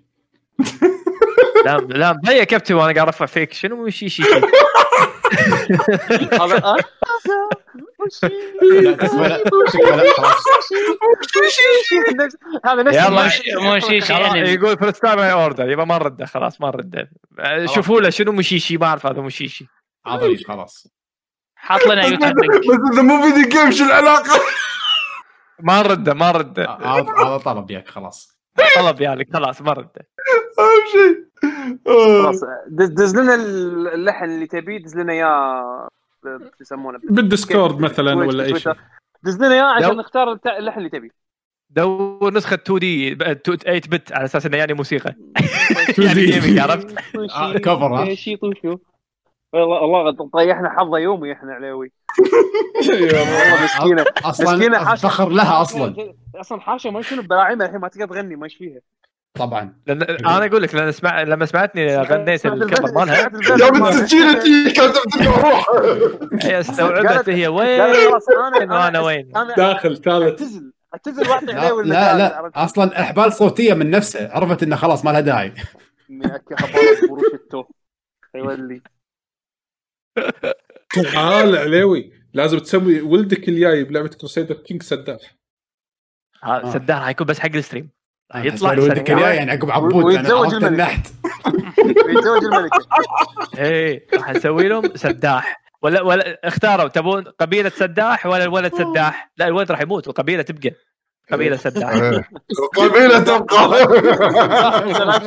Speaker 8: لا لا مضيق كابتن وأنا قاعد أرفع فيك. شنو موشيشي؟ يلا.
Speaker 6: موشيشي
Speaker 8: يقول first time order يبقى ما نرده خلاص ما نرده شوفوا له شنو موشيشي ما اعرف هذا موشيشي
Speaker 7: عظيم خلاص
Speaker 6: حاط لنا يوتيوب
Speaker 2: بس اذا مو video game شو العلاقه؟
Speaker 8: ما نرده ما نرده
Speaker 7: هذا طلب ياك خلاص
Speaker 8: طلب يعني خلاص ما نرده
Speaker 2: أهم شيء. آه.
Speaker 4: خلاص دز دز لنا اللحن اللي تبيه دز لنا اياه يسمونه
Speaker 1: بال Discord
Speaker 4: مثلا
Speaker 1: ولا اي. شيء
Speaker 4: دز لنا اياه عشان نختار اللحن اللي تبيه.
Speaker 8: دور نسخة 2D 8 bit على أساس إنه يعني موسيقى.
Speaker 1: 2D.
Speaker 8: يعني جيمنج عرفت؟
Speaker 7: آه، كفر ها؟
Speaker 4: إيش يطوشوا والله طيحنا حظه يومي إحنا عليوي. والله مسكينة
Speaker 7: أصلا
Speaker 4: مسكينة حاشة
Speaker 7: افتخر لها أصلا.
Speaker 4: أصلا حاشا ما شنو ببراعيمها الحين ما تقدر تغني ما إيش فيها.
Speaker 7: طبعا.
Speaker 8: لأن أنا أقول لك لأن اسمع لما سمعتني غنيت الكفر مالها.
Speaker 2: يا بنت السكينه تي كانت تبدأ روح
Speaker 8: هي استوعبت هي وين؟ أنا وين؟
Speaker 1: داخل ثالث
Speaker 4: أعتزل. أعتزل واعطي
Speaker 7: لا
Speaker 4: عليوي
Speaker 7: لا, لا؟ أصلا إحبال صوتية من نفسها عرفت إنه خلاص ما لها داعي.
Speaker 4: يولي
Speaker 1: تعال عليوي. لازم تسوي ولدك الجاي بلعبة Crusader Kings سداح.
Speaker 8: ها، سداح حيكون بس حق ال stream.
Speaker 7: يطلع
Speaker 8: يطلع
Speaker 7: ولدك يعني عقب عبود
Speaker 4: ويتزوج.
Speaker 7: النحت
Speaker 4: يتزوج الملكة.
Speaker 8: إيه راح نسوي لهم سداح. ولا ولا اختاروا تبون قبيلة سداح ولا الولد سداح؟ لا الولد راح يموت والقبيلة تبقى. قبيلة سداح.
Speaker 2: إيه. القبيله تبقى.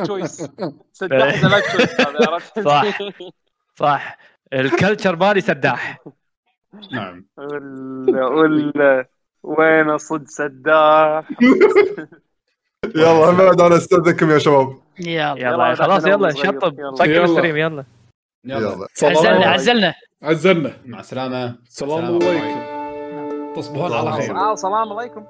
Speaker 4: choice سداح choice؟
Speaker 8: صح. صح. ال culture مالي سداح.
Speaker 7: نعم.
Speaker 4: ولا ولا وين صد سداح؟
Speaker 2: يلا بعد أنا استاذنكم يا شباب.
Speaker 6: يلا
Speaker 8: يلا خلاص يلا. شطب.
Speaker 4: يلا.
Speaker 8: سكر
Speaker 1: يلا.
Speaker 8: ال stream
Speaker 7: يلا.
Speaker 2: يلا.
Speaker 6: عزلنا عزلنا.
Speaker 1: عزلنا.
Speaker 7: مع السلامة.
Speaker 1: السلام عليكم.
Speaker 7: تصبحون على خير.
Speaker 4: آه، السلام عليكم.